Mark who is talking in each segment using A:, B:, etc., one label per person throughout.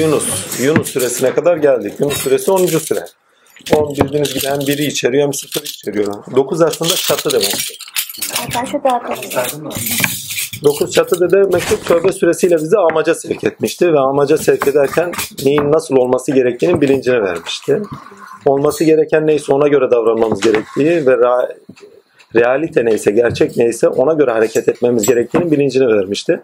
A: Yunus. Yunus süresine kadar geldik. Yunus süresi 10. süre. 10 bildiğiniz gibi hem biri içeriyor hem sıfır içeriyor. 9 aslında çatı demektir.
B: Ben şu dağıtalım.
A: 9 çatı da demektir tövbe süresiyle bizi amaca sevk etmişti ve amaca sevk ederken neyin nasıl olması gerektiğinin bilincini vermişti. Olması gereken neyse ona göre davranmamız gerektiği ve ra- realite neyse, gerçek neyse ona göre hareket etmemiz gerektiğinin bilincini vermişti.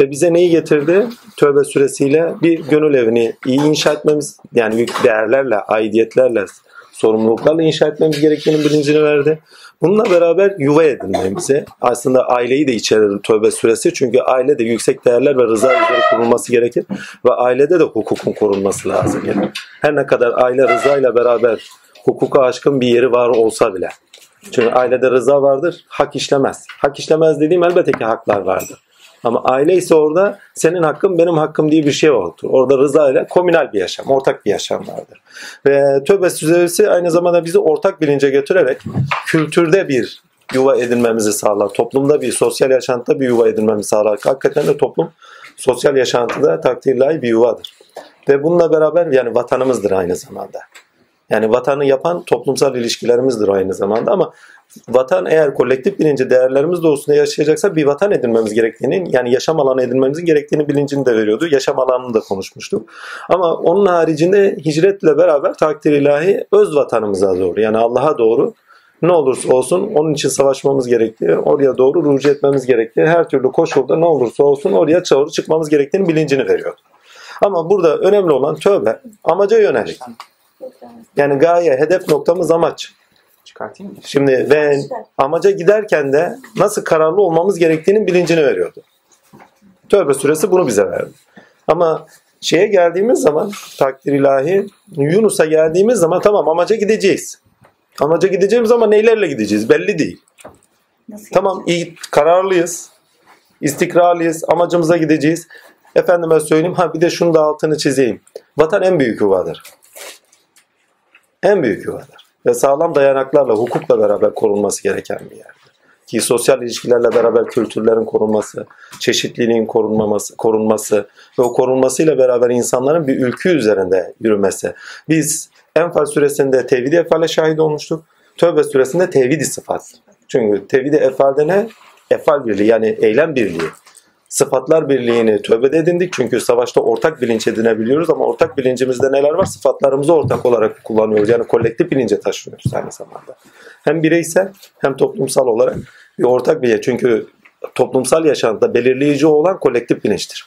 A: Ve bize neyi getirdi? Tövbe süresiyle bir gönül evini iyi inşa etmemiz, yani büyük değerlerle, aidiyetlerle, sorumluluklarla inşa etmemiz gerektiğinin bilincini verdi. Bununla beraber yuva edinmemizi, aslında aileyi de içerir tövbe süresi. Çünkü ailede yüksek değerler ve rıza üzere kurulması gerekir. Ve ailede de hukukun korunması lazım. Yani her ne kadar aile rıza ile beraber hukuka aşkın bir yeri var olsa bile. Çünkü ailede rıza vardır, hak işlemez. Hak işlemez dediğim elbette ki haklar vardır. Ama aile ise orada senin hakkın benim hakkım diye bir şey yoktur. Orada rıza ile komünal bir yaşam, ortak bir yaşam vardır. Ve tövbe süresi aynı zamanda bizi ortak bilince götürerek kültürde bir yuva edinmemizi sağlar. Toplumda bir, sosyal yaşantıda bir yuva edinmemizi sağlar. Hakikaten de toplum sosyal yaşantıda takdirlahi bir yuvadır. Ve bununla beraber yani vatanımızdır aynı zamanda. Yani vatanı yapan toplumsal ilişkilerimizdir aynı zamanda ama vatan eğer kolektif bilinci değerlerimiz doğrusunda yaşayacaksa bir vatan edinmemiz gerektiğini yani yaşam alanı edinmemizin gerektiğini bilincini de veriyordu. Yaşam alanını da konuşmuştuk. Ama onun haricinde hicretle beraber takdir ilahi öz vatanımıza doğru yani Allah'a doğru ne olursa olsun onun için savaşmamız gerektiği, oraya doğru rücu etmemiz gerektiği, her türlü koşulda ne olursa olsun oraya doğru çıkmamız gerektiğini bilincini veriyor. Ama burada önemli olan tövbe amaca yönelik. Yani gaye, hedef noktamız amaç.
C: Çıkartayım mı?
A: Şimdi ve amaca giderken de nasıl kararlı olmamız gerektiğinin bilincini veriyordu. Tövbe suresi bunu bize verdi. Ama şeye geldiğimiz zaman takdir ilahi Yunus'a geldiğimiz zaman tamam amaca gideceğiz. Amaca gideceğimiz zaman neylerle gideceğiz belli değil.
B: Nasıl
A: Tamam iyi kararlıyız. istikrarlıyız. Amacımıza gideceğiz. Efendime söyleyeyim ha bir de şunu da altını çizeyim. Vatan en büyük yuvadır. En büyük yuvadır. Ve sağlam dayanaklarla, hukukla beraber korunması gereken bir yerdir. Ki sosyal ilişkilerle beraber kültürlerin korunması, çeşitliliğin korunmaması, korunması ve o korunmasıyla beraber insanların bir ülkü üzerinde yürümesi. Biz Enfal süresinde tevhid-i efale şahit olmuştuk. Tövbe süresinde tevhid-i sıfat. Çünkü tevhid-i efalde ne? Efal birliği yani eylem birliği. Sıfatlar birliğini tövbede edindik çünkü savaşta ortak bilinç edinebiliyoruz ama ortak bilincimizde neler var? Sıfatlarımızı ortak olarak kullanıyoruz. Yani kolektif bilince taşıyoruz aynı zamanda. Hem bireysel hem toplumsal olarak bir ortak bilinç. Çünkü toplumsal yaşantıda belirleyici olan kolektif bilinçtir.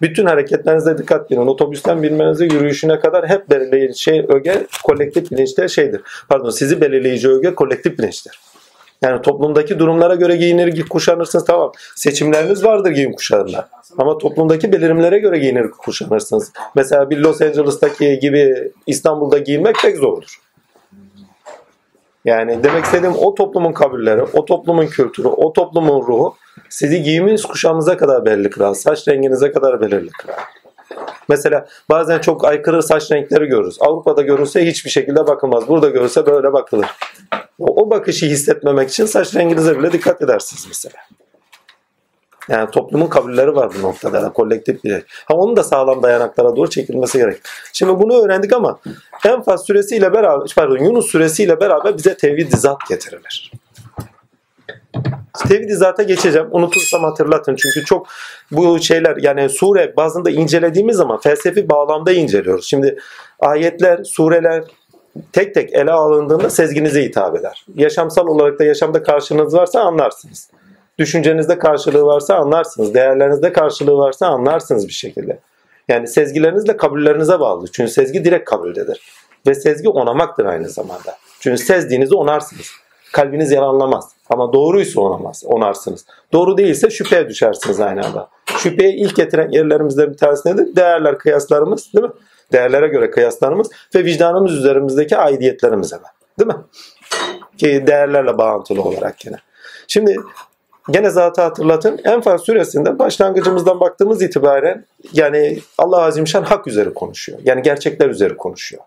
A: Bütün hareketlerinize dikkat edin. Otobüsten binmenize yürüyüşüne kadar hep belirleyici şey öge kolektif bilinçte şeydir. Pardon sizi belirleyici öge kolektif bilinçtir. Yani toplumdaki durumlara göre giyinir, kuşanırsınız tamam. Seçimleriniz vardır giyim kuşamında. Ama toplumdaki belirimlere göre giyinir, kuşanırsınız. Mesela bir Los Angeles'taki gibi İstanbul'da giyinmek pek zordur. Yani demek istediğim o toplumun kabulleri, o toplumun kültürü, o toplumun ruhu sizi giyiminiz kuşamınıza kadar belirli kılar. Saç renginize kadar belirli kılar. Mesela bazen çok aykırı saç renkleri görürüz. Avrupa'da görülse hiçbir şekilde bakılmaz. Burada görülse böyle bakılır. O, bakışı hissetmemek için saç renginize bile dikkat edersiniz mesela. Yani toplumun kabulleri var bu noktada. Yani kolektif bir. Ha onun da sağlam dayanaklara doğru çekilmesi gerek. Şimdi bunu öğrendik ama Enfal süresiyle beraber, pardon Yunus süresiyle beraber bize tevhid-i zat getirilir. Tevhid-i zata geçeceğim. Unutursam hatırlatın. Çünkü çok bu şeyler yani sure bazında incelediğimiz zaman felsefi bağlamda inceliyoruz. Şimdi ayetler, sureler tek tek ele alındığında sezginize hitap eder. Yaşamsal olarak da yaşamda karşınız varsa anlarsınız. Düşüncenizde karşılığı varsa anlarsınız. Değerlerinizde karşılığı varsa anlarsınız bir şekilde. Yani sezgilerinizle kabullerinize bağlı. Çünkü sezgi direkt kabuldedir. Ve sezgi onamaktır aynı zamanda. Çünkü sezdiğinizi onarsınız. Kalbiniz yalanlamaz. Ama doğruysa onamaz, onarsınız. Doğru değilse şüpheye düşersiniz aynı anda. Şüpheye ilk getiren yerlerimizden bir tanesi nedir? Değerler, kıyaslarımız değil mi? Değerlere göre kıyaslarımız ve vicdanımız üzerimizdeki aidiyetlerimiz hemen. Değil mi? Ki değerlerle bağıntılı olarak yine. Şimdi gene zatı hatırlatın. Enfal suresinde başlangıcımızdan baktığımız itibaren yani Allah Azimşan hak üzeri konuşuyor. Yani gerçekler üzeri konuşuyor.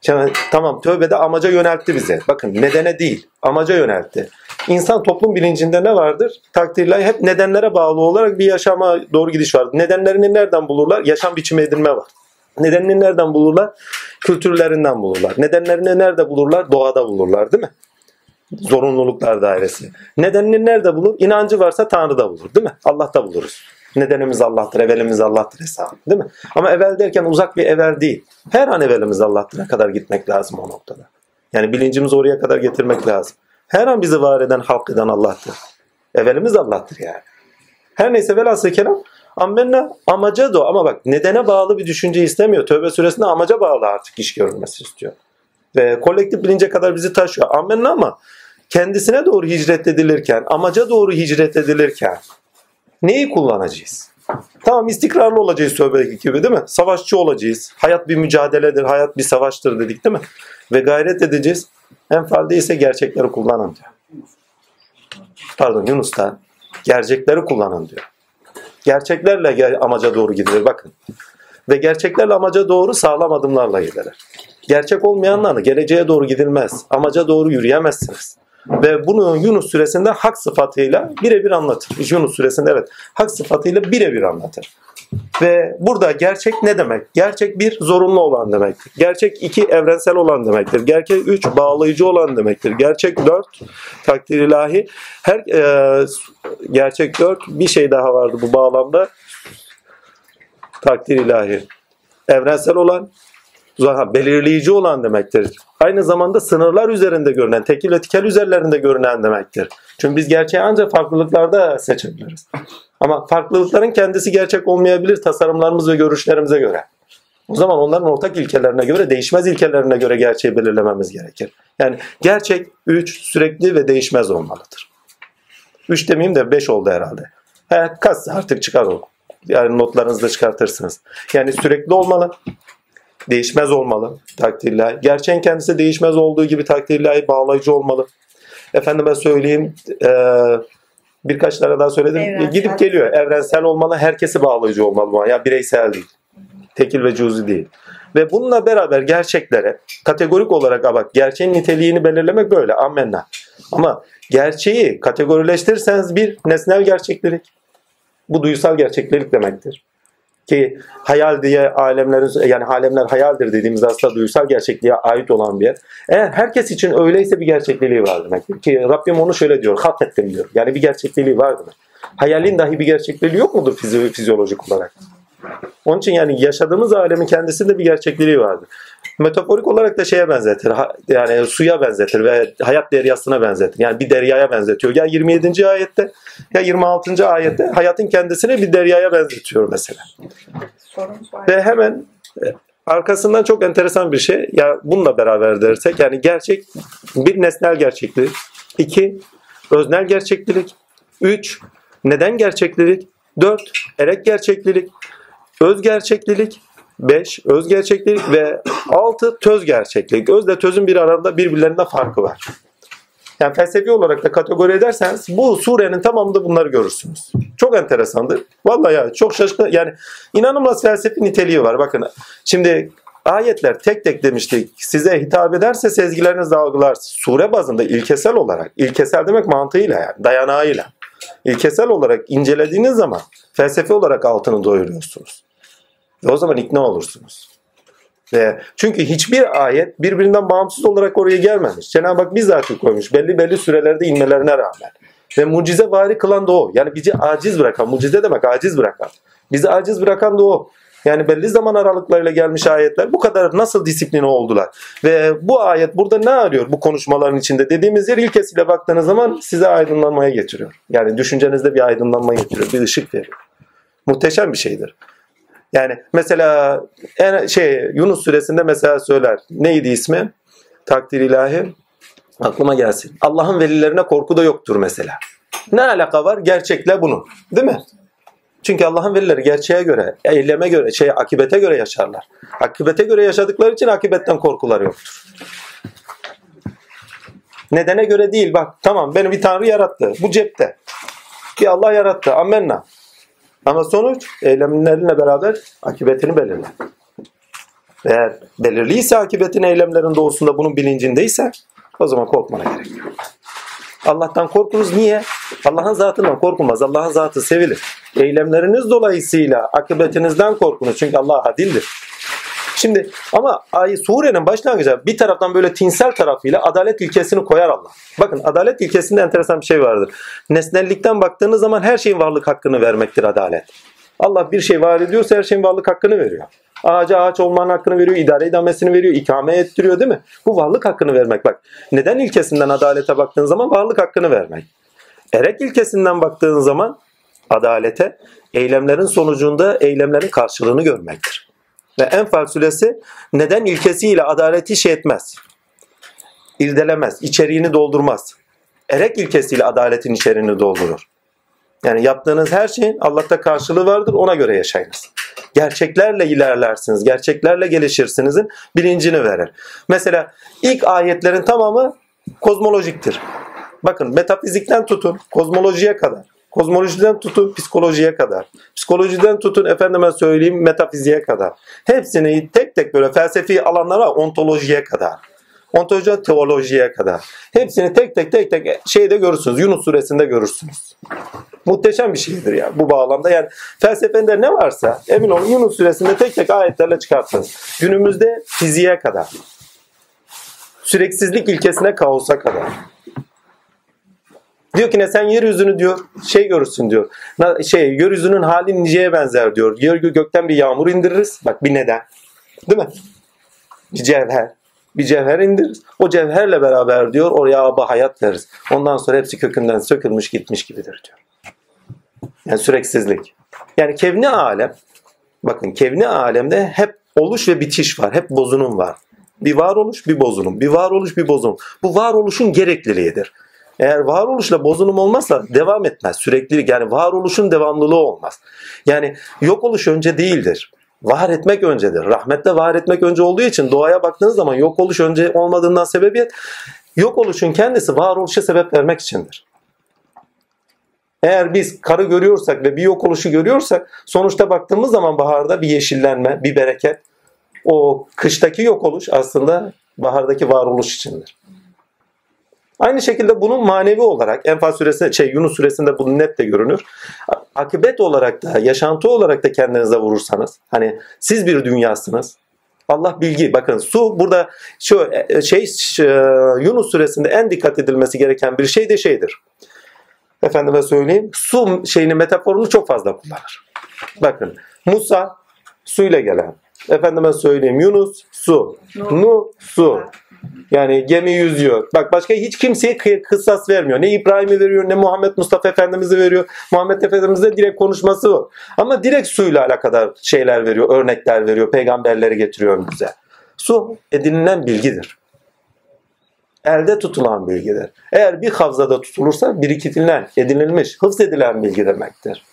A: Şimdi, tamam tövbede amaca yöneltti bize. Bakın nedene değil amaca yöneltti. insan toplum bilincinde ne vardır? Takdirler hep nedenlere bağlı olarak bir yaşama doğru gidiş var. Nedenlerini nereden bulurlar? Yaşam biçimi edinme var. Nedenini nereden bulurlar? Kültürlerinden bulurlar. Nedenlerini nerede bulurlar? Doğada bulurlar değil mi? Zorunluluklar dairesi. Nedenini nerede bulur? İnancı varsa Tanrı'da bulur değil mi? Allah'ta buluruz. Nedenimiz Allah'tır, evvelimiz Allah'tır hesabı değil mi? Ama evvel derken uzak bir evvel değil. Her an evvelimiz Allah'tır'a kadar gitmek lazım o noktada. Yani bilincimizi oraya kadar getirmek lazım. Her an bizi var eden, halk eden Allah'tır. Evvelimiz Allah'tır yani. Her neyse velhasıl kelam ammenna amaca da ama bak nedene bağlı bir düşünce istemiyor. Tövbe suresinde amaca bağlı artık iş görülmesi istiyor. Ve kolektif bilince kadar bizi taşıyor. Ammenna ama kendisine doğru hicret edilirken, amaca doğru hicret edilirken neyi kullanacağız? Tamam istikrarlı olacağız tövbedeki gibi değil mi? Savaşçı olacağız. Hayat bir mücadeledir, hayat bir savaştır dedik değil mi? Ve gayret edeceğiz. Enfalde ise gerçekleri kullanın diyor. Pardon Yunus da gerçekleri kullanın diyor. Gerçeklerle amaca doğru gidilir bakın. Ve gerçeklerle amaca doğru sağlam adımlarla gidilir. Gerçek olmayanlarla geleceğe doğru gidilmez. Amaca doğru yürüyemezsiniz. Ve bunu Yunus suresinde hak sıfatıyla birebir anlatır. Yunus suresinde evet hak sıfatıyla birebir anlatır. Ve burada gerçek ne demek? Gerçek bir zorunlu olan demektir. Gerçek iki evrensel olan demektir. Gerçek üç bağlayıcı olan demektir. Gerçek dört takdir ilahi. Her e, gerçek dört bir şey daha vardı bu bağlamda. Takdir ilahi. Evrensel olan belirleyici olan demektir. Aynı zamanda sınırlar üzerinde görünen, tekil ve tikel üzerlerinde görünen demektir. Çünkü biz gerçeği ancak farklılıklarda seçebiliriz. Ama farklılıkların kendisi gerçek olmayabilir tasarımlarımız ve görüşlerimize göre. O zaman onların ortak ilkelerine göre, değişmez ilkelerine göre gerçeği belirlememiz gerekir. Yani gerçek 3 sürekli ve değişmez olmalıdır. 3 demeyeyim de 5 oldu herhalde. He, kaç artık çıkar o. Yani notlarınızı da çıkartırsınız. Yani sürekli olmalı, değişmez olmalı takdirler. Gerçeğin kendisi değişmez olduğu gibi takdirler bağlayıcı olmalı. Efendime söyleyeyim e, birkaç tane daha söyledim. Evrensel. Gidip geliyor. Evrensel olmalı. Herkesi bağlayıcı olmalı. Ya bireysel değil. Tekil ve cüzi değil. Ve bununla beraber gerçeklere kategorik olarak bak gerçeğin niteliğini belirlemek böyle. Amenna. Ama gerçeği kategorileştirirseniz bir nesnel gerçeklik. Bu duysal gerçeklik demektir ki hayal diye alemlerin yani alemler hayaldir dediğimiz aslında duysal gerçekliğe ait olan bir yer. Eğer herkes için öyleyse bir gerçekliği var demek ki Rabbim onu şöyle diyor hak ettim diyor. Yani bir gerçekliği var demek. Hayalin dahi bir gerçekliği yok mudur fizyolojik olarak? Onun için yani yaşadığımız alemin kendisinde bir gerçekliği vardır. Metaforik olarak da şeye benzetir. Yani suya benzetir ve hayat deryasına benzetir. Yani bir deryaya benzetiyor. Ya 27. ayette ya 26. ayette hayatın kendisini bir deryaya benzetiyor mesela. Ve hemen e, arkasından çok enteresan bir şey. Ya bununla beraber dersek yani gerçek bir nesnel gerçeklik. iki öznel gerçeklik. Üç neden gerçeklik. Dört erek gerçeklik. Öz gerçeklik. 5 öz gerçeklik ve 6 töz gerçeklik. Özle tözün bir arada birbirlerinde farkı var. Yani felsefi olarak da kategori ederseniz bu surenin tamamında bunları görürsünüz. Çok enteresandır. Vallahi ya çok şaşkın yani inanılmaz felsefi niteliği var. Bakın şimdi ayetler tek tek demiştik. Size hitap ederse sezgileriniz algılar. Sure bazında ilkesel olarak, ilkesel demek mantığıyla yani dayanağıyla. İlkesel olarak incelediğiniz zaman felsefi olarak altını doyuruyorsunuz. Ve o zaman ikna olursunuz. Ve çünkü hiçbir ayet birbirinden bağımsız olarak oraya gelmemiş. Cenab-ı Hak bizzat koymuş belli belli sürelerde inmelerine rağmen. Ve mucize vari kılan da o. Yani bizi aciz bırakan, mucize demek aciz bırakan. Bizi aciz bırakan da o. Yani belli zaman aralıklarıyla gelmiş ayetler bu kadar nasıl disipline oldular? Ve bu ayet burada ne arıyor bu konuşmaların içinde? Dediğimiz yer ilkesiyle baktığınız zaman size aydınlanmaya getiriyor. Yani düşüncenizde bir aydınlanma getiriyor, bir ışık veriyor. Muhteşem bir şeydir. Yani mesela en şey Yunus suresinde mesela söyler. Neydi ismi? Takdir ilahi. Aklıma gelsin. Allah'ın velilerine korku da yoktur mesela. Ne alaka var gerçekle bunu? Değil mi? Çünkü Allah'ın velileri gerçeğe göre, eyleme göre, şey akibete göre yaşarlar. Akibete göre yaşadıkları için akibetten korkuları yoktur. Nedene göre değil bak tamam beni bir tanrı yarattı. Bu cepte. Bir Allah yarattı. Amenna. Ama sonuç eylemlerinle beraber akıbetini belirler. Eğer belirliyse akıbetin eylemlerin doğusunda bunun bilincindeyse o zaman korkmana gerek yok. Allah'tan korkunuz. Niye? Allah'ın zatından korkulmaz. Allah'ın zatı sevilir. Eylemleriniz dolayısıyla akıbetinizden korkunuz. Çünkü Allah adildir. Şimdi ama surenin başlangıcı bir taraftan böyle tinsel tarafıyla adalet ilkesini koyar Allah. Bakın adalet ilkesinde enteresan bir şey vardır. Nesnellikten baktığınız zaman her şeyin varlık hakkını vermektir adalet. Allah bir şey var ediyorsa her şeyin varlık hakkını veriyor. Ağaca ağaç olmanın hakkını veriyor, idare idamesini veriyor, ikame ettiriyor değil mi? Bu varlık hakkını vermek bak. Neden ilkesinden adalete baktığın zaman varlık hakkını vermek. Erek ilkesinden baktığın zaman adalete eylemlerin sonucunda eylemlerin karşılığını görmektir. Ve Enfal suresi neden ilkesiyle adaleti şey etmez. İrdelemez, içeriğini doldurmaz. Erek ilkesiyle adaletin içeriğini doldurur. Yani yaptığınız her şeyin Allah'ta karşılığı vardır ona göre yaşayınız. Gerçeklerle ilerlersiniz, gerçeklerle gelişirsinizin bilincini verir. Mesela ilk ayetlerin tamamı kozmolojiktir. Bakın metafizikten tutun kozmolojiye kadar. Kozmolojiden tutun psikolojiye kadar. Psikolojiden tutun efendime söyleyeyim metafiziğe kadar. Hepsini tek tek böyle felsefi alanlara ontolojiye kadar. Ontoloji teolojiye kadar. Hepsini tek tek tek tek şeyde görürsünüz. Yunus suresinde görürsünüz. Muhteşem bir şeydir ya bu bağlamda. Yani felsefende ne varsa emin olun Yunus suresinde tek tek ayetlerle çıkartınız. Günümüzde fiziğe kadar. Süreksizlik ilkesine kaosa kadar. Diyor ki ne sen yeryüzünü diyor şey görürsün diyor. Şey yeryüzünün hali niceye benzer diyor. Yer gökten bir yağmur indiririz. Bak bir neden. Değil mi? Bir cevher. Bir cevher indiririz. O cevherle beraber diyor oraya aba hayat veririz. Ondan sonra hepsi kökünden sökülmüş gitmiş gibidir diyor. Yani süreksizlik. Yani kevni alem bakın kevni alemde hep oluş ve bitiş var. Hep bozunum var. Bir varoluş bir bozunum. Bir varoluş bir bozunum. Bu varoluşun gerekliliğidir. Eğer varoluşla bozunum olmazsa devam etmez. Süreklilik yani varoluşun devamlılığı olmaz. Yani yok oluş önce değildir. Var etmek öncedir. Rahmetle var etmek önce olduğu için doğaya baktığınız zaman yok oluş önce olmadığından sebebiyet yok oluşun kendisi varoluşa sebep vermek içindir. Eğer biz karı görüyorsak ve bir yok oluşu görüyorsak sonuçta baktığımız zaman baharda bir yeşillenme, bir bereket. O kıştaki yok oluş aslında bahardaki varoluş içindir. Aynı şekilde bunun manevi olarak Enfal suresinde, şey Yunus suresinde bu net de görünür. Akıbet olarak da, yaşantı olarak da kendinize vurursanız, hani siz bir dünyasınız. Allah bilgi. Bakın su burada şu e, şey e, Yunus suresinde en dikkat edilmesi gereken bir şey de şeydir. Efendime söyleyeyim. Su şeyini metaforunu çok fazla kullanır. Bakın Musa suyla gelen. Efendime söyleyeyim Yunus su. Nu su. Yani gemi yüzüyor. Bak başka hiç kimseye kı- kıssas vermiyor. Ne İbrahim'i veriyor ne Muhammed Mustafa Efendimiz'i veriyor. Muhammed Efendimiz'de direkt konuşması var. Ama direkt suyla alakadar şeyler veriyor, örnekler veriyor, peygamberleri getiriyor önümüze. Su edinilen bilgidir. Elde tutulan bilgidir. Eğer bir havzada tutulursa birikitilen, edinilmiş, hıfz edilen bilgi demektir.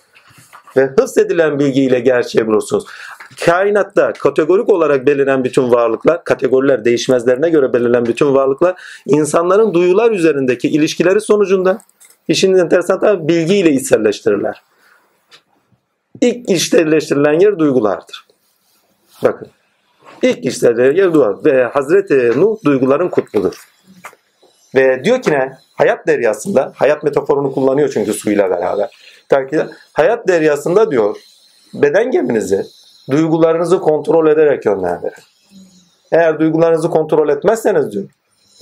A: Ve hıfz edilen bilgiyle gerçeği bulursunuz. Kainatta kategorik olarak belirlenen bütün varlıklar, kategoriler değişmezlerine göre belirlenen bütün varlıklar insanların duyular üzerindeki ilişkileri sonucunda işin enteresan tarafı bilgiyle içselleştirirler. İlk içselleştirilen yer duygulardır. Bakın. İlk içselleştirilen yer duygular. Ve Hazreti Nuh duyguların kutbudur. Ve diyor ki ne? Hayat deryasında, hayat metaforunu kullanıyor çünkü suyla beraber. Belki de hayat deryasında diyor, beden geminizi, duygularınızı kontrol ederek yönlendirin. Eğer duygularınızı kontrol etmezseniz diyor,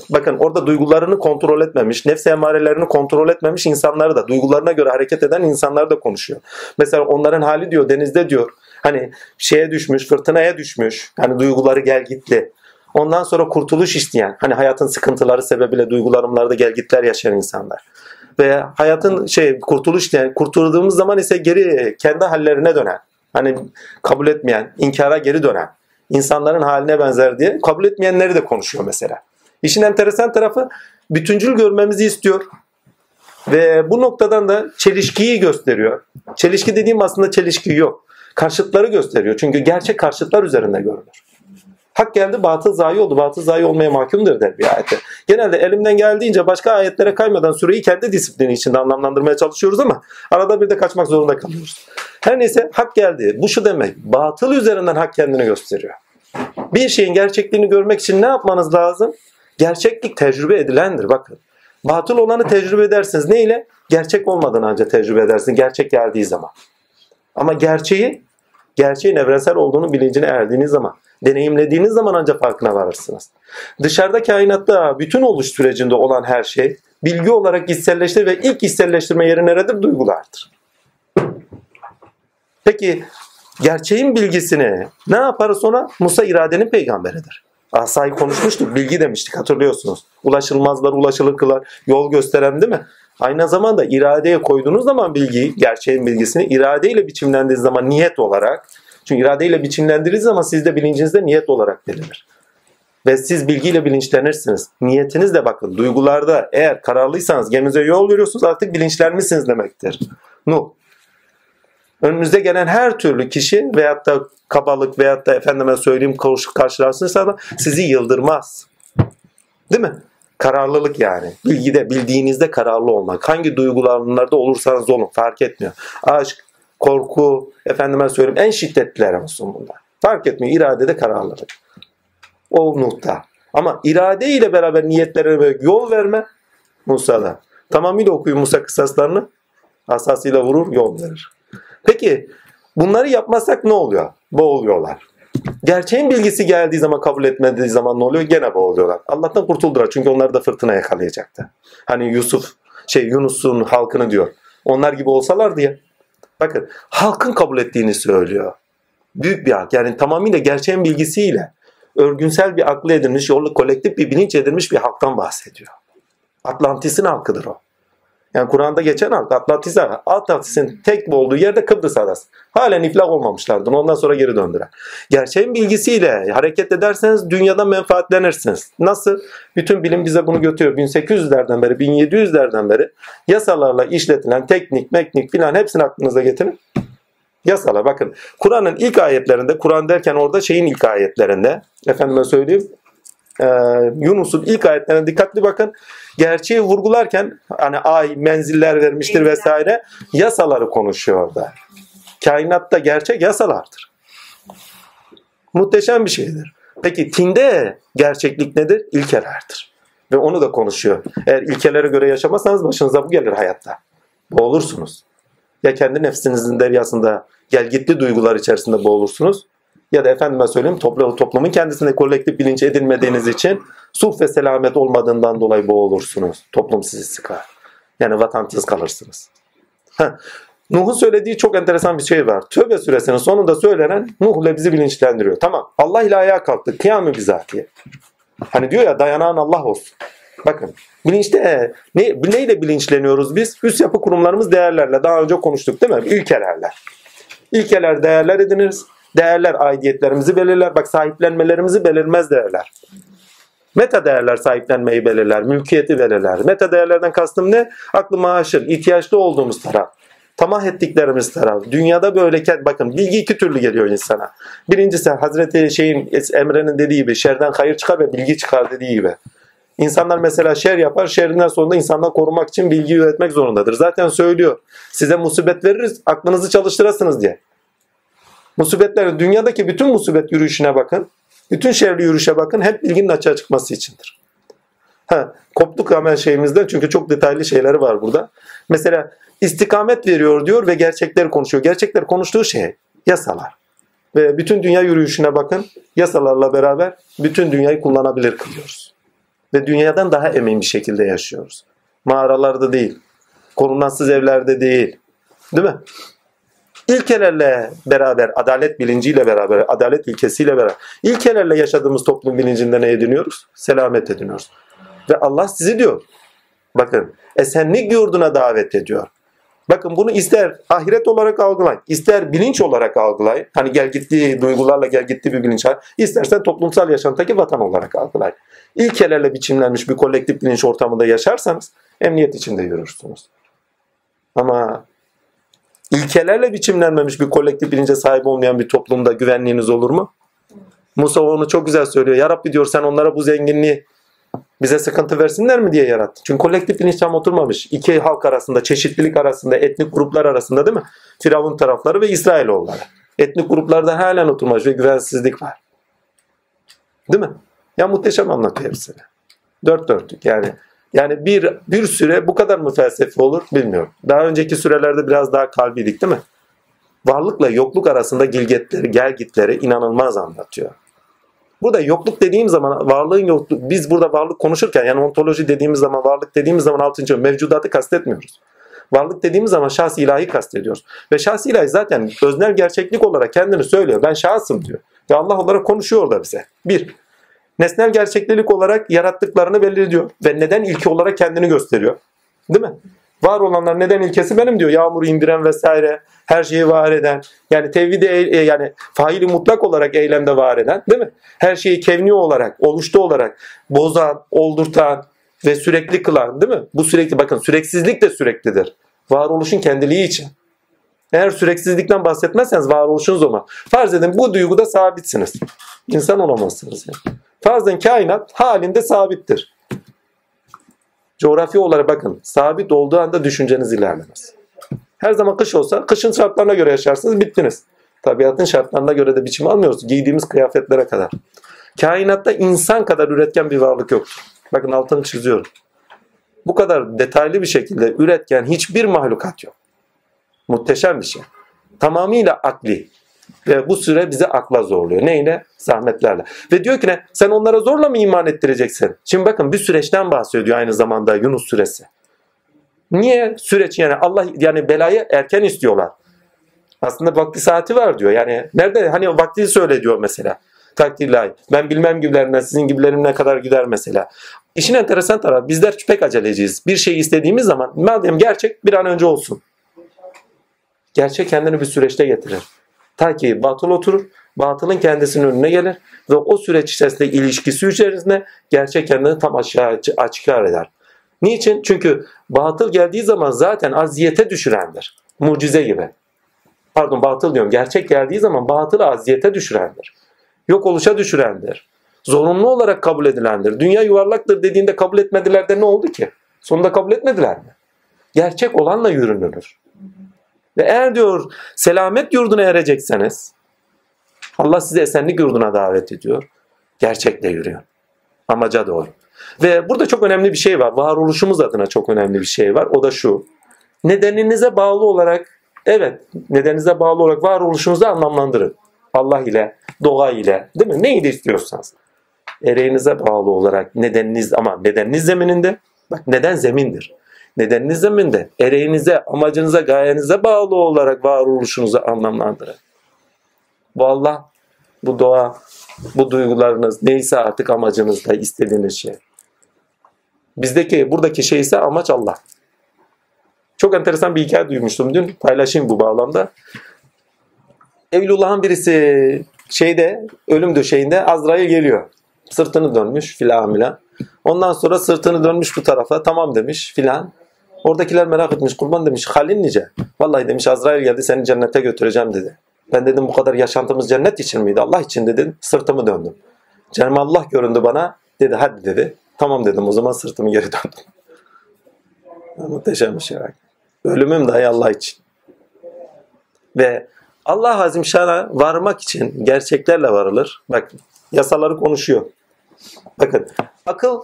A: bakın orada duygularını kontrol etmemiş, nefs emarelerini kontrol etmemiş insanları da, duygularına göre hareket eden insanlar da konuşuyor. Mesela onların hali diyor, denizde diyor, hani şeye düşmüş, fırtınaya düşmüş, hani duyguları gel gitli. Ondan sonra kurtuluş isteyen, hani hayatın sıkıntıları sebebiyle duygularımlarda gelgitler yaşayan insanlar. Ve hayatın şey kurtuluş yani kurtulduğumuz zaman ise geri kendi hallerine dönen. Hani kabul etmeyen, inkara geri dönen insanların haline benzer diye kabul etmeyenleri de konuşuyor mesela. İşin enteresan tarafı bütüncül görmemizi istiyor. Ve bu noktadan da çelişkiyi gösteriyor. Çelişki dediğim aslında çelişki yok. Karşıtları gösteriyor. Çünkü gerçek karşıtlar üzerinde görülür. Hak geldi batıl zayi oldu. Batıl zayi olmaya mahkumdur der bir ayette. Genelde elimden geldiğince başka ayetlere kaymadan süreyi kendi disiplini içinde anlamlandırmaya çalışıyoruz ama arada bir de kaçmak zorunda kalıyoruz. Her neyse hak geldi. Bu şu demek. Batıl üzerinden hak kendini gösteriyor. Bir şeyin gerçekliğini görmek için ne yapmanız lazım? Gerçeklik tecrübe edilendir bakın. Batıl olanı tecrübe edersiniz. Ne ile? Gerçek olmadan ancak tecrübe edersiniz. Gerçek geldiği zaman. Ama gerçeği, gerçeğin evrensel olduğunu bilincine erdiğiniz zaman, deneyimlediğiniz zaman ancak farkına varırsınız. Dışarıda kainatta bütün oluş sürecinde olan her şey bilgi olarak içselleştirir ve ilk içselleştirme yeri neredir? Duygulardır. Peki gerçeğin bilgisini ne yapar sonra? Musa iradenin peygamberidir. Asayı konuşmuştuk. Bilgi demiştik hatırlıyorsunuz. Ulaşılmazlar ulaşılır kılar. Yol gösteren değil mi? Aynı zamanda iradeye koyduğunuz zaman bilgiyi, gerçeğin bilgisini iradeyle biçimlendiğiniz zaman niyet olarak çünkü iradeyle biçimlendirdiğiniz zaman sizde bilincinizde niyet olarak bilinir. Ve siz bilgiyle bilinçlenirsiniz. Niyetiniz de bakın duygularda eğer kararlıysanız geminize yol veriyorsunuz artık bilinçlenmişsiniz demektir. Nuh. Önünüze gelen her türlü kişi veyahut da kabalık veyahut da efendime söyleyeyim karşılarsınızsa da sizi yıldırmaz. Değil mi? Kararlılık yani. Bilgide, bildiğinizde kararlı olmak. Hangi duygularında olursanız olun fark etmiyor. Aşk, korku, efendime söyleyeyim en şiddetliler olsun bunlar. Fark etmiyor. İradede kararlılık. O nokta. Ama irade ile beraber niyetlere yol verme Musa'da. Tamamıyla okuyun Musa kısaslarını. Asasıyla vurur, yol verir. Peki bunları yapmazsak ne oluyor? Boğuluyorlar. Gerçeğin bilgisi geldiği zaman kabul etmediği zaman ne oluyor? Gene boğuluyorlar. Allah'tan kurtuldular çünkü onlar da fırtına yakalayacaktı. Hani Yusuf şey Yunus'un halkını diyor. Onlar gibi olsalar diye. Bakın halkın kabul ettiğini söylüyor. Büyük bir halk yani tamamıyla gerçeğin bilgisiyle örgünsel bir aklı edilmiş, yollu kolektif bir bilinç edilmiş bir halktan bahsediyor. Atlantis'in halkıdır o. Yani Kur'an'da geçen halk Atlantis, Atlantis'in tek olduğu yerde Kıbrıs adası. Halen iflah olmamışlardı. Ondan sonra geri döndüler. Gerçeğin bilgisiyle hareket ederseniz dünyada menfaatlenirsiniz. Nasıl? Bütün bilim bize bunu götürüyor. 1800'lerden beri, 1700'lerden beri yasalarla işletilen teknik, meknik filan hepsini aklınıza getirin. Yasalar bakın. Kur'an'ın ilk ayetlerinde, Kur'an derken orada şeyin ilk ayetlerinde, efendime söyleyeyim, Yunus'un ilk ayetlerine dikkatli bakın. Gerçeği vurgularken hani ay menziller vermiştir vesaire yasaları konuşuyor orada. Kainatta gerçek yasalardır. Muhteşem bir şeydir. Peki tinde gerçeklik nedir? İlkelerdir. Ve onu da konuşuyor. Eğer ilkelere göre yaşamazsanız başınıza bu gelir hayatta. Boğulursunuz. Ya kendi nefsinizin deryasında gelgitli duygular içerisinde boğulursunuz ya da efendime söyleyeyim toplu, toplumun kendisinde kolektif bilinç edilmediğiniz için sulh ve selamet olmadığından dolayı boğulursunuz. Toplum sizi sıkar. Yani vatansız kalırsınız. Nuh'un söylediği çok enteresan bir şey var. Tövbe suresinin sonunda söylenen Nuh ile bizi bilinçlendiriyor. Tamam Allah ile ayağa kalktı. Kıyam-ı bizatihi. Hani diyor ya dayanan Allah olsun. Bakın bilinçte ne, neyle bilinçleniyoruz biz? Üst yapı kurumlarımız değerlerle. Daha önce konuştuk değil mi? İlkelerle. İlkeler değerler ediniriz. Değerler aidiyetlerimizi belirler. Bak sahiplenmelerimizi belirmez değerler. Meta değerler sahiplenmeyi belirler, mülkiyeti belirler. Meta değerlerden kastım ne? Aklıma aşır, ihtiyaçlı olduğumuz taraf. Tamah ettiklerimiz taraf. Dünyada böyle bakın bilgi iki türlü geliyor insana. Birincisi Hazreti şeyin Emre'nin dediği gibi şerden hayır çıkar ve bilgi çıkar dediği gibi. İnsanlar mesela şer yapar. Şerinden sonunda insanlar korumak için bilgi üretmek zorundadır. Zaten söylüyor. Size musibet veririz aklınızı çalıştırasınız diye. Musibetler dünyadaki bütün musibet yürüyüşüne bakın. Bütün şerli yürüyüşe bakın. Hep bilginin açığa çıkması içindir. Ha, koptuk hemen şeyimizden çünkü çok detaylı şeyleri var burada. Mesela istikamet veriyor diyor ve gerçekleri konuşuyor. Gerçekler konuştuğu şey yasalar. Ve bütün dünya yürüyüşüne bakın. Yasalarla beraber bütün dünyayı kullanabilir kılıyoruz. Ve dünyadan daha emin bir şekilde yaşıyoruz. Mağaralarda değil. Korunansız evlerde değil. Değil mi? İlkelerle beraber, adalet bilinciyle beraber, adalet ilkesiyle beraber, ilkelerle yaşadığımız toplum bilincinde ne ediniyoruz? Selamet ediniyoruz. Ve Allah sizi diyor, bakın esenlik yurduna davet ediyor. Bakın bunu ister ahiret olarak algılayın, ister bilinç olarak algılayın. Hani gel gitti duygularla gel gitti bir bilinç var. İstersen toplumsal yaşantaki vatan olarak algılayın. İlkelerle biçimlenmiş bir kolektif bilinç ortamında yaşarsanız emniyet içinde yürürsünüz. Ama ilkelerle biçimlenmemiş bir kolektif bilince sahip olmayan bir toplumda güvenliğiniz olur mu? Musa onu çok güzel söylüyor. Ya Rabbi diyor sen onlara bu zenginliği bize sıkıntı versinler mi diye yarattı. Çünkü kolektif bilinç tam oturmamış. İki halk arasında, çeşitlilik arasında, etnik gruplar arasında değil mi? Firavun tarafları ve İsrailoğulları. Etnik gruplarda halen oturmamış ve güvensizlik var. Değil mi? Ya muhteşem anlatıyor hepsini. Dört dörtlük yani. Yani bir bir süre bu kadar mı felsefi olur bilmiyorum. Daha önceki sürelerde biraz daha kalbiydik değil mi? Varlıkla yokluk arasında gilgetleri, gelgitleri inanılmaz anlatıyor. Burada yokluk dediğim zaman varlığın yokluk biz burada varlık konuşurken yani ontoloji dediğimiz zaman varlık dediğimiz zaman altıncı mevcudatı kastetmiyoruz. Varlık dediğimiz zaman şahs ilahi kastediyoruz. Ve şahs ilahi zaten öznel gerçeklik olarak kendini söylüyor. Ben şahsım diyor. Ve Allah olarak konuşuyor orada bize. Bir, nesnel gerçeklik olarak yarattıklarını belli ediyor. Ve neden ilki olarak kendini gösteriyor. Değil mi? Var olanlar neden ilkesi benim diyor. Yağmuru indiren vesaire, her şeyi var eden. Yani tevhidi e, yani faili mutlak olarak eylemde var eden, değil mi? Her şeyi kevni olarak, oluştu olarak bozan, oldurtan ve sürekli kılan, değil mi? Bu sürekli bakın süreksizlik de süreklidir. Varoluşun kendiliği için. Eğer süreksizlikten bahsetmezseniz varoluşunuz olmaz. Farz edin bu duyguda sabitsiniz. İnsan olamazsınız. Yani. Farz edin kainat halinde sabittir. Coğrafi olarak bakın sabit olduğu anda düşünceniz ilerlemez. Her zaman kış olsa kışın şartlarına göre yaşarsınız bittiniz. Tabiatın şartlarına göre de biçim almıyoruz. Giydiğimiz kıyafetlere kadar. Kainatta insan kadar üretken bir varlık yok. Bakın altını çiziyorum. Bu kadar detaylı bir şekilde üretken hiçbir mahlukat yok. Muhteşem bir şey. Tamamıyla akli. Ve bu süre bizi akla zorluyor. Neyle? Zahmetlerle. Ve diyor ki ne? Sen onlara zorla mı iman ettireceksin? Şimdi bakın bir süreçten bahsediyor aynı zamanda Yunus suresi. Niye süreç yani Allah yani belayı erken istiyorlar. Aslında vakti saati var diyor. Yani nerede hani vakti söyle diyor mesela. Takdirlahi. Ben bilmem gibilerinden sizin gibilerim ne kadar gider mesela. İşin enteresan tarafı bizler pek aceleciyiz. Bir şey istediğimiz zaman madem gerçek bir an önce olsun. Gerçek kendini bir süreçte getirir. Ta ki batıl oturur, batılın kendisinin önüne gelir ve o süreç içerisinde ilişkisi içerisinde gerçek kendini tam aşağı açıklar eder. Niçin? Çünkü batıl geldiği zaman zaten aziyete düşürendir. Mucize gibi. Pardon batıl diyorum. Gerçek geldiği zaman batılı aziyete düşürendir. Yok oluşa düşürendir. Zorunlu olarak kabul edilendir. Dünya yuvarlaktır dediğinde kabul etmediler de ne oldu ki? Sonunda kabul etmediler mi? Gerçek olanla yürünülür. Ve eğer diyor selamet yurduna erecekseniz Allah sizi esenlik yurduna davet ediyor. Gerçekle yürüyor. Amaca doğru. Ve burada çok önemli bir şey var. Varoluşumuz adına çok önemli bir şey var. O da şu. Nedeninize bağlı olarak evet nedeninize bağlı olarak varoluşunuzu anlamlandırın. Allah ile, doğa ile değil mi? Neydi istiyorsanız. Ereğinize bağlı olarak nedeniniz ama nedeniniz zemininde bak neden zemindir. Nedeniniz zeminde ereğinize, amacınıza, gayenize bağlı olarak varoluşunuzu anlamlandırın. Bu Allah, bu doğa, bu duygularınız neyse artık amacınızda istediğiniz şey. Bizdeki, buradaki şey ise amaç Allah. Çok enteresan bir hikaye duymuştum dün. Paylaşayım bu bağlamda. Evlullah'ın birisi şeyde, ölüm döşeğinde Azrail geliyor. Sırtını dönmüş filan filan. Ondan sonra sırtını dönmüş bu tarafa. Tamam demiş filan. Oradakiler merak etmiş. Kurban demiş. Halin nice? Vallahi demiş Azrail geldi seni cennete götüreceğim dedi. Ben dedim bu kadar yaşantımız cennet için miydi? Allah için dedim. Sırtımı döndüm. Cenab Allah göründü bana. Dedi hadi dedi. Tamam dedim o zaman sırtımı geri döndüm. Muhteşem bir şey. Ölümüm dahi Allah için. Ve Allah Azim Şan'a varmak için gerçeklerle varılır. Bak yasaları konuşuyor. Bakın akıl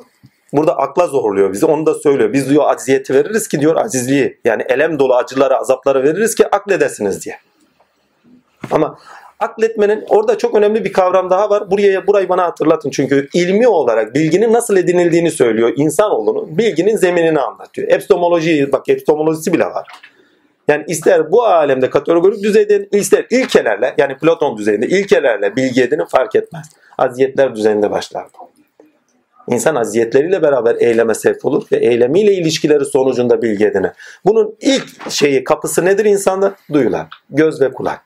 A: burada akla zorluyor bizi. Onu da söylüyor. Biz diyor acziyeti veririz ki diyor acizliği. Yani elem dolu acıları, azapları veririz ki akledesiniz diye. Ama akletmenin orada çok önemli bir kavram daha var. Buraya burayı bana hatırlatın. Çünkü ilmi olarak bilginin nasıl edinildiğini söylüyor. İnsanoğlunun bilginin zeminini anlatıyor. Epistemoloji bak epistemolojisi bile var. Yani ister bu alemde kategorik düzeyde ister ilkelerle yani Platon düzeyinde ilkelerle bilgi edinin fark etmez. Aziyetler düzeyinde başlar. İnsan aziyetleriyle beraber eyleme sevk olur ve eylemiyle ilişkileri sonucunda bilgi edinir. Bunun ilk şeyi kapısı nedir insanda? Duyular. Göz ve kulak.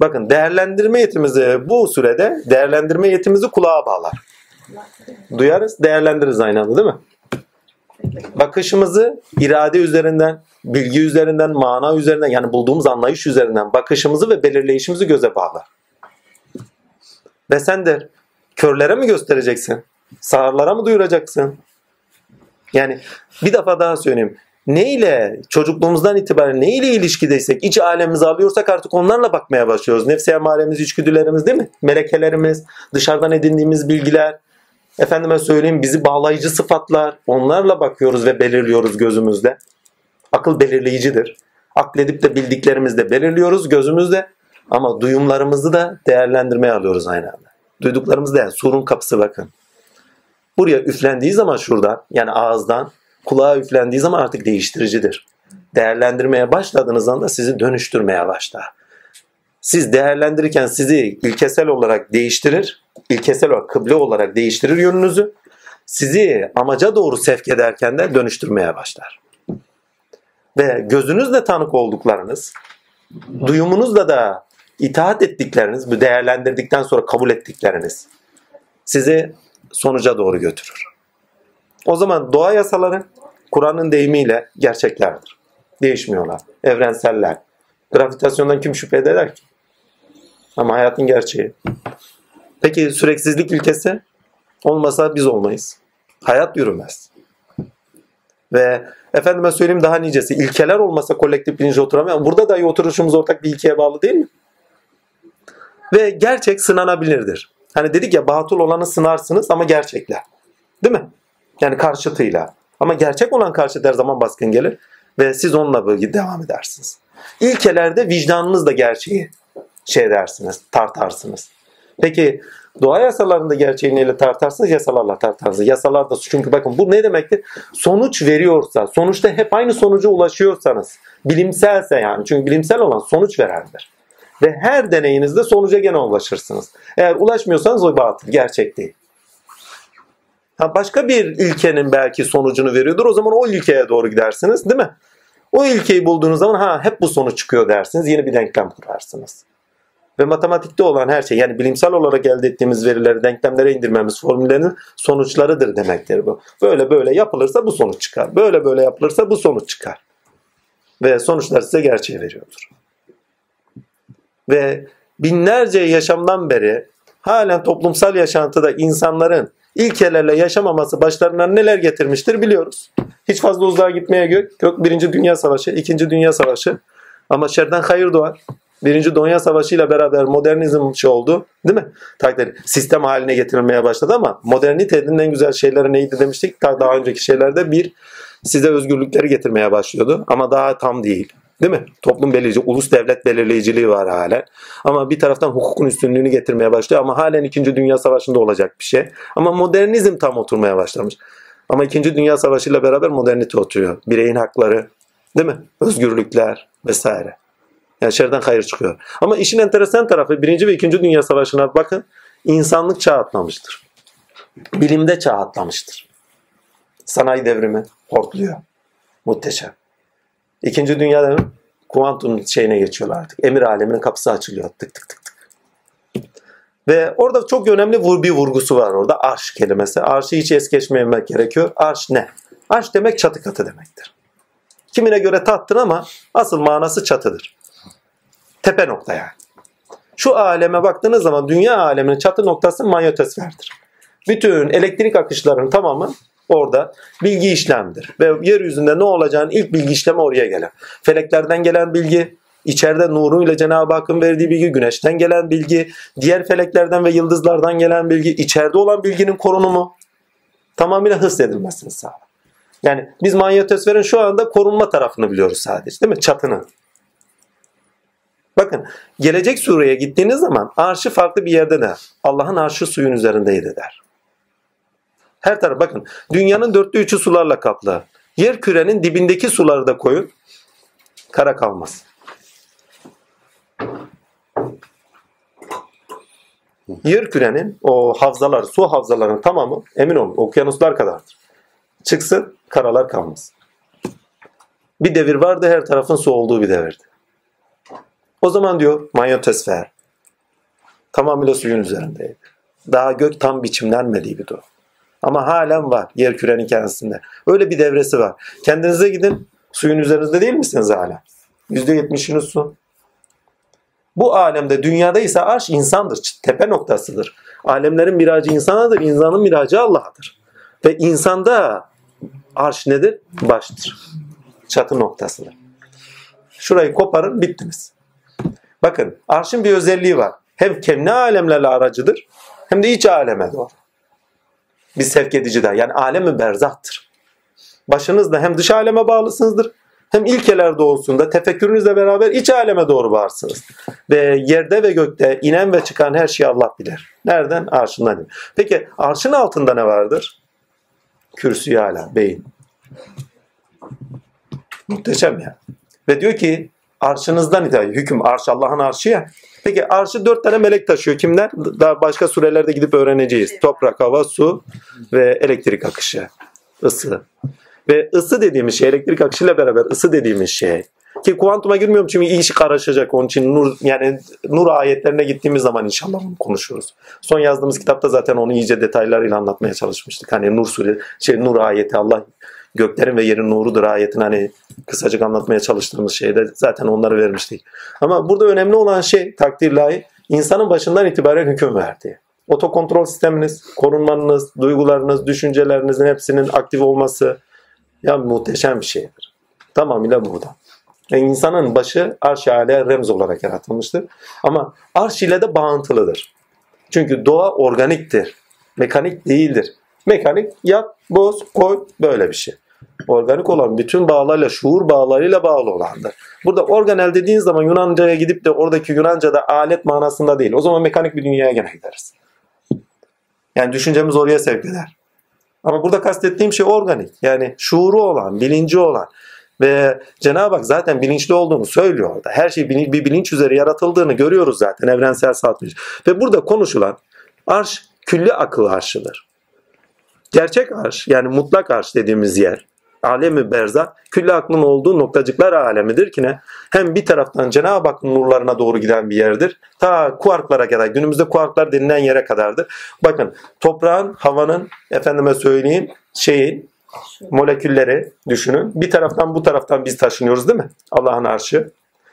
A: Bakın değerlendirme yetimizi bu sürede değerlendirme yetimizi kulağa bağlar. Duyarız, değerlendiririz aynı anda değil mi? Bakışımızı irade üzerinden, bilgi üzerinden, mana üzerinden yani bulduğumuz anlayış üzerinden bakışımızı ve belirleyişimizi göze bağlar. Ve sen de körlere mi göstereceksin? Sağırlara mı duyuracaksın? Yani bir defa daha söyleyeyim. Neyle çocukluğumuzdan itibaren neyle ilişkideysek, iç alemimizi alıyorsak artık onlarla bakmaya başlıyoruz. Nefsi emaremiz, içgüdülerimiz değil mi? Melekelerimiz, dışarıdan edindiğimiz bilgiler. efendime söyleyeyim bizi bağlayıcı sıfatlar onlarla bakıyoruz ve belirliyoruz gözümüzde. Akıl belirleyicidir. Akledip de bildiklerimizde belirliyoruz gözümüzde ama duyumlarımızı da değerlendirmeye alıyoruz aynı anda. Duyduklarımız da surun kapısı bakın. Buraya üflendiği zaman şuradan yani ağızdan kulağa üflendiği zaman artık değiştiricidir. Değerlendirmeye başladığınız anda sizi dönüştürmeye başlar. Siz değerlendirirken sizi ilkesel olarak değiştirir, ilkesel olarak kıble olarak değiştirir yönünüzü. Sizi amaca doğru sevk ederken de dönüştürmeye başlar. Ve gözünüzle tanık olduklarınız, duyumunuzla da itaat ettikleriniz, bu değerlendirdikten sonra kabul ettikleriniz sizi sonuca doğru götürür. O zaman doğa yasaları Kur'an'ın deyimiyle gerçeklerdir. Değişmiyorlar. Evrenseller. Gravitasyondan kim şüphe eder ki? Ama hayatın gerçeği. Peki süreksizlik ilkesi olmasa biz olmayız. Hayat yürümez. Ve efendime söyleyeyim daha nicesi ilkeler olmasa kolektif bilinci oturamıyor. Burada dahi oturuşumuz ortak bir ilkeye bağlı değil mi? Ve gerçek sınanabilirdir. Hani dedik ya batıl olanı sınarsınız ama gerçekle. Değil mi? Yani karşıtıyla. Ama gerçek olan karşıt her zaman baskın gelir. Ve siz onunla böyle devam edersiniz. İlkelerde vicdanınızla gerçeği şey dersiniz, tartarsınız. Peki doğa yasalarında gerçeği neyle tartarsınız? Yasalarla tartarsınız. Yasalar da çünkü bakın bu ne demektir? Sonuç veriyorsa, sonuçta hep aynı sonuca ulaşıyorsanız, bilimselse yani çünkü bilimsel olan sonuç verendir. Ve her deneyinizde sonuca gene ulaşırsınız. Eğer ulaşmıyorsanız o batıl, gerçek değil. Ha başka bir ilkenin belki sonucunu veriyordur. O zaman o ilkeye doğru gidersiniz değil mi? O ilkeyi bulduğunuz zaman ha hep bu sonuç çıkıyor dersiniz. Yeni bir denklem kurarsınız. Ve matematikte olan her şey yani bilimsel olarak elde ettiğimiz verileri denklemlere indirmemiz formüllerin sonuçlarıdır demektir bu. Böyle böyle yapılırsa bu sonuç çıkar. Böyle böyle yapılırsa bu sonuç çıkar. Ve sonuçlar size gerçeği veriyordur. Ve binlerce yaşamdan beri halen toplumsal yaşantıda insanların ilkelerle yaşamaması başlarına neler getirmiştir biliyoruz. Hiç fazla uzağa gitmeye gök. Yok Birinci Dünya Savaşı, İkinci Dünya Savaşı. Ama şerden hayır doğar. Birinci Dünya Savaşı ile beraber modernizm şey oldu. Değil mi? Takdir sistem haline getirilmeye başladı ama modernitenin en güzel şeyleri neydi demiştik. Daha önceki şeylerde bir size özgürlükleri getirmeye başlıyordu. Ama daha tam değil. Değil mi? Toplum belirleyici, ulus devlet belirleyiciliği var hala. Ama bir taraftan hukukun üstünlüğünü getirmeye başlıyor. Ama halen 2. Dünya Savaşı'nda olacak bir şey. Ama modernizm tam oturmaya başlamış. Ama 2. Dünya Savaşı ile beraber modernite oturuyor. Bireyin hakları, değil mi? Özgürlükler vesaire. Yani şerden hayır çıkıyor. Ama işin enteresan tarafı 1. ve 2. Dünya Savaşı'na bakın. insanlık çağ atlamıştır. Bilimde çağ atlamıştır. Sanayi devrimi hortluyor. Muhteşem. İkinci Dünya Devrimi kuantum şeyine geçiyorlar artık. Emir aleminin kapısı açılıyor. Tık tık tık tık. Ve orada çok önemli bir vurgusu var orada. Arş kelimesi. Arşı hiç es geçmemek gerekiyor. Arş ne? Arş demek çatı katı demektir. Kimine göre tattır ama asıl manası çatıdır. Tepe nokta yani. Şu aleme baktığınız zaman dünya aleminin çatı noktası manyetosferdir. Bütün elektrik akışlarının tamamı orada bilgi işlemdir. Ve yeryüzünde ne olacağını ilk bilgi işlemi oraya gelen. Feleklerden gelen bilgi, içeride nuruyla Cenab-ı Hakk'ın verdiği bilgi, güneşten gelen bilgi, diğer feleklerden ve yıldızlardan gelen bilgi, içeride olan bilginin korunumu tamamıyla hissedilmesini sağlar. Yani biz manyetosferin şu anda korunma tarafını biliyoruz sadece değil mi? Çatını. Bakın gelecek sureye gittiğiniz zaman arşı farklı bir yerde de Allah'ın arşı suyun üzerindeydi der. Her taraf bakın dünyanın dörtte üçü sularla kaplı. Yer kürenin dibindeki suları da koyun. Kara kalmaz. Yer kürenin o havzalar, su havzalarının tamamı emin olun okyanuslar kadardır. Çıksın karalar kalmaz. Bir devir vardı her tarafın su olduğu bir devirdi. O zaman diyor manyetosfer tamamıyla suyun üzerindeydi. Daha gök tam biçimlenmediği bir durum. Ama halen var yer kürenin kendisinde. Öyle bir devresi var. Kendinize gidin. Suyun üzerinde değil misiniz hala? %70'iniz su. Bu alemde dünyada ise arş insandır. Tepe noktasıdır. Alemlerin miracı insanadır. insanın miracı Allah'adır. Ve insanda arş nedir? Baştır. Çatı noktasıdır. Şurayı koparın bittiniz. Bakın arşın bir özelliği var. Hem kendi alemlerle aracıdır hem de iç aleme doğru. Bir sevk edici daha. Yani alemi berzahtır. Başınız da hem dış aleme bağlısınızdır hem ilkeler doğusunda tefekkürünüzle beraber iç aleme doğru varsınız. Ve yerde ve gökte inen ve çıkan her şeyi Allah bilir. Nereden? Arşından. Peki arşın altında ne vardır? Kürsü hala, beyin. Muhteşem ya. Ve diyor ki arşınızdan itibaren hüküm arş Allah'ın arşı ya. Peki arşı dört tane melek taşıyor. Kimler? Daha başka surelerde gidip öğreneceğiz. Toprak, hava, su ve elektrik akışı. Isı. Ve ısı dediğimiz şey elektrik akışıyla beraber ısı dediğimiz şey ki kuantuma girmiyorum çünkü iş karışacak onun için nur yani nur ayetlerine gittiğimiz zaman inşallah bunu konuşuruz. Son yazdığımız kitapta zaten onu iyice detaylarıyla anlatmaya çalışmıştık. Hani nur sure şey nur ayeti Allah göklerin ve yerin nurudur ayetin hani kısacık anlatmaya çalıştığımız şeyde zaten onları vermiştik. Ama burada önemli olan şey takdir layık insanın başından itibaren hüküm verdi. Otokontrol sisteminiz, korunmanız, duygularınız, düşüncelerinizin hepsinin aktif olması ya muhteşem bir şeydir. Tamamıyla burada. Yani insanın başı arş ile remz olarak yaratılmıştır. Ama arş ile de bağıntılıdır. Çünkü doğa organiktir. Mekanik değildir. Mekanik yap, boz, koy böyle bir şey. Organik olan bütün bağlarla, şuur bağlarıyla bağlı olandır. Burada organel dediğin zaman Yunanca'ya gidip de oradaki Yunanca'da alet manasında değil. O zaman mekanik bir dünyaya gene gideriz. Yani düşüncemiz oraya sevk eder. Ama burada kastettiğim şey organik. Yani şuuru olan, bilinci olan. Ve Cenab-ı Hak zaten bilinçli olduğunu söylüyor orada. Her şey bir bilinç üzere yaratıldığını görüyoruz zaten evrensel saat Ve burada konuşulan arş külli akıl arşıdır. Gerçek arş yani mutlak arş dediğimiz yer alemi berza külli aklın olduğu noktacıklar alemidir ki ne? Hem bir taraftan Cenab-ı Hakk'ın nurlarına doğru giden bir yerdir. Ta kuarklara kadar günümüzde kuarklar denilen yere kadardır. Bakın toprağın, havanın efendime söyleyeyim şeyin molekülleri düşünün. Bir taraftan bu taraftan biz taşınıyoruz değil mi? Allah'ın arşı.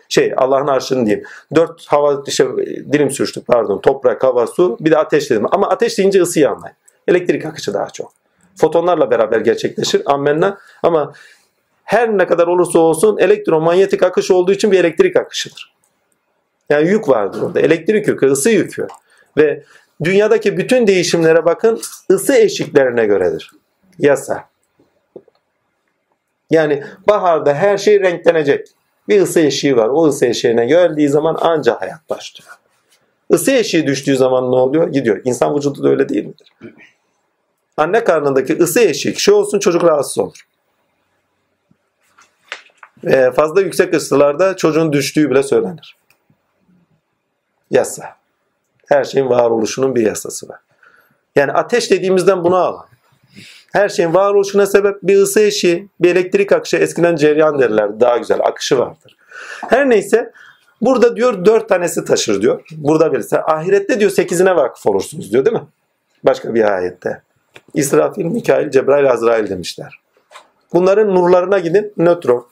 A: Şey Allah'ın arşını diyeyim. Dört hava işte dilim sürçtük pardon. Toprak, hava, su bir de ateş dedim. Ama ateş deyince ısıyı anlayın. Elektrik akışı daha çok. Fotonlarla beraber gerçekleşir. Ammenna. Ama her ne kadar olursa olsun elektromanyetik akış olduğu için bir elektrik akışıdır. Yani yük vardır orada. Elektrik yükü, ısı yükü. Ve dünyadaki bütün değişimlere bakın ısı eşiklerine göredir. Yasa. Yani baharda her şey renklenecek. Bir ısı eşiği var. O ısı eşiğine geldiği zaman ancak hayat başlıyor. Isı eşiği düştüğü zaman ne oluyor? Gidiyor. İnsan vücudu da öyle değil midir? Anne karnındaki ısı eşik şey olsun çocuk rahatsız olur. Ee, fazla yüksek ısılarda çocuğun düştüğü bile söylenir. Yasa. Her şeyin varoluşunun bir yasası var. Yani ateş dediğimizden bunu al. Her şeyin varoluşuna sebep bir ısı eşiği, bir elektrik akışı. Eskiden cereyan derler. Daha güzel akışı vardır. Her neyse burada diyor dört tanesi taşır diyor. Burada birisi. Ahirette diyor sekizine vakıf olursunuz diyor değil mi? Başka bir ayette. İsrafil, Mikail, Cebrail, Azrail demişler. Bunların nurlarına gidin. Nötron,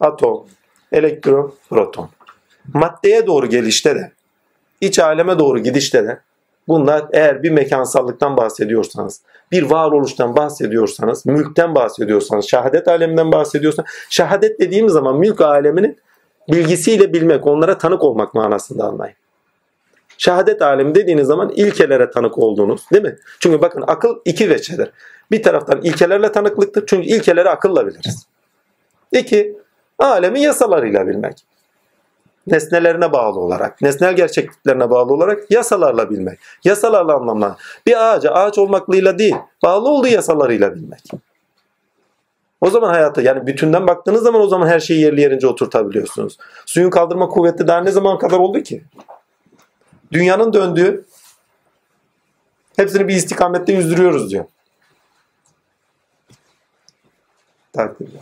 A: atom, elektron, proton. Maddeye doğru gelişte de, iç aleme doğru gidişte de bunlar eğer bir mekansallıktan bahsediyorsanız, bir varoluştan bahsediyorsanız, mülkten bahsediyorsanız, şehadet aleminden bahsediyorsanız, şehadet dediğimiz zaman mülk aleminin bilgisiyle bilmek, onlara tanık olmak manasında anlayın. Şehadet alemi dediğiniz zaman ilkelere tanık olduğunuz değil mi? Çünkü bakın akıl iki veçedir. Bir taraftan ilkelerle tanıklıktır. Çünkü ilkeleri akılla biliriz. İki, alemi yasalarıyla bilmek. Nesnelerine bağlı olarak, nesnel gerçekliklerine bağlı olarak yasalarla bilmek. Yasalarla anlamlar. Bir ağaca ağaç olmaklığıyla değil, bağlı olduğu yasalarıyla bilmek. O zaman hayata yani bütünden baktığınız zaman o zaman her şeyi yerli yerince oturtabiliyorsunuz. Suyun kaldırma kuvveti daha ne zaman kadar oldu ki? Dünyanın döndüğü hepsini bir istikamette yüzdürüyoruz diyor. Takdirde.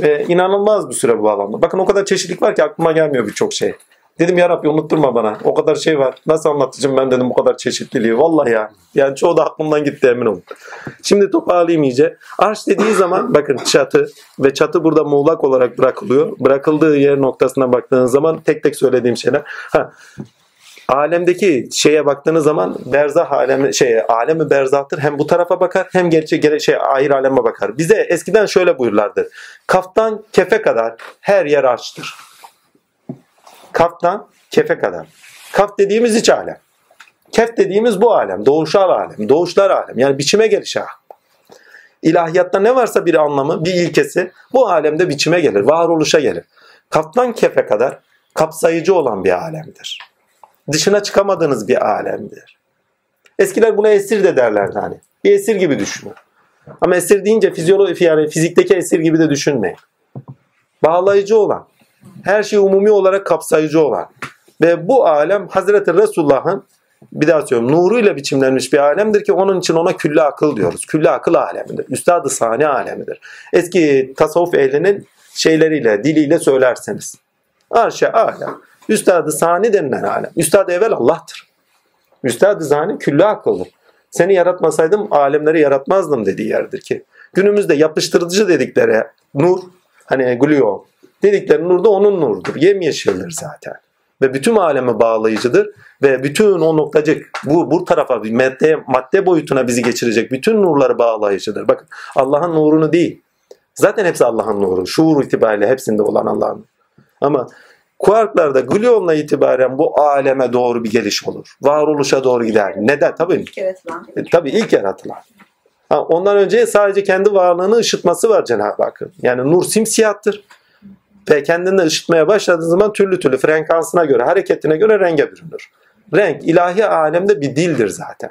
A: Ve inanılmaz bir süre bu alanda. Bakın o kadar çeşitlilik var ki aklıma gelmiyor birçok şey. Dedim ya Rabbi unutturma bana. O kadar şey var. Nasıl anlatacağım ben dedim bu kadar çeşitliliği. Vallahi ya. Yani çoğu da aklımdan gitti emin olun. Şimdi toparlayayım iyice. Arş dediği zaman bakın çatı ve çatı burada muğlak olarak bırakılıyor. Bırakıldığı yer noktasına baktığınız zaman tek tek söylediğim şeyler. Ha, alemdeki şeye baktığınız zaman berzah alemi şey alemi berzahtır. Hem bu tarafa bakar hem gerçek şey ahir aleme bakar. Bize eskiden şöyle buyurlardı. Kaftan kefe kadar her yer arştır. Kaftan kefe kadar. Kaf dediğimiz iç alem. Kef dediğimiz bu alem, doğuşal alem, doğuşlar alem. Yani biçime geliş alem. İlahiyatta ne varsa bir anlamı, bir ilkesi bu alemde biçime gelir, varoluşa gelir. Kaptan kefe kadar kapsayıcı olan bir alemdir. Dışına çıkamadığınız bir alemdir. Eskiler buna esir de derlerdi hani. Bir esir gibi düşünün. Ama esir deyince fizyoloji yani fizikteki esir gibi de düşünmeyin. Bağlayıcı olan, her şey umumi olarak kapsayıcı olan ve bu alem Hazreti Resulullah'ın bir daha söylüyorum nuruyla biçimlenmiş bir alemdir ki onun için ona külle akıl diyoruz. Külle akıl alemidir. Üstad-ı sani alemidir. Eski tasavvuf ehlinin şeyleriyle, diliyle söylerseniz. Arşa alem. Üstad-ı sani denilen alem. Üstad evvel Allah'tır. Üstad-ı sani külle akıldır. Seni yaratmasaydım alemleri yaratmazdım dediği yerdir ki. Günümüzde yapıştırıcı dedikleri nur, hani gluon dedikleri nur da onun nurudur. Yemyeşildir zaten. Ve bütün alemi bağlayıcıdır. Ve bütün o noktacık bu, bu tarafa bir madde, madde boyutuna bizi geçirecek bütün nurları bağlayıcıdır. Bakın Allah'ın nurunu değil. Zaten hepsi Allah'ın nuru. Şuur itibariyle hepsinde olan Allah'ın. Ama kuarklarda gluonla itibaren bu aleme doğru bir geliş olur. Varoluşa doğru gider. Neden? Tabii
B: Yaratılan.
A: e, tabii ilk yaratılan. Ha, ondan önce sadece kendi varlığını ışıtması var Cenab-ı Hakk'ın. Yani nur simsiyahtır. Ve kendini ışıtmaya başladığı zaman türlü türlü frekansına göre, hareketine göre renge bürünür. Renk ilahi alemde bir dildir zaten.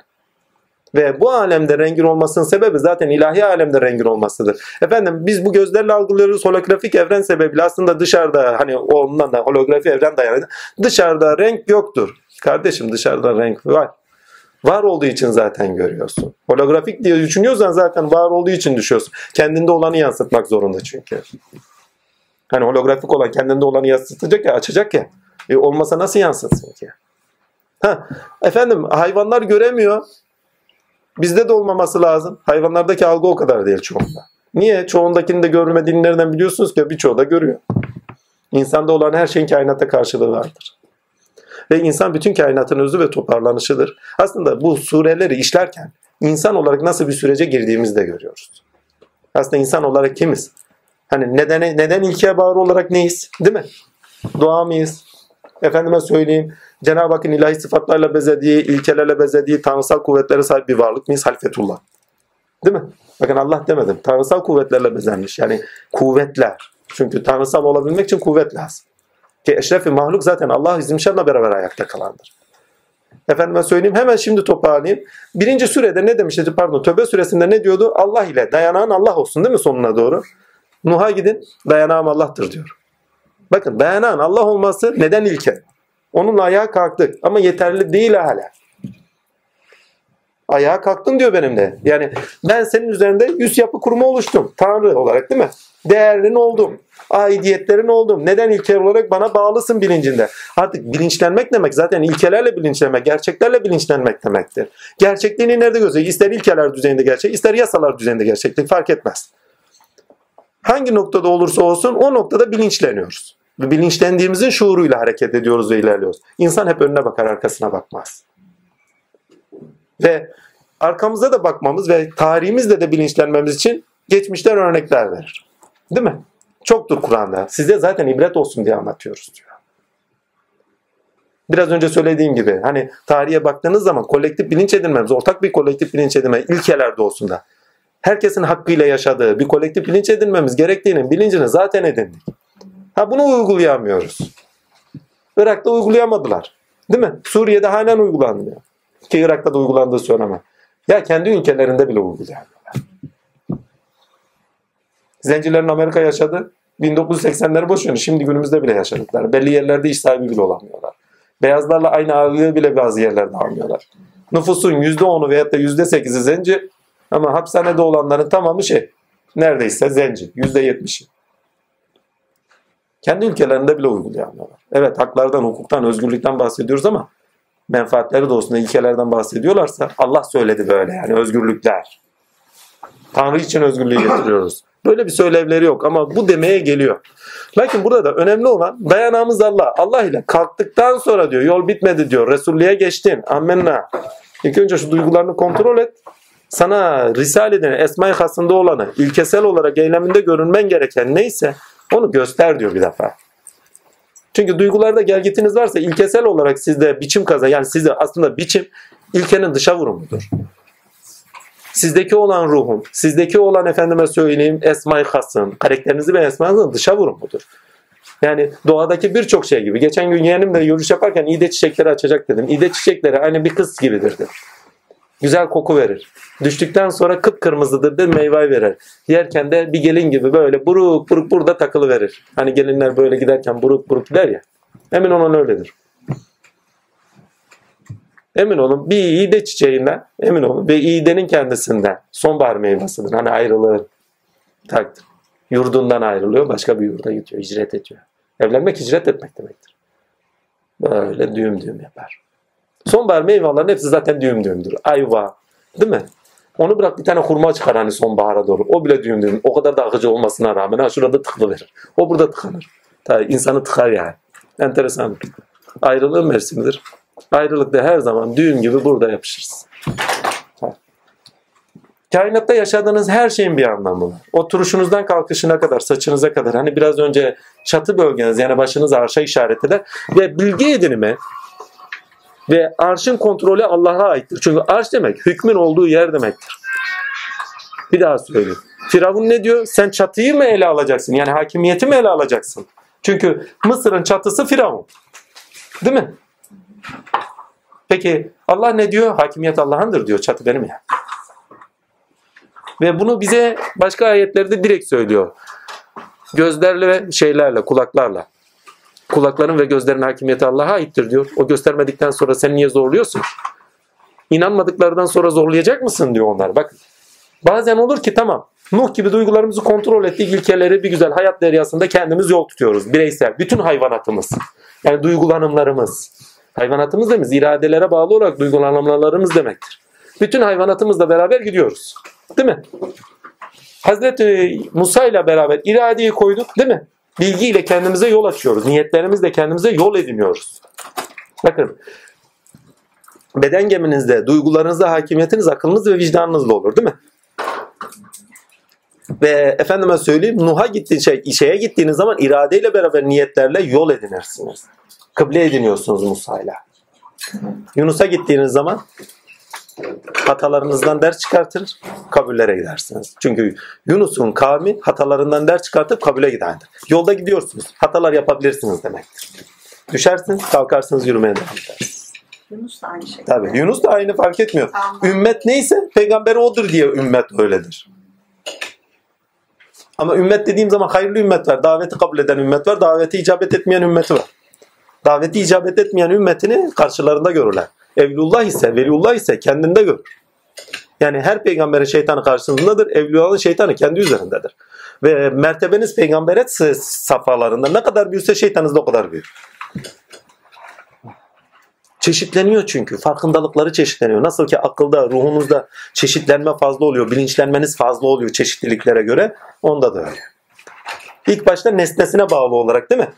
A: Ve bu alemde rengin olmasının sebebi zaten ilahi alemde rengin olmasıdır. Efendim biz bu gözlerle algılıyoruz holografik evren sebebiyle aslında dışarıda hani ondan da holografi evren dayanıyor. Dışarıda renk yoktur. Kardeşim dışarıda renk var. Var olduğu için zaten görüyorsun. Holografik diye düşünüyorsan zaten var olduğu için düşüyorsun. Kendinde olanı yansıtmak zorunda çünkü. Hani holografik olan kendinde olanı yansıtacak ya, açacak ya. E olmasa nasıl yansıtsın ki? Ha, efendim hayvanlar göremiyor. Bizde de olmaması lazım. Hayvanlardaki algı o kadar değil çoğunda. Niye? Çoğundakini de görmediğini nereden biliyorsunuz ki? Birçoğu da görüyor. İnsanda olan her şeyin kainata karşılığı vardır. Ve insan bütün kainatın özü ve toparlanışıdır. Aslında bu sureleri işlerken insan olarak nasıl bir sürece girdiğimizi de görüyoruz. Aslında insan olarak kimiz? Hani neden, neden ilke bağır olarak neyiz? Değil mi? Doğa mıyız? Efendime söyleyeyim. Cenab-ı Hakk'ın ilahi sıfatlarla bezediği, ilkelerle bezediği, tanrısal kuvvetlere sahip bir varlık mıyız? Halfetullah. Değil mi? Bakın Allah demedim. Tanrısal kuvvetlerle bezenmiş. Yani kuvvetler. Çünkü tanrısal olabilmek için kuvvet lazım. Ki eşrefi mahluk zaten Allah izimşanla beraber ayakta kalandır. Efendime söyleyeyim hemen şimdi toparlayayım. Birinci surede ne demişti pardon Tövbe suresinde ne diyordu? Allah ile dayanağın Allah olsun değil mi sonuna doğru? Nuh'a gidin dayanağım Allah'tır diyor. Bakın dayanağın Allah olması neden ilke? Onunla ayağa kalktık ama yeterli değil hala. Ayağa kalktın diyor benimle. Yani ben senin üzerinde yüz yapı kurumu oluştum. Tanrı olarak değil mi? Değerlin oldum. Aidiyetlerin oldum. Neden ilkel olarak bana bağlısın bilincinde. Artık bilinçlenmek demek zaten ilkelerle bilinçlenmek, gerçeklerle bilinçlenmek demektir. Gerçekliğini nerede gözüyor? İster ilkeler düzeyinde gerçek, ister yasalar düzeyinde gerçeklik fark etmez. Hangi noktada olursa olsun o noktada bilinçleniyoruz. Ve bilinçlendiğimizin şuuruyla hareket ediyoruz ve ilerliyoruz. İnsan hep önüne bakar, arkasına bakmaz. Ve arkamıza da bakmamız ve tarihimizle de bilinçlenmemiz için geçmişten örnekler verir. Değil mi? Çoktur Kur'an'da. Size zaten ibret olsun diye anlatıyoruz diyor. Biraz önce söylediğim gibi hani tarihe baktığınız zaman kolektif bilinç edinmemiz, ortak bir kolektif bilinç edinme ilkelerde olsun da herkesin hakkıyla yaşadığı bir kolektif bilinç edinmemiz gerektiğinin bilincini zaten edindik. Ha bunu uygulayamıyoruz. Irak'ta uygulayamadılar. Değil mi? Suriye'de halen uygulanmıyor. Ki Irak'ta da uygulandığı söylemem. Ya kendi ülkelerinde bile uygulayamıyorlar. Zencilerin Amerika yaşadı. 1980'leri boş verin. Şimdi günümüzde bile yaşadıklar. Belli yerlerde iş sahibi bile olamıyorlar. Beyazlarla aynı ağırlığı bile bazı yerlerde almıyorlar. Nüfusun %10'u veyahut da %8'i zenci ama hapishanede olanların tamamı şey neredeyse zenci. %70'i. Kendi ülkelerinde bile uygulayamıyorlar. Evet haklardan, hukuktan, özgürlükten bahsediyoruz ama menfaatleri doğusunda ilkelerden bahsediyorlarsa Allah söyledi böyle yani özgürlükler. Tanrı için özgürlüğü getiriyoruz. Böyle bir söylevleri yok ama bu demeye geliyor. Lakin burada da önemli olan dayanağımız Allah. Allah ile kalktıktan sonra diyor yol bitmedi diyor. Resulliğe geçtin. Ammenna. İlk önce şu duygularını kontrol et. Sana Risale'den Esma-i Has'ında olanı ilkesel olarak eyleminde görünmen gereken neyse onu göster diyor bir defa. Çünkü duygularda gelgitiniz varsa ilkesel olarak sizde biçim kaza yani sizde aslında biçim ilkenin dışa vurumudur. Sizdeki olan ruhum, sizdeki olan efendime söyleyeyim esma-i hasım, karakterinizi ve esmanızın dışa vurumudur. Yani doğadaki birçok şey gibi. Geçen gün yeğenimle yürüyüş yaparken ide çiçekleri açacak dedim. İde çiçekleri aynı bir kız gibidir dedim. Güzel koku verir. Düştükten sonra kıpkırmızıdır de meyve verir. Yerken de bir gelin gibi böyle buruk buruk burada takılı verir. Hani gelinler böyle giderken buruk buruk gider ya. Emin olun öyledir. Emin olun bir iğde çiçeğinden emin olun ve iğdenin kendisinden sonbahar meyvasıdır. Hani ayrılır takdir. Yurdundan ayrılıyor başka bir yurda gidiyor. Hicret ediyor. Evlenmek hicret etmek demektir. Böyle düğüm düğüm yapar. Sonbahar meyvelerin hepsi zaten düğüm düğümdür. Ayva değil mi? Onu bırak bir tane hurma çıkar hani sonbahara doğru. O bile düğüm düğüm. O kadar da akıcı olmasına rağmen ha şurada tıklı verir. O burada tıkanır. Tabii insanı tıkar yani. Enteresan. Ayrılığın mevsimidir. Ayrılıkta her zaman düğüm gibi burada yapışırız. Kainatta yaşadığınız her şeyin bir anlamı var. Oturuşunuzdan kalkışına kadar, saçınıza kadar. Hani biraz önce çatı bölgeniz yani başınız arşa işaret eder. Ve bilgi edinimi ve arşın kontrolü Allah'a aittir. Çünkü arş demek hükmün olduğu yer demektir. Bir daha söyleyeyim. Firavun ne diyor? Sen çatıyı mı ele alacaksın? Yani hakimiyeti mi ele alacaksın? Çünkü Mısır'ın çatısı Firavun. Değil mi? Peki Allah ne diyor? Hakimiyet Allah'ındır diyor. Çatı benim ya. Ve bunu bize başka ayetlerde direkt söylüyor. Gözlerle şeylerle, kulaklarla. Kulakların ve gözlerin hakimiyeti Allah'a aittir diyor. O göstermedikten sonra sen niye zorluyorsun? İnanmadıklarından sonra zorlayacak mısın diyor onlar. Bak bazen olur ki tamam Nuh gibi duygularımızı kontrol ettik ilkeleri bir güzel hayat deryasında kendimiz yol tutuyoruz. Bireysel. Bütün hayvanatımız. Yani duygulanımlarımız. Hayvanatımız dememiz iradelere bağlı olarak duygulanımlarımız demektir. Bütün hayvanatımızla beraber gidiyoruz. Değil mi? Hazreti Musa ile beraber iradeyi koyduk değil mi? Bilgiyle kendimize yol açıyoruz. Niyetlerimizle kendimize yol ediniyoruz. Bakın beden geminizde, duygularınızda hakimiyetiniz akılınız ve vicdanınızla olur değil mi? Ve efendime söyleyeyim Nuh'a gittiğin şey, şeye gittiğiniz zaman iradeyle beraber niyetlerle yol edinirsiniz. Kıble ediniyorsunuz Musa'yla. Yunus'a gittiğiniz zaman hatalarınızdan ders çıkartır, kabullere gidersiniz. Çünkü Yunus'un kavmi hatalarından ders çıkartıp kabule gidendir. Yolda gidiyorsunuz. Hatalar yapabilirsiniz demektir. Düşersiniz, kalkarsınız yürümeye devam edersiniz.
B: Yunus da aynı şey.
A: Tabii. Yunus da aynı fark etmiyor.
B: Tamam.
A: Ümmet neyse peygamberi odur diye ümmet öyledir. Ama ümmet dediğim zaman hayırlı ümmet var. Daveti kabul eden ümmet var. Daveti icabet etmeyen ümmeti var. Daveti icabet etmeyen ümmetini karşılarında görürler. Evlullah ise, veliullah ise kendinde görür. Yani her peygamberin şeytanı karşısındadır. Evliyaullah'ın şeytanı kendi üzerindedir. Ve mertebeniz peygamberet safhalarında ne kadar büyürse şeytanınız da o kadar büyür. Çeşitleniyor çünkü. Farkındalıkları çeşitleniyor. Nasıl ki akılda, ruhunuzda çeşitlenme fazla oluyor. Bilinçlenmeniz fazla oluyor çeşitliliklere göre. Onda da öyle. İlk başta nesnesine bağlı olarak değil mi?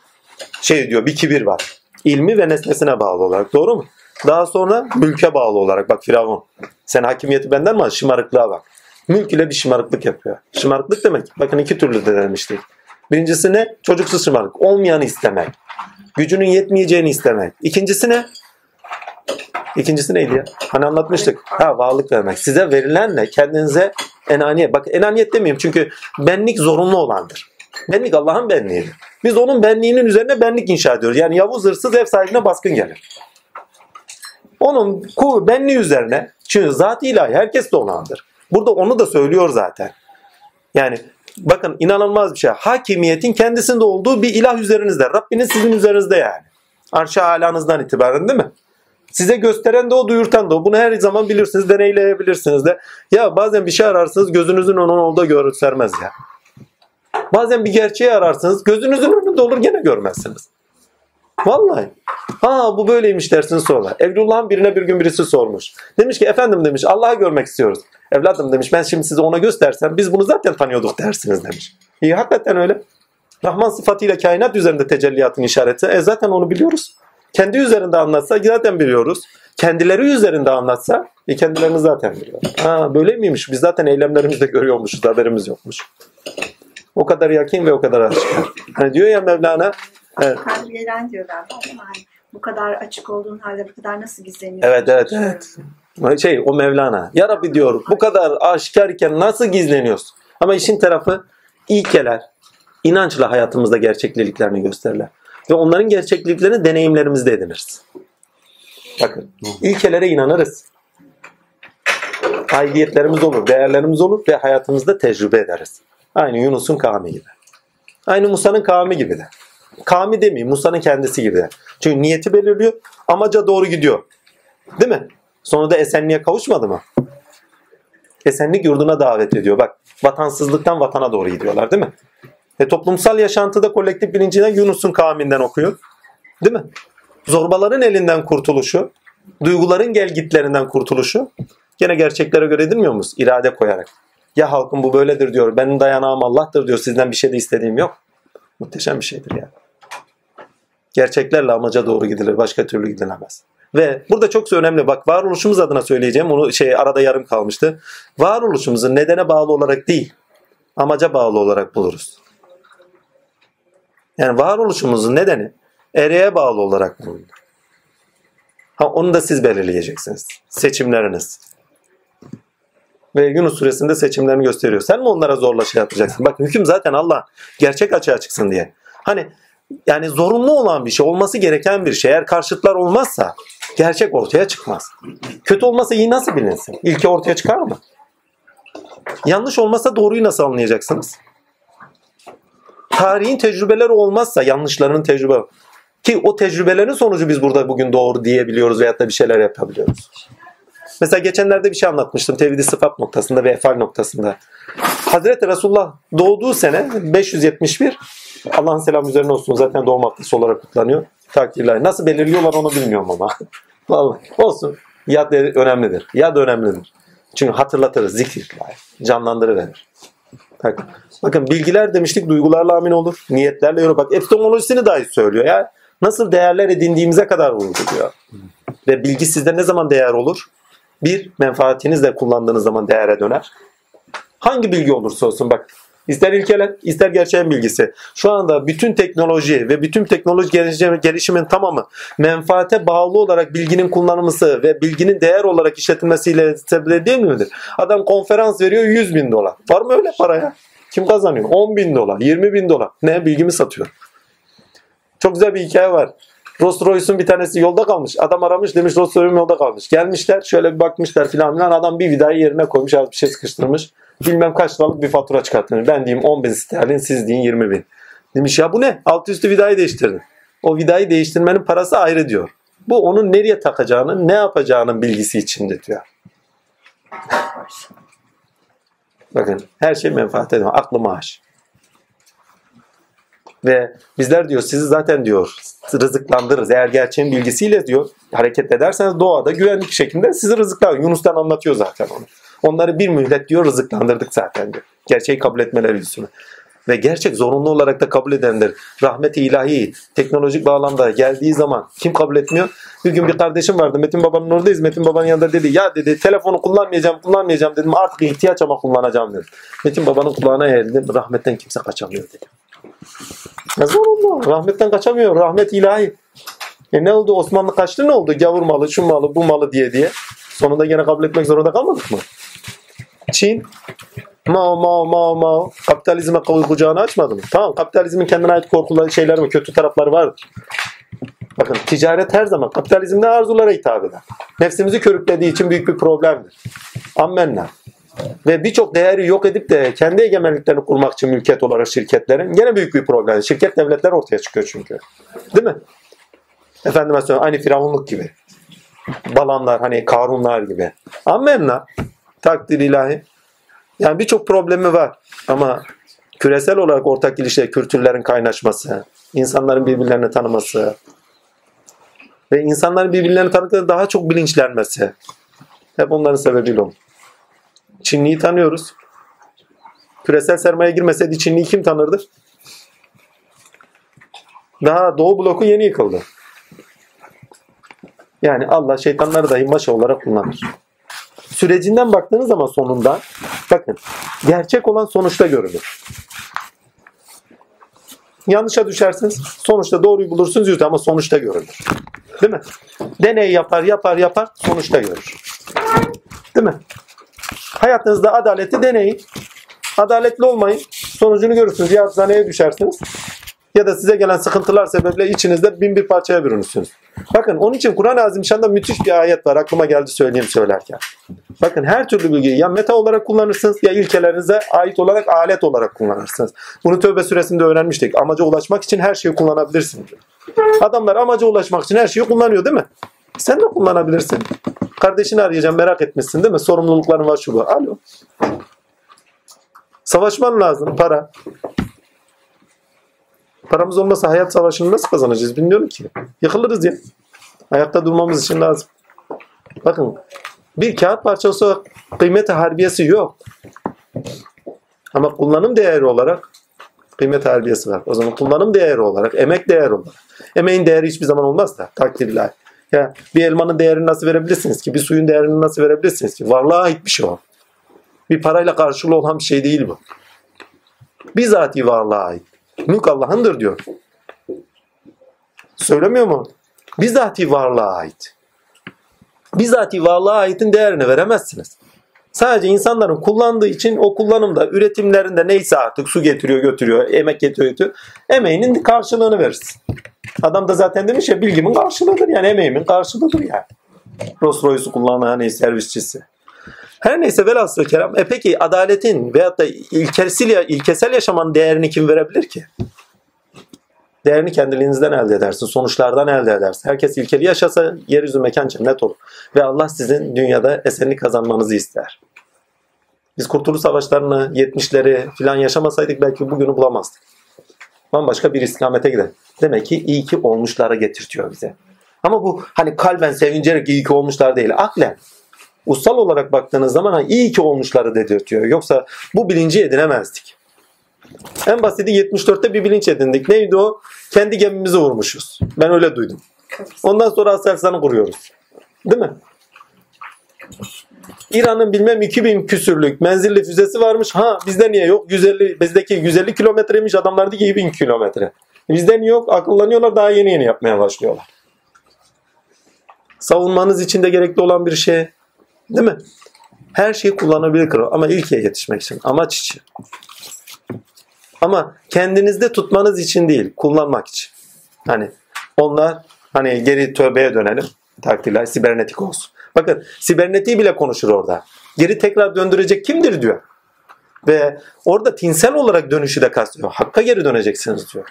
A: Şey diyor bir kibir var. İlmi ve nesnesine bağlı olarak. Doğru mu? Daha sonra mülke bağlı olarak. Bak Firavun. Sen hakimiyeti benden mi al? Şımarıklığa bak. Mülk ile bir şımarıklık yapıyor. Şımarıklık demek. Bakın iki türlü de demiştik. Birincisi ne? Çocuksuz şımarık. Olmayanı istemek. Gücünün yetmeyeceğini istemek. İkincisi ne? İkincisi neydi ya? Hani anlatmıştık. Ha varlık vermek. Size verilenle kendinize enaniyet. Bak enaniyet demeyeyim çünkü benlik zorunlu olandır. Benlik Allah'ın benliğidir. Biz onun benliğinin üzerine benlik inşa ediyoruz. Yani Yavuz hırsız ev sahibine baskın gelir. Onun ku benliği üzerine çünkü zat ilahi herkes de olandır. Burada onu da söylüyor zaten. Yani bakın inanılmaz bir şey. Hakimiyetin kendisinde olduğu bir ilah üzerinizde. Rabbiniz sizin üzerinizde yani. Arş-ı alanızdan itibaren değil mi? Size gösteren de o, duyurtan da o. Bunu her zaman bilirsiniz, deneyleyebilirsiniz de. Ya bazen bir şey ararsınız, gözünüzün onun olduğu göstermez ya. Bazen bir gerçeği ararsınız, gözünüzün önünde olur gene görmezsiniz. Vallahi. Ha bu böyleymiş dersiniz sonra. Evlullah'ın birine bir gün birisi sormuş. Demiş ki efendim demiş Allah'ı görmek istiyoruz. Evladım demiş ben şimdi size ona göstersem biz bunu zaten tanıyorduk dersiniz demiş. İyi hakikaten öyle. Rahman sıfatıyla kainat üzerinde tecelliyatın işareti. E zaten onu biliyoruz. Kendi üzerinde anlatsa zaten biliyoruz. Kendileri üzerinde anlatsa e kendilerini zaten biliyor. Ha böyle miymiş? Biz zaten eylemlerimizde görüyormuşuz. Haberimiz yokmuş. O kadar yakin ve o kadar aşikar. Hani diyor ya Mevlana Evet.
B: Kalbiye'den diyor galiba değil mi? Hani bu kadar açık olduğun halde bu kadar nasıl gizleniyor?
A: Evet evet evet. Şey o Mevlana. Ya Rabbi diyor bu kadar aşikar iken nasıl gizleniyorsun? Ama işin tarafı ilkeler inançla hayatımızda gerçekliklerini gösterirler. Ve onların gerçekliklerini deneyimlerimizde ediniriz. Bakın ilkelere inanırız. Aidiyetlerimiz olur, değerlerimiz olur ve hayatımızda tecrübe ederiz. Aynı Yunus'un kavmi gibi. Aynı Musa'nın kavmi gibi de. Kavmi demeyeyim, Musa'nın kendisi gibi. Çünkü niyeti belirliyor, amaca doğru gidiyor. Değil mi? Sonra da esenliğe kavuşmadı mı? Esenlik yurduna davet ediyor. Bak vatansızlıktan vatana doğru gidiyorlar değil mi? E, toplumsal yaşantıda kolektif bilincinden Yunus'un kavminden okuyor. Değil mi? Zorbaların elinden kurtuluşu, duyguların gelgitlerinden kurtuluşu gene gerçeklere göre edilmiyor muyuz? İrade koyarak. Ya halkım bu böyledir diyor. Benim dayanağım Allah'tır diyor. Sizden bir şey de istediğim yok. Muhteşem bir şeydir yani. Gerçeklerle amaca doğru gidilir. Başka türlü gidilemez. Ve burada çok önemli. Bak varoluşumuz adına söyleyeceğim. Onu şey arada yarım kalmıştı. Varoluşumuzu nedene bağlı olarak değil, amaca bağlı olarak buluruz. Yani varoluşumuzun nedeni ereğe bağlı olarak bulunur. Ha, onu da siz belirleyeceksiniz. Seçimleriniz. Ve Yunus suresinde seçimlerini gösteriyor. Sen mi onlara zorla şey yapacaksın? Bak hüküm zaten Allah gerçek açığa çıksın diye. Hani yani zorunlu olan bir şey, olması gereken bir şey. Eğer karşıtlar olmazsa gerçek ortaya çıkmaz. Kötü olmasa iyi nasıl bilinsin? İlki ortaya çıkar mı? Yanlış olmasa doğruyu nasıl anlayacaksınız? Tarihin tecrübeleri olmazsa yanlışlarının tecrübe ki o tecrübelerin sonucu biz burada bugün doğru diyebiliyoruz veyahut da bir şeyler yapabiliyoruz. Mesela geçenlerde bir şey anlatmıştım tevhid sıfat noktasında ve efal noktasında. Hazreti Resulullah doğduğu sene 571 Allah'ın selamı üzerine olsun zaten doğum haftası olarak kutlanıyor. Takdirler. Nasıl belirliyorlar onu bilmiyorum ama. Vallahi olsun. Yad önemlidir. Yad önemlidir. Çünkü hatırlatırız, zikir, canlandırıverir. Bakın, bakın bilgiler demiştik duygularla amin olur. Niyetlerle yorum. Bak epistemolojisini dahi söylüyor. Ya nasıl değerler edindiğimize kadar vurguluyor. Ve bilgi sizde ne zaman değer olur? Bir, menfaatinizle kullandığınız zaman değere döner. Hangi bilgi olursa olsun bak İster ilkeler, ister gerçeğin bilgisi. Şu anda bütün teknoloji ve bütün teknoloji gelişimin tamamı menfaate bağlı olarak bilginin kullanılması ve bilginin değer olarak işletilmesiyle sebep değil midir? Adam konferans veriyor 100 bin dolar. Var mı öyle paraya? Kim kazanıyor? 10 bin dolar, 20 bin dolar. Ne? Bilgimi satıyor. Çok güzel bir hikaye var. Rolls Royce'un bir tanesi yolda kalmış. Adam aramış demiş Rolls Royce'um yolda kalmış. Gelmişler şöyle bir bakmışlar filan filan. Adam bir vidayı yerine koymuş az bir şey sıkıştırmış. Bilmem kaç liralık bir fatura çıkarttınız. Ben diyeyim 10 bin sterlin siz deyin 20 bin. Demiş ya bu ne? Alt üstü vidayı değiştirdin. O vidayı değiştirmenin parası ayrı diyor. Bu onun nereye takacağını, ne yapacağının bilgisi içinde diyor. Bakın her şey menfaat ediyor. Aklı maaş. Ve bizler diyor sizi zaten diyor rızıklandırırız. Eğer gerçeğin bilgisiyle diyor hareket ederseniz doğada güvenli bir şekilde sizi rızıklar. Yunus'tan anlatıyor zaten onu. Onları bir mühlet diyor rızıklandırdık zaten diyor. Gerçeği kabul etmeleri yüzüne. Ve gerçek zorunlu olarak da kabul edenler rahmeti ilahi teknolojik bağlamda geldiği zaman kim kabul etmiyor? Bir gün bir kardeşim vardı Metin babanın oradayız. Metin babanın yanında dedi ya dedi telefonu kullanmayacağım kullanmayacağım dedim artık ihtiyaç ama kullanacağım dedim. Metin babanın kulağına eğildim rahmetten kimse kaçamıyor dedi. Ne zorunlu rahmetten kaçamıyor rahmet ilahi. E ne oldu Osmanlı kaçtı ne oldu gavur malı şu malı bu malı diye diye. Sonunda yine kabul etmek zorunda kalmadık mı? Çin Mao Mao Mao Mao kapitalizme kucağını açmadı mı? Tamam kapitalizmin kendine ait korkuları şeyler mi kötü tarafları vardır. Bakın ticaret her zaman kapitalizmde arzulara hitap eder. Nefsimizi körüklediği için büyük bir problemdir. Ammenna. Ve birçok değeri yok edip de kendi egemenliklerini kurmak için mülkiyet olarak şirketlerin gene büyük bir problem. Şirket devletler ortaya çıkıyor çünkü. Değil mi? Efendime söyleyeyim aynı firavunluk gibi. Balanlar hani Karunlar gibi. Ammenna. Takdir ilahi. Yani birçok problemi var ama küresel olarak ortak ilişkiler, kültürlerin kaynaşması, insanların birbirlerini tanıması ve insanların birbirlerini tanıdıkları daha çok bilinçlenmesi hep onların sebebiyle olur. Çinliyi tanıyoruz. Küresel sermaye girmeseydi Çinliyi kim tanırdı? Daha Doğu bloku yeni yıkıldı. Yani Allah şeytanları dahi maşa olarak kullanır sürecinden baktığınız zaman sonunda bakın gerçek olan sonuçta görülür. Yanlışa düşersiniz. Sonuçta doğruyu bulursunuz yüzde ama sonuçta görülür. Değil mi? Deney yapar yapar yapar sonuçta görür. Değil mi? Hayatınızda adaleti deneyin. Adaletli olmayın. Sonucunu görürsünüz. Ya hapishaneye düşersiniz. Ya da size gelen sıkıntılar sebeple içinizde bin bir parçaya bürünürsünüz. Bakın onun için Kur'an-ı Azimüşşan'da müthiş bir ayet var. Aklıma geldi söyleyeyim söylerken. Bakın her türlü bilgiyi ya meta olarak kullanırsınız ya ilkelerinize ait olarak alet olarak kullanırsınız. Bunu Tövbe suresinde öğrenmiştik. Amaca ulaşmak için her şeyi kullanabilirsin. diyor. Adamlar amaca ulaşmak için her şeyi kullanıyor değil mi? Sen de kullanabilirsin. Kardeşini arayacağım merak etmişsin değil mi? Sorumlulukların var şu bu. Alo. Savaşman lazım para. Paramız olmasa hayat savaşını nasıl kazanacağız bilmiyorum ki. Yıkılırız ya. Ayakta durmamız için lazım. Bakın bir kağıt parçası kıymeti harbiyesi yok. Ama kullanım değeri olarak kıymet harbiyesi var. O zaman kullanım değeri olarak, emek değeri olarak. Emeğin değeri hiçbir zaman olmaz da takdirler. Ya bir elmanın değerini nasıl verebilirsiniz ki? Bir suyun değerini nasıl verebilirsiniz ki? Varlığa ait bir şey o. Bir parayla karşılığı olan bir şey değil bu. Bizatihi varlığa ait. Mülk Allah'ındır diyor. Söylemiyor mu? Bizatihi varlığa ait. Bizatihi varlığa aitin değerini veremezsiniz. Sadece insanların kullandığı için o kullanımda üretimlerinde neyse artık su getiriyor götürüyor, emek getiriyor götürüyor. Emeğinin karşılığını verirsin. Adam da zaten demiş ya bilgimin karşılığıdır yani emeğimin karşılığıdır yani. Rolls Royce'u kullanan hani servisçisi. Her neyse velhasıl kelam. E peki adaletin veyahut da ilkesel, ilkesel yaşamanın değerini kim verebilir ki? Değerini kendiliğinizden elde edersin. Sonuçlardan elde edersin. Herkes ilkeli yaşasa yeryüzü mekan cennet olur. Ve Allah sizin dünyada esenlik kazanmanızı ister. Biz Kurtuluş Savaşlarını, 70'leri filan yaşamasaydık belki bugünü bulamazdık. Bambaşka bir istikamete gider. Demek ki iyi ki olmuşlara getirtiyor bize. Ama bu hani kalben sevincerek iyi ki olmuşlar değil. Aklen. Ussal olarak baktığınız zaman hani iyi ki olmuşları dedirtiyor. Yoksa bu bilinci edinemezdik. En basiti 74'te bir bilinç edindik. Neydi o? Kendi gemimizi vurmuşuz. Ben öyle duydum. Ondan sonra Aselsan'ı kuruyoruz. Değil mi? İran'ın bilmem 2000 küsürlük menzilli füzesi varmış. Ha bizde niye yok? 150, bizdeki 150 kilometreymiş adamlardaki 2000 kilometre. Bizde niye yok? Akıllanıyorlar daha yeni yeni yapmaya başlıyorlar. Savunmanız için de gerekli olan bir şey. Değil mi? Her şeyi kullanabilir kral ama ilkeye yetişmek için, amaç için. Ama kendinizde tutmanız için değil, kullanmak için. Hani onlar hani geri tövbeye dönelim. Takdirler sibernetik olsun. Bakın sibernetiği bile konuşur orada. Geri tekrar döndürecek kimdir diyor. Ve orada tinsel olarak dönüşü de kastediyor. Hakka geri döneceksiniz diyor.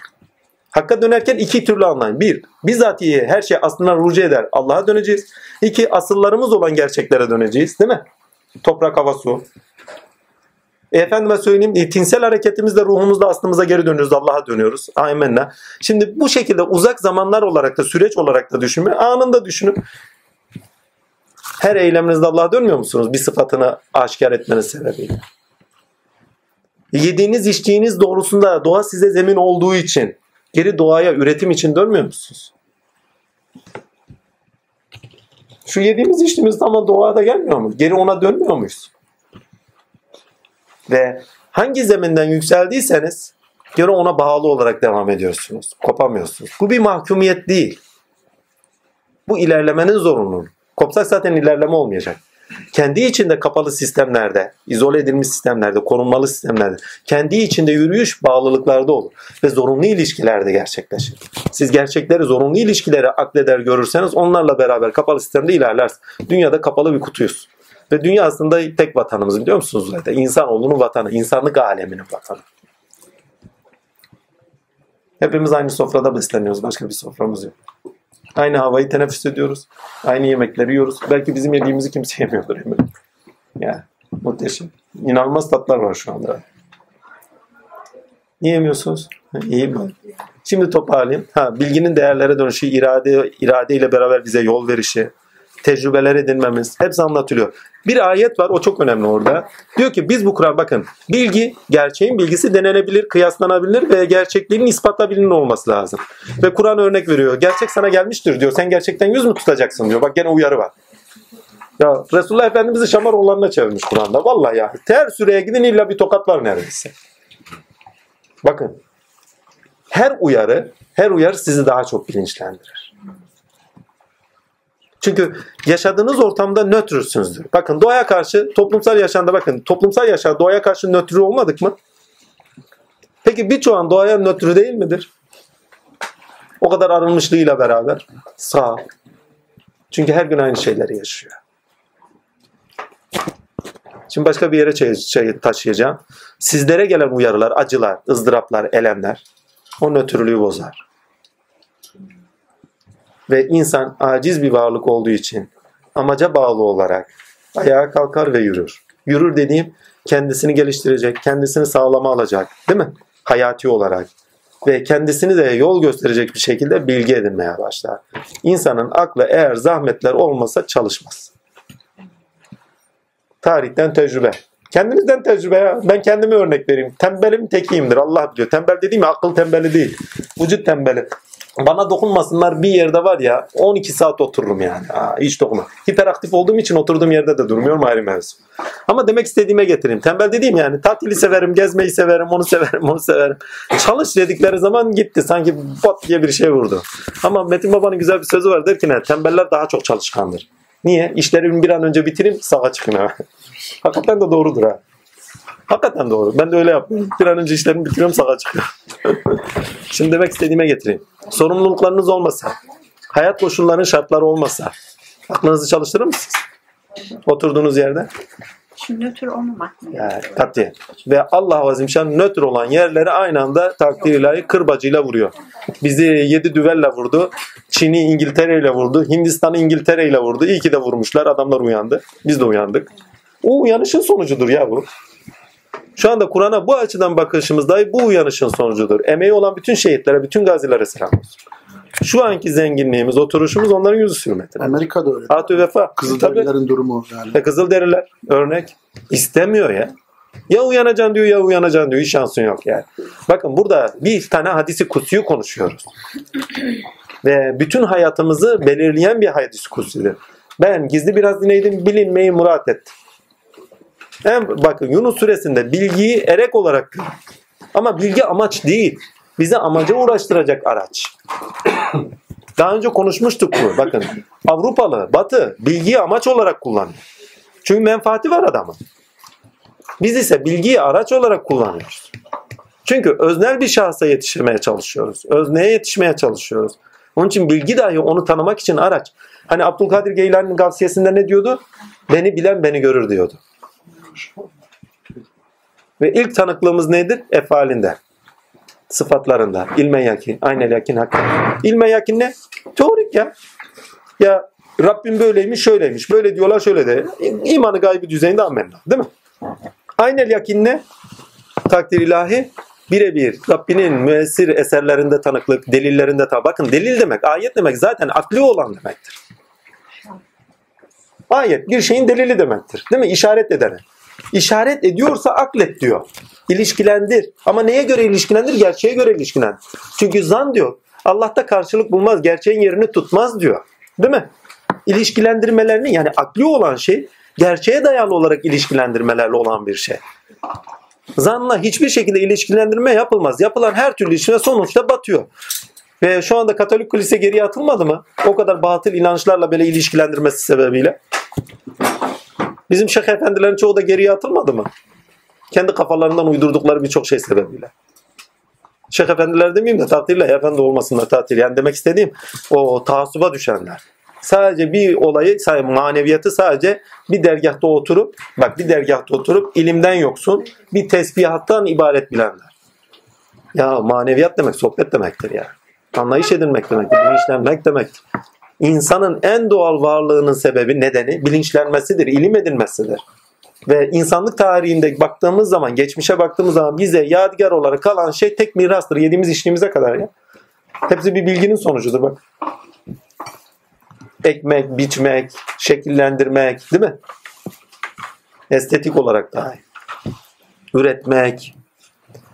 A: Hakka dönerken iki türlü anlayın. Bir, bizatihi her şey aslına rucu eder. Allah'a döneceğiz. İki, asıllarımız olan gerçeklere döneceğiz. Değil mi? Toprak, hava, su. E efendime söyleyeyim e, tinsel hareketimizde ruhumuzda aslımıza geri dönüyoruz. Allah'a dönüyoruz. Amenna. Şimdi bu şekilde uzak zamanlar olarak da süreç olarak da düşünme. Anında düşünün. Her eyleminizde Allah'a dönmüyor musunuz? Bir sıfatını aşikar etmeniz sebebiyle. Yediğiniz içtiğiniz doğrusunda doğa size zemin olduğu için geri doğaya üretim için dönmüyor musunuz? Şu yediğimiz içtiğimiz ama doğada gelmiyor mu? Geri ona dönmüyor muyuz? Ve hangi zeminden yükseldiyseniz geri ona bağlı olarak devam ediyorsunuz. Kopamıyorsunuz. Bu bir mahkumiyet değil. Bu ilerlemenin zorunluluğu. Kopsak zaten ilerleme olmayacak. Kendi içinde kapalı sistemlerde, izole edilmiş sistemlerde, korunmalı sistemlerde, kendi içinde yürüyüş bağlılıklarda olur. Ve zorunlu ilişkilerde gerçekleşir. Siz gerçekleri, zorunlu ilişkileri akleder görürseniz onlarla beraber kapalı sistemde ilerlersiniz. Dünyada kapalı bir kutuyuz. Ve dünya aslında tek vatanımız biliyor musunuz? Zaten? İnsanoğlunun vatanı, insanlık aleminin vatanı. Hepimiz aynı sofrada besleniyoruz. Başka bir soframız yok. Aynı havayı teneffüs ediyoruz. Aynı yemekleri yiyoruz. Belki bizim yediğimizi kimse yemiyordur eminim. Ya muhteşem. İnanılmaz tatlar var şu anda. Niye yemiyorsunuz? Ha, İyi mi? Şimdi toparlayayım. Ha, bilginin değerlere dönüşü, irade, irade ile beraber bize yol verişi, tecrübeler edinmemiz hepsi anlatılıyor. Bir ayet var o çok önemli orada. Diyor ki biz bu Kur'an bakın bilgi gerçeğin bilgisi denenebilir, kıyaslanabilir ve gerçekliğinin ispatlanabilir olması lazım. Ve Kur'an örnek veriyor. Gerçek sana gelmiştir diyor. Sen gerçekten yüz mü tutacaksın diyor. Bak gene uyarı var. Ya Resulullah Efendimiz'i şamar olanına çevirmiş Kur'an'da. Vallahi ya. Ter süreye gidin illa bir tokat var neredeyse. Bakın. her uyarı, her uyarı sizi daha çok bilinçlendirir. Çünkü yaşadığınız ortamda nötrsünüzdür. Bakın doğaya karşı toplumsal yaşamda bakın toplumsal yaşamda doğaya karşı nötr olmadık mı? Peki birçoğun doğaya nötr değil midir? O kadar arınmışlığıyla beraber sağ. Çünkü her gün aynı şeyleri yaşıyor. Şimdi başka bir yere taşıyacağım. Sizlere gelen uyarılar, acılar, ızdıraplar, elemler o nötrlüğü bozar. Ve insan aciz bir varlık olduğu için amaca bağlı olarak ayağa kalkar ve yürür. Yürür dediğim kendisini geliştirecek, kendisini sağlama alacak değil mi? Hayati olarak. Ve kendisini de yol gösterecek bir şekilde bilgi edinmeye başlar. İnsanın aklı eğer zahmetler olmasa çalışmaz. Tarihten tecrübe. Kendinizden tecrübe ya. Ben kendime örnek vereyim. Tembelim tekiyimdir. Allah biliyor. Tembel dediğim akıl tembeli değil. Vücut tembeli. Bana dokunmasınlar bir yerde var ya 12 saat otururum yani. Aa, hiç dokunma. Hiperaktif olduğum için oturduğum yerde de durmuyorum ayrı mevzu. Ama demek istediğime getireyim. Tembel dediğim yani tatili severim, gezmeyi severim, onu severim, onu severim. Çalış dedikleri zaman gitti. Sanki bot diye bir şey vurdu. Ama Metin Baba'nın güzel bir sözü var. Der ki ne? Tembeller daha çok çalışkandır. Niye? İşlerimi bir an önce bitireyim sağa çıkın. Hakikaten de doğrudur ha. Hakikaten doğru. Ben de öyle yapıyorum. Bir an önce işlerimi bitiriyorum sağa çıkıyorum. Şimdi demek istediğime getireyim. Sorumluluklarınız olmasa, hayat koşullarının şartları olmasa aklınızı çalıştırır mısınız? Oturduğunuz yerde.
B: Şimdi nötr olmamak mı?
A: Yani. Ve Allah Azimşan nötr olan yerleri aynı anda takdir ilahi kırbacıyla vuruyor. Bizi yedi düvelle vurdu. Çin'i İngiltere ile vurdu. Hindistan'ı İngiltere ile vurdu. İyi ki de vurmuşlar. Adamlar uyandı. Biz de uyandık. O uyanışın sonucudur ya bu. Şu anda Kur'an'a bu açıdan bakışımız dahi bu uyanışın sonucudur. Emeği olan bütün şehitlere, bütün gazilere selam olsun. Şu anki zenginliğimiz, oturuşumuz onların yüzü hürmetine.
C: Amerika'da öyle.
A: Atü vefa.
C: Kızılderililerin durumu yani.
A: Ve Kızılderililer örnek. istemiyor ya. Ya uyanacaksın diyor ya uyanacaksın diyor. Hiç şansın yok yani. Bakın burada bir tane hadisi kutsiyi konuşuyoruz. Ve bütün hayatımızı belirleyen bir hadis kutsidir. Ben gizli biraz dinleydim bilinmeyi murat ettim. Hem bakın Yunus suresinde bilgiyi erek olarak görün. Ama bilgi amaç değil. Bizi amaca uğraştıracak araç. Daha önce konuşmuştuk bu. Bakın Avrupalı, Batı bilgiyi amaç olarak kullanıyor. Çünkü menfaati var adamın. Biz ise bilgiyi araç olarak kullanıyoruz. Çünkü öznel bir şahsa yetişmeye çalışıyoruz. Özneye yetişmeye çalışıyoruz. Onun için bilgi dahi onu tanımak için araç. Hani Abdülkadir Geylani'nin gavsiyesinde ne diyordu? Beni bilen beni görür diyordu. Ve ilk tanıklığımız nedir? Efalinde. Sıfatlarında. İlme yakin. Aynel yakin hakkı. İlme yakin ne? Teorik ya. Ya Rabbim böyleymiş şöyleymiş. Böyle diyorlar şöyle de. İmanı gaybi düzeyinde amenna. Değil mi? Aynel yakin ne? Takdir ilahi birebir Rabbinin müessir eserlerinde tanıklık, delillerinde tanıklık. Bakın delil demek, ayet demek zaten akli olan demektir. Ayet bir şeyin delili demektir. Değil mi? İşaret edene. İşaret ediyorsa aklet diyor. İlişkilendir. Ama neye göre ilişkilendir? Gerçeğe göre ilişkilendir. Çünkü zan diyor. Allah'ta karşılık bulmaz. Gerçeğin yerini tutmaz diyor. Değil mi? İlişkilendirmelerini yani akli olan şey gerçeğe dayalı olarak ilişkilendirmelerle olan bir şey. Zanla hiçbir şekilde ilişkilendirme yapılmaz. Yapılan her türlü ilişkine sonuçta batıyor. Ve şu anda Katolik kilise geriye atılmadı mı? O kadar batıl inançlarla böyle ilişkilendirmesi sebebiyle. Bizim şeyh efendilerin çoğu da geriye atılmadı mı? Kendi kafalarından uydurdukları birçok şey sebebiyle. Şeyh efendiler demeyeyim de tatille efendi olmasınlar tatil. Yani demek istediğim o taassuba düşenler. Sadece bir olayı, sadece maneviyatı sadece bir dergahta oturup, bak bir dergahta oturup ilimden yoksun, bir tesbihattan ibaret bilenler. Ya maneviyat demek sohbet demektir ya. Anlayış edinmek demektir, bilinçlenmek demektir. İnsanın en doğal varlığının sebebi, nedeni bilinçlenmesidir, ilim edinmesidir. Ve insanlık tarihinde baktığımız zaman, geçmişe baktığımız zaman bize yadigar olarak kalan şey tek mirastır. Yediğimiz içtiğimize kadar ya. Hepsi bir bilginin sonucudur bak. Ekmek, biçmek, şekillendirmek değil mi? Estetik olarak dahi. Üretmek.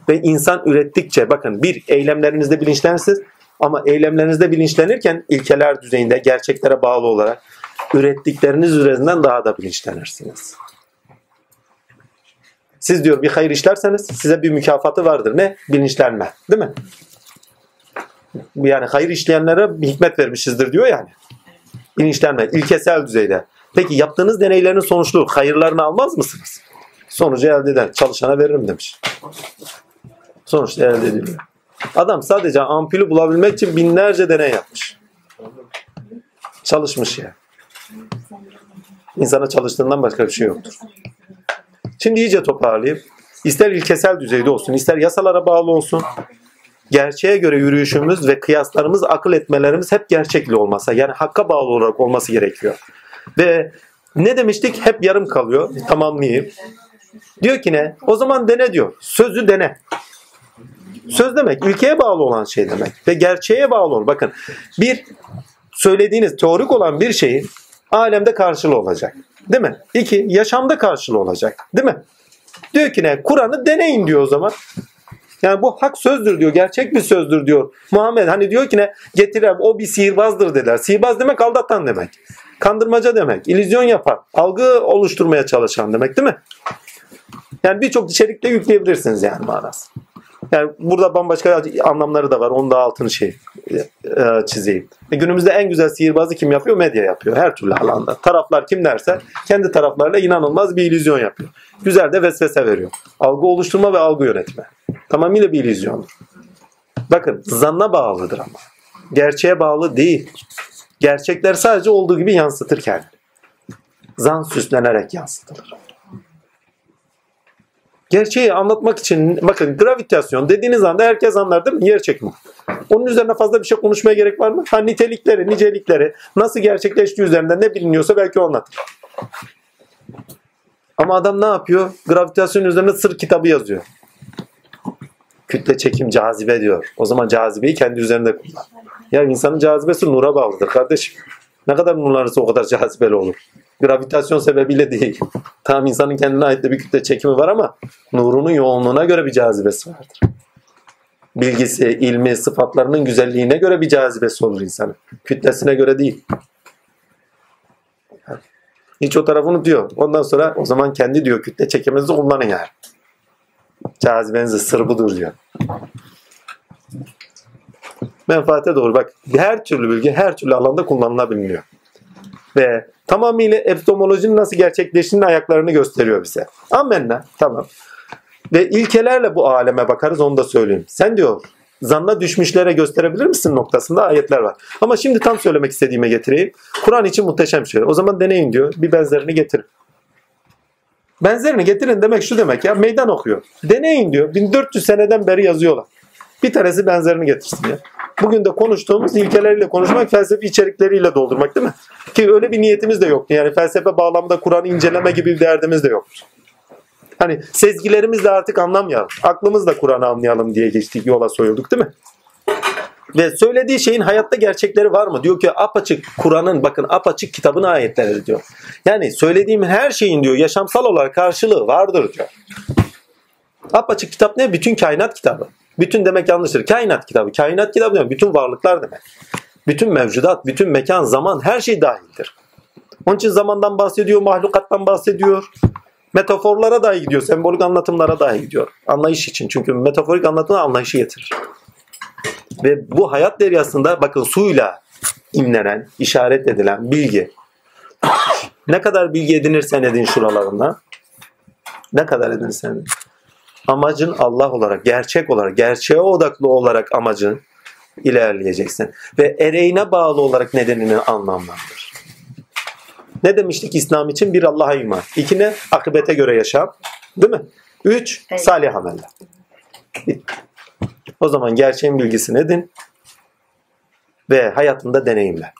A: Ve insan ürettikçe bakın bir eylemlerinizde bilinçlensiniz ama eylemlerinizde bilinçlenirken ilkeler düzeyinde gerçeklere bağlı olarak ürettikleriniz üzerinden daha da bilinçlenirsiniz. Siz diyor bir hayır işlerseniz size bir mükafatı vardır. Ne? Bilinçlenme. Değil mi? Yani hayır işleyenlere bir hikmet vermişizdir diyor yani. Bilinçlenme, ilkesel düzeyde. Peki yaptığınız deneylerin sonuçlu hayırlarını almaz mısınız? Sonucu elde eder. Çalışana veririm demiş. Sonuçta elde ediliyor. Adam sadece ampulü bulabilmek için binlerce deney yapmış. Çalışmış ya. İnsana çalıştığından başka bir şey yoktur. Şimdi iyice toparlayayım. İster ilkesel düzeyde olsun, ister yasalara bağlı olsun. Gerçeğe göre yürüyüşümüz ve kıyaslarımız, akıl etmelerimiz hep gerçekli olmasa, yani hakka bağlı olarak olması gerekiyor. Ve ne demiştik? Hep yarım kalıyor. Tamamlayayım. Diyor ki ne? O zaman dene diyor. Sözü dene. Söz demek ilkeye bağlı olan şey demek. Ve gerçeğe bağlı olur. Bakın bir söylediğiniz teorik olan bir şeyin alemde karşılığı olacak. Değil mi? İki, yaşamda karşılığı olacak. Değil mi? Diyor ki ne? Kur'an'ı deneyin diyor o zaman. Yani bu hak sözdür diyor. Gerçek bir sözdür diyor. Muhammed hani diyor ki ne? Getirem o bir sihirbazdır dediler. Sihirbaz demek aldatan demek. Kandırmaca demek. illüzyon yapan. Algı oluşturmaya çalışan demek değil mi? Yani birçok içerikte yükleyebilirsiniz yani manası. Yani burada bambaşka anlamları da var. Onun da altını şey e, çizeyim. E, günümüzde en güzel sihirbazı kim yapıyor? Medya yapıyor. Her türlü alanda. Taraflar kim derse kendi taraflarıyla inanılmaz bir illüzyon yapıyor. Güzel de vesvese veriyor. Algı oluşturma ve algı yönetme. Tamamıyla bir illüzyondur. Bakın zanna bağlıdır ama. Gerçeğe bağlı değil. Gerçekler sadece olduğu gibi yansıtır kendini. Zan süslenerek yansıtılır. Gerçeği anlatmak için bakın gravitasyon dediğiniz anda herkes anlar değil mi? Yer çekimi. Onun üzerine fazla bir şey konuşmaya gerek var mı? Ha nitelikleri, nicelikleri nasıl gerçekleştiği üzerinde ne biliniyorsa belki o anlatır. Ama adam ne yapıyor? Gravitasyon üzerine sır kitabı yazıyor. Kütle çekim cazibe diyor. O zaman cazibeyi kendi üzerinde kullan. Ya insanın cazibesi nura bağlıdır kardeşim. Ne kadar nurlanırsa o kadar cazibeli olur. Gravitasyon sebebiyle değil. Tamam insanın kendine ait de bir kütle çekimi var ama nurunun yoğunluğuna göre bir cazibesi vardır. Bilgisi, ilmi, sıfatlarının güzelliğine göre bir cazibesi olur insanın. Kütlesine göre değil. Hiç o tarafı unutuyor. Ondan sonra o zaman kendi diyor kütle çekiminizi kullanın yani. Cazibenizin sırrı budur diyor. Menfaate doğru. Bak her türlü bilgi her türlü alanda kullanılabiliyor. Ve tamamıyla epistemolojinin nasıl gerçekleştiğinin ayaklarını gösteriyor bize. Amenna. Tamam. Ve ilkelerle bu aleme bakarız onu da söyleyeyim. Sen diyor zanna düşmüşlere gösterebilir misin noktasında ayetler var. Ama şimdi tam söylemek istediğime getireyim. Kur'an için muhteşem şey. O zaman deneyin diyor. Bir benzerini getirin. Benzerini getirin demek şu demek ya meydan okuyor. Deneyin diyor. 1400 seneden beri yazıyorlar. Bir tanesi benzerini getirsin ya. Bugün de konuştuğumuz ilkeleriyle konuşmak, felsefi içerikleriyle doldurmak değil mi? Ki öyle bir niyetimiz de yoktu. Yani felsefe bağlamda Kur'an'ı inceleme gibi bir derdimiz de yoktu. Hani sezgilerimizle artık anlamayalım. Aklımızla Kur'an'ı anlayalım diye geçtik, yola soyulduk değil mi? Ve söylediği şeyin hayatta gerçekleri var mı? Diyor ki apaçık Kur'an'ın bakın apaçık kitabın ayetleri diyor. Yani söylediğim her şeyin diyor yaşamsal olarak karşılığı vardır diyor. Apaçık kitap ne? Bütün kainat kitabı. Bütün demek yanlıştır. Kainat kitabı. Kainat kitabı demek bütün varlıklar demek. Bütün mevcudat, bütün mekan, zaman her şey dahildir. Onun için zamandan bahsediyor, mahlukattan bahsediyor. Metaforlara dahi gidiyor, sembolik anlatımlara dahi gidiyor. Anlayış için. Çünkü metaforik anlatım anlayışı getirir. Ve bu hayat deryasında bakın suyla imlenen, işaret edilen bilgi. ne kadar bilgi edinirsen edin şuralarında. Ne kadar edinirsen edin. Amacın Allah olarak, gerçek olarak, gerçeğe odaklı olarak amacın ilerleyeceksin. Ve ereğine bağlı olarak nedenini anlamlandır. Ne demiştik İslam için? Bir Allah'a iman. İki ne? Akıbete göre yaşam. Değil mi? Üç, salih ameller. O zaman gerçeğin bilgisini edin ve hayatında deneyimle.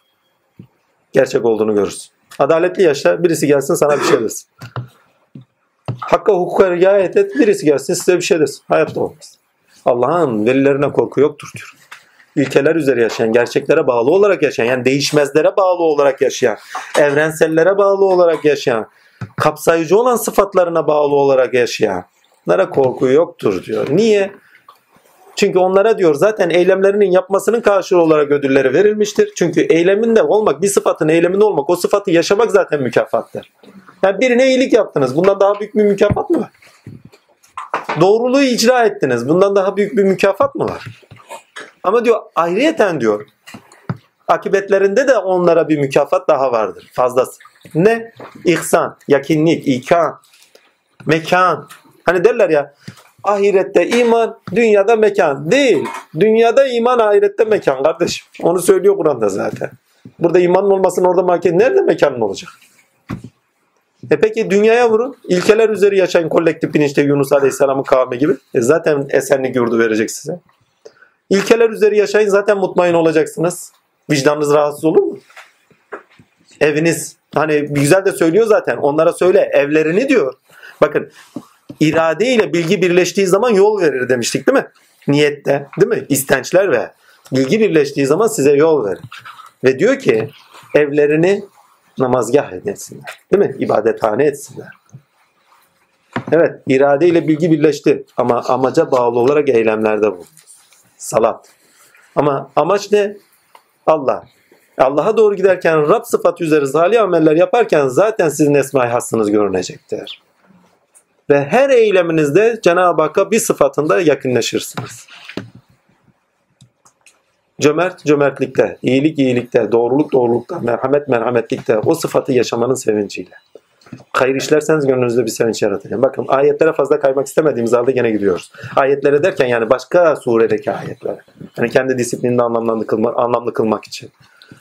A: Gerçek olduğunu görürsün. Adaletli yaşa, birisi gelsin sana bir şey desin. Hakka hukuka riayet et, birisi gelsin size bir şey desin. Hayatta olmaz. Allah'ın velilerine korku yoktur diyor. İlkeler üzere yaşayan, gerçeklere bağlı olarak yaşayan, yani değişmezlere bağlı olarak yaşayan, evrensellere bağlı olarak yaşayan, kapsayıcı olan sıfatlarına bağlı olarak yaşayanlara korku yoktur diyor. Niye? Çünkü onlara diyor zaten eylemlerinin yapmasının karşılığı olarak ödülleri verilmiştir. Çünkü eyleminde olmak, bir sıfatın eyleminde olmak, o sıfatı yaşamak zaten mükafattır. Yani birine iyilik yaptınız. Bundan daha büyük bir mükafat mı var? Doğruluğu icra ettiniz. Bundan daha büyük bir mükafat mı var? Ama diyor ayrıyeten diyor akibetlerinde de onlara bir mükafat daha vardır. Fazlası. Ne? İhsan, yakinlik, ikan, mekan. Hani derler ya ahirette iman, dünyada mekan. Değil. Dünyada iman, ahirette mekan kardeşim. Onu söylüyor Kur'an'da zaten. Burada imanın olmasın orada mekan. Nerede mekanın olacak? E peki dünyaya vurun. İlkeler üzeri yaşayın kolektif bilinçte Yunus Aleyhisselam'ın kavmi gibi. E zaten esenlik yurdu verecek size. İlkeler üzeri yaşayın zaten mutmain olacaksınız. Vicdanınız rahatsız olur mu? Eviniz hani güzel de söylüyor zaten. Onlara söyle evlerini diyor. Bakın irade ile bilgi birleştiği zaman yol verir demiştik değil mi? Niyette değil mi? İstençler ve bilgi birleştiği zaman size yol verir. Ve diyor ki evlerini namazgah etsinler. Değil mi? İbadethane etsinler. Evet, irade ile bilgi birleşti ama amaca bağlı olarak eylemlerde bu. Salat. Ama amaç ne? Allah. Allah'a doğru giderken Rab sıfatı üzeri salih ameller yaparken zaten sizin esma-i hassınız görünecektir. Ve her eyleminizde Cenab-ı Hakk'a bir sıfatında yakınlaşırsınız. Cömert cömertlikte, iyilik iyilikte, doğruluk doğrulukta, merhamet merhametlikte o sıfatı yaşamanın sevinciyle. Hayır işlerseniz gönlünüzde bir sevinç yaratacağım. Bakın ayetlere fazla kaymak istemediğimiz halde gene gidiyoruz. Ayetlere derken yani başka suredeki ayetlere. Yani kendi disiplinini anlamlı, kılma, anlamlı kılmak için.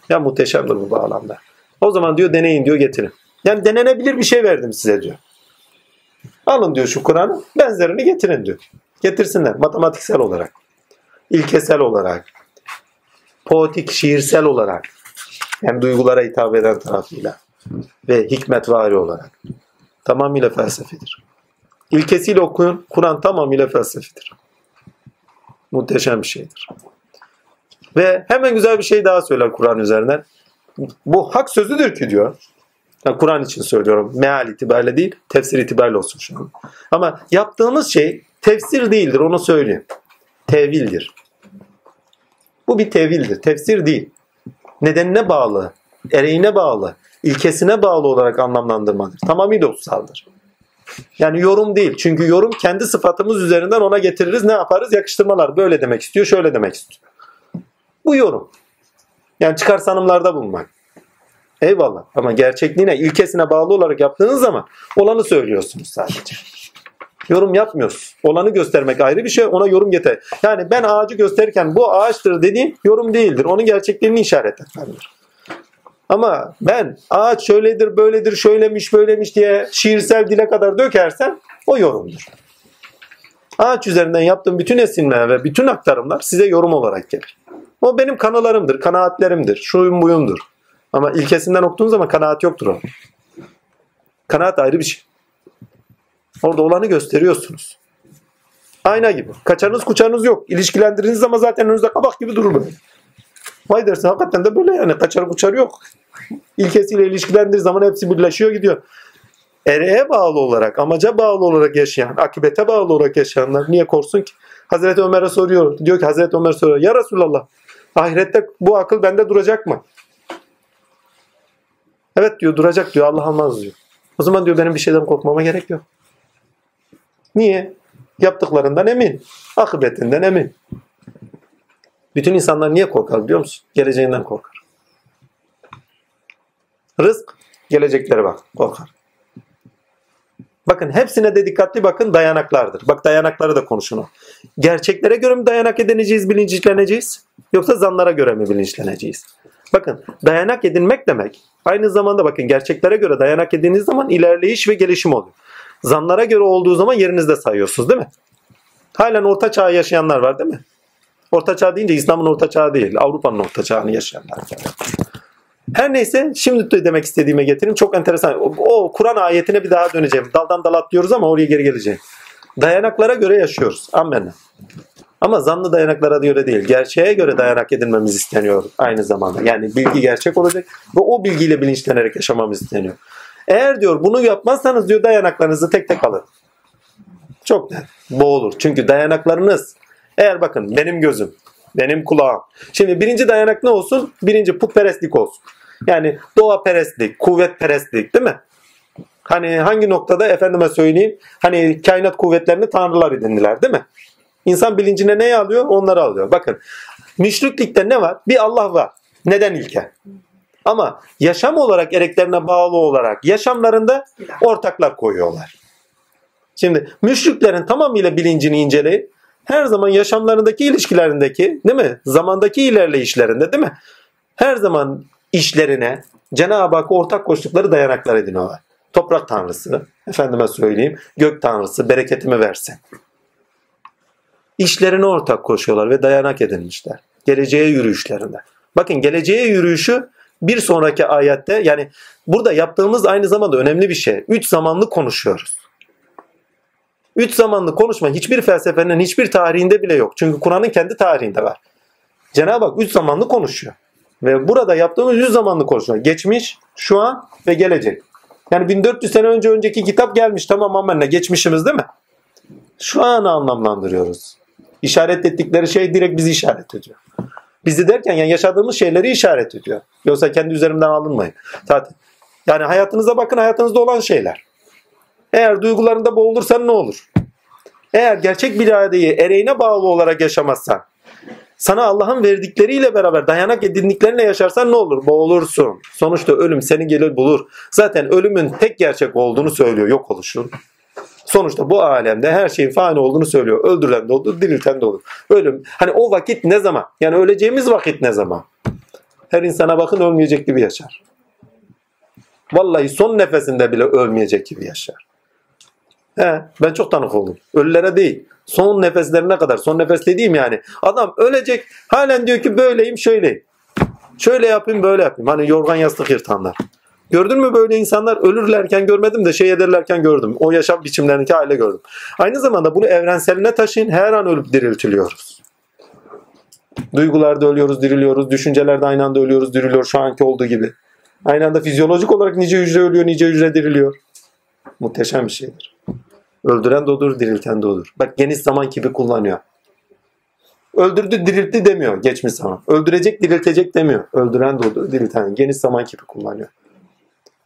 A: Ya muhteşemdir bu bağlamda. O zaman diyor deneyin diyor getirin. Yani denenebilir bir şey verdim size diyor. Alın diyor şu Kur'an'ı benzerini getirin diyor. Getirsinler matematiksel olarak, ilkesel olarak, poetik, şiirsel olarak hem duygulara hitap eden tarafıyla ve hikmetvari olarak tamamıyla felsefedir. İlkesiyle okuyun. Kur'an tamamıyla felsefedir. Muhteşem bir şeydir. Ve hemen güzel bir şey daha söyler Kur'an üzerinden. Bu hak sözüdür ki diyor. Yani Kur'an için söylüyorum. Meal itibariyle değil, tefsir itibariyle olsun şu an. Ama yaptığımız şey tefsir değildir, onu söyleyeyim. Tevildir. Bu bir tevildir, tefsir değil. Nedenine bağlı, ereğine bağlı, ilkesine bağlı olarak anlamlandırmadır. Tamamıyla utsaldır. Yani yorum değil. Çünkü yorum kendi sıfatımız üzerinden ona getiririz. Ne yaparız? Yakıştırmalar. Böyle demek istiyor, şöyle demek istiyor. Bu yorum. Yani çıkar sanımlarda bulunmak. Eyvallah. Ama gerçekliğine, ilkesine bağlı olarak yaptığınız zaman olanı söylüyorsunuz sadece. Yorum yapmıyorsunuz. Olanı göstermek ayrı bir şey. Ona yorum yeter. Yani ben ağacı gösterirken bu ağaçtır dediğim yorum değildir. Onun gerçekliğini işaret etmelidir. Ama ben ağaç şöyledir, böyledir, şöylemiş, böylemiş diye şiirsel dile kadar dökersen o yorumdur. Ağaç üzerinden yaptığım bütün esinler ve bütün aktarımlar size yorum olarak gelir. O benim kanılarımdır, kanaatlerimdir, şuyum buyumdur. Ama ilkesinden okuduğun zaman kanaat yoktur o. Kanaat ayrı bir şey. Orada olanı gösteriyorsunuz. Ayna gibi. Kaçarınız kuçarınız yok. İlişkilendirdiğiniz ama zaten önünüzde kabak gibi durur böyle. Vay dersin hakikaten de böyle yani. Kaçar kuçar yok. İlkesiyle ilişkilendirdiği zaman hepsi birleşiyor gidiyor. Ereğe bağlı olarak, amaca bağlı olarak yaşayan, akibete bağlı olarak yaşayanlar niye korksun ki? Hazreti Ömer'e soruyor. Diyor ki Hazreti Ömer soruyor. Ya Resulallah ahirette bu akıl bende duracak mı? Evet diyor duracak diyor Allah almaz diyor. O zaman diyor benim bir şeyden korkmama gerek yok. Niye? Yaptıklarından emin. Akıbetinden emin. Bütün insanlar niye korkar biliyor musun? Geleceğinden korkar. Rızk geleceklere bak korkar. Bakın hepsine de dikkatli bakın dayanaklardır. Bak dayanakları da konuşun. Gerçeklere göre mi dayanak edineceğiz, bilinçleneceğiz? Yoksa zanlara göre mi bilinçleneceğiz? Bakın dayanak edinmek demek aynı zamanda bakın gerçeklere göre dayanak edindiğiniz zaman ilerleyiş ve gelişim oluyor. Zanlara göre olduğu zaman yerinizde sayıyorsunuz değil mi? Halen orta çağ yaşayanlar var değil mi? Orta çağ deyince İslam'ın orta çağı değil. Avrupa'nın orta çağını yaşayanlar. Her neyse şimdi de demek istediğime getireyim. Çok enteresan. O, o Kur'an ayetine bir daha döneceğim. Daldan dal atlıyoruz ama oraya geri geleceğim. Dayanaklara göre yaşıyoruz. Amen. Ama zanlı dayanaklara göre değil. Gerçeğe göre dayanak edinmemiz isteniyor aynı zamanda. Yani bilgi gerçek olacak ve o bilgiyle bilinçlenerek yaşamamız isteniyor. Eğer diyor bunu yapmazsanız diyor dayanaklarınızı tek tek alın. Çok net. Boğulur. Çünkü dayanaklarınız eğer bakın benim gözüm, benim kulağım. Şimdi birinci dayanak ne olsun? Birinci putperestlik olsun. Yani doğa perestlik, kuvvet perestlik değil mi? Hani hangi noktada efendime söyleyeyim hani kainat kuvvetlerini tanrılar edindiler değil mi? İnsan bilincine neyi alıyor? Onları alıyor. Bakın Müşriklikte ne var? Bir Allah var. Neden ilke? Ama yaşam olarak ereklerine bağlı olarak yaşamlarında ortaklar koyuyorlar. Şimdi müşriklerin tamamıyla bilincini inceleyin. Her zaman yaşamlarındaki ilişkilerindeki değil mi? Zamandaki ilerleyişlerinde değil mi? Her zaman işlerine Cenab-ı Hakk'a ortak koştukları dayanaklar ediniyorlar. Toprak tanrısı, efendime söyleyeyim, gök tanrısı bereketimi versin. İşlerine ortak koşuyorlar ve dayanak edinmişler. Geleceğe yürüyüşlerinde. Bakın geleceğe yürüyüşü bir sonraki ayette yani burada yaptığımız aynı zamanda önemli bir şey. Üç zamanlı konuşuyoruz. Üç zamanlı konuşma hiçbir felsefenin hiçbir tarihinde bile yok. Çünkü Kur'an'ın kendi tarihinde var. Cenab-ı Hak üç zamanlı konuşuyor. Ve burada yaptığımız yüz zamanlı konuşma. Geçmiş, şu an ve gelecek. Yani 1400 sene önce önceki kitap gelmiş tamam amenna geçmişimiz değil mi? Şu anı anlamlandırıyoruz. İşaret ettikleri şey direkt bizi işaret ediyor. Bizi derken yani yaşadığımız şeyleri işaret ediyor. Yoksa kendi üzerimden alınmayın. Zaten yani hayatınıza bakın hayatınızda olan şeyler. Eğer duygularında boğulursan ne olur? Eğer gerçek bir iradeyi ereğine bağlı olarak yaşamazsan, sana Allah'ın verdikleriyle beraber dayanak edindiklerinle yaşarsan ne olur? Boğulursun. Sonuçta ölüm seni gelir bulur. Zaten ölümün tek gerçek olduğunu söylüyor yok oluşun. Sonuçta bu alemde her şeyin fani olduğunu söylüyor. Öldürülen de olur, dirilten de olur. Ölüm. Hani o vakit ne zaman? Yani öleceğimiz vakit ne zaman? Her insana bakın ölmeyecek gibi yaşar. Vallahi son nefesinde bile ölmeyecek gibi yaşar. He, ben çok tanık oldum. Ölülere değil. Son nefeslerine kadar. Son nefes dediğim yani. Adam ölecek. Halen diyor ki böyleyim şöyleyim. Şöyle yapayım böyle yapayım. Hani yorgan yastık yırtanlar. Gördün mü böyle insanlar ölürlerken görmedim de şey ederlerken gördüm. O yaşam biçimlerindeki aile gördüm. Aynı zamanda bunu evrenseline taşıyın. Her an ölüp diriltiliyoruz. Duygularda ölüyoruz, diriliyoruz. Düşüncelerde aynı anda ölüyoruz, diriliyor şu anki olduğu gibi. Aynı anda fizyolojik olarak nice hücre ölüyor, nice hücre diriliyor. Muhteşem bir şeydir. Öldüren de odur, dirilten de odur. Bak geniş zaman gibi kullanıyor. Öldürdü, diriltti demiyor geçmiş zaman. Öldürecek, diriltecek demiyor. Öldüren de odur, dirilten. Geniş zaman gibi kullanıyor.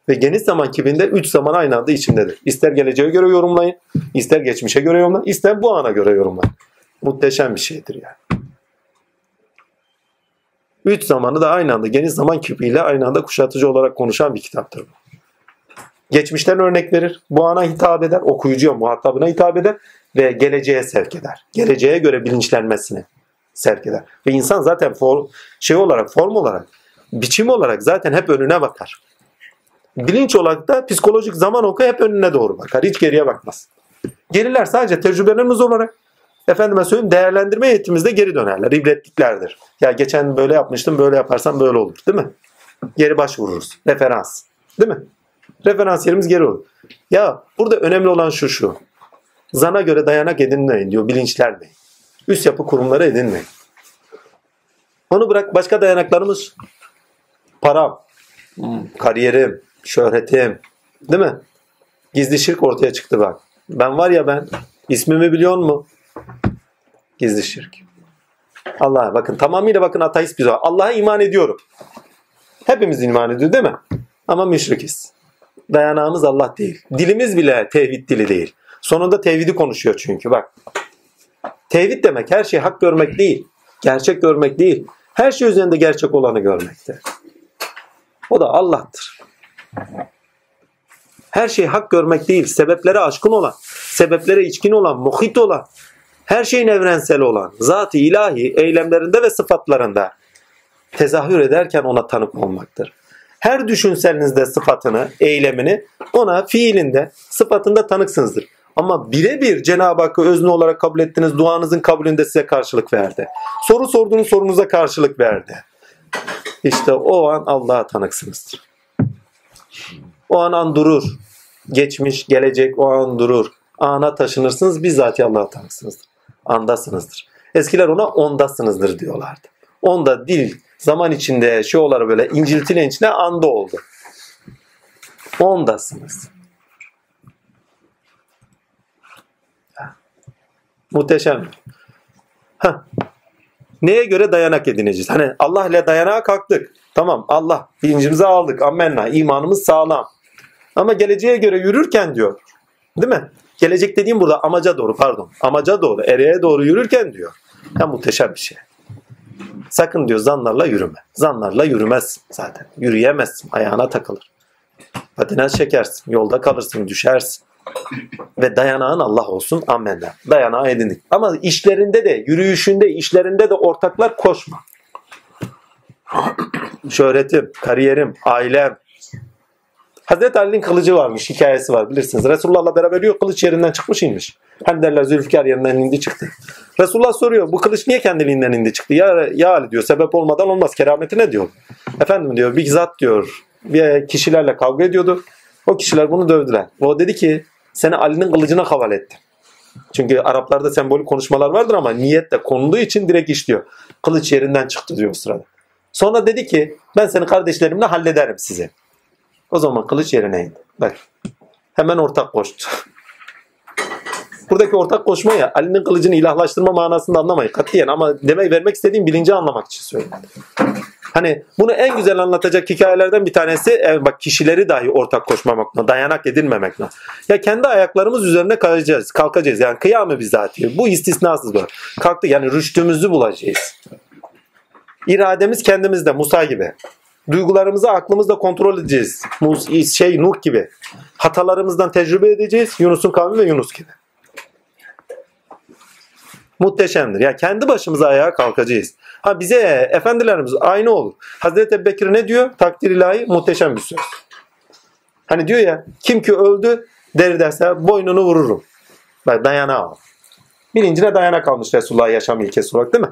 A: Ve geniş zaman kibinde üç zaman aynı anda içindedir. İster geleceğe göre yorumlayın, ister geçmişe göre yorumlayın, ister bu ana göre yorumlayın. Muhteşem bir şeydir yani. Üç zamanı da aynı anda geniş zaman küpüyle aynı anda kuşatıcı olarak konuşan bir kitaptır bu. Geçmişten örnek verir. Bu ana hitap eder. Okuyucuya, muhatabına hitap eder. Ve geleceğe sevk eder. Geleceğe göre bilinçlenmesini sevk eder. Ve insan zaten form, şey olarak, form olarak, biçim olarak zaten hep önüne bakar. Bilinç olarak da psikolojik zaman oku hep önüne doğru bakar. Hiç geriye bakmaz. Geriler sadece tecrübelerimiz olarak efendime söyleyeyim değerlendirme yetimizde geri dönerler. İbretliklerdir. Ya geçen böyle yapmıştım böyle yaparsam böyle olur. Değil mi? Geri başvururuz. Referans. Değil mi? Referans yerimiz geri olur. Ya burada önemli olan şu şu. Zana göre dayanak edinmeyin diyor. Bilinçlenmeyin. Üst yapı kurumları edinmeyin. Onu bırak başka dayanaklarımız. Param, kariyerim, şöhretim. Değil mi? Gizli şirk ortaya çıktı bak. Ben var ya ben ismimi biliyor mu? Gizli şirk. Allah'a bakın tamamıyla bakın ateist biz Allah'a iman ediyorum. Hepimiz iman ediyor değil mi? Ama müşrikiz. Dayanağımız Allah değil. Dilimiz bile tevhid dili değil. Sonunda tevhidi konuşuyor çünkü bak. Tevhid demek her şeyi hak görmek değil. Gerçek görmek değil. Her şey üzerinde gerçek olanı görmekte. O da Allah'tır. Her şey hak görmek değil. Sebeplere aşkın olan, sebeplere içkin olan, muhit olan, her şeyin evrensel olan, zat-ı ilahi eylemlerinde ve sıfatlarında tezahür ederken ona tanık olmaktır. Her düşünselinizde sıfatını, eylemini ona fiilinde, sıfatında tanıksınızdır. Ama birebir Cenab-ı Hakk'ı özne olarak kabul ettiniz, duanızın kabulünde size karşılık verdi. Soru sorduğunuz sorunuza karşılık verdi. İşte o an Allah'a tanıksınızdır. O an an durur. Geçmiş, gelecek o an durur. Ana taşınırsınız, bizzat Allah'a tanıksınızdır. Andasınızdır. Eskiler ona ondasınızdır diyorlardı. Onda dil zaman içinde şey olarak böyle inciltilen içinde anda oldu. Ondasınız. Muhteşem. Heh. Neye göre dayanak edineceğiz? Hani Allah ile dayanağa kalktık. Tamam Allah bilincimizi aldık. Ammenna. imanımız sağlam. Ama geleceğe göre yürürken diyor. Değil mi? Gelecek dediğim burada amaca doğru pardon. Amaca doğru, ereğe doğru yürürken diyor. Ya muhteşem bir şey. Sakın diyor zanlarla yürüme. Zanlarla yürümezsin zaten. Yürüyemezsin. Ayağına takılır. Patinaj çekersin. Yolda kalırsın. Düşersin. Ve dayanağın Allah olsun. Amenna. Dayanağı edindik. Ama işlerinde de, yürüyüşünde, işlerinde de ortaklar koşma. Şöhretim, kariyerim, ailem. Hazreti Ali'nin kılıcı varmış, hikayesi var bilirsiniz. Resulullah'la beraber yürüyor, kılıç yerinden çıkmış inmiş. Hani derler Zülfikar yerinden indi çıktı. Resulullah soruyor bu kılıç niye kendiliğinden indi çıktı? Ya, ya Ali diyor sebep olmadan olmaz kerameti ne diyor? Efendim diyor bir zat diyor bir kişilerle kavga ediyordu. O kişiler bunu dövdüler. O dedi ki seni Ali'nin kılıcına havale ettim. Çünkü Araplarda sembolik konuşmalar vardır ama niyetle konulduğu için direkt işliyor. Kılıç yerinden çıktı diyor o sırada. Sonra dedi ki ben seni kardeşlerimle hallederim sizi. O zaman kılıç yerine indi. Bak hemen ortak koştu. Buradaki ortak koşma ya Ali'nin kılıcını ilahlaştırma manasında anlamayın katiyen ama demek vermek istediğim bilinci anlamak için söylüyorum. Hani bunu en güzel anlatacak hikayelerden bir tanesi e, bak kişileri dahi ortak koşmamakla, dayanak edinmemekle. Ya kendi ayaklarımız üzerine kalacağız, kalkacağız. Yani kıyamı bizatihi. Bu istisnasız böyle. Kalktık yani rüştümüzü bulacağız. İrademiz kendimizde Musa gibi. Duygularımızı aklımızla kontrol edeceğiz. Şey Nuh gibi. Hatalarımızdan tecrübe edeceğiz. Yunus'un kavmi ve Yunus gibi. Muhteşemdir. Ya kendi başımıza ayağa kalkacağız. Ha bize efendilerimiz aynı olur. Hazreti Ebubekir ne diyor? Takdir ilahi muhteşem bir söz. Hani diyor ya kim ki öldü deri derse boynunu vururum. Al. Bilincine dayanak almış Resulullah yaşam ilkesi olarak değil mi?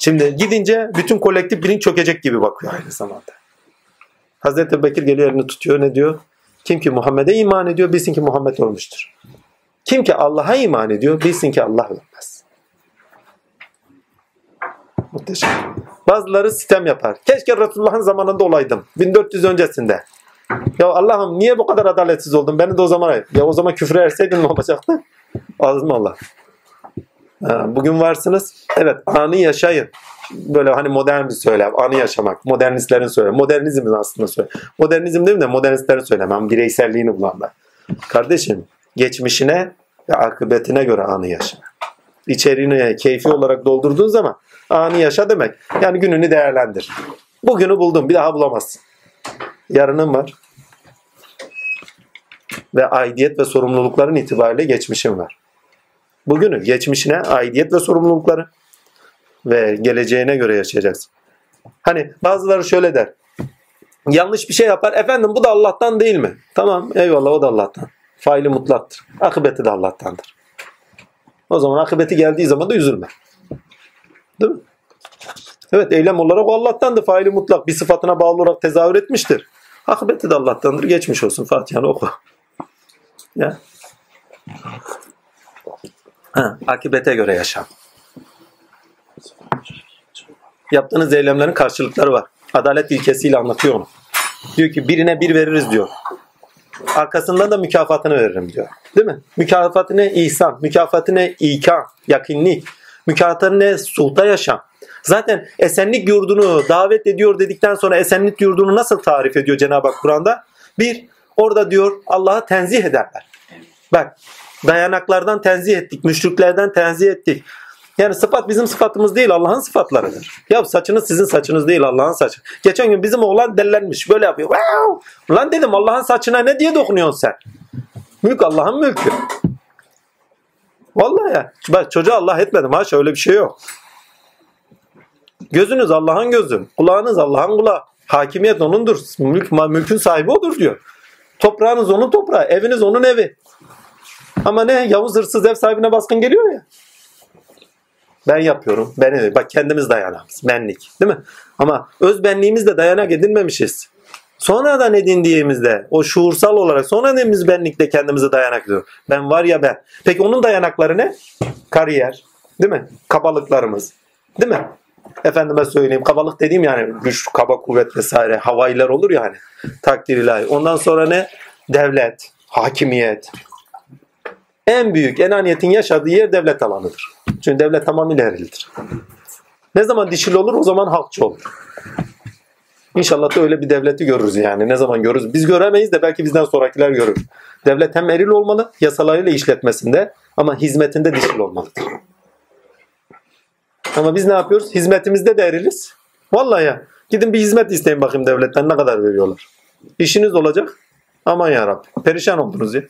A: Şimdi gidince bütün kolektif bilinç çökecek gibi bakıyor aynı zamanda. Hazreti Ebubekir geliyor elini tutuyor ne diyor? Kim ki Muhammed'e iman ediyor bilsin ki Muhammed ölmüştür. Kim ki Allah'a iman ediyor bilsin ki Allah ölmez. Muhteşem. Bazıları sitem yapar. Keşke Resulullah'ın zamanında olaydım. 1400 öncesinde. Ya Allah'ım niye bu kadar adaletsiz oldun? Beni de o zaman ya o zaman küfür erseydin ne olacaktı? Azım Allah. Ha, Bugün varsınız. Evet anı yaşayın. Böyle hani modern bir söylem. Anı yaşamak. Modernistlerin söylemi. Modernizmin aslında söylemi. Modernizm değil mi de modernistlerin söylemi. Ama bireyselliğini bulanlar. Kardeşim geçmişine ve akıbetine göre anı yaşa. İçeriğini keyfi olarak doldurduğun zaman anı yaşa demek. Yani gününü değerlendir. Bugünü buldum bir daha bulamazsın. Yarının var. Ve aidiyet ve sorumlulukların itibariyle geçmişin var. Bugünü, geçmişine aidiyet ve sorumlulukları ve geleceğine göre yaşayacaksın. Hani bazıları şöyle der. Yanlış bir şey yapar. Efendim bu da Allah'tan değil mi? Tamam eyvallah o da Allah'tan. Faili mutlaktır. Akıbeti de Allah'tandır. O zaman akıbeti geldiği zaman da üzülme. Değil mi? Evet eylem olarak o Allah'tandır. Faili mutlak bir sıfatına bağlı olarak tezahür etmiştir. Akıbeti de Allah'tandır. Geçmiş olsun. Fatiha'nı oku. Ya. Ha, akibete göre yaşam. Yaptığınız eylemlerin karşılıkları var. Adalet ilkesiyle anlatıyor onu. Diyor ki birine bir veririz diyor. Arkasından da mükafatını veririm diyor. Değil mi? Mükafatı ne? İhsan. Mükafatı ne? İkan. Yakınlık. Mükafatı ne? Sulta yaşam. Zaten esenlik yurdunu davet ediyor dedikten sonra esenlik yurdunu nasıl tarif ediyor Cenab-ı Hak Kur'an'da? Bir, orada diyor Allah'ı tenzih ederler. Bak dayanaklardan tenzih ettik, müşriklerden tenzih ettik. Yani sıfat bizim sıfatımız değil Allah'ın sıfatlarıdır. Ya saçınız sizin saçınız değil Allah'ın saçı. Geçen gün bizim oğlan dellenmiş böyle yapıyor. Wow! Dedim Allah'ın saçına ne diye dokunuyorsun sen? Mülk Allah'ın mülkü. Vallahi ya. Bak çocuğa Allah etmedim ha şöyle bir şey yok. Gözünüz Allah'ın gözü. Kulağınız Allah'ın kulağı. Hakimiyet onundur. Mülk, mülkün sahibi odur diyor. Toprağınız onun toprağı. Eviniz onun evi. Ama ne? Yavuz hırsız ev sahibine baskın geliyor ya. Ben yapıyorum. Ben bak kendimiz dayanağımız. Benlik. Değil mi? Ama öz benliğimizde dayanak edinmemişiz. Sonradan edindiğimizde o şuursal olarak sonradan edindiğimiz benlikle kendimize dayanak diyor. Ben var ya ben. Peki onun dayanakları ne? Kariyer. Değil mi? Kabalıklarımız. Değil mi? Efendime söyleyeyim kabalık dediğim yani güç, kaba kuvvet vesaire havailer olur yani. Takdir ilahi. Ondan sonra ne? Devlet, hakimiyet. En büyük enaniyetin yaşadığı yer devlet alanıdır. Çünkü devlet tamamıyla erilidir. Ne zaman dişil olur o zaman halkçı olur. İnşallah da öyle bir devleti görürüz yani. Ne zaman görürüz? Biz göremeyiz de belki bizden sonrakiler görür. Devlet hem eril olmalı yasalarıyla işletmesinde ama hizmetinde dişil olmalıdır. Ama biz ne yapıyoruz? Hizmetimizde de eriliz. Vallahi ya. Gidin bir hizmet isteyin bakayım devletten ne kadar veriyorlar. İşiniz olacak. Aman ya Perişan oldunuz ya.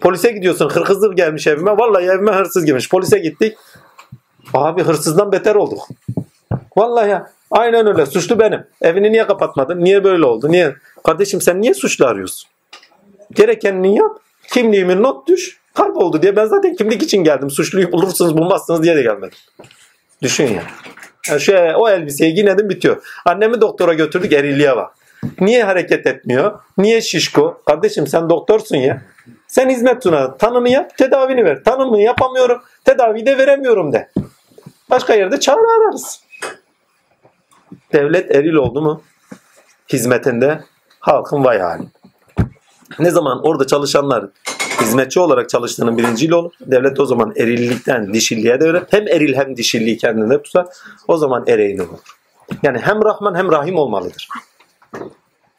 A: Polise gidiyorsun. Hırkızır gelmiş evime. Vallahi evime hırsız girmiş. Polise gittik. Abi hırsızdan beter olduk. Vallahi ya. Aynen öyle. Suçlu benim. Evini niye kapatmadın? Niye böyle oldu? Niye? Kardeşim sen niye suçlu arıyorsun? Gerekenini yap. Kimliğimi not düş. Kayboldu diye ben zaten kimlik için geldim. Suçluyu bulursunuz bulmazsınız diye de gelmedim. Düşün ya. Yani şu o elbiseyi giyinedim bitiyor. Annemi doktora götürdük erilliğe bak. Niye hareket etmiyor? Niye şişko? Kardeşim sen doktorsun ya. Sen hizmet suna. Tanını yap, tedavini ver. Tanımı yapamıyorum, tedaviyi de veremiyorum de. Başka yerde çare ararız. Devlet eril oldu mu? Hizmetinde halkın vay hali. Ne zaman orada çalışanlar hizmetçi olarak çalıştığının bilinciyle olur. Devlet o zaman erillikten dişilliğe devrer. Hem eril hem dişilliği kendinde tutar. O zaman ereğli olur. Yani hem Rahman hem Rahim olmalıdır.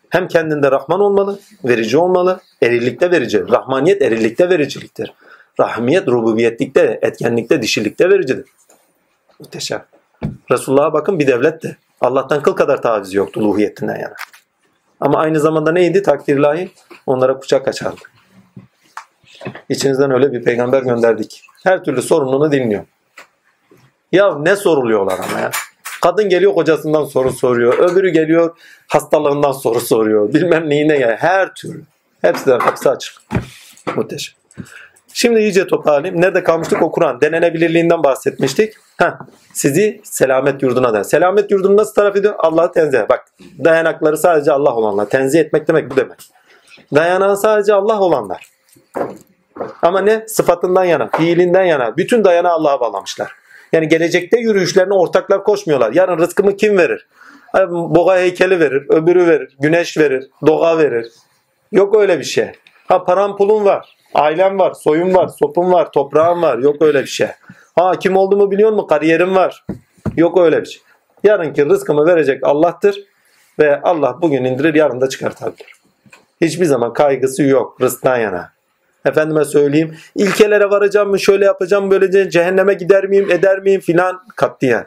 A: Hem kendinde Rahman olmalı, verici olmalı, erillikte verici. Rahmaniyet erillikte vericiliktir. Rahmiyet rububiyetlikte, etkenlikte, dişilikte vericidir. Muhteşem. Resulullah'a bakın bir devlet de Allah'tan kıl kadar taviz yoktu uluhiyetinden yana. Ama aynı zamanda neydi takdirlahi? Onlara kucak açardı. İçinizden öyle bir peygamber gönderdik. Her türlü sorununu dinliyor. Ya ne soruluyorlar ama ya. Kadın geliyor kocasından soru soruyor. Öbürü geliyor hastalığından soru soruyor. Bilmem neyine ya. Her türlü. Hepsi de kapısı açık. Muhteşem. Şimdi iyice toparlayayım. Nerede kalmıştık? O Kur'an. Denenebilirliğinden bahsetmiştik. Heh, sizi selamet yurduna da. Selamet yurdunu nasıl tarif ediyor? Allah'ı tenzih. Bak dayanakları sadece Allah olanlar. Tenzih etmek demek bu demek. Dayanağı sadece Allah olanlar. Ama ne? Sıfatından yana, fiilinden yana. Bütün dayanağı Allah'a bağlamışlar. Yani gelecekte yürüyüşlerine ortaklar koşmuyorlar. Yarın rızkımı kim verir? Boğa heykeli verir, öbürü verir, güneş verir, doğa verir. Yok öyle bir şey. Ha param pulun var, ailem var, soyum var, sopum var, toprağım var. Yok öyle bir şey. Ha kim olduğumu biliyor musun? Kariyerim var. Yok öyle bir şey. Yarınki rızkımı verecek Allah'tır. Ve Allah bugün indirir yarın da çıkartabilir. Hiçbir zaman kaygısı yok rızktan yana. Efendime söyleyeyim ilkelere varacağım mı şöyle yapacağım böylece cehenneme gider miyim eder miyim filan katliyen.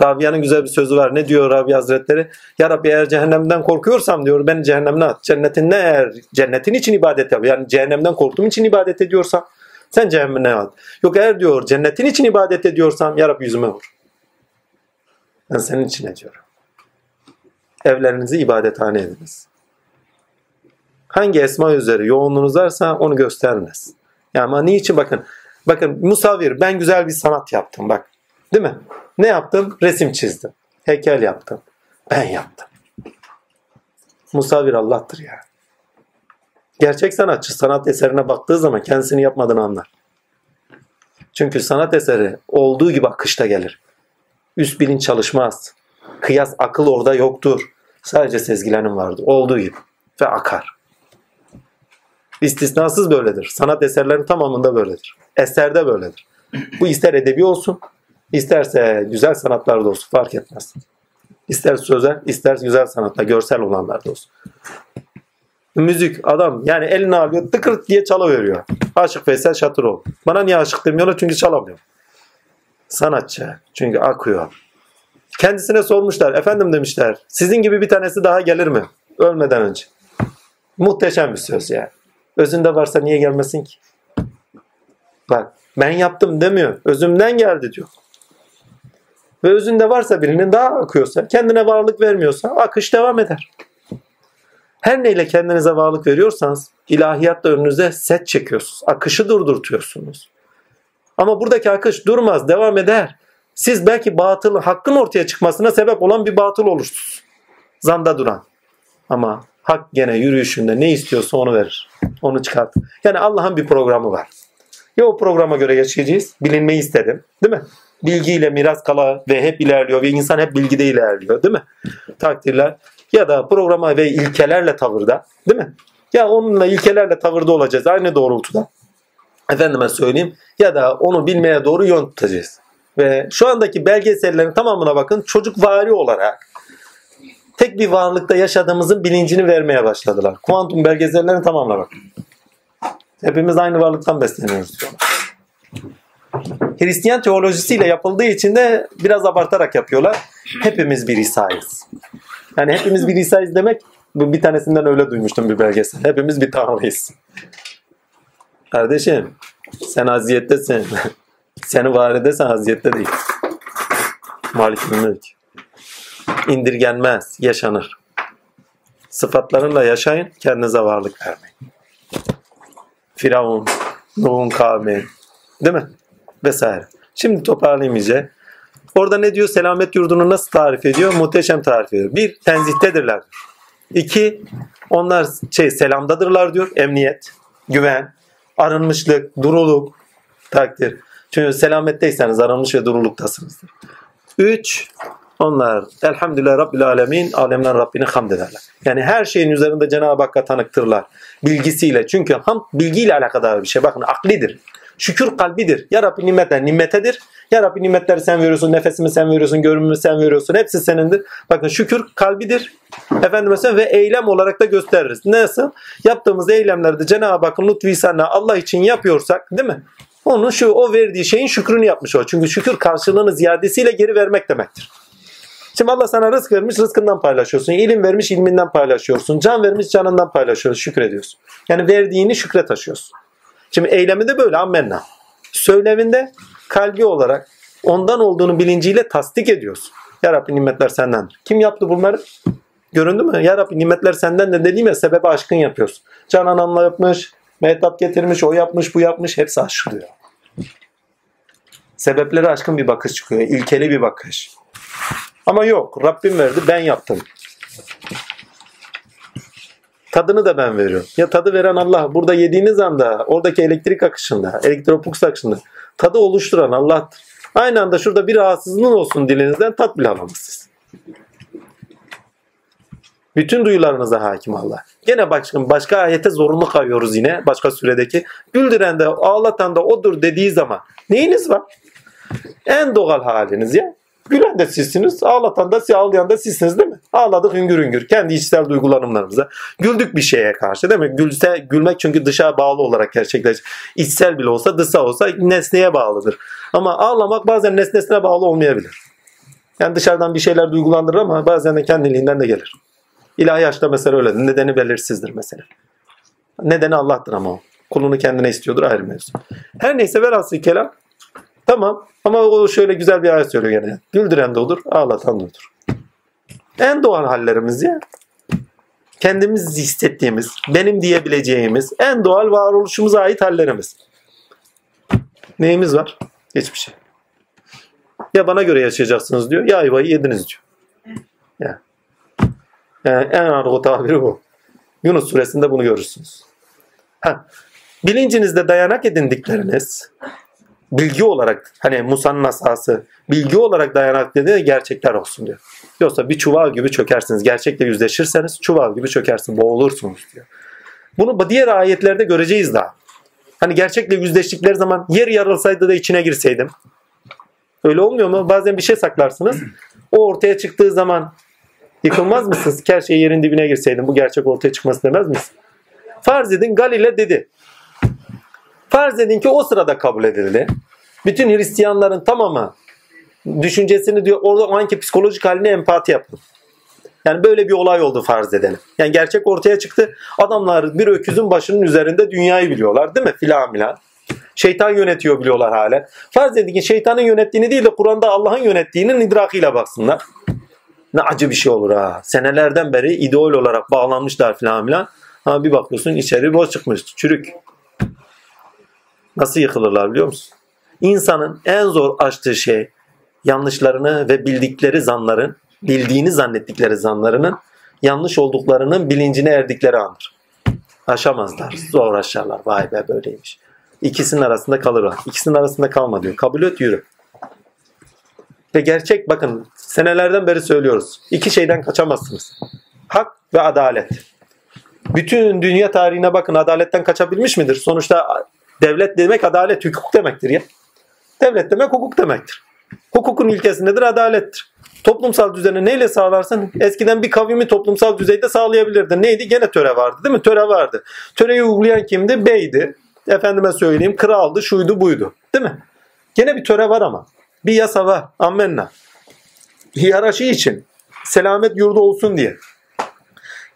A: Rabia'nın güzel bir sözü var. Ne diyor Rabia Hazretleri? Ya Rabbi eğer cehennemden korkuyorsam diyor beni cehennemine at. Cennetin ne eğer cennetin için ibadet yap. Yani cehennemden korktuğum için ibadet ediyorsam sen cehenneme at. Yok eğer diyor cennetin için ibadet ediyorsam ya Rabbi yüzüme vur. Ben senin için ediyorum. Evlerinizi ibadethane ediniz hangi esma üzeri yoğunluğunuz varsa onu göstermez. Yani ama niçin bakın. Bakın musavir ben güzel bir sanat yaptım bak. Değil mi? Ne yaptım? Resim çizdim. Heykel yaptım. Ben yaptım. Musavir Allah'tır ya. Gerçek sanatçı sanat eserine baktığı zaman kendisini yapmadığını anlar. Çünkü sanat eseri olduğu gibi akışta gelir. Üst bilinç çalışmaz. Kıyas akıl orada yoktur. Sadece sezgilerin vardır. Olduğu gibi. Ve akar. İstisnasız böyledir. Sanat eserlerinin tamamında böyledir. Eserde böyledir. Bu ister edebi olsun, isterse güzel sanatlarda olsun fark etmez. İster sözel, ister güzel sanatta, görsel olanlarda olsun. Müzik adam yani elini alıyor tıkırt diye çalıveriyor. Aşık Veysel Şatıroğlu. Bana niye aşık demiyorlar? Çünkü çalamıyor. Sanatçı. Çünkü akıyor. Kendisine sormuşlar. Efendim demişler. Sizin gibi bir tanesi daha gelir mi? Ölmeden önce. Muhteşem bir söz yani. Özünde varsa niye gelmesin ki? Bak ben yaptım demiyor. Özümden geldi diyor. Ve özünde varsa birinin daha akıyorsa, kendine varlık vermiyorsa akış devam eder. Her neyle kendinize varlık veriyorsanız ilahiyatta önünüze set çekiyorsunuz. Akışı durdurtuyorsunuz. Ama buradaki akış durmaz, devam eder. Siz belki batıl, hakkın ortaya çıkmasına sebep olan bir batıl olursunuz. Zanda duran. Ama hak gene yürüyüşünde ne istiyorsa onu verir. Onu çıkart. Yani Allah'ın bir programı var. Ya o programa göre yaşayacağız. Bilinmeyi istedim. Değil mi? Bilgiyle miras kala ve hep ilerliyor ve insan hep bilgide ilerliyor. Değil mi? Takdirler. Ya da programa ve ilkelerle tavırda. Değil mi? Ya onunla ilkelerle tavırda olacağız. Aynı doğrultuda. Efendime söyleyeyim. Ya da onu bilmeye doğru yön tutacağız. Ve şu andaki belgesellerin tamamına bakın çocuk vari olarak tek bir varlıkta yaşadığımızın bilincini vermeye başladılar. Kuantum belgesellerin tamamına bak. Hepimiz aynı varlıktan besleniyoruz diyorlar. Hristiyan teolojisiyle yapıldığı için de biraz abartarak yapıyorlar. Hepimiz bir İsa'yız. Yani hepimiz bir İsa'yız demek bu bir tanesinden öyle duymuştum bir belgesel. Hepimiz bir tanrıyız. Kardeşim sen aziyettesin. Seni var edersen aziyette değil. Malik mülk. İndirgenmez, yaşanır. Sıfatlarınla yaşayın, kendinize varlık vermeyin. Firavun, Nuh'un kavmi, değil mi? Vesaire. Şimdi toparlayayım iyice. Orada ne diyor? Selamet yurdunu nasıl tarif ediyor? Muhteşem tarif ediyor. Bir, tenzihtedirler. İki, onlar şey selamdadırlar diyor. Emniyet, güven, arınmışlık, duruluk, takdir. Çünkü selametteyseniz arınmış ve duruluktasınızdır. Üç, onlar elhamdülillah Rabbil Alemin, alemler Rabbini hamd ederler. Yani her şeyin üzerinde Cenab-ı Hakk'a tanıktırlar. Bilgisiyle. Çünkü ham bilgiyle alakadar bir şey. Bakın aklidir. Şükür kalbidir. Ya Rabbi nimetler nimetedir. Ya Rabbi nimetleri sen veriyorsun, nefesimi sen veriyorsun, görünümü sen veriyorsun. Hepsi senindir. Bakın şükür kalbidir. Efendim mesela ve eylem olarak da gösteririz. Nasıl? Yaptığımız eylemlerde Cenab-ı Hakk'ın lütfu ihsanına Allah için yapıyorsak değil mi? Onun şu o verdiği şeyin şükrünü yapmış o. Çünkü şükür karşılığını ziyadesiyle geri vermek demektir. Şimdi Allah sana rızk vermiş, rızkından paylaşıyorsun. İlim vermiş, ilminden paylaşıyorsun. Can vermiş, canından paylaşıyorsun, şükrediyorsun. Yani verdiğini şükre taşıyorsun. Şimdi eylemi de böyle ammenna. Söyleminde kalbi olarak ondan olduğunu bilinciyle tasdik ediyorsun. Ya Rabbi nimetler sendendir. Kim yaptı bunları? Göründü mü? Ya Rabbi nimetler senden de dediğim ya sebebi aşkın yapıyorsun. Can anamla yapmış, mehtap getirmiş, o yapmış, bu yapmış. Hepsi aşılıyor. Sebepleri aşkın bir bakış çıkıyor. İlkeli bir bakış. Ama yok. Rabbim verdi ben yaptım. Tadını da ben veriyorum. Ya tadı veren Allah. Burada yediğiniz anda oradaki elektrik akışında, elektropuks akışında tadı oluşturan Allah'tır. Aynı anda şurada bir rahatsızlığın olsun dilinizden tat bile alamazsınız. Bütün duyularınıza hakim Allah. Gene başka, başka ayete zorunlu kayıyoruz yine başka süredeki. Güldüren de ağlatan da odur dediği zaman neyiniz var? En doğal haliniz ya. Gülen de sizsiniz, ağlatan da ağlayan da sizsiniz değil mi? Ağladık hüngür hüngür. Kendi içsel duygulanımlarımıza. Güldük bir şeye karşı değil mi? Gülse, gülmek çünkü dışa bağlı olarak gerçekleşir. İçsel bile olsa dışa olsa nesneye bağlıdır. Ama ağlamak bazen nesnesine bağlı olmayabilir. Yani dışarıdan bir şeyler duygulandırır ama bazen de kendiliğinden de gelir. İlahi aşkta mesela öyle. Nedeni belirsizdir mesela. Nedeni Allah'tır ama o. Kulunu kendine istiyordur ayrı mevzu. Her neyse velhasıl kelam. Tamam ama o şöyle güzel bir ayet söylüyor gene. Güldüren de olur, ağlatan da olur. En doğal hallerimiz ya. Kendimiz hissettiğimiz, benim diyebileceğimiz en doğal varoluşumuza ait hallerimiz. Neyimiz var? Hiçbir şey. Ya bana göre yaşayacaksınız diyor, ya ayvayı yediniz diyor. Ya. Yani en argo tabiri bu. Yunus suresinde bunu görürsünüz. Ha. Bilincinizde dayanak edindikleriniz bilgi olarak hani Musa'nın asası bilgi olarak dayanak dediği gerçekler olsun diyor. Yoksa bir çuval gibi çökersiniz. Gerçekle yüzleşirseniz çuval gibi çökersiniz. Boğulursunuz diyor. Bunu diğer ayetlerde göreceğiz daha. Hani gerçekle yüzleştikleri zaman yer yarılsaydı da içine girseydim. Öyle olmuyor mu? Bazen bir şey saklarsınız. O ortaya çıktığı zaman yıkılmaz mısınız? Her şey yerin dibine girseydim bu gerçek ortaya çıkması demez misin? Farz edin Galile dedi. Farz edin ki o sırada kabul edildi. Bütün Hristiyanların tamamı düşüncesini diyor orada o anki psikolojik haline empati yapın. Yani böyle bir olay oldu farz edelim. Yani gerçek ortaya çıktı. Adamlar bir öküzün başının üzerinde dünyayı biliyorlar değil mi? Filan filan. Şeytan yönetiyor biliyorlar hala. Farz edin ki şeytanın yönettiğini değil de Kur'an'da Allah'ın yönettiğinin idrakıyla baksınlar. Ne acı bir şey olur ha. Senelerden beri ideol olarak bağlanmışlar filan filan. Ha bir bakıyorsun içeri boş çıkmış. Çürük. Nasıl yıkılırlar biliyor musun? İnsanın en zor açtığı şey yanlışlarını ve bildikleri zanların, bildiğini zannettikleri zanlarının yanlış olduklarının bilincine erdikleri andır. Aşamazlar. Zor aşarlar. Vay be böyleymiş. İkisinin arasında kalırlar. İkisinin arasında kalma diyor. Kabul et yürü. Ve gerçek bakın senelerden beri söylüyoruz. İki şeyden kaçamazsınız. Hak ve adalet. Bütün dünya tarihine bakın adaletten kaçabilmiş midir? Sonuçta devlet demek adalet, hukuk demektir ya. Devlet demek hukuk demektir. Hukukun ilkesi nedir? Adalettir. Toplumsal düzeni neyle sağlarsın? Eskiden bir kavimi toplumsal düzeyde sağlayabilirdi. Neydi? Gene töre vardı değil mi? Töre vardı. Töreyi uygulayan kimdi? Beydi. Efendime söyleyeyim kraldı, şuydu, buydu. Değil mi? Gene bir töre var ama. Bir yasa var. Ammenna. Hiyerarşi için. Selamet yurdu olsun diye.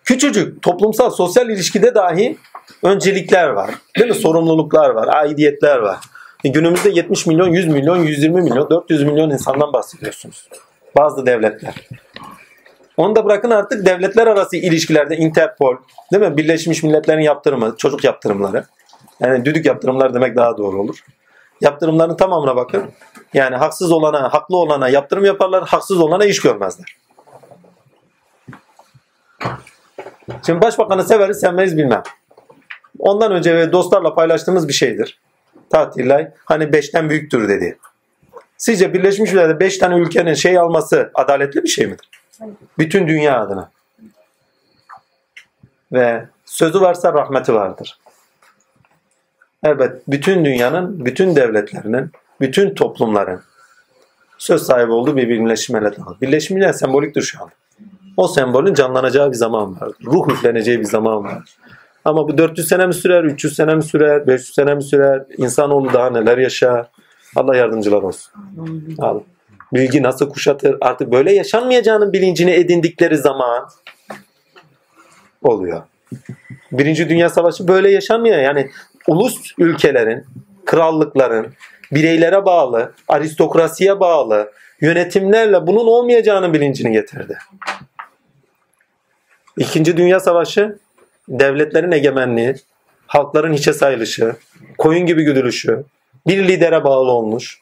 A: Küçücük toplumsal sosyal ilişkide dahi öncelikler var. Değil mi? Sorumluluklar var. Aidiyetler var. E günümüzde 70 milyon, 100 milyon, 120 milyon, 400 milyon insandan bahsediyorsunuz. Bazı devletler. Onu da bırakın artık devletler arası ilişkilerde Interpol, değil mi? Birleşmiş Milletler'in yaptırımı, çocuk yaptırımları. Yani düdük yaptırımlar demek daha doğru olur. Yaptırımların tamamına bakın. Yani haksız olana, haklı olana yaptırım yaparlar, haksız olana iş görmezler. Şimdi başbakanı severiz sevmeyiz bilmem. Ondan önce ve dostlarla paylaştığımız bir şeydir. Tatillay hani beşten büyüktür dedi. Sizce Birleşmiş Milletler beş tane ülkenin şey alması adaletli bir şey midir? Bütün dünya adına. Ve sözü varsa rahmeti vardır. Evet, bütün dünyanın, bütün devletlerinin, bütün toplumların söz sahibi olduğu bir Birleşmiş Milletler. Birleşmiş Milletler semboliktir şu an. O sembolün canlanacağı bir zaman var. Ruh üfleneceği bir zaman var. Ama bu 400 sene mi sürer, 300 sene mi sürer, 500 sene mi sürer? İnsanoğlu daha neler yaşar? Allah yardımcılar olsun. Allah. Bilgi nasıl kuşatır? Artık böyle yaşanmayacağının bilincini edindikleri zaman oluyor. Birinci Dünya Savaşı böyle yaşanmıyor. Yani ulus ülkelerin, krallıkların, bireylere bağlı, aristokrasiye bağlı yönetimlerle bunun olmayacağının bilincini getirdi. İkinci Dünya Savaşı devletlerin egemenliği, halkların hiçe sayılışı, koyun gibi güdülüşü, bir lidere bağlı olmuş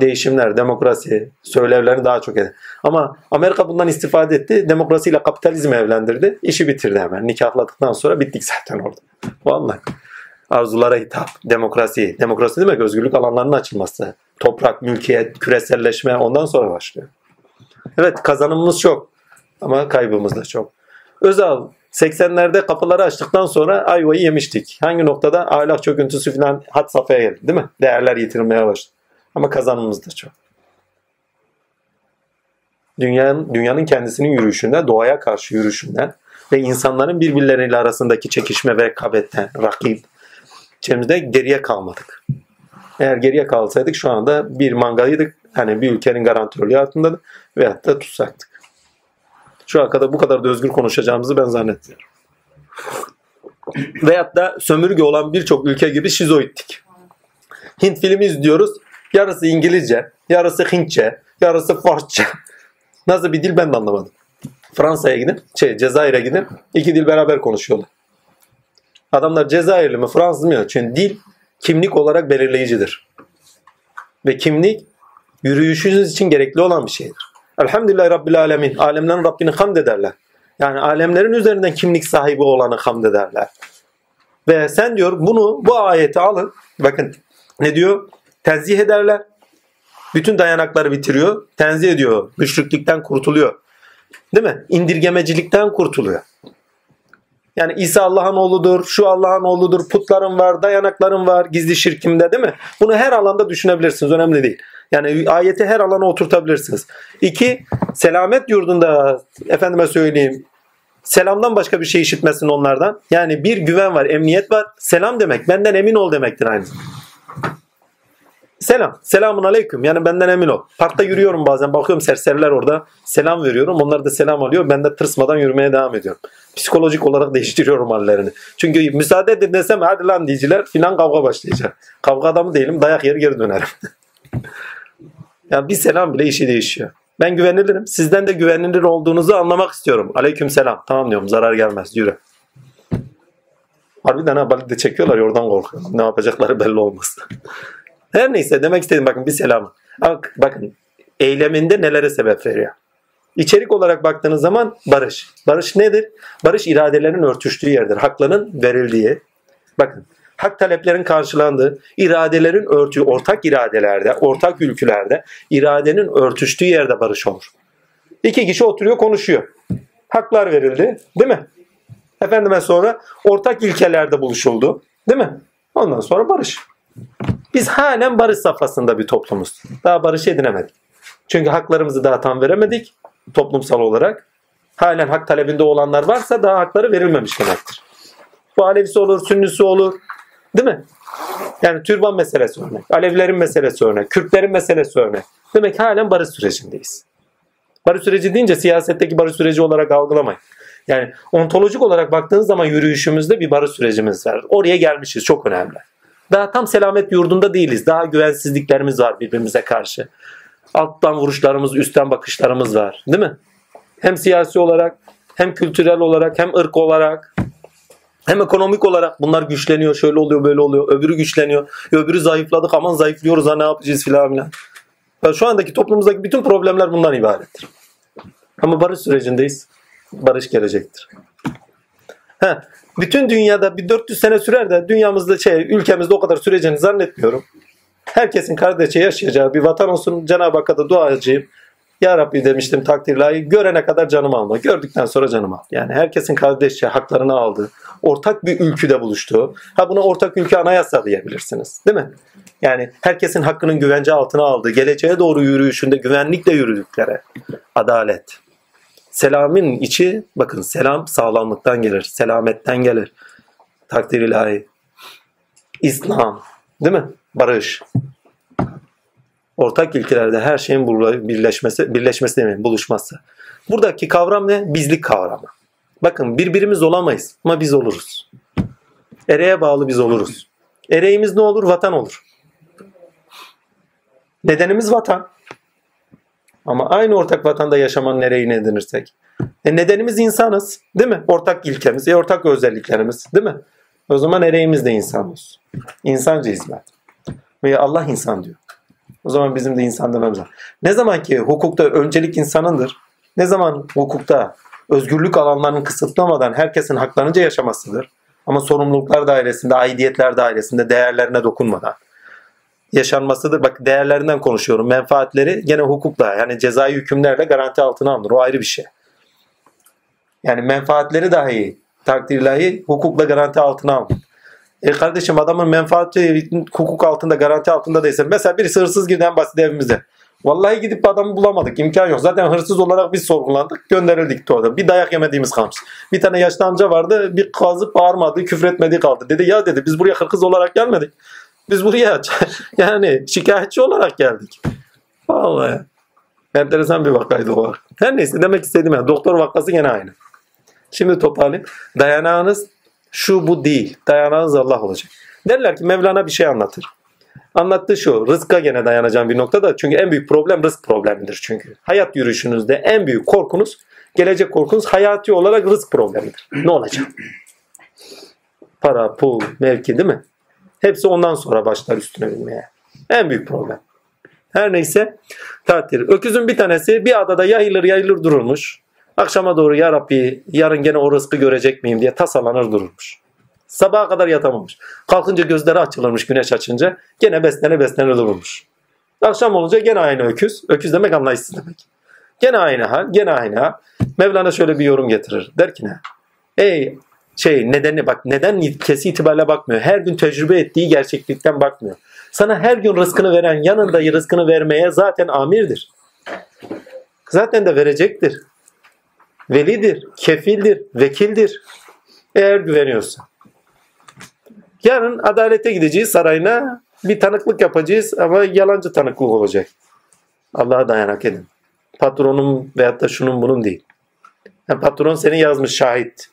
A: değişimler, demokrasi, söylevlerini daha çok eder. Ama Amerika bundan istifade etti. Demokrasiyle kapitalizmi evlendirdi. işi bitirdi hemen. Nikahladıktan sonra bittik zaten orada. Vallahi. Arzulara hitap, demokrasi. Demokrasi demek özgürlük alanlarının açılması. Toprak, mülkiyet, küreselleşme ondan sonra başlıyor. Evet kazanımımız çok ama kaybımız da çok. Özal 80'lerde kapıları açtıktan sonra ayvayı yemiştik. Hangi noktada? Ahlak çöküntüsü falan hat safhaya geldi değil mi? Değerler yitirilmeye başladı. Ama kazanımımız da çok. Dünyanın, dünyanın kendisinin yürüyüşünden, doğaya karşı yürüyüşünden ve insanların birbirleriyle arasındaki çekişme ve rekabetten, rakip, içimizde geriye kalmadık. Eğer geriye kalsaydık şu anda bir mangalıydık. Hani bir ülkenin garantörlüğü altında veyahut da tutsaktık. Şu an kadar bu kadar da özgür konuşacağımızı ben zannetmiyorum. Veyahut da sömürge olan birçok ülke gibi şizoittik. Hint filmi izliyoruz. Yarısı İngilizce, yarısı Hintçe, yarısı Farsça. Nasıl bir dil ben de anlamadım. Fransa'ya gidin, şey Cezayir'e gidin. iki dil beraber konuşuyorlar. Adamlar Cezayirli mi Fransız mı? Çünkü dil kimlik olarak belirleyicidir. Ve kimlik yürüyüşünüz için gerekli olan bir şeydir. Elhamdülillah Rabbil Alemin. Alemlerin Rabbini hamd ederler. Yani alemlerin üzerinden kimlik sahibi olanı hamd ederler. Ve sen diyor bunu bu ayeti alın. Bakın ne diyor? Tenzih ederler. Bütün dayanakları bitiriyor. Tenzih ediyor. Müşriklikten kurtuluyor. Değil mi? İndirgemecilikten kurtuluyor. Yani İsa Allah'ın oğludur, şu Allah'ın oğludur, putlarım var, dayanaklarım var, gizli şirkimde değil mi? Bunu her alanda düşünebilirsiniz, önemli değil. Yani ayeti her alana oturtabilirsiniz. İki, selamet yurdunda efendime söyleyeyim selamdan başka bir şey işitmesin onlardan. Yani bir güven var, emniyet var. Selam demek benden emin ol demektir aynı. Selam. Selamun aleyküm. Yani benden emin ol. Parkta yürüyorum bazen. Bakıyorum serseriler orada. Selam veriyorum. Onlar da selam alıyor. Ben de tırsmadan yürümeye devam ediyorum. Psikolojik olarak değiştiriyorum hallerini. Çünkü müsaade edin desem hadi lan diyiciler filan kavga başlayacak. Kavga adamı değilim. Dayak yer geri dönerim. yani bir selam bile işi değişiyor. Ben güvenilirim. Sizden de güvenilir olduğunuzu anlamak istiyorum. Aleyküm selam. Tamam diyorum. Zarar gelmez. Yürü. Harbiden ha balık da çekiyorlar. Oradan korkuyorum. Ne yapacakları belli olmaz. Her neyse demek istedim bakın bir selam. Bak, bakın eyleminde nelere sebep veriyor. İçerik olarak baktığınız zaman barış. Barış nedir? Barış iradelerin örtüştüğü yerdir. Hakların verildiği. Bakın hak taleplerin karşılandığı, iradelerin örtüğü, ortak iradelerde, ortak ülkülerde iradenin örtüştüğü yerde barış olur. İki kişi oturuyor konuşuyor. Haklar verildi değil mi? Efendime sonra ortak ilkelerde buluşuldu değil mi? Ondan sonra barış. Biz halen barış safhasında bir toplumuz. Daha barış edinemedik. Çünkü haklarımızı daha tam veremedik toplumsal olarak. Halen hak talebinde olanlar varsa daha hakları verilmemiş demektir. Bu Alevisi olur, Sünnisi olur. Değil mi? Yani türban meselesi örnek. Alevilerin meselesi örnek. Kürtlerin meselesi örnek. Demek ki halen barış sürecindeyiz. Barış süreci deyince siyasetteki barış süreci olarak algılamayın. Yani ontolojik olarak baktığınız zaman yürüyüşümüzde bir barış sürecimiz var. Oraya gelmişiz çok önemli. Daha tam selamet yurdunda değiliz. Daha güvensizliklerimiz var birbirimize karşı. Alttan vuruşlarımız, üstten bakışlarımız var. Değil mi? Hem siyasi olarak, hem kültürel olarak, hem ırk olarak, hem ekonomik olarak bunlar güçleniyor. Şöyle oluyor, böyle oluyor. Öbürü güçleniyor. Öbürü zayıfladık. Aman zayıflıyoruz ha ne yapacağız filan filan. Yani şu andaki toplumumuzdaki bütün problemler bundan ibarettir. Ama barış sürecindeyiz. Barış gelecektir. Heh, bütün dünyada bir 400 sene sürer de dünyamızda şey ülkemizde o kadar süreceğini zannetmiyorum. Herkesin kardeşçe yaşayacağı bir vatan olsun. Cenab-ı Hakk'a da duacıyım. Ya Rabbi demiştim takdir layık. Görene kadar canımı alma. Gördükten sonra canımı al. Yani herkesin kardeşçe haklarını aldığı, ortak bir ülküde buluştuğu. Ha buna ortak ülke anayasa diyebilirsiniz. Değil mi? Yani herkesin hakkının güvence altına aldığı, geleceğe doğru yürüyüşünde güvenlikle yürüdükleri. Adalet. Selamın içi, bakın selam sağlamlıktan gelir, selametten gelir. Takdir ilahi. İslam. Değil mi? Barış. Ortak ilkelerde her şeyin birleşmesi, birleşmesi demeyin, buluşması. Buradaki kavram ne? Bizlik kavramı. Bakın birbirimiz olamayız ama biz oluruz. Ereğe bağlı biz oluruz. Ereğimiz ne olur? Vatan olur. Nedenimiz vatan. Ama aynı ortak vatanda yaşamanın ereğini edinirsek. E nedenimiz insanız. Değil mi? Ortak ilkemiz, e ortak özelliklerimiz. Değil mi? O zaman ereğimiz de insanız. İnsanca hizmet. Ve Allah insan diyor. O zaman bizim de insan dememiz lazım. Ne zaman ki hukukta öncelik insanındır, ne zaman hukukta özgürlük alanlarının kısıtlamadan herkesin haklarınca yaşamasıdır. Ama sorumluluklar dairesinde, aidiyetler dairesinde değerlerine dokunmadan yaşanmasıdır. Bak değerlerinden konuşuyorum. Menfaatleri gene hukukla yani cezai hükümlerle garanti altına alınır. O ayrı bir şey. Yani menfaatleri dahi takdirlahi hukukla garanti altına alınır. E kardeşim adamın menfaati hukuk altında garanti altında değilse mesela birisi hırsız girdi basit evimize. Vallahi gidip adamı bulamadık. imkan yok. Zaten hırsız olarak biz sorgulandık. Gönderildik orada. Bir dayak yemediğimiz kalmış. Bir tane yaşlı amca vardı. Bir kazıp bağırmadı. Küfretmedi kaldı. Dedi ya dedi biz buraya hırsız olarak gelmedik. Biz buraya yani şikayetçi olarak geldik. Vallahi. Enteresan bir vakaydı o. Her neyse demek istediğim yani doktor vakası gene aynı. Şimdi toparlayayım. Dayanağınız şu bu değil. Dayanağınız Allah olacak. Derler ki Mevlana bir şey anlatır. Anlattığı şu. Rızka gene dayanacağım bir noktada. Çünkü en büyük problem rızk problemidir çünkü. Hayat yürüyüşünüzde en büyük korkunuz, gelecek korkunuz hayati olarak rızk problemidir. Ne olacak? Para, pul, mevki değil mi? Hepsi ondan sonra başlar üstüne binmeye. En büyük problem. Her neyse tatil. Öküzün bir tanesi bir adada yayılır yayılır dururmuş. Akşama doğru ya Rabbi yarın gene o rızkı görecek miyim diye tasalanır dururmuş. Sabaha kadar yatamamış. Kalkınca gözleri açılırmış güneş açınca. Gene beslene beslene dururmuş. Akşam olunca gene aynı öküz. Öküz demek anlayışsız demek. Gene aynı hal, gene aynı hal. Mevlana şöyle bir yorum getirir. Der ki ne? Ey şey nedeni bak neden kesi itibariyle bakmıyor. Her gün tecrübe ettiği gerçeklikten bakmıyor. Sana her gün rızkını veren yanında rızkını vermeye zaten amirdir. Zaten de verecektir. Velidir, kefildir, vekildir. Eğer güveniyorsa. Yarın adalete gideceğiz sarayına bir tanıklık yapacağız ama yalancı tanıklık olacak. Allah'a dayanak edin. Patronum veyahut da şunun bunun değil. Yani patron seni yazmış şahit.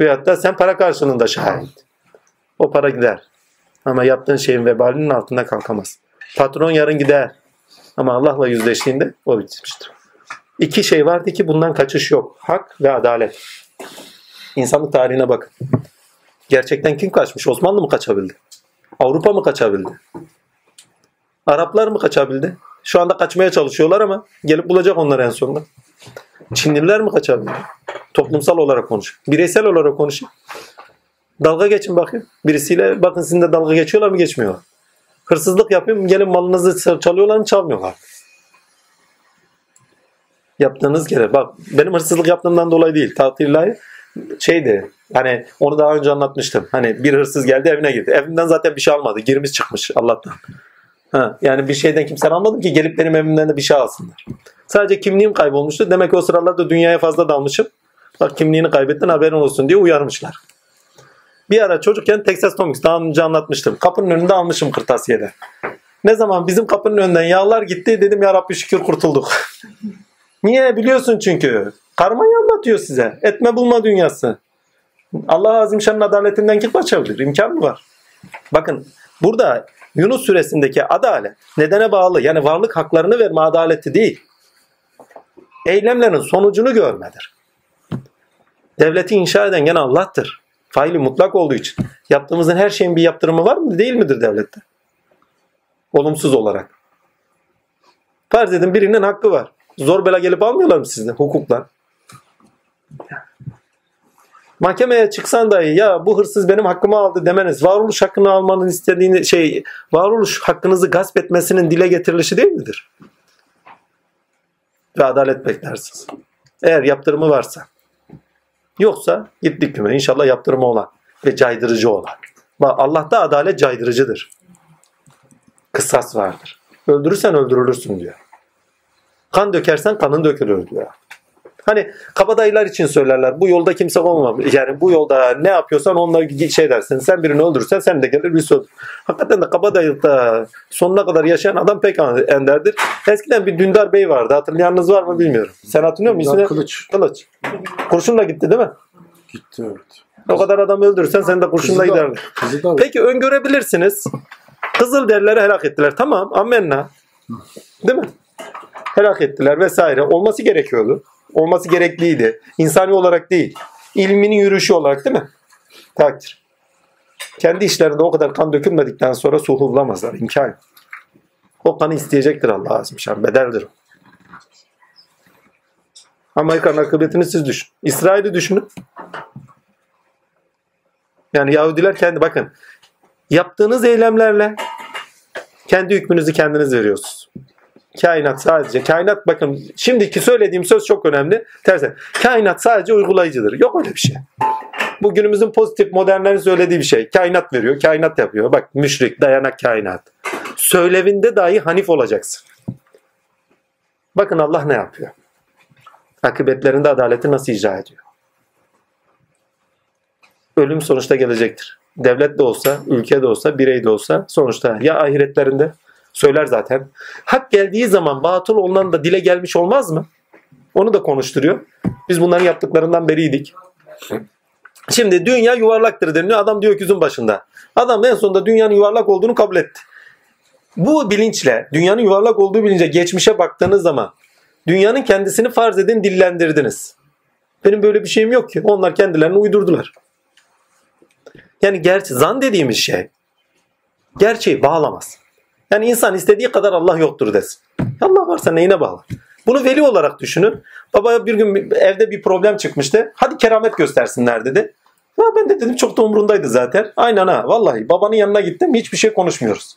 A: Veyahut da sen para karşılığında şahit. O para gider. Ama yaptığın şeyin vebalinin altında kalkamaz. Patron yarın gider. Ama Allah'la yüzleştiğinde o bitmiştir. İki şey vardı ki bundan kaçış yok. Hak ve adalet. İnsanlık tarihine bakın. Gerçekten kim kaçmış? Osmanlı mı kaçabildi? Avrupa mı kaçabildi? Araplar mı kaçabildi? Şu anda kaçmaya çalışıyorlar ama gelip bulacak onlar en sonunda. Çinliler mi kaçabildi? Toplumsal olarak konuş. Bireysel olarak konuş. Dalga geçin bakayım. Birisiyle bakın sizinle dalga geçiyorlar mı geçmiyorlar. Hırsızlık yapayım gelin malınızı çalıyorlar mı çalmıyorlar. Yaptığınız kere bak benim hırsızlık yaptığımdan dolayı değil. Tatillahı şeydi hani onu daha önce anlatmıştım. Hani bir hırsız geldi evine girdi. Evinden zaten bir şey almadı. Girmiş çıkmış Allah'tan. Ha, yani bir şeyden kimse almadım ki gelip benim evimden de bir şey alsınlar. Sadece kimliğim kaybolmuştu. Demek ki o sıralarda dünyaya fazla dalmışım. Bak kimliğini kaybettin haberin olsun diye uyarmışlar. Bir ara çocukken Texas Tomix daha önce anlatmıştım. Kapının önünde almışım kırtasiyede. Ne zaman bizim kapının önünden yağlar gitti dedim ya Rabbi şükür kurtulduk. Niye biliyorsun çünkü. Karmayı anlatıyor size. Etme bulma dünyası. Allah Azimşan'ın adaletinden kim kaçabilir? İmkan mı var? Bakın burada Yunus suresindeki adalet nedene bağlı. Yani varlık haklarını verme adaleti değil. Eylemlerin sonucunu görmedir. Devleti inşa eden gene Allah'tır. Faili mutlak olduğu için. Yaptığımızın her şeyin bir yaptırımı var mı? Değil midir devlette? Olumsuz olarak. Farz edin birinin hakkı var. Zor bela gelip almıyorlar mı sizden hukukla? Mahkemeye çıksan dahi ya bu hırsız benim hakkımı aldı demeniz varoluş hakkını almanın istediğini şey varoluş hakkınızı gasp etmesinin dile getirilişi değil midir? Ve adalet beklersiniz. Eğer yaptırımı varsa. Yoksa gittik küme. İnşallah yaptırımı olan ve caydırıcı olan. Bak Allah'ta adalet caydırıcıdır. Kısas vardır. Öldürürsen öldürülürsün diyor. Kan dökersen kanın dökülür diyor. Hani kabadayılar için söylerler. Bu yolda kimse olmamış. Yani bu yolda ne yapıyorsan onları şey dersin. Sen birini öldürürsen sen de gelir bir öldür. Hakikaten de kabadayılıkta sonuna kadar yaşayan adam pek enderdir. Eskiden bir Dündar Bey vardı. Hatırlayanınız var mı bilmiyorum. Sen hatırlıyor musun? İsmini-
C: Kılıç.
A: Kılıç. Kurşunla gitti değil mi?
C: Gitti evet.
A: O kadar adam öldürürsen sen de kurşunla
C: da
A: Peki öngörebilirsiniz. Kızıl derleri helak ettiler. Tamam amenna. Değil mi? Helak ettiler vesaire. Olması gerekiyordu. Olması gerekliydi. İnsani olarak değil. İlminin yürüyüşü olarak değil mi? Takdir. Kendi işlerinde o kadar kan dökülmedikten sonra suhu bulamazlar. İmkan. O kanı isteyecektir Allah azimşan. Bedeldir o. Amerika'nın akıbetini siz düşün. İsrail'i düşünün. Yani Yahudiler kendi bakın yaptığınız eylemlerle kendi hükmünüzü kendiniz veriyorsunuz. Kainat sadece kainat bakın şimdiki söylediğim söz çok önemli. Tersi. Kainat sadece uygulayıcıdır. Yok öyle bir şey. Bu günümüzün pozitif modernlerin söylediği bir şey. Kainat veriyor, kainat yapıyor. Bak müşrik, dayanak kainat. Söylevinde dahi hanif olacaksın. Bakın Allah ne yapıyor? Akıbetlerinde adaleti nasıl icra ediyor? ölüm sonuçta gelecektir. Devlet de olsa, ülke de olsa, birey de olsa sonuçta ya ahiretlerinde söyler zaten. Hak geldiği zaman batıl olunan da dile gelmiş olmaz mı? Onu da konuşturuyor. Biz bunların yaptıklarından beriydik. Şimdi dünya yuvarlaktır deniliyor. Adam diyor ki yüzün başında. Adam en sonunda dünyanın yuvarlak olduğunu kabul etti. Bu bilinçle, dünyanın yuvarlak olduğu bilince geçmişe baktığınız zaman dünyanın kendisini farz edin dillendirdiniz. Benim böyle bir şeyim yok ki. Onlar kendilerini uydurdular. Yani gerçi zan dediğimiz şey gerçeği bağlamaz. Yani insan istediği kadar Allah yoktur desin. Allah varsa neyine bağlı? Bunu veli olarak düşünün. Baba bir gün evde bir problem çıkmıştı. Hadi keramet göstersinler dedi. Ya ben de dedim çok da umrundaydı zaten. Aynen ha vallahi babanın yanına gittim hiçbir şey konuşmuyoruz.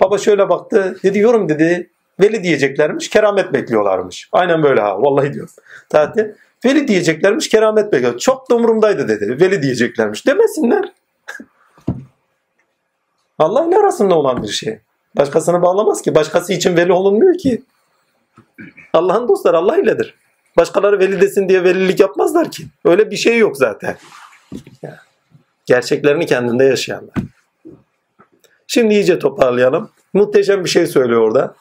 A: Baba şöyle baktı dedi yorum dedi. Veli diyeceklermiş keramet bekliyorlarmış. Aynen böyle ha vallahi diyor. Tatil. Veli diyeceklermiş keramet bekliyor. Çok da umurumdaydı dedi. Veli diyeceklermiş. Demesinler. Allah ile arasında olan bir şey. Başkasını bağlamaz ki. Başkası için veli olunmuyor ki. Allah'ın dostları Allah iledir. Başkaları veli desin diye velilik yapmazlar ki. Öyle bir şey yok zaten. Gerçeklerini kendinde yaşayanlar. Şimdi iyice toparlayalım. Muhteşem bir şey söylüyor orada.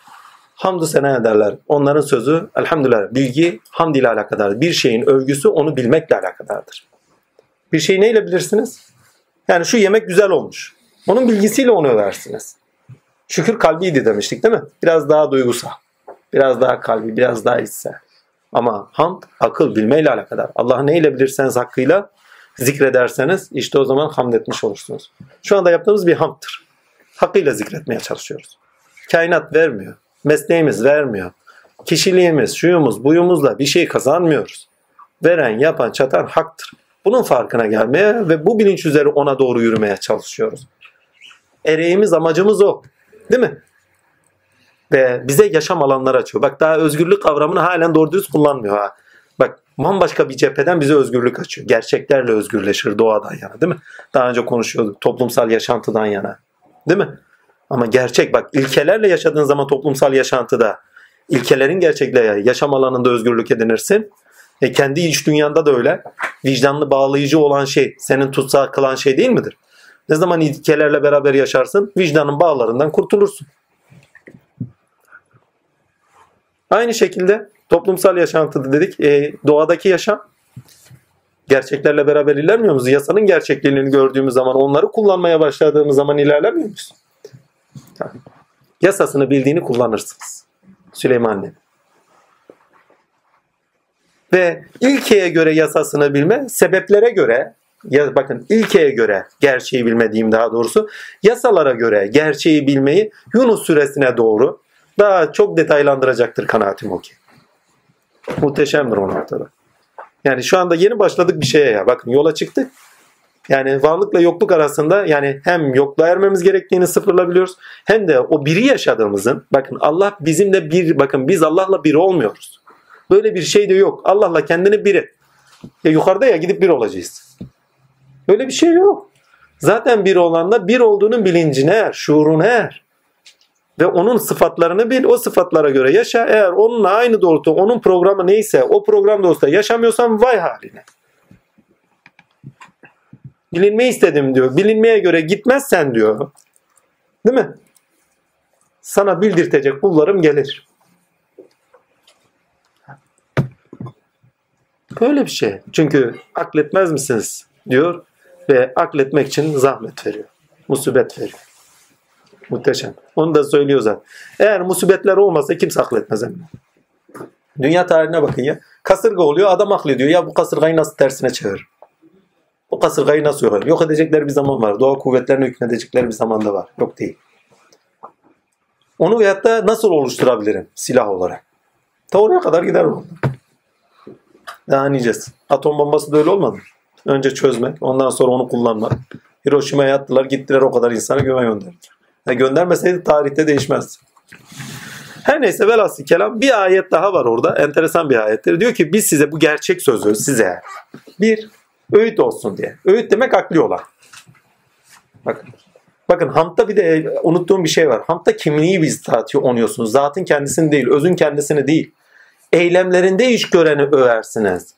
A: Hamdü sena ederler. Onların sözü elhamdülillah bilgi hamd ile alakadardır. Bir şeyin övgüsü onu bilmekle alakadardır. Bir şeyi neyle bilirsiniz? Yani şu yemek güzel olmuş. Onun bilgisiyle onu översiniz. Şükür kalbiydi demiştik değil mi? Biraz daha duygusal. Biraz daha kalbi, biraz daha içsel. Ama hamd akıl bilmeyle alakadar. Allah'ı neyle bilirseniz hakkıyla zikrederseniz işte o zaman hamd etmiş olursunuz. Şu anda yaptığımız bir hamdtır. Hakkıyla zikretmeye çalışıyoruz. Kainat vermiyor. Mesleğimiz vermiyor. Kişiliğimiz, şuyumuz, buyumuzla bir şey kazanmıyoruz. Veren, yapan, çatan haktır. Bunun farkına gelmeye ve bu bilinç üzere ona doğru yürümeye çalışıyoruz. Ereğimiz, amacımız o. Değil mi? Ve bize yaşam alanları açıyor. Bak daha özgürlük kavramını halen doğru düz kullanmıyor ha. Bak bambaşka bir cepheden bize özgürlük açıyor. Gerçeklerle özgürleşir doğadan yana değil mi? Daha önce konuşuyorduk toplumsal yaşantıdan yana. Değil mi? Ama gerçek bak ilkelerle yaşadığın zaman toplumsal yaşantıda ilkelerin gerçekle yaşam alanında özgürlük edinirsin. E kendi iç dünyanda da öyle. Vicdanlı bağlayıcı olan şey, senin tutsağı kılan şey değil midir? Ne zaman ilkelerle beraber yaşarsın, vicdanın bağlarından kurtulursun. Aynı şekilde toplumsal yaşantıda dedik, e, doğadaki yaşam gerçeklerle beraber ilerlemiyor muyuz? Yasanın gerçekliğini gördüğümüz zaman, onları kullanmaya başladığımız zaman ilerlemiyor muyuz? Yasasını bildiğini kullanırsınız. Süleyman Nebi. Ve ilkeye göre yasasını bilme, sebeplere göre ya bakın ilkeye göre gerçeği bilme diyeyim daha doğrusu yasalara göre gerçeği bilmeyi Yunus suresine doğru daha çok detaylandıracaktır kanaatim o ki. Muhteşemdir o noktada. Yani şu anda yeni başladık bir şeye ya. Bakın yola çıktık. Yani varlıkla yokluk arasında yani hem yokluğa ermemiz gerektiğini sıfırlayabiliyoruz hem de o biri yaşadığımızın bakın Allah bizimle bir bakın biz Allah'la bir olmuyoruz. Böyle bir şey de yok. Allah'la kendini biri. Ya yukarıda ya gidip bir olacağız. Böyle bir şey yok. Zaten bir olanla bir olduğunun bilincine er, şuuruna er. Ve onun sıfatlarını bil, o sıfatlara göre yaşa. Eğer onunla aynı doğrultu, onun programı neyse, o program doğrultusunda yaşamıyorsan vay haline. Bilinmeyi istedim diyor. Bilinmeye göre gitmezsen diyor. Değil mi? Sana bildirtecek kullarım gelir. Böyle bir şey. Çünkü akletmez misiniz diyor ve akletmek için zahmet veriyor. Musibet veriyor. Muhteşem. Onu da söylüyor zaten. Eğer musibetler olmasa kimse akletmez eminim. Dünya tarihine bakın ya. Kasırga oluyor adam aklediyor. Ya bu kasırgayı nasıl tersine çevir? Bu kasırgayı nasıl yok? Yok edecekler bir zaman var. Doğa kuvvetlerine hükmedecekler bir zaman da var. Yok değil. Onu veyahut da nasıl oluşturabilirim silah olarak? Ta oraya kadar gider bu. Daha niyeceğiz. Atom bombası da öyle olmadı. Önce çözmek, ondan sonra onu kullanmak. Hiroşima'ya attılar, gittiler o kadar insana güve gönderdiler. Yani göndermeseydi tarihte değişmez. Her neyse velhasıl kelam bir ayet daha var orada. Enteresan bir ayettir. Diyor ki biz size bu gerçek sözü size bir öğüt olsun diye. Öğüt demek akli olan. Bakın. Bakın hamta bir de unuttuğum bir şey var. Hamta kimliği biz onuyorsunuz. Zatın kendisini değil, özün kendisini değil. Eylemlerinde iş göreni översiniz.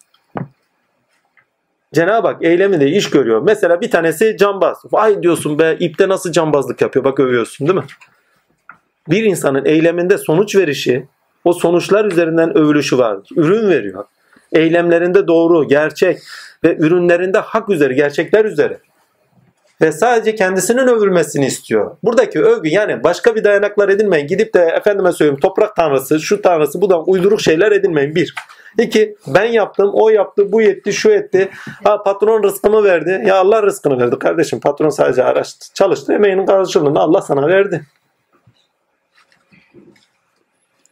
A: Cenab-ı Hak eyleminde iş görüyor. Mesela bir tanesi cambaz. Vay diyorsun be ipte nasıl cambazlık yapıyor bak övüyorsun değil mi? Bir insanın eyleminde sonuç verişi o sonuçlar üzerinden övülüşü vardır. Ürün veriyor. Eylemlerinde doğru, gerçek ve ürünlerinde hak üzere, gerçekler üzere. Ve sadece kendisinin övülmesini istiyor. Buradaki övgü yani başka bir dayanaklar edinmeyin. Gidip de efendime söyleyeyim toprak tanrısı, şu tanrısı, bu da uyduruk şeyler edinmeyin. Bir. İki, ben yaptım, o yaptı, bu yetti, şu etti. Ha patron rızkımı verdi. Ya Allah rızkını verdi kardeşim. Patron sadece araçtı, çalıştı. Emeğinin karşılığını Allah sana verdi.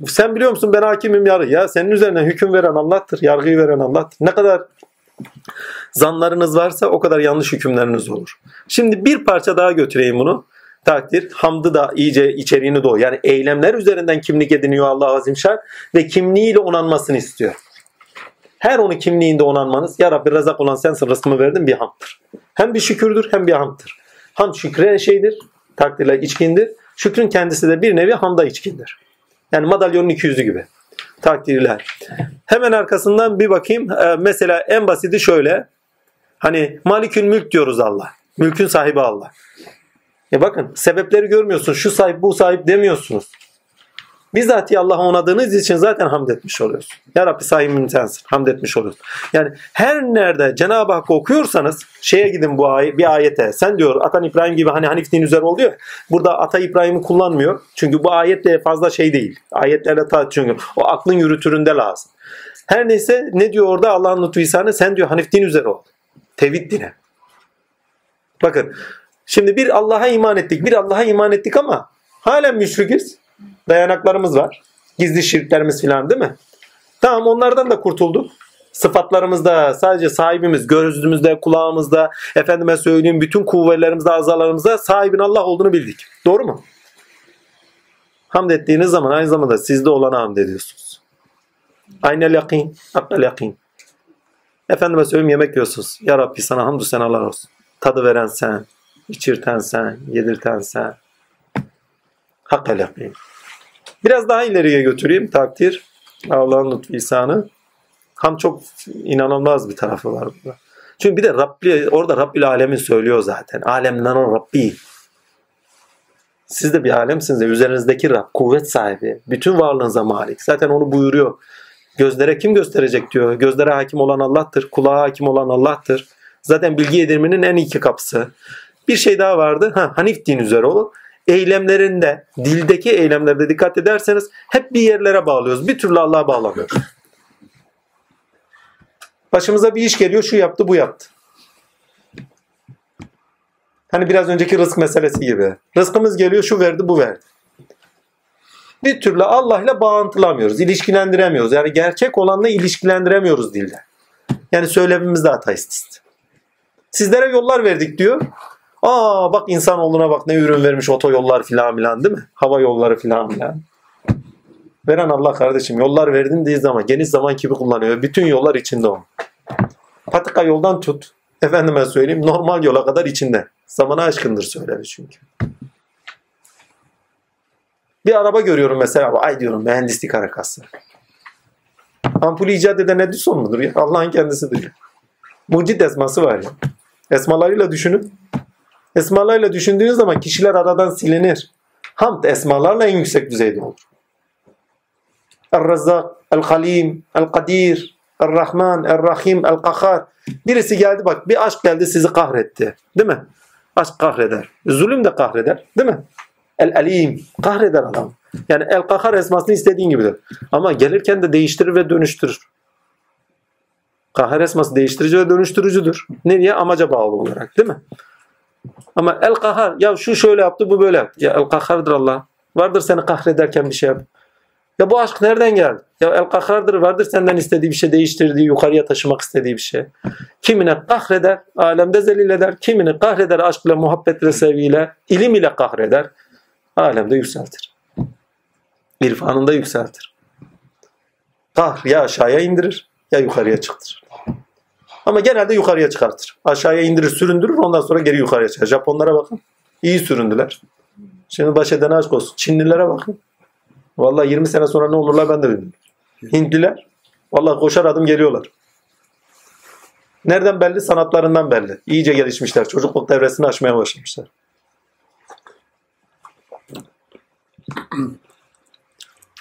A: Sen biliyor musun ben hakimim yarı. Ya senin üzerine hüküm veren Allah'tır. Yargıyı veren Allah'tır. Ne kadar zanlarınız varsa o kadar yanlış hükümleriniz olur. Şimdi bir parça daha götüreyim bunu. Takdir, hamdı da iyice içeriğini doğu. Yani eylemler üzerinden kimlik ediniyor Allah Azimşan ve kimliğiyle onanmasını istiyor. Her onu kimliğinde onanmanız, Ya Rabbi rezak olan sensin rızkımı verdin bir hamdır. Hem bir şükürdür hem bir hamdır. Ham şükre şeydir, takdirle içkindir. Şükrün kendisi de bir nevi hamda içkindir. Yani madalyonun iki yüzü gibi. Takdirler. Hemen arkasından bir bakayım. Ee, mesela en basiti şöyle. Hani malikül mülk diyoruz Allah. Mülkün sahibi Allah. E bakın sebepleri görmüyorsunuz. Şu sahip bu sahip demiyorsunuz. Bizzat Allah'a onadığınız için zaten hamd etmiş oluyorsun. Ya Rabbi sahibim sensin. Hamd etmiş oluyorsun. Yani her nerede Cenab-ı Hakk'ı okuyorsanız şeye gidin bu ay bir ayete. Sen diyor Atan İbrahim gibi hani Hanif din üzere oluyor. Burada Ata İbrahim'i kullanmıyor. Çünkü bu ayetle fazla şey değil. Ayetlerle ta çünkü o aklın yürütüründe lazım. Her neyse ne diyor orada Allah'ın lütfu ihsanı sen diyor Hanif din üzere ol. Tevhid dine. Bakın şimdi bir Allah'a iman ettik. Bir Allah'a iman ettik ama halen müşrikiz dayanaklarımız var. Gizli şirklerimiz filan değil mi? Tamam onlardan da kurtulduk. Sıfatlarımızda sadece sahibimiz gözümüzde, kulağımızda, efendime söyleyeyim bütün kuvvetlerimizde, azalarımızda sahibin Allah olduğunu bildik. Doğru mu? Hamd ettiğiniz zaman aynı zamanda sizde olana hamd ediyorsunuz. Aynel yakin, hakkal yakin. Efendime söyleyeyim yemek yiyorsunuz. Ya Rabbi sana hamdü senalar olsun. Tadı veren sen, içirten sen, yedirten sen. Hakkal yakin. Biraz daha ileriye götüreyim takdir. Allah'ın lütfu ihsanı. Ham çok inanılmaz bir tarafı var burada. Çünkü bir de Rabbi, orada Rabbil Alemin söylüyor zaten. Alemden o Rabbi. Siz de bir alemsiniz. Ya, üzerinizdeki Rab, kuvvet sahibi. Bütün varlığınıza malik. Zaten onu buyuruyor. Gözlere kim gösterecek diyor. Gözlere hakim olan Allah'tır. Kulağa hakim olan Allah'tır. Zaten bilgi edinmenin en iki kapısı. Bir şey daha vardı. Ha, Hanif din üzere o. Eylemlerinde, dildeki eylemlerde dikkat ederseniz hep bir yerlere bağlıyoruz. Bir türlü Allah'a bağlamıyoruz. Başımıza bir iş geliyor, şu yaptı, bu yaptı. Hani biraz önceki rızk meselesi gibi. Rızkımız geliyor, şu verdi, bu verdi. Bir türlü Allah ile bağıntılamıyoruz, ilişkilendiremiyoruz. Yani gerçek olanla ilişkilendiremiyoruz dilde. Yani söylemimizde ateist. Sizlere yollar verdik diyor. Aa bak insanoğluna bak ne ürün vermiş otoyollar filan filan değil mi? Hava yolları filan filan. Veren Allah kardeşim yollar verdin diye zaman geniş zaman gibi kullanıyor. Bütün yollar içinde o. Patika yoldan tut. Efendime söyleyeyim normal yola kadar içinde. Zamana aşkındır söylemiş çünkü. Bir araba görüyorum mesela. Ay diyorum mühendislik harakası. Ampulü icat eden Edison mudur ya? Allah'ın kendisidir ya. Mucit esması var ya. Esmalarıyla düşünün. Esmalarıyla düşündüğünüz zaman kişiler aradan silinir. Hamd esmalarla en yüksek düzeyde olur. El-Razzak, El-Halim, El-Kadir, El-Rahman, El-Rahim, El-Kahar. Birisi geldi bak bir aşk geldi sizi kahretti. Değil mi? Aşk kahreder. Zulüm de kahreder. Değil mi? El-Alim. Kahreder adam. Yani El-Kahar esmasını istediğin gibidir. Ama gelirken de değiştirir ve dönüştürür. Kahar esması değiştirici ve dönüştürücüdür. Nereye? Amaca bağlı olarak. Değil mi? Ama el kahar ya şu şöyle yaptı bu böyle yaptı. Ya el kahardır Allah. Vardır seni kahrederken bir şey yap. Ya bu aşk nereden geldi? Ya el kahardır vardır senden istediği bir şey değiştirdiği, yukarıya taşımak istediği bir şey. Kimine kahreder, alemde zelil eder. Kimini kahreder aşkla, muhabbetle, sevgiyle, ilim ile kahreder. Alemde yükseltir. İrfanında yükseltir. Kahr ya aşağıya indirir ya yukarıya çıktırır. Ama genelde yukarıya çıkartır. Aşağıya indirir, süründürür ondan sonra geri yukarıya çıkar. Japonlara bakın. İyi süründüler. Şimdi baş eden aşk olsun. Çinlilere bakın. Vallahi 20 sene sonra ne olurlar ben de bilmiyorum. Hintliler. Vallahi koşar adım geliyorlar. Nereden belli? Sanatlarından belli. İyice gelişmişler. Çocukluk devresini aşmaya başlamışlar.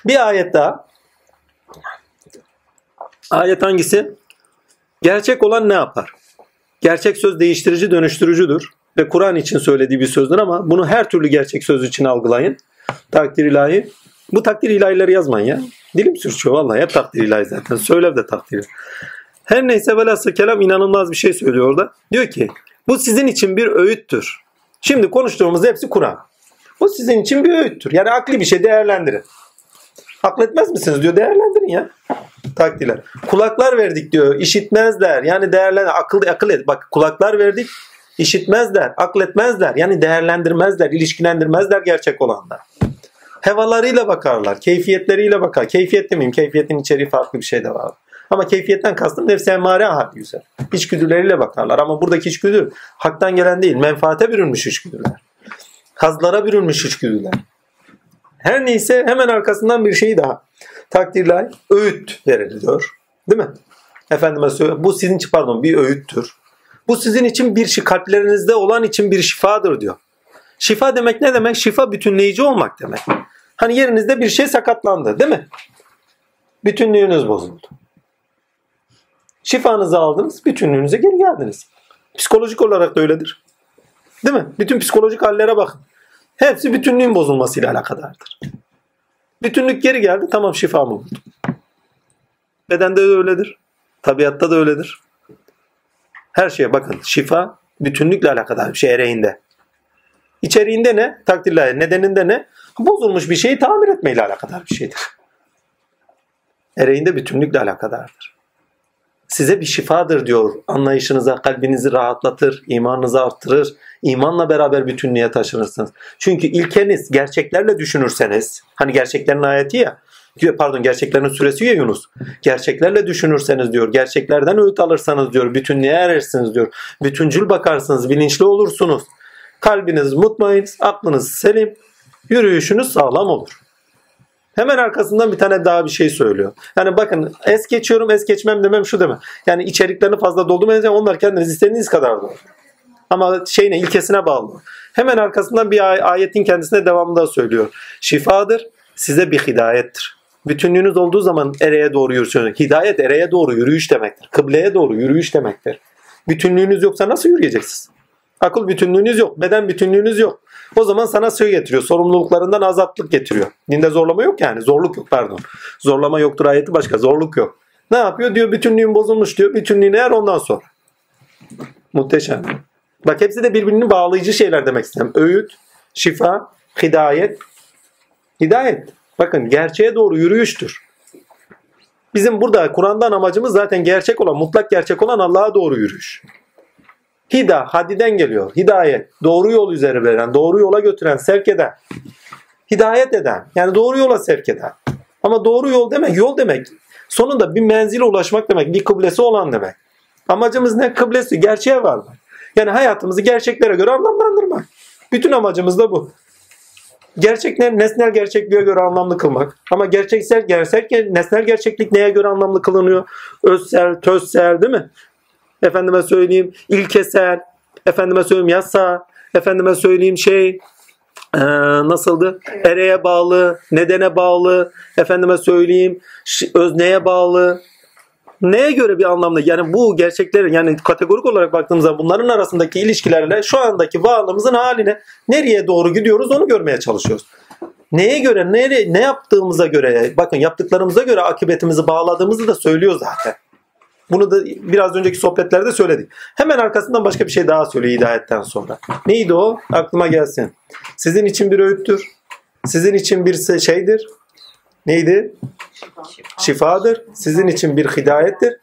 A: Bir ayet daha. Ayet hangisi? Gerçek olan ne yapar? Gerçek söz değiştirici, dönüştürücüdür. Ve Kur'an için söylediği bir sözdür ama bunu her türlü gerçek söz için algılayın. Takdir ilahi. Bu takdir ilahileri yazmayın ya. Dilim sürçüyor vallahi. Hep takdir ilahi zaten. Söylev de takdir. Her neyse velhasıl kelam inanılmaz bir şey söylüyor orada. Diyor ki bu sizin için bir öğüttür. Şimdi konuştuğumuz hepsi Kur'an. Bu sizin için bir öğüttür. Yani akli bir şey değerlendirin. Akletmez misiniz diyor. Değerlendirin ya. Takdirler. Kulaklar verdik diyor. işitmezler. Yani değerlendir. Akıl, akıl et. Bak kulaklar verdik. işitmezler. Akletmezler. Yani değerlendirmezler. ilişkilendirmezler gerçek olanlar. Hevalarıyla bakarlar. Keyfiyetleriyle bakar. Keyfiyet demeyeyim. Keyfiyetin içeriği farklı bir şey de var. Ama keyfiyetten kastım nefsi emmare hali güzel. İçgüdüleriyle bakarlar. Ama buradaki içgüdü haktan gelen değil. Menfaate bürünmüş içgüdüler. Hazlara bürünmüş içgüdüler. Her neyse hemen arkasından bir şey daha. Takdirler öğüt veriliyor. Değil mi? Efendime söylüyor. Bu sizin için pardon bir öğüttür. Bu sizin için bir şey, kalplerinizde olan için bir şifadır diyor. Şifa demek ne demek? Şifa bütünleyici olmak demek. Hani yerinizde bir şey sakatlandı değil mi? Bütünlüğünüz bozuldu. Şifanızı aldınız, bütünlüğünüze geri geldiniz. Psikolojik olarak da öyledir. Değil mi? Bütün psikolojik hallere bakın. Hepsi bütünlüğün bozulmasıyla alakadardır. Bütünlük geri geldi. Tamam şifamı buldum. Bedende de öyledir. Tabiatta da öyledir. Her şeye bakın. Şifa bütünlükle alakadar bir şey ereğinde. İçeriğinde ne? Takdirler. Nedeninde ne? Bozulmuş bir şeyi tamir etmeyle alakadar bir şeydir. Ereğinde bütünlükle alakadardır size bir şifadır diyor. Anlayışınıza, kalbinizi rahatlatır, imanınızı arttırır. İmanla beraber bütünlüğe taşınırsınız. Çünkü ilkeniz gerçeklerle düşünürseniz, hani gerçeklerin ayeti ya, pardon gerçeklerin süresi ya Yunus. Gerçeklerle düşünürseniz diyor, gerçeklerden öğüt alırsanız diyor, bütünlüğe erersiniz diyor. Bütüncül bakarsınız, bilinçli olursunuz. Kalbiniz mutmain, aklınız selim, yürüyüşünüz sağlam olur. Hemen arkasından bir tane daha bir şey söylüyor. Yani bakın es geçiyorum es geçmem demem şu deme. Yani içeriklerini fazla doldurmayacağım. Onlar kendiniz istediğiniz kadar doğru. Ama şeyine ilkesine bağlı. Hemen arkasından bir ay- ayetin kendisine devamında söylüyor. Şifadır, size bir hidayettir. Bütünlüğünüz olduğu zaman ereye doğru yürüyorsunuz. Hidayet ereye doğru yürüyüş demektir. Kıbleye doğru yürüyüş demektir. Bütünlüğünüz yoksa nasıl yürüyeceksiniz? Akıl bütünlüğünüz yok, beden bütünlüğünüz yok. O zaman sana şey getiriyor, sorumluluklarından azatlık getiriyor. Dinde zorlama yok yani, zorluk yok pardon. Zorlama yoktur ayeti başka, zorluk yok. Ne yapıyor? Diyor bütünlüğün bozulmuş diyor. Bütünlüğünü er ondan sonra. Muhteşem. Bak hepsi de birbirini bağlayıcı şeyler demek istedim. Öğüt, şifa, hidayet. Hidayet. Bakın gerçeğe doğru yürüyüştür. Bizim burada Kur'an'dan amacımız zaten gerçek olan, mutlak gerçek olan Allah'a doğru yürüyüş. Hida, hadiden geliyor. Hidayet, doğru yol üzere veren, doğru yola götüren, sevk eden. Hidayet eden, yani doğru yola sevk eden. Ama doğru yol demek, yol demek. Sonunda bir menzile ulaşmak demek, bir kıblesi olan demek. Amacımız ne? Kıblesi, gerçeğe varmak. Yani hayatımızı gerçeklere göre anlamlandırmak. Bütün amacımız da bu. Gerçekler nesnel gerçekliğe göre anlamlı kılmak. Ama gerçeksel gerçek nesnel gerçeklik neye göre anlamlı kılınıyor? Özsel, tözsel değil mi? Efendime söyleyeyim ilkesel, efendime söyleyeyim yasa, efendime söyleyeyim şey eee, nasıldı? Ereye bağlı, nedene bağlı, efendime söyleyeyim özneye bağlı. Neye göre bir anlamda yani bu gerçeklerin yani kategorik olarak baktığımızda bunların arasındaki ilişkilerle şu andaki varlığımızın haline nereye doğru gidiyoruz onu görmeye çalışıyoruz. Neye göre, nere, ne yaptığımıza göre, bakın yaptıklarımıza göre akıbetimizi bağladığımızı da söylüyor zaten. Bunu da biraz önceki sohbetlerde söyledik. Hemen arkasından başka bir şey daha söylüyor hidayetten sonra. Neydi o? Aklıma gelsin. Sizin için bir öğüttür. Sizin için bir şeydir. Neydi? Şifadır. Sizin için bir hidayettir.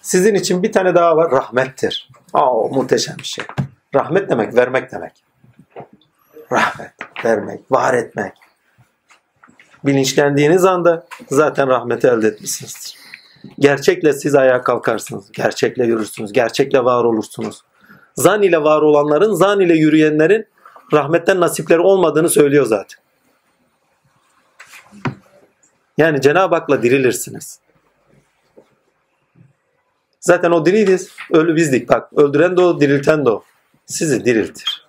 A: Sizin için bir tane daha var. Rahmettir. Aa, muhteşem bir şey. Rahmet demek, vermek demek. Rahmet, vermek, var etmek. Bilinçlendiğiniz anda zaten rahmeti elde etmişsinizdir. Gerçekle siz ayağa kalkarsınız. Gerçekle yürürsünüz. Gerçekle var olursunuz. Zan ile var olanların, zan ile yürüyenlerin rahmetten nasipleri olmadığını söylüyor zaten. Yani Cenab-ı Hak'la dirilirsiniz. Zaten o diriyiz. Ölü bizdik. Bak öldüren de o, dirilten de o. Sizi diriltir.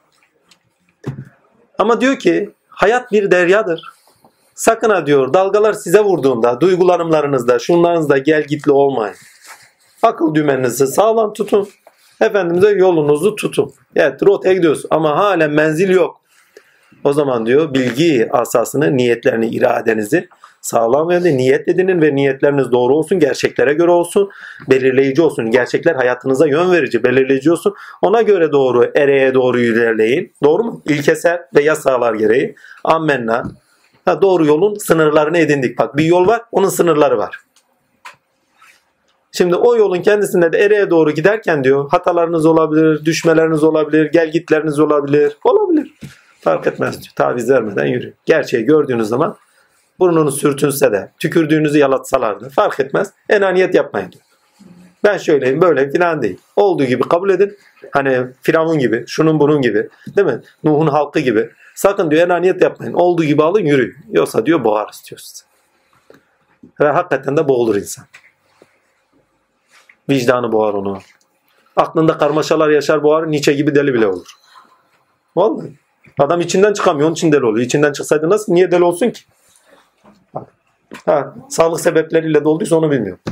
A: Ama diyor ki hayat bir deryadır. Sakın ha diyor dalgalar size vurduğunda duygulanımlarınızda şunlarınızda gel gitli olmayın. Akıl dümeninizi sağlam tutun. Efendimiz'e yolunuzu tutun. Evet rotaya gidiyoruz ama halen menzil yok. O zaman diyor bilgi asasını, niyetlerini, iradenizi sağlam ve niyet edinin ve niyetleriniz doğru olsun, gerçeklere göre olsun, belirleyici olsun. Gerçekler hayatınıza yön verici, belirleyici olsun. Ona göre doğru, ereye doğru ilerleyin. Doğru mu? İlkesel ve yasalar gereği. Ammenna. Ha, doğru yolun sınırlarını edindik. Bak bir yol var, onun sınırları var. Şimdi o yolun kendisinde de ereye doğru giderken diyor hatalarınız olabilir, düşmeleriniz olabilir, gelgitleriniz olabilir. Olabilir. Fark etmez diyor. Taviz vermeden yürü. Gerçeği gördüğünüz zaman burnunuz sürtünse de, tükürdüğünüzü yalatsalar da fark etmez. Enaniyet yapmayın diyor. Ben şöyleyim böyle filan değil. Olduğu gibi kabul edin. Hani Firavun gibi, şunun bunun gibi. Değil mi? Nuh'un halkı gibi. Sakın diyor enaniyet yapmayın. Olduğu gibi alın yürüyün. Yoksa diyor boğar istiyor sizi. Ve hakikaten de boğulur insan. Vicdanı boğar onu. Aklında karmaşalar yaşar boğar. Nietzsche gibi deli bile olur. Vallahi. Adam içinden çıkamıyor. Onun için deli oluyor. İçinden çıksaydı nasıl? Niye deli olsun ki? Ha, sağlık sebepleriyle de onu bilmiyorum.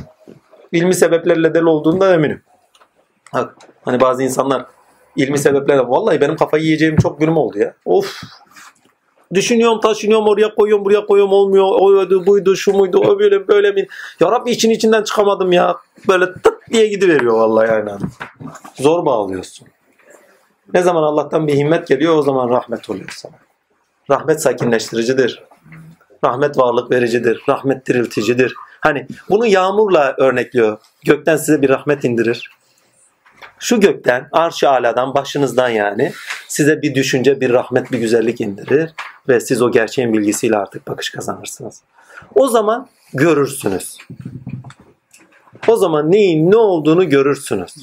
A: İlmi sebeplerle deli olduğunda eminim. Bak, hani bazı insanlar ilmi sebeplerle vallahi benim kafayı yiyeceğim çok günüm oldu ya. Of. Düşünüyorum, taşınıyorum, oraya koyuyorum, buraya koyuyorum olmuyor. Oydu, buydu, şu muydu, o böyle böyle mi? Ya Rabbi için içinden çıkamadım ya. Böyle tık diye gidiveriyor vallahi yani. Zor bağlıyorsun. Ne zaman Allah'tan bir himmet geliyor o zaman rahmet oluyor sana. Rahmet sakinleştiricidir. Rahmet varlık vericidir. Rahmet dirilticidir. Hani bunu yağmurla örnekliyor. Gökten size bir rahmet indirir. Şu gökten, arş-ı aladan, başınızdan yani size bir düşünce, bir rahmet, bir güzellik indirir ve siz o gerçeğin bilgisiyle artık bakış kazanırsınız. O zaman görürsünüz. O zaman neyin ne olduğunu görürsünüz.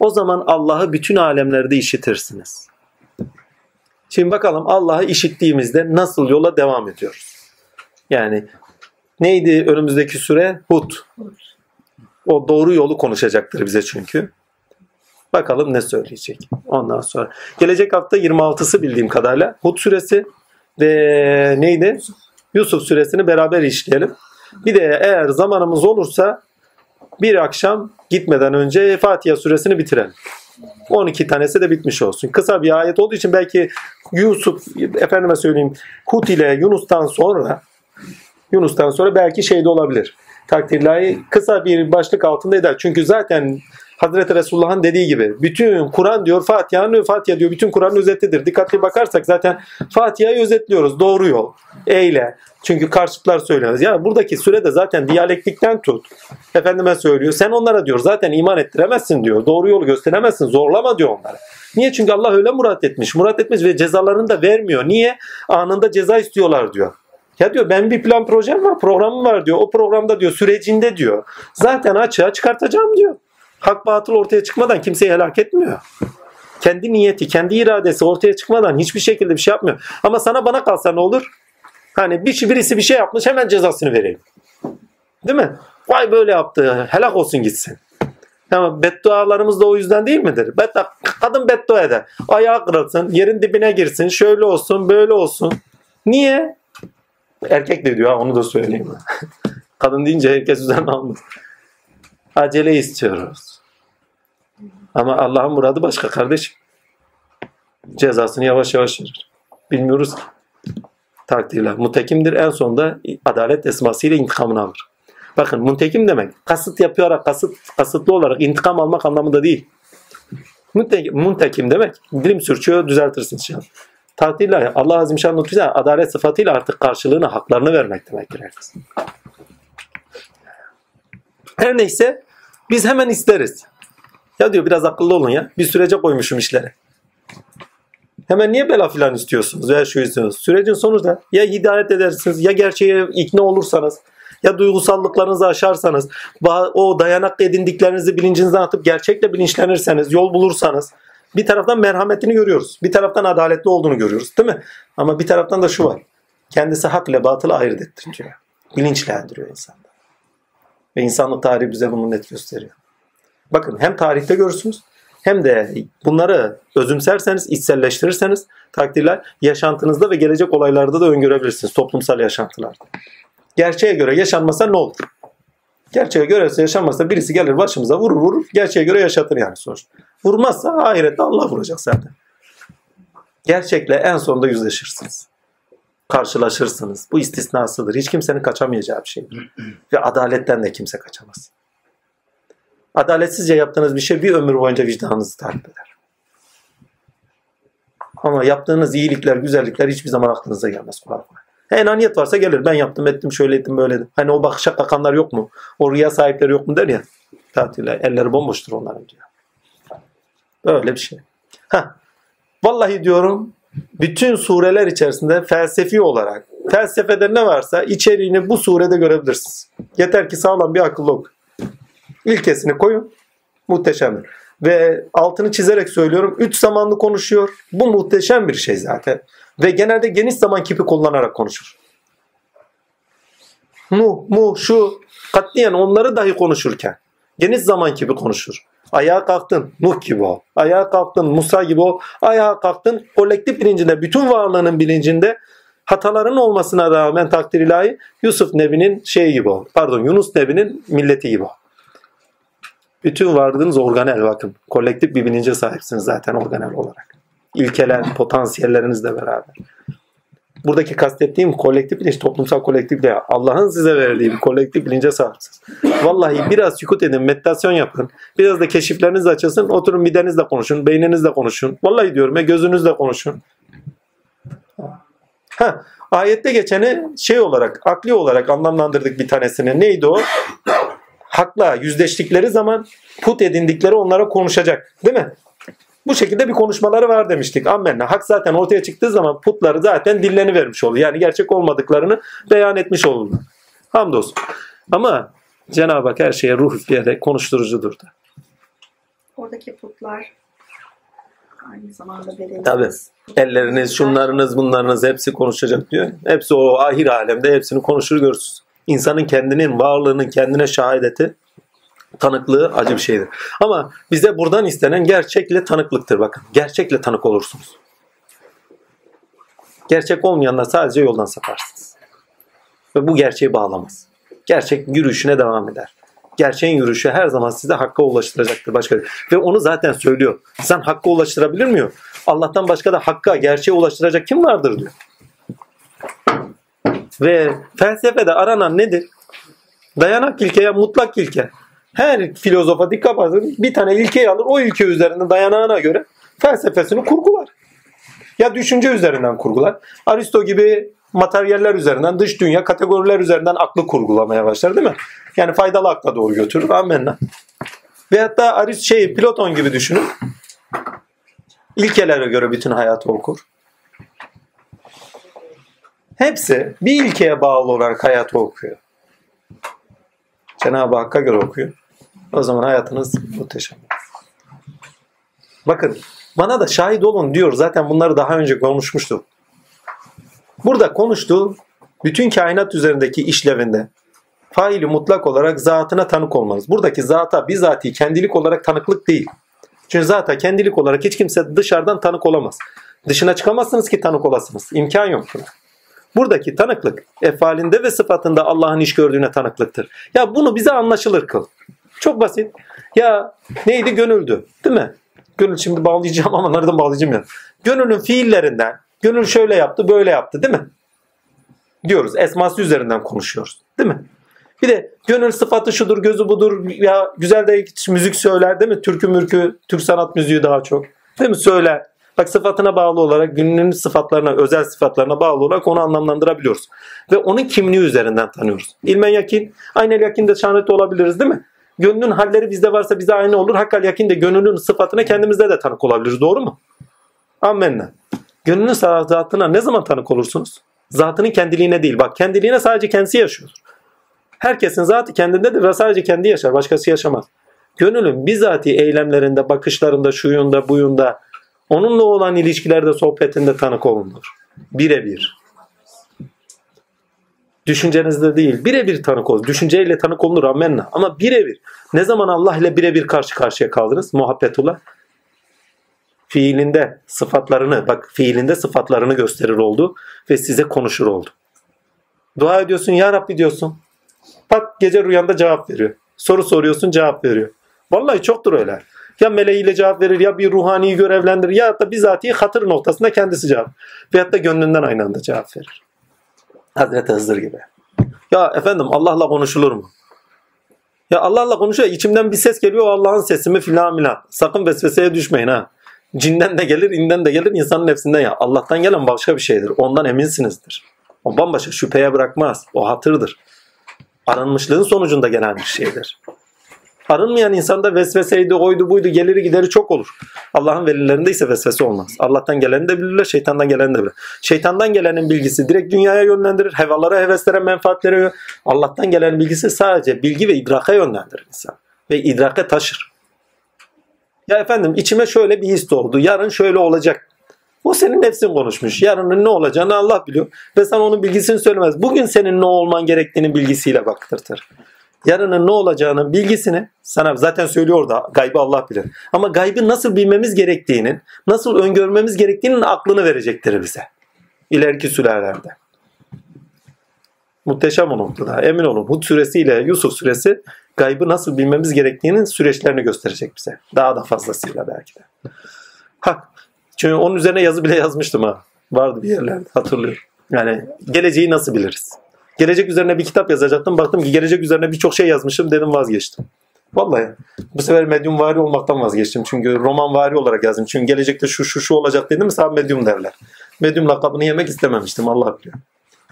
A: O zaman Allah'ı bütün alemlerde işitirsiniz. Şimdi bakalım Allah'ı işittiğimizde nasıl yola devam ediyoruz? Yani neydi önümüzdeki süre? Hud. O doğru yolu konuşacaktır bize çünkü. Bakalım ne söyleyecek. Ondan sonra. Gelecek hafta 26'sı bildiğim kadarıyla Hud suresi ve neydi? Yusuf suresini beraber işleyelim. Bir de eğer zamanımız olursa bir akşam gitmeden önce Fatiha suresini bitirelim. 12 tanesi de bitmiş olsun. Kısa bir ayet olduğu için belki Yusuf, efendime söyleyeyim Hud ile Yunus'tan sonra Yunus'tan sonra belki şey de olabilir. Takdirlahi kısa bir başlık altında eder. Çünkü zaten Hazreti Resulullah'ın dediği gibi bütün Kur'an diyor Fatiha'nın Fatiha diyor bütün Kur'an'ın özetidir. Dikkatli bakarsak zaten Fatiha'yı özetliyoruz. Doğru yol. Eyle. Çünkü karşıtlar söylüyoruz. Ya buradaki sürede zaten diyalektikten tut. Efendime söylüyor. Sen onlara diyor zaten iman ettiremezsin diyor. Doğru yolu gösteremezsin. Zorlama diyor onlara. Niye? Çünkü Allah öyle murat etmiş. Murat etmiş ve cezalarını da vermiyor. Niye? Anında ceza istiyorlar diyor. Ya diyor ben bir plan projem var, programım var diyor. O programda diyor sürecinde diyor. Zaten açığa çıkartacağım diyor. Hak batıl ortaya çıkmadan kimseyi helak etmiyor. Kendi niyeti, kendi iradesi ortaya çıkmadan hiçbir şekilde bir şey yapmıyor. Ama sana bana kalsa ne olur? Hani bir, birisi bir şey yapmış hemen cezasını vereyim. Değil mi? Vay böyle yaptı. Helak olsun gitsin. Ama beddualarımız da o yüzden değil midir? Beddua, kadın beddua eder. Ayağı kırılsın, yerin dibine girsin, şöyle olsun, böyle olsun. Niye? Erkek de diyor ha onu da söyleyeyim. Kadın deyince herkes üzerine almış. Acele istiyoruz. Ama Allah'ın muradı başka kardeşim. Cezasını yavaş yavaş verir. Bilmiyoruz ki. Takdirle. Mutekimdir en sonunda adalet esmasıyla intikamını alır. Bakın muntekim demek kasıt yapıyor, kasıt, kasıtlı olarak intikam almak anlamında değil. Muntekim, muntekim demek dilim sürçüyor düzeltirsin şu an. Takdirle Allah Azim Şan lütfüyle adalet sıfatıyla artık karşılığını, haklarını vermek demektir herkes. Her neyse biz hemen isteriz. Ya diyor biraz akıllı olun ya. Bir sürece koymuşum işleri. Hemen niye bela filan istiyorsunuz veya şu istiyorsunuz? Sürecin sonuçta ya hidayet edersiniz ya gerçeğe ikna olursanız ya duygusallıklarınızı aşarsanız o dayanak edindiklerinizi bilincinizden atıp gerçekle bilinçlenirseniz yol bulursanız bir taraftan merhametini görüyoruz. Bir taraftan adaletli olduğunu görüyoruz değil mi? Ama bir taraftan da şu var. Kendisi hak ile batılı ayırt ettiriyor. Bilinçlendiriyor insanları. Ve insanlık tarihi bize bunu net gösteriyor. Bakın hem tarihte görürsünüz hem de bunları özümserseniz, içselleştirirseniz takdirler yaşantınızda ve gelecek olaylarda da öngörebilirsiniz. Toplumsal yaşantılarda. Gerçeğe göre yaşanmasa ne olur? Gerçeğe göre yaşanmazsa birisi gelir başımıza vurur vurur. Gerçeğe göre yaşatır yani sonuçta. Vurmazsa ahirette Allah vuracak zaten. Gerçekle en sonunda yüzleşirsiniz. Karşılaşırsınız. Bu istisnasıdır. Hiç kimsenin kaçamayacağı bir şey. Ve adaletten de kimse kaçamaz. Adaletsizce yaptığınız bir şey bir ömür boyunca vicdanınızı takip eder. Ama yaptığınız iyilikler, güzellikler hiçbir zaman aklınıza gelmez kolay kolay. Enaniyet varsa gelir. Ben yaptım, ettim, şöyle ettim, böyle ettim. Hani o bakışa kakanlar yok mu? O rüya sahipleri yok mu der ya. Tatile. Elleri bomboştur onların diyor. Böyle bir şey. Heh. Vallahi diyorum bütün sureler içerisinde felsefi olarak felsefede ne varsa içeriğini bu surede görebilirsiniz. Yeter ki sağlam bir akıllı ok. İlkesini koyun. Muhteşemdir. Ve altını çizerek söylüyorum. Üç zamanlı konuşuyor. Bu muhteşem bir şey zaten. Ve genelde geniş zaman kipi kullanarak konuşur. Mu, mu, şu katliyen onları dahi konuşurken geniş zaman kipi konuşur. Ayağa kalktın Nuh gibi ol. Ayağa kalktın Musa gibi ol. Ayağa kalktın kolektif bilincinde, bütün varlığının bilincinde hataların olmasına rağmen takdir ilahi Yusuf Nebi'nin şeyi gibi ol. Pardon Yunus Nebi'nin milleti gibi ol. Bütün varlığınız organel bakın. Kolektif bir bilince sahipsiniz zaten organel olarak. İlkeler, potansiyellerinizle beraber. Buradaki kastettiğim kolektif bilinç, toplumsal kolektif değil. Allah'ın size verdiği bir kolektif bilince sahipsiniz. Vallahi biraz sükut edin, meditasyon yapın. Biraz da keşifleriniz açılsın. Oturun midenizle konuşun, beyninizle konuşun. Vallahi diyorum ya gözünüzle konuşun. Ha, ayette geçeni şey olarak, akli olarak anlamlandırdık bir tanesini. Neydi o? Hakla yüzleştikleri zaman put edindikleri onlara konuşacak. Değil mi? Bu şekilde bir konuşmaları var demiştik. Ammenna. Hak zaten ortaya çıktığı zaman putları zaten dillerini vermiş oluyor. Yani gerçek olmadıklarını beyan etmiş olurlar. Hamdolsun. Ama Cenab-ı Hak her şeye ruh üfleyerek konuşturucudur da.
B: Oradaki putlar Aynı zamanda bereliğimiz.
A: Tabii. Elleriniz, şunlarınız, bunlarınız hepsi konuşacak diyor. Hepsi o ahir alemde hepsini konuşur görürsünüz. İnsanın kendinin varlığının kendine şahadeti tanıklığı acı bir şeydir. Ama bize buradan istenen gerçekle tanıklıktır bakın. Gerçekle tanık olursunuz. Gerçek olmayanlar sadece yoldan saparsınız. Ve bu gerçeği bağlamaz. Gerçek yürüyüşüne devam eder. Gerçeğin yürüyüşü her zaman size hakka ulaştıracaktır. Başka Ve onu zaten söylüyor. Sen hakka ulaştırabilir miyor? Allah'tan başka da hakka, gerçeğe ulaştıracak kim vardır diyor. Ve felsefede aranan nedir? Dayanak ilkeye mutlak ilke. Her filozofa dikkat edin bir tane ilkeyi alır o ilke üzerinde dayanağına göre felsefesini kurgular. Ya düşünce üzerinden kurgular. Aristo gibi materyaller üzerinden, dış dünya kategoriler üzerinden aklı kurgulamaya başlar değil mi? Yani faydalı akla doğru götürür. Amenna. Ve hatta Arist şey Platon gibi düşünün. İlkelere göre bütün hayatı okur. Hepsi bir ilkeye bağlı olarak hayatı okuyor. Cenab-ı Hakk'a göre okuyor. O zaman hayatınız muhteşem. Bakın bana da şahit olun diyor. Zaten bunları daha önce konuşmuştuk. Burada konuştuğu bütün kainat üzerindeki işlevinde faili mutlak olarak zatına tanık olmanız. Buradaki zata bizatihi kendilik olarak tanıklık değil. Çünkü zata kendilik olarak hiç kimse dışarıdan tanık olamaz. Dışına çıkamazsınız ki tanık olasınız. İmkan yok buna. Buradaki tanıklık efalinde ve sıfatında Allah'ın iş gördüğüne tanıklıktır. Ya bunu bize anlaşılır kıl. Çok basit. Ya neydi gönüldü değil mi? Gönül şimdi bağlayacağım ama nereden bağlayacağım ya. Gönülün fiillerinden gönül şöyle yaptı böyle yaptı değil mi? Diyoruz. Esması üzerinden konuşuyoruz. Değil mi? Bir de gönül sıfatı şudur, gözü budur. Ya güzel de müzik söyler değil mi? Türkü mürkü, Türk sanat müziği daha çok. Değil mi? Söyler. Bak sıfatına bağlı olarak günün sıfatlarına, özel sıfatlarına bağlı olarak onu anlamlandırabiliyoruz. Ve onun kimliği üzerinden tanıyoruz. İlmen yakin, aynel yakin de şahit olabiliriz değil mi? Gönlün halleri bizde varsa bize aynı olur. Hakkal yakin de gönlünün sıfatına kendimizde de tanık olabiliriz. Doğru mu? Amenna. Gönlünün zatına ne zaman tanık olursunuz? Zatının kendiliğine değil. Bak kendiliğine sadece kendisi yaşıyor. Herkesin zatı kendindedir ve sadece kendi yaşar. Başkası yaşamaz. Gönülün bizatihi eylemlerinde, bakışlarında, şuyunda, buyunda, onunla olan ilişkilerde, sohbetinde tanık olunur. Birebir. Düşüncenizde değil. Birebir tanık olur. Düşünceyle tanık olunur. Amenna. Ama birebir. Ne zaman Allah ile birebir karşı karşıya kaldınız? Muhabbetullah. Fiilinde sıfatlarını, bak fiilinde sıfatlarını gösterir oldu ve size konuşur oldu. Dua ediyorsun ya Rabbi diyorsun. Pat gece rüyanda cevap veriyor. Soru soruyorsun cevap veriyor. Vallahi çoktur öyle. Ya meleğiyle cevap verir ya bir ruhani görevlendirir ya da bizatihi hatır noktasında kendisi cevap. Veyahut da gönlünden aynı anda cevap verir. Hazreti Hızır gibi. Ya efendim Allah'la konuşulur mu? Ya Allah'la konuşuyor. içimden bir ses geliyor. Allah'ın sesi mi filan filan. Sakın vesveseye düşmeyin ha. Cinden de gelir, inden de gelir, insanın nefsinden ya. Allah'tan gelen başka bir şeydir. Ondan eminsinizdir. O bambaşka şüpheye bırakmaz. O hatırdır. Aranmışlığın sonucunda gelen bir şeydir. Arınmayan insanda vesveseydi, oydu buydu, geliri gideri çok olur. Allah'ın velilerinde ise vesvese olmaz. Allah'tan geleni de bilirler, şeytandan geleni de bilirler. Şeytandan gelenin bilgisi direkt dünyaya yönlendirir. Hevalara, heveslere, menfaatlere. Allah'tan gelen bilgisi sadece bilgi ve idraka yönlendirir insan. Ve idraka taşır. Ya efendim içime şöyle bir his oldu. Yarın şöyle olacak. O senin nefsin konuşmuş. Yarının ne olacağını Allah biliyor. Ve sen onun bilgisini söylemez. Bugün senin ne olman gerektiğini bilgisiyle baktırtır yarının ne olacağını bilgisini sana zaten söylüyor da gaybı Allah bilir. Ama gaybı nasıl bilmemiz gerektiğinin, nasıl öngörmemiz gerektiğinin aklını verecektir bize. İleriki sürelerde. Muhteşem o noktada. Emin olun Hud suresiyle Yusuf suresi gaybı nasıl bilmemiz gerektiğinin süreçlerini gösterecek bize. Daha da fazlasıyla belki de. Ha, çünkü onun üzerine yazı bile yazmıştım ha. Vardı bir yerlerde hatırlıyorum. Yani geleceği nasıl biliriz? Gelecek üzerine bir kitap yazacaktım. Baktım ki gelecek üzerine birçok şey yazmışım. Dedim vazgeçtim. Vallahi bu sefer medyum vari olmaktan vazgeçtim. Çünkü roman vari olarak yazdım. Çünkü gelecekte şu şu şu olacak dedim sana medyum derler. Medyum lakabını yemek istememiştim Allah biliyor.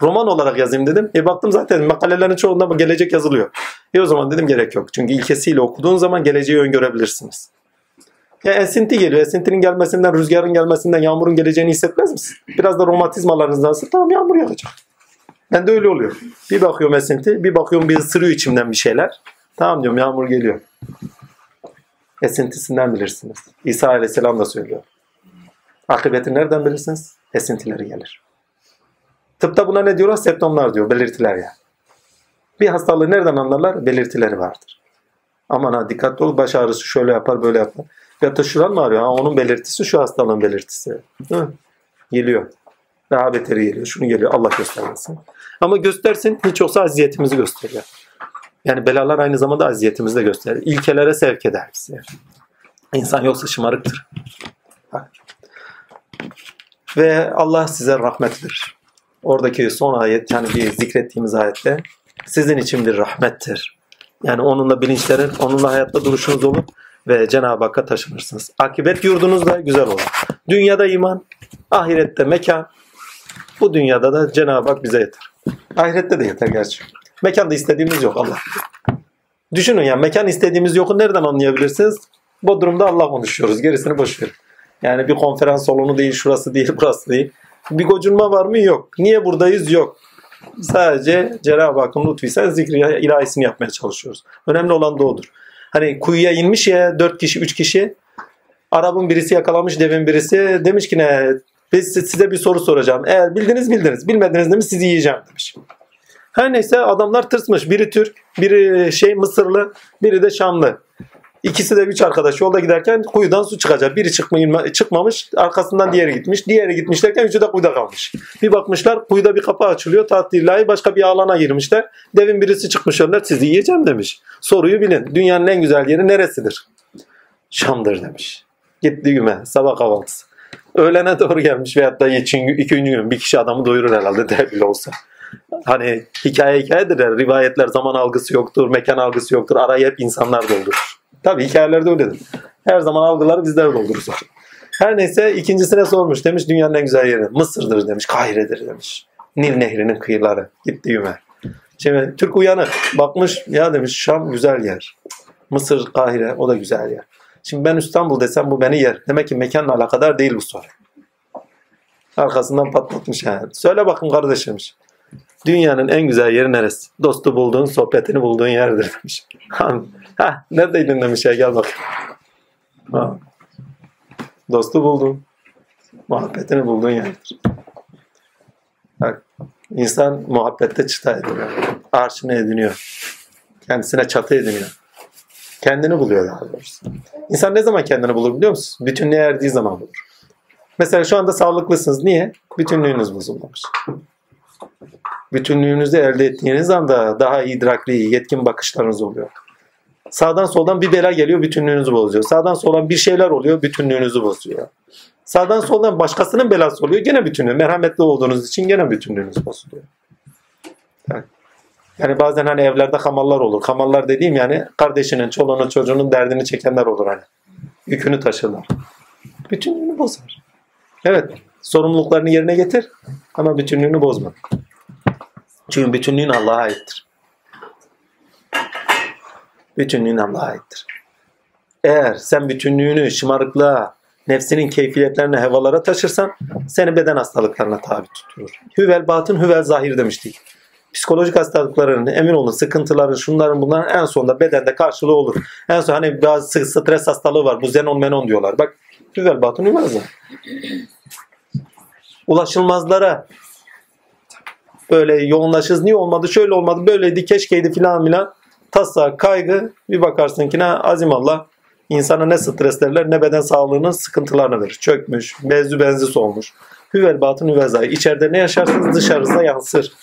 A: Roman olarak yazayım dedim. E baktım zaten makalelerin çoğunda bu gelecek yazılıyor. E o zaman dedim gerek yok. Çünkü ilkesiyle okuduğun zaman geleceği öngörebilirsiniz. Ya esinti geliyor. Esintinin gelmesinden, rüzgarın gelmesinden, yağmurun geleceğini hissetmez misin? Biraz da romatizmalarınız nasıl? Tamam yağmur yağacak. Ben de öyle oluyor. Bir bakıyorum esinti, bir bakıyorum bir ısırıyor içimden bir şeyler. Tamam diyorum yağmur geliyor. Esintisinden bilirsiniz. İsa Aleyhisselam da söylüyor. Akıbeti nereden bilirsiniz? Esintileri gelir. Tıpta buna ne diyorlar? Septomlar diyor, belirtiler yani. Bir hastalığı nereden anlarlar? Belirtileri vardır. Aman ha dikkatli ol, baş ağrısı şöyle yapar, böyle yapar. Ya da şuran mı ağrıyor? Ha, onun belirtisi şu hastalığın belirtisi. Hı? Geliyor. Daha beteri geliyor. Şunu geliyor. Allah göstermesin. Ama göstersin hiç olsa aziyetimizi gösteriyor. Yani belalar aynı zamanda aziyetimizi de gösterir. İlkelere sevk eder bizi. İnsan yoksa şımarıktır. Ve Allah size rahmet verir. Oradaki son ayet yani bir zikrettiğimiz ayette sizin için bir rahmettir. Yani onunla bilinçlerin, onunla hayatta duruşunuz olur ve Cenab-ı Hakk'a taşınırsınız. Akibet yurdunuz da güzel olur. Dünyada iman, ahirette mekan. Bu dünyada da Cenab-ı Hak bize yeter. Ahirette de yeter gerçi. Mekanda istediğimiz yok Allah. Düşünün ya mekan istediğimiz yoku nereden anlayabilirsiniz? Bodrum'da Allah konuşuyoruz. Gerisini boş verin. Yani bir konferans salonu değil, şurası değil, burası değil. Bir gocunma var mı? Yok. Niye buradayız? Yok. Sadece Cenab-ı Hakk'ın lütfuysa zikri ilahisini yapmaya çalışıyoruz. Önemli olan da odur. Hani kuyuya inmiş ya dört kişi, üç kişi. Arabın birisi yakalamış, devin birisi. Demiş ki ne? Biz size bir soru soracağım. Eğer bildiniz bildiniz. Bilmediniz demiş sizi yiyeceğim demiş. Her neyse adamlar tırsmış. Biri Türk, biri şey Mısırlı, biri de Şamlı. İkisi de üç arkadaş yolda giderken kuyudan su çıkacak. Biri çıkma, çıkmamış, arkasından diğeri gitmiş. Diğeri gitmiş derken üçü de kuyuda kalmış. Bir bakmışlar kuyuda bir kapı açılıyor. Tahtillahı başka bir alana girmişler. Devin birisi çıkmış önler sizi yiyeceğim demiş. Soruyu bilin. Dünyanın en güzel yeri neresidir? Şam'dır demiş. Gitti güme sabah kahvaltısı. Öğlene doğru gelmiş veyahut da için, ikinci gün bir kişi adamı doyurur herhalde der bile olsa. Hani hikaye hikayedir. Yani. Rivayetler zaman algısı yoktur, mekan algısı yoktur. Arayı hep insanlar doldurur. Tabii hikayelerde öyledir. Her zaman algıları bizler doldururuz. Her neyse ikincisine sormuş. Demiş dünyanın en güzel yeri. Mısır'dır demiş. Kahire'dir demiş. Nil Nehri'nin kıyıları. Gitti Ömer. Şimdi Türk uyanık. Bakmış ya demiş Şam güzel yer. Mısır, Kahire o da güzel yer. Şimdi ben İstanbul desem bu beni yer. Demek ki mekanla alakadar değil bu soru. Arkasından patlatmış yani. Söyle bakın kardeşim. Dünyanın en güzel yeri neresi? Dostu bulduğun, sohbetini bulduğun yerdir demiş. ha, neredeydin demiş ya gel bak. Dostu buldun. Muhabbetini bulduğun yerdir. Bak, insan muhabbette çıta ediniyor. Arşını ediniyor. Kendisine çatı ediniyor. Kendini buluyor daha doğrusu. İnsan ne zaman kendini bulur biliyor musun? Bütünlüğe erdiği zaman bulur. Mesela şu anda sağlıklısınız. Niye? Bütünlüğünüz bozulmamış bütünlüğünüzü elde ettiğiniz anda daha idrakli, yetkin bakışlarınız oluyor. Sağdan soldan bir bela geliyor, bütünlüğünüzü bozuyor. Sağdan soldan bir şeyler oluyor, bütünlüğünüzü bozuyor. Sağdan soldan başkasının belası oluyor, gene bütünlüğü. Merhametli olduğunuz için gene bütünlüğünüz bozuluyor. Yani bazen hani evlerde hamallar olur. Hamallar dediğim yani kardeşinin, çoluğunun, çocuğunun derdini çekenler olur hani. Yükünü taşırlar. Bütünlüğünü bozar. Evet, sorumluluklarını yerine getir ama bütünlüğünü bozma. Çünkü bütünlüğün Allah'a aittir. Bütünlüğün Allah'a aittir. Eğer sen bütünlüğünü şımarıklığa, nefsinin keyfiyetlerine, hevalara taşırsan seni beden hastalıklarına tabi tuturur. Hüvel batın, hüvel zahir demiştik. Psikolojik hastalıkların, emin olun sıkıntıların, şunların bunların en sonunda bedende karşılığı olur. En son hani bazı stres hastalığı var. Bu zenon menon diyorlar. Bak hüvel batın, zahir. Ulaşılmazlara, böyle yoğunlaşırız. Niye olmadı? Şöyle olmadı. Böyleydi. Keşkeydi filan filan. Tasa, kaygı. Bir bakarsın ki ne Allah insana ne streslerler ne beden sağlığının sıkıntılarını verir. Çökmüş, bezü benzis olmuş. Hüvel batın hüvel zahir. İçeride ne yaşarsınız dışarıda yansır.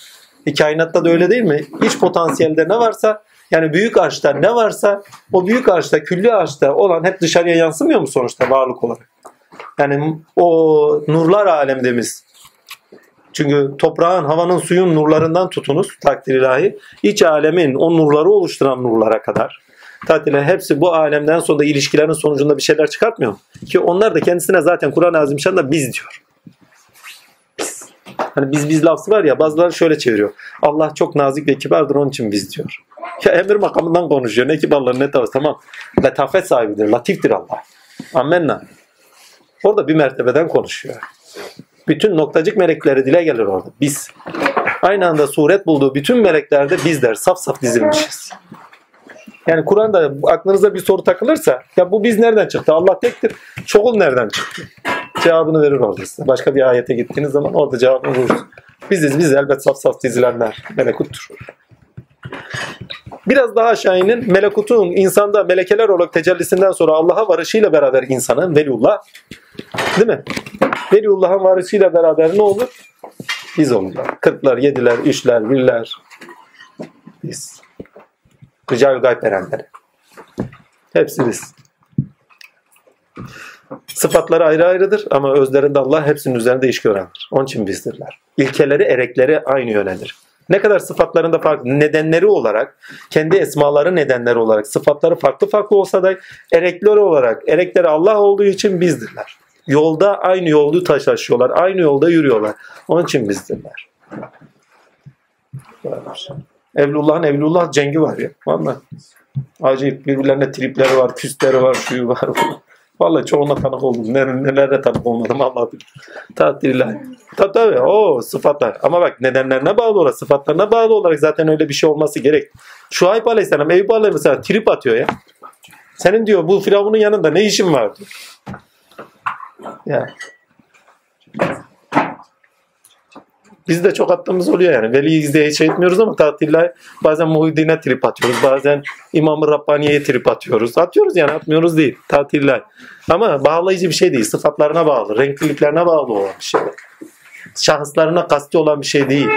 A: E, kainatta da öyle değil mi? İç potansiyelde ne varsa yani büyük arşta ne varsa o büyük arşta, külli arşta olan hep dışarıya yansımıyor mu sonuçta varlık olarak? Yani o nurlar alemdemiz çünkü toprağın, havanın, suyun nurlarından tutunuz takdir ilahi. İç alemin o nurları oluşturan nurlara kadar. Tatile hepsi bu alemden sonra da ilişkilerin sonucunda bir şeyler çıkartmıyor mu? Ki onlar da kendisine zaten Kur'an-ı Azimşan'da biz diyor. Biz. Hani biz biz lafzı var ya bazıları şöyle çeviriyor. Allah çok nazik ve kibardır onun için biz diyor. Ya emir makamından konuşuyor. Ne kibarlar ne tavır. Tamam. Letafet sahibidir. Latiftir Allah. Amenna. Orada bir mertebeden konuşuyor bütün noktacık melekleri dile gelir orada. Biz. Aynı anda suret bulduğu bütün meleklerde bizler saf saf dizilmişiz. Yani Kur'an'da aklınıza bir soru takılırsa ya bu biz nereden çıktı? Allah tektir. Çoğul nereden çıktı? Cevabını verir orada. Başka bir ayete gittiğiniz zaman orada cevabını bulursunuz. Biziz biz elbet saf saf dizilenler. Melekuttur. Biraz daha aşağı inin. Melekutun insanda melekeler olarak tecellisinden sonra Allah'a varışıyla beraber insanın veliullah değil mi? Veliullah'ın varışıyla beraber ne olur? Biz olurlar. Kırklar, yediler, üçler, birler. Biz. Rical gayb erenleri. Hepsi biz. Sıfatları ayrı ayrıdır ama özlerinde Allah hepsinin üzerinde iş görendir. Onun için bizdirler. İlkeleri, erekleri aynı yönedir. Ne kadar sıfatlarında farklı, nedenleri olarak, kendi esmaları nedenleri olarak sıfatları farklı farklı olsa da erekleri olarak, erekleri Allah olduğu için bizdirler. Yolda aynı yolu taşlaşıyorlar, aynı yolda yürüyorlar. Onun için bizdirler. Evlullah'ın Evlullah cengi var ya. Vallahi. Acayip birbirlerine tripleri var, küsleri var, şuyu var. Vallahi çoğuna tanık oldum. Neler, nelere tanık olmadım Allah bilir. Tatiller. Tabii tabii. O sıfatlar. Ama bak nedenlerine bağlı olarak, sıfatlarına bağlı olarak zaten öyle bir şey olması gerek. Şuayb Aleyhisselam, Eyüp Aleyhisselam trip atıyor ya. Senin diyor bu Firavun'un yanında ne işin var diyor. Ya. Biz de çok attığımız oluyor yani. Veliyiz diye şey etmiyoruz ama tatiller bazen Muhyiddin'e trip atıyoruz. Bazen İmam-ı Rabbaniye'ye trip atıyoruz. Atıyoruz yani atmıyoruz değil. Tatiller. Ama bağlayıcı bir şey değil. Sıfatlarına bağlı. Renkliliklerine bağlı olan bir şey. Şahıslarına kasti olan bir şey değil.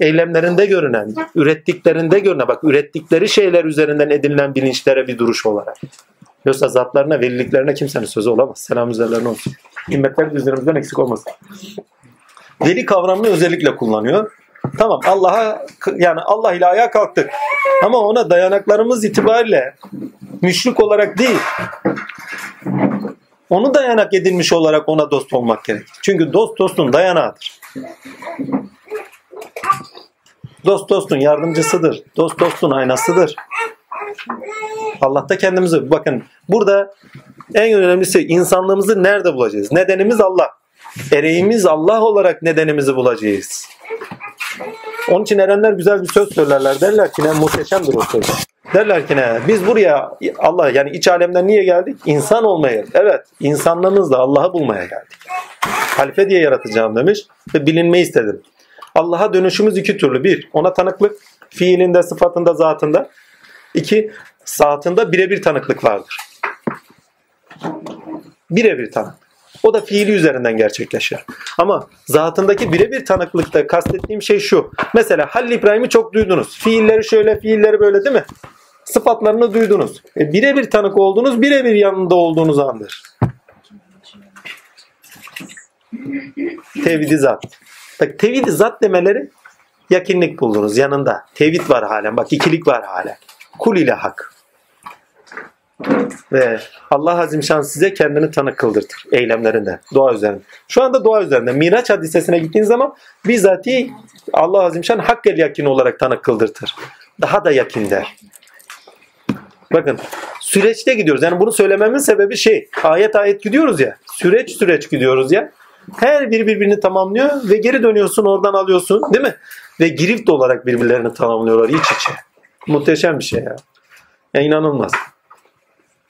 A: Eylemlerinde görünen, ürettiklerinde görünen, bak ürettikleri şeyler üzerinden edinilen bilinçlere bir duruş olarak. Yoksa zatlarına, veliliklerine kimsenin sözü olamaz. Selam üzerlerine olsun. Himmetler üzerimizden eksik olmasın. Veli kavramını özellikle kullanıyor. Tamam Allah'a yani Allah ile ayağa kalktık. Ama ona dayanaklarımız itibariyle müşrik olarak değil. Onu dayanak edilmiş olarak ona dost olmak gerek. Çünkü dost dostun dayanağıdır. Dost dostun yardımcısıdır. Dost dostun aynasıdır. Allah'ta kendimizi bakın burada en önemlisi insanlığımızı nerede bulacağız? Nedenimiz Allah. Ereğimiz Allah olarak nedenimizi bulacağız. Onun için erenler güzel bir söz söylerler. Derler ki ne muhteşemdir o söz. Derler ki ne biz buraya Allah yani iç alemden niye geldik? İnsan olmaya. Evet insanlığımızla Allah'ı bulmaya geldik. Halife diye yaratacağım demiş ve bilinmeyi istedim. Allah'a dönüşümüz iki türlü. Bir, ona tanıklık. Fiilinde, sıfatında, zatında. İki, zatında birebir tanıklık vardır. Birebir tanık. O da fiili üzerinden gerçekleşir. Ama zatındaki birebir tanıklıkta kastettiğim şey şu. Mesela Halil İbrahim'i çok duydunuz. Fiilleri şöyle, fiilleri böyle değil mi? Sıfatlarını duydunuz. E, birebir tanık oldunuz, birebir yanında olduğunuz andır. Tevhidi zat. Bak tevhidi zat demeleri yakinlik buldunuz yanında. Tevhid var halen. Bak ikilik var halen. Kul ile hak. Ve Allah Azimşan size kendini tanık kıldırtır eylemlerinde, dua üzerinde. Şu anda dua üzerinde. Miraç hadisesine gittiğin zaman bizzati Allah Azimşan hakkel yakin olarak tanık kıldırtır. Daha da yakin der. Bakın süreçte gidiyoruz. Yani bunu söylememin sebebi şey. Ayet ayet gidiyoruz ya. Süreç süreç gidiyoruz ya. Her biri birbirini tamamlıyor ve geri dönüyorsun oradan alıyorsun değil mi? Ve girift olarak birbirlerini tamamlıyorlar iç içe. Muhteşem bir şey ya. Ya inanılmaz.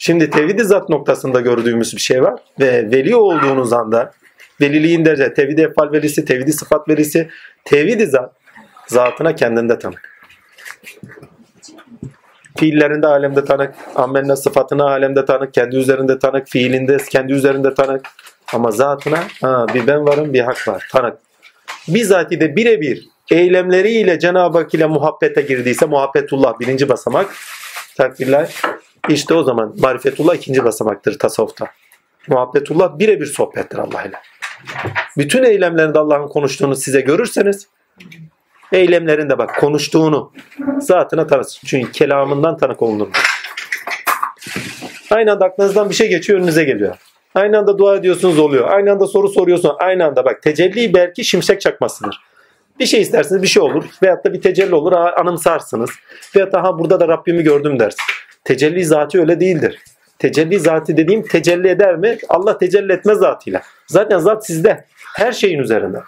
A: Şimdi tevhid zat noktasında gördüğümüz bir şey var ve veli olduğunuz anda veliliğin derece tevhid efal velisi, tevhid sıfat velisi, tevhid zat zatına kendinde tanık. Fiillerinde alemde tanık, ammeline sıfatına alemde tanık, kendi üzerinde tanık, fiilinde kendi üzerinde tanık. Ama zatına ha, bir ben varım bir hak var tanık. Bizzati de birebir eylemleriyle Cenab-ı Hak ile muhabbete girdiyse muhabbetullah birinci basamak takdirler. İşte o zaman marifetullah ikinci basamaktır tasavvufta. Muhabbetullah birebir sohbettir Allah ile. Bütün eylemlerinde Allah'ın konuştuğunu size görürseniz eylemlerinde bak konuştuğunu zatına tanısın. Çünkü kelamından tanık olunur. Aynı anda aklınızdan bir şey geçiyor önünüze geliyor. Aynı anda dua ediyorsunuz oluyor. Aynı anda soru soruyorsun. Aynı anda bak tecelli belki şimşek çakmasıdır. Bir şey istersiniz bir şey olur. Veyahut da bir tecelli olur anımsarsınız. Veyahut da ha burada da Rabbimi gördüm dersin. Tecelli zatı öyle değildir. Tecelli zatı dediğim tecelli eder mi? Allah tecelli etmez zatıyla. Zaten zat sizde. Her şeyin üzerinde.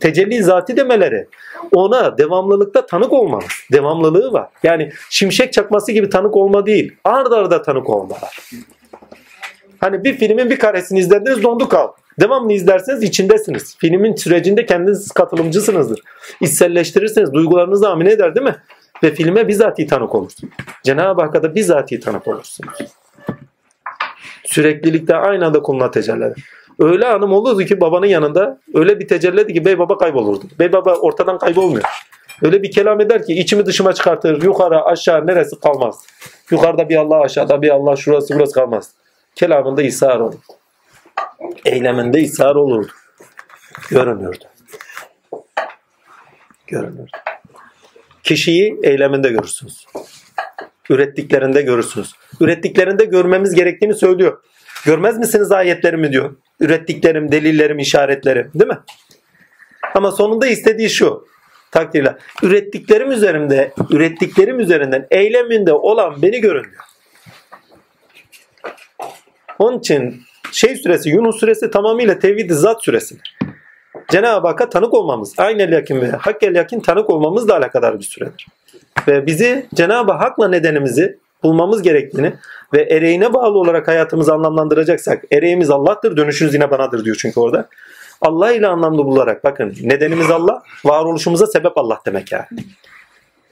A: Tecelli zatı demeleri ona devamlılıkta tanık olmanız. Devamlılığı var. Yani şimşek çakması gibi tanık olma değil. Ard arda tanık olmalar. Hani bir filmin bir karesini izlediniz dondu kal. Devamlı izlerseniz içindesiniz. Filmin sürecinde kendiniz katılımcısınızdır. İçselleştirirseniz duygularınız amine eder değil mi? Ve filme bizatihi tanık olursunuz. Cenab-ı Hakk'a da bizatihi tanık olursunuz. Süreklilikte aynı anda kuluna tecelli. Öyle anım olurdu ki babanın yanında öyle bir tecelliydi ki bey baba kaybolurdu. Bey baba ortadan kaybolmuyor. Öyle bir kelam eder ki içimi dışıma çıkartır. Yukarı aşağı neresi kalmaz. Yukarıda bir Allah aşağıda bir Allah şurası burası kalmaz. Kelamında ishar olur. Eyleminde ishar olurdu. Görünürdü. Görünürdü. Kişiyi eyleminde görürsünüz. Ürettiklerinde görürsünüz. Ürettiklerinde görmemiz gerektiğini söylüyor. Görmez misiniz ayetlerimi diyor. Ürettiklerim, delillerim, işaretlerim. Değil mi? Ama sonunda istediği şu. Takdirle. Ürettiklerim üzerinde, ürettiklerim üzerinden eyleminde olan beni görün diyor. Onun için şey süresi, Yunus süresi tamamıyla tevhid zat süresidir. Cenab-ı Hakk'a tanık olmamız, aynel yakin ve hakkel yakin tanık olmamızla alakadar bir süredir. Ve bizi Cenab-ı Hak'la nedenimizi bulmamız gerektiğini ve ereğine bağlı olarak hayatımızı anlamlandıracaksak, ereğimiz Allah'tır, dönüşünüz yine banadır diyor çünkü orada. Allah ile anlamlı bularak bakın nedenimiz Allah, varoluşumuza sebep Allah demek yani.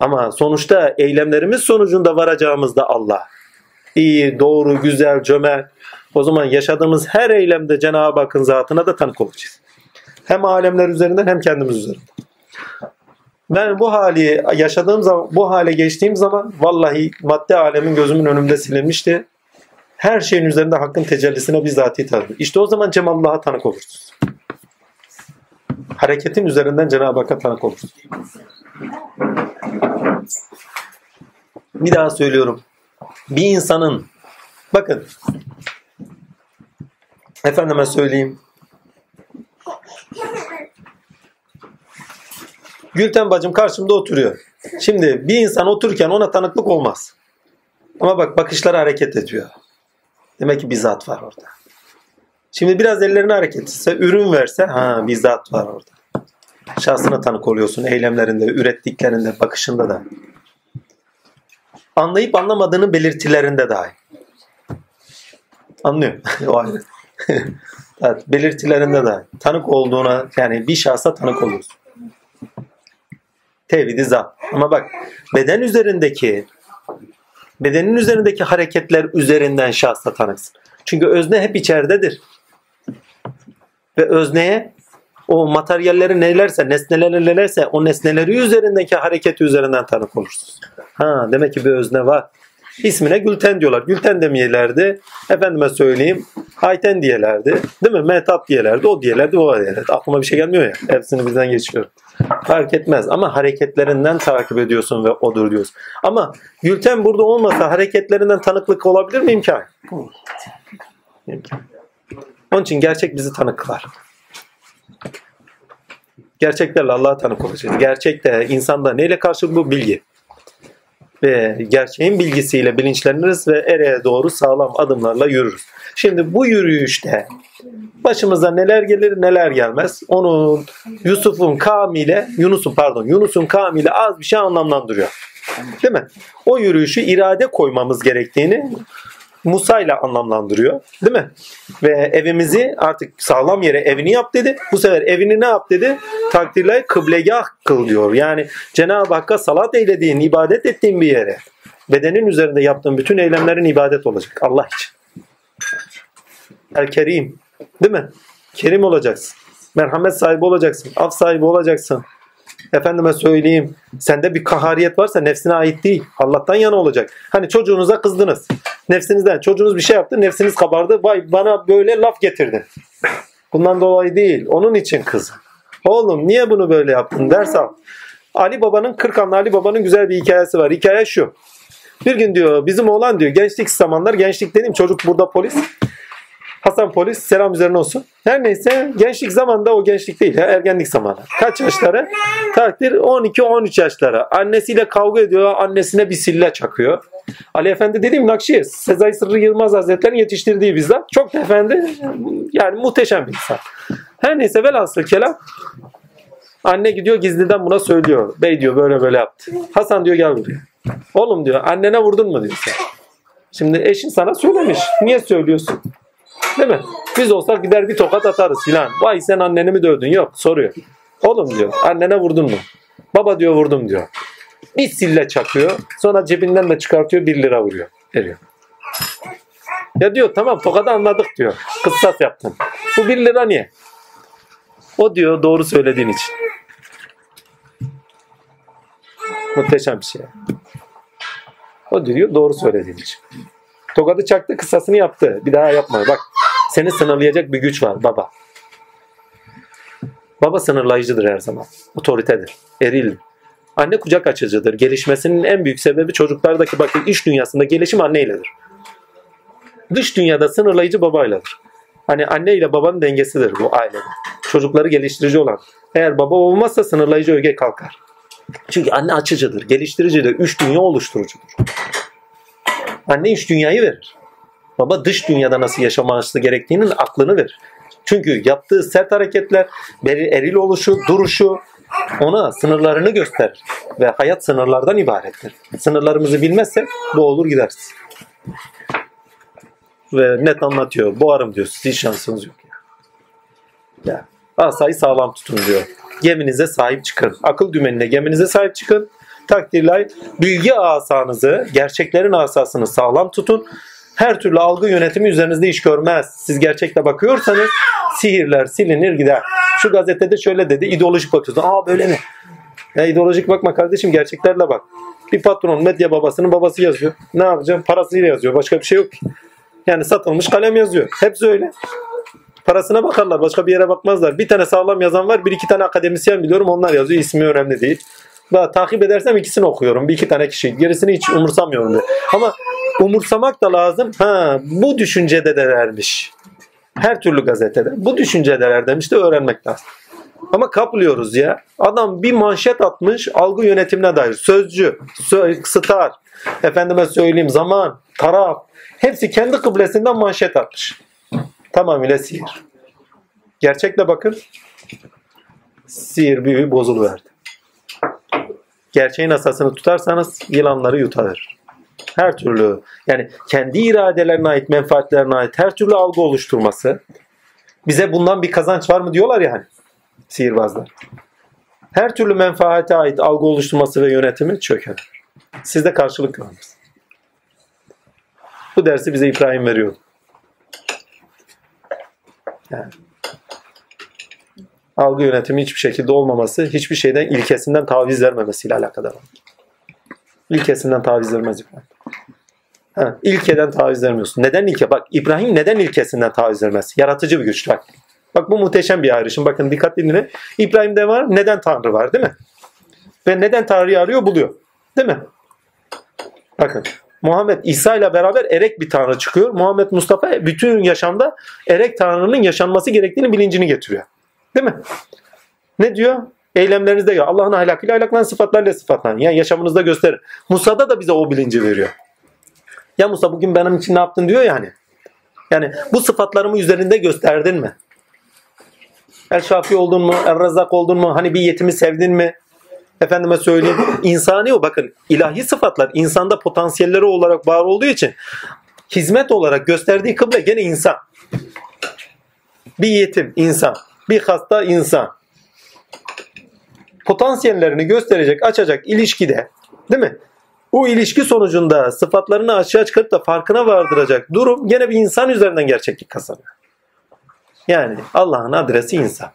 A: Ama sonuçta eylemlerimiz sonucunda varacağımız da Allah. İyi, doğru, güzel, cömert. O zaman yaşadığımız her eylemde Cenab-ı Hakk'ın zatına da tanık olacağız. Hem alemler üzerinden hem kendimiz üzerinden. Ben bu hali yaşadığım zaman, bu hale geçtiğim zaman vallahi madde alemin gözümün önünde silinmişti. Her şeyin üzerinde hakkın tecellisine bizzat tanıdım. İşte o zaman Cemalullah'a tanık olursunuz. Hareketin üzerinden Cenab-ı Hakk'a tanık olursunuz. Bir daha söylüyorum. Bir insanın bakın efendime söyleyeyim Gülten bacım karşımda oturuyor. Şimdi bir insan otururken ona tanıklık olmaz. Ama bak bakışları hareket ediyor. Demek ki bir zat var orada. Şimdi biraz ellerini hareket etse, ürün verse, ha bir zat var orada. Şahsına tanık oluyorsun eylemlerinde, ürettiklerinde, bakışında da. Anlayıp anlamadığının belirtilerinde dahi. Anlıyor. o ayrı. evet, belirtilerinde dahi. Tanık olduğuna, yani bir şahsa tanık oluyorsun. Tevhidi zat. Ama bak beden üzerindeki bedenin üzerindeki hareketler üzerinden şahsa tanıksın. Çünkü özne hep içeridedir. Ve özneye o materyalleri nelerse, nesneleri nelerse o nesneleri üzerindeki hareketi üzerinden tanık olursunuz. Ha demek ki bir özne var. İsmine Gülten diyorlar. Gülten demeyelerdi. Efendime söyleyeyim. Ayten diyelerdi. Değil mi? Metap diyelerdi. O diyelerdi. O diyelerdi. Aklıma bir şey gelmiyor ya. Hepsini birden geçiyorum. Fark etmez. Ama hareketlerinden takip ediyorsun ve odur diyorsun. Ama Gülten burada olmasa hareketlerinden tanıklık olabilir mi? İmkan. Onun için gerçek bizi tanık kılar. Gerçeklerle Allah'a tanık olacağız. Gerçekte insanda neyle karşı bu bilgi ve gerçeğin bilgisiyle bilinçleniriz ve ereğe doğru sağlam adımlarla yürürüz. Şimdi bu yürüyüşte başımıza neler gelir neler gelmez. Onun Yusuf'un kamile, Yunus'un pardon Yunus'un kamile az bir şey anlamlandırıyor. Değil mi? O yürüyüşü irade koymamız gerektiğini Musa ile anlamlandırıyor. Değil mi? Ve evimizi artık sağlam yere evini yap dedi. Bu sefer evini ne yap dedi? Takdirle kıblegah kıl diyor. Yani Cenab-ı Hakk'a salat eylediğin, ibadet ettiğin bir yere bedenin üzerinde yaptığın bütün eylemlerin ibadet olacak. Allah için. El Kerim. Değil mi? Kerim olacaksın. Merhamet sahibi olacaksın. Af sahibi olacaksın. Efendime söyleyeyim. Sende bir kahariyet varsa nefsine ait değil. Allah'tan yana olacak. Hani çocuğunuza kızdınız. Nefsinizden. Çocuğunuz bir şey yaptı. Nefsiniz kabardı. Vay bana böyle laf getirdin. Bundan dolayı değil. Onun için kız. Oğlum niye bunu böyle yaptın ders al. Ali Baba'nın Kırkanlı Ali Baba'nın güzel bir hikayesi var. Hikaye şu. Bir gün diyor bizim oğlan diyor gençlik zamanlar gençlik dediğim çocuk burada polis. Hasan polis selam üzerine olsun. Her neyse gençlik zamanında o gençlik değil ergenlik zamanı. Kaç yaşları? Takdir 12-13 yaşları. Annesiyle kavga ediyor. Annesine bir sille çakıyor. Ali Efendi dediğim Nakşi Sezai Sırrı Yılmaz Hazretleri'nin yetiştirdiği bizzat. Çok da efendi yani muhteşem bir insan. Her neyse velhasıl kelam Anne gidiyor gizliden buna söylüyor. Bey diyor böyle böyle yaptı. Hasan diyor gel buraya. Oğlum diyor annene vurdun mu diyor sen. Şimdi eşin sana söylemiş. Niye söylüyorsun? Değil mi? Biz olsak gider bir tokat atarız filan. Vay sen anneni mi dövdün? Yok soruyor. Oğlum diyor annene vurdun mu? Baba diyor vurdum diyor. Bir sille çakıyor. Sonra cebinden de çıkartıyor 1 lira vuruyor. Veriyor. Ya diyor tamam tokadı anladık diyor. Kıssas yaptın. Bu 1 lira niye? O diyor doğru söylediğin için. Muhteşem bir şey. O diyor doğru söylediğin için. Tokadı çaktı kıssasını yaptı. Bir daha yapma. Bak seni sınırlayacak bir güç var baba. Baba sınırlayıcıdır her zaman. Otoritedir. Eril. Anne kucak açıcıdır. Gelişmesinin en büyük sebebi çocuklardaki bakın iş dünyasında gelişim anneyledir. Dış dünyada sınırlayıcı babayladır. Hani anne ile babanın dengesidir bu ailede. Çocukları geliştirici olan. Eğer baba olmazsa sınırlayıcı öge kalkar. Çünkü anne açıcıdır, geliştiricidir, üç dünya oluşturucudur. Anne iç dünyayı verir. Baba dış dünyada nasıl yaşaması gerektiğinin aklını verir. Çünkü yaptığı sert hareketler, eril oluşu, duruşu ona sınırlarını gösterir. Ve hayat sınırlardan ibarettir. Sınırlarımızı bilmezsek boğulur gideriz. Ve net anlatıyor. Boğarım diyor. Siz hiç şansınız yok. Ya. ya. Asayı sağlam tutun diyor. Geminize sahip çıkın. Akıl dümenine geminize sahip çıkın. Takdirler bilgi asanızı, gerçeklerin asasını sağlam tutun. Her türlü algı yönetimi üzerinizde iş görmez. Siz gerçekle bakıyorsanız sihirler silinir gider. Şu gazetede şöyle dedi, ideolojik bakıyorsun. Aa böyle mi? Ya ideolojik bakma kardeşim, gerçeklerle bak. Bir patron medya babasının babası yazıyor. Ne yapacağım? Parasıyla yazıyor. Başka bir şey yok. Yani satılmış kalem yazıyor. Hepsi öyle. Parasına bakarlar. Başka bir yere bakmazlar. Bir tane sağlam yazan var. Bir iki tane akademisyen biliyorum. Onlar yazıyor. İsmi önemli değil. Daha takip edersem ikisini okuyorum. Bir iki tane kişi. Gerisini hiç umursamıyorum. Diye. Ama umursamak da lazım. Ha, bu düşüncede de vermiş. Her türlü gazetede. Bu düşüncedeler demiş de öğrenmek lazım. Ama kaplıyoruz ya. Adam bir manşet atmış algı yönetimine dair. Sözcü, sö star, efendime söyleyeyim zaman, taraf. Hepsi kendi kıblesinden manşet atmış. Tamamıyla sihir. Gerçekle bakın. Sihir büyüğü bozuluverdi. Gerçeğin asasını tutarsanız yılanları yutaverir. Her türlü yani kendi iradelerine ait, menfaatlerine ait her türlü algı oluşturması. Bize bundan bir kazanç var mı diyorlar ya hani sihirbazlar. Her türlü menfaate ait algı oluşturması ve yönetimi çöker. Sizde karşılık görmez. Bu dersi bize İbrahim veriyor. Yani algı yönetimi hiçbir şekilde olmaması, hiçbir şeyden ilkesinden taviz vermemesiyle alakadar. İlkesinden taviz vermez İbrahim. Ha, ilkeden taviz vermiyorsun. Neden ilke? Bak İbrahim neden ilkesinden taviz vermez? Yaratıcı bir güç. Bak. Bak bu muhteşem bir ayrışım. Bakın dikkat dinle. İbrahim'de var. Neden Tanrı var değil mi? Ve neden Tanrı'yı arıyor buluyor. Değil mi? Bakın. Muhammed İsa ile beraber erek bir Tanrı çıkıyor. Muhammed Mustafa bütün yaşamda erek Tanrı'nın yaşanması gerektiğini bilincini getiriyor. Değil mi? Ne diyor? Eylemlerinizde ya Allah'ın ahlakıyla ahlaklan sıfatlarla sıfatlan. Yani yaşamınızda gösterin. Musa'da da bize o bilinci veriyor. Ya Musa bugün benim için ne yaptın diyor yani. Yani bu sıfatlarımı üzerinde gösterdin mi? El Şafi oldun mu? El Rezzak oldun mu? Hani bir yetimi sevdin mi? Efendime söyleyeyim. insani o bakın ilahi sıfatlar insanda potansiyelleri olarak var olduğu için hizmet olarak gösterdiği kıble gene insan. Bir yetim insan. Bir hasta insan. Potansiyellerini gösterecek, açacak ilişkide değil mi? Bu ilişki sonucunda sıfatlarını aşağı çıkarıp da farkına vardıracak durum gene bir insan üzerinden gerçeklik kazanıyor. Yani Allah'ın adresi insan.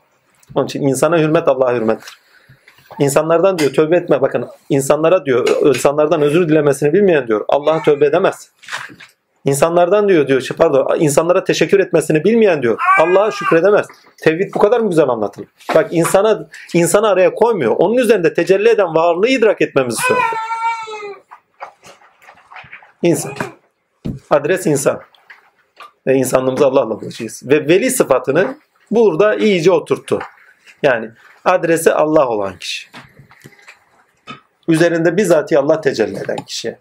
A: Onun için insana hürmet Allah'a hürmettir. İnsanlardan diyor tövbe etme. Bakın insanlara diyor insanlardan özür dilemesini bilmeyen diyor Allah'a tövbe edemez. İnsanlardan diyor diyor pardon insanlara teşekkür etmesini bilmeyen diyor Allah'a şükredemez. Tevhid bu kadar mı güzel anlatılır? Bak insana insanı araya koymuyor. Onun üzerinde tecelli eden varlığı idrak etmemizi söylüyor. İnsan. Adres insan. Ve insanlığımızı Allah'la bulacağız. Ve veli sıfatını burada iyice oturttu. Yani adresi Allah olan kişi. Üzerinde bizatihi Allah tecelli eden kişi.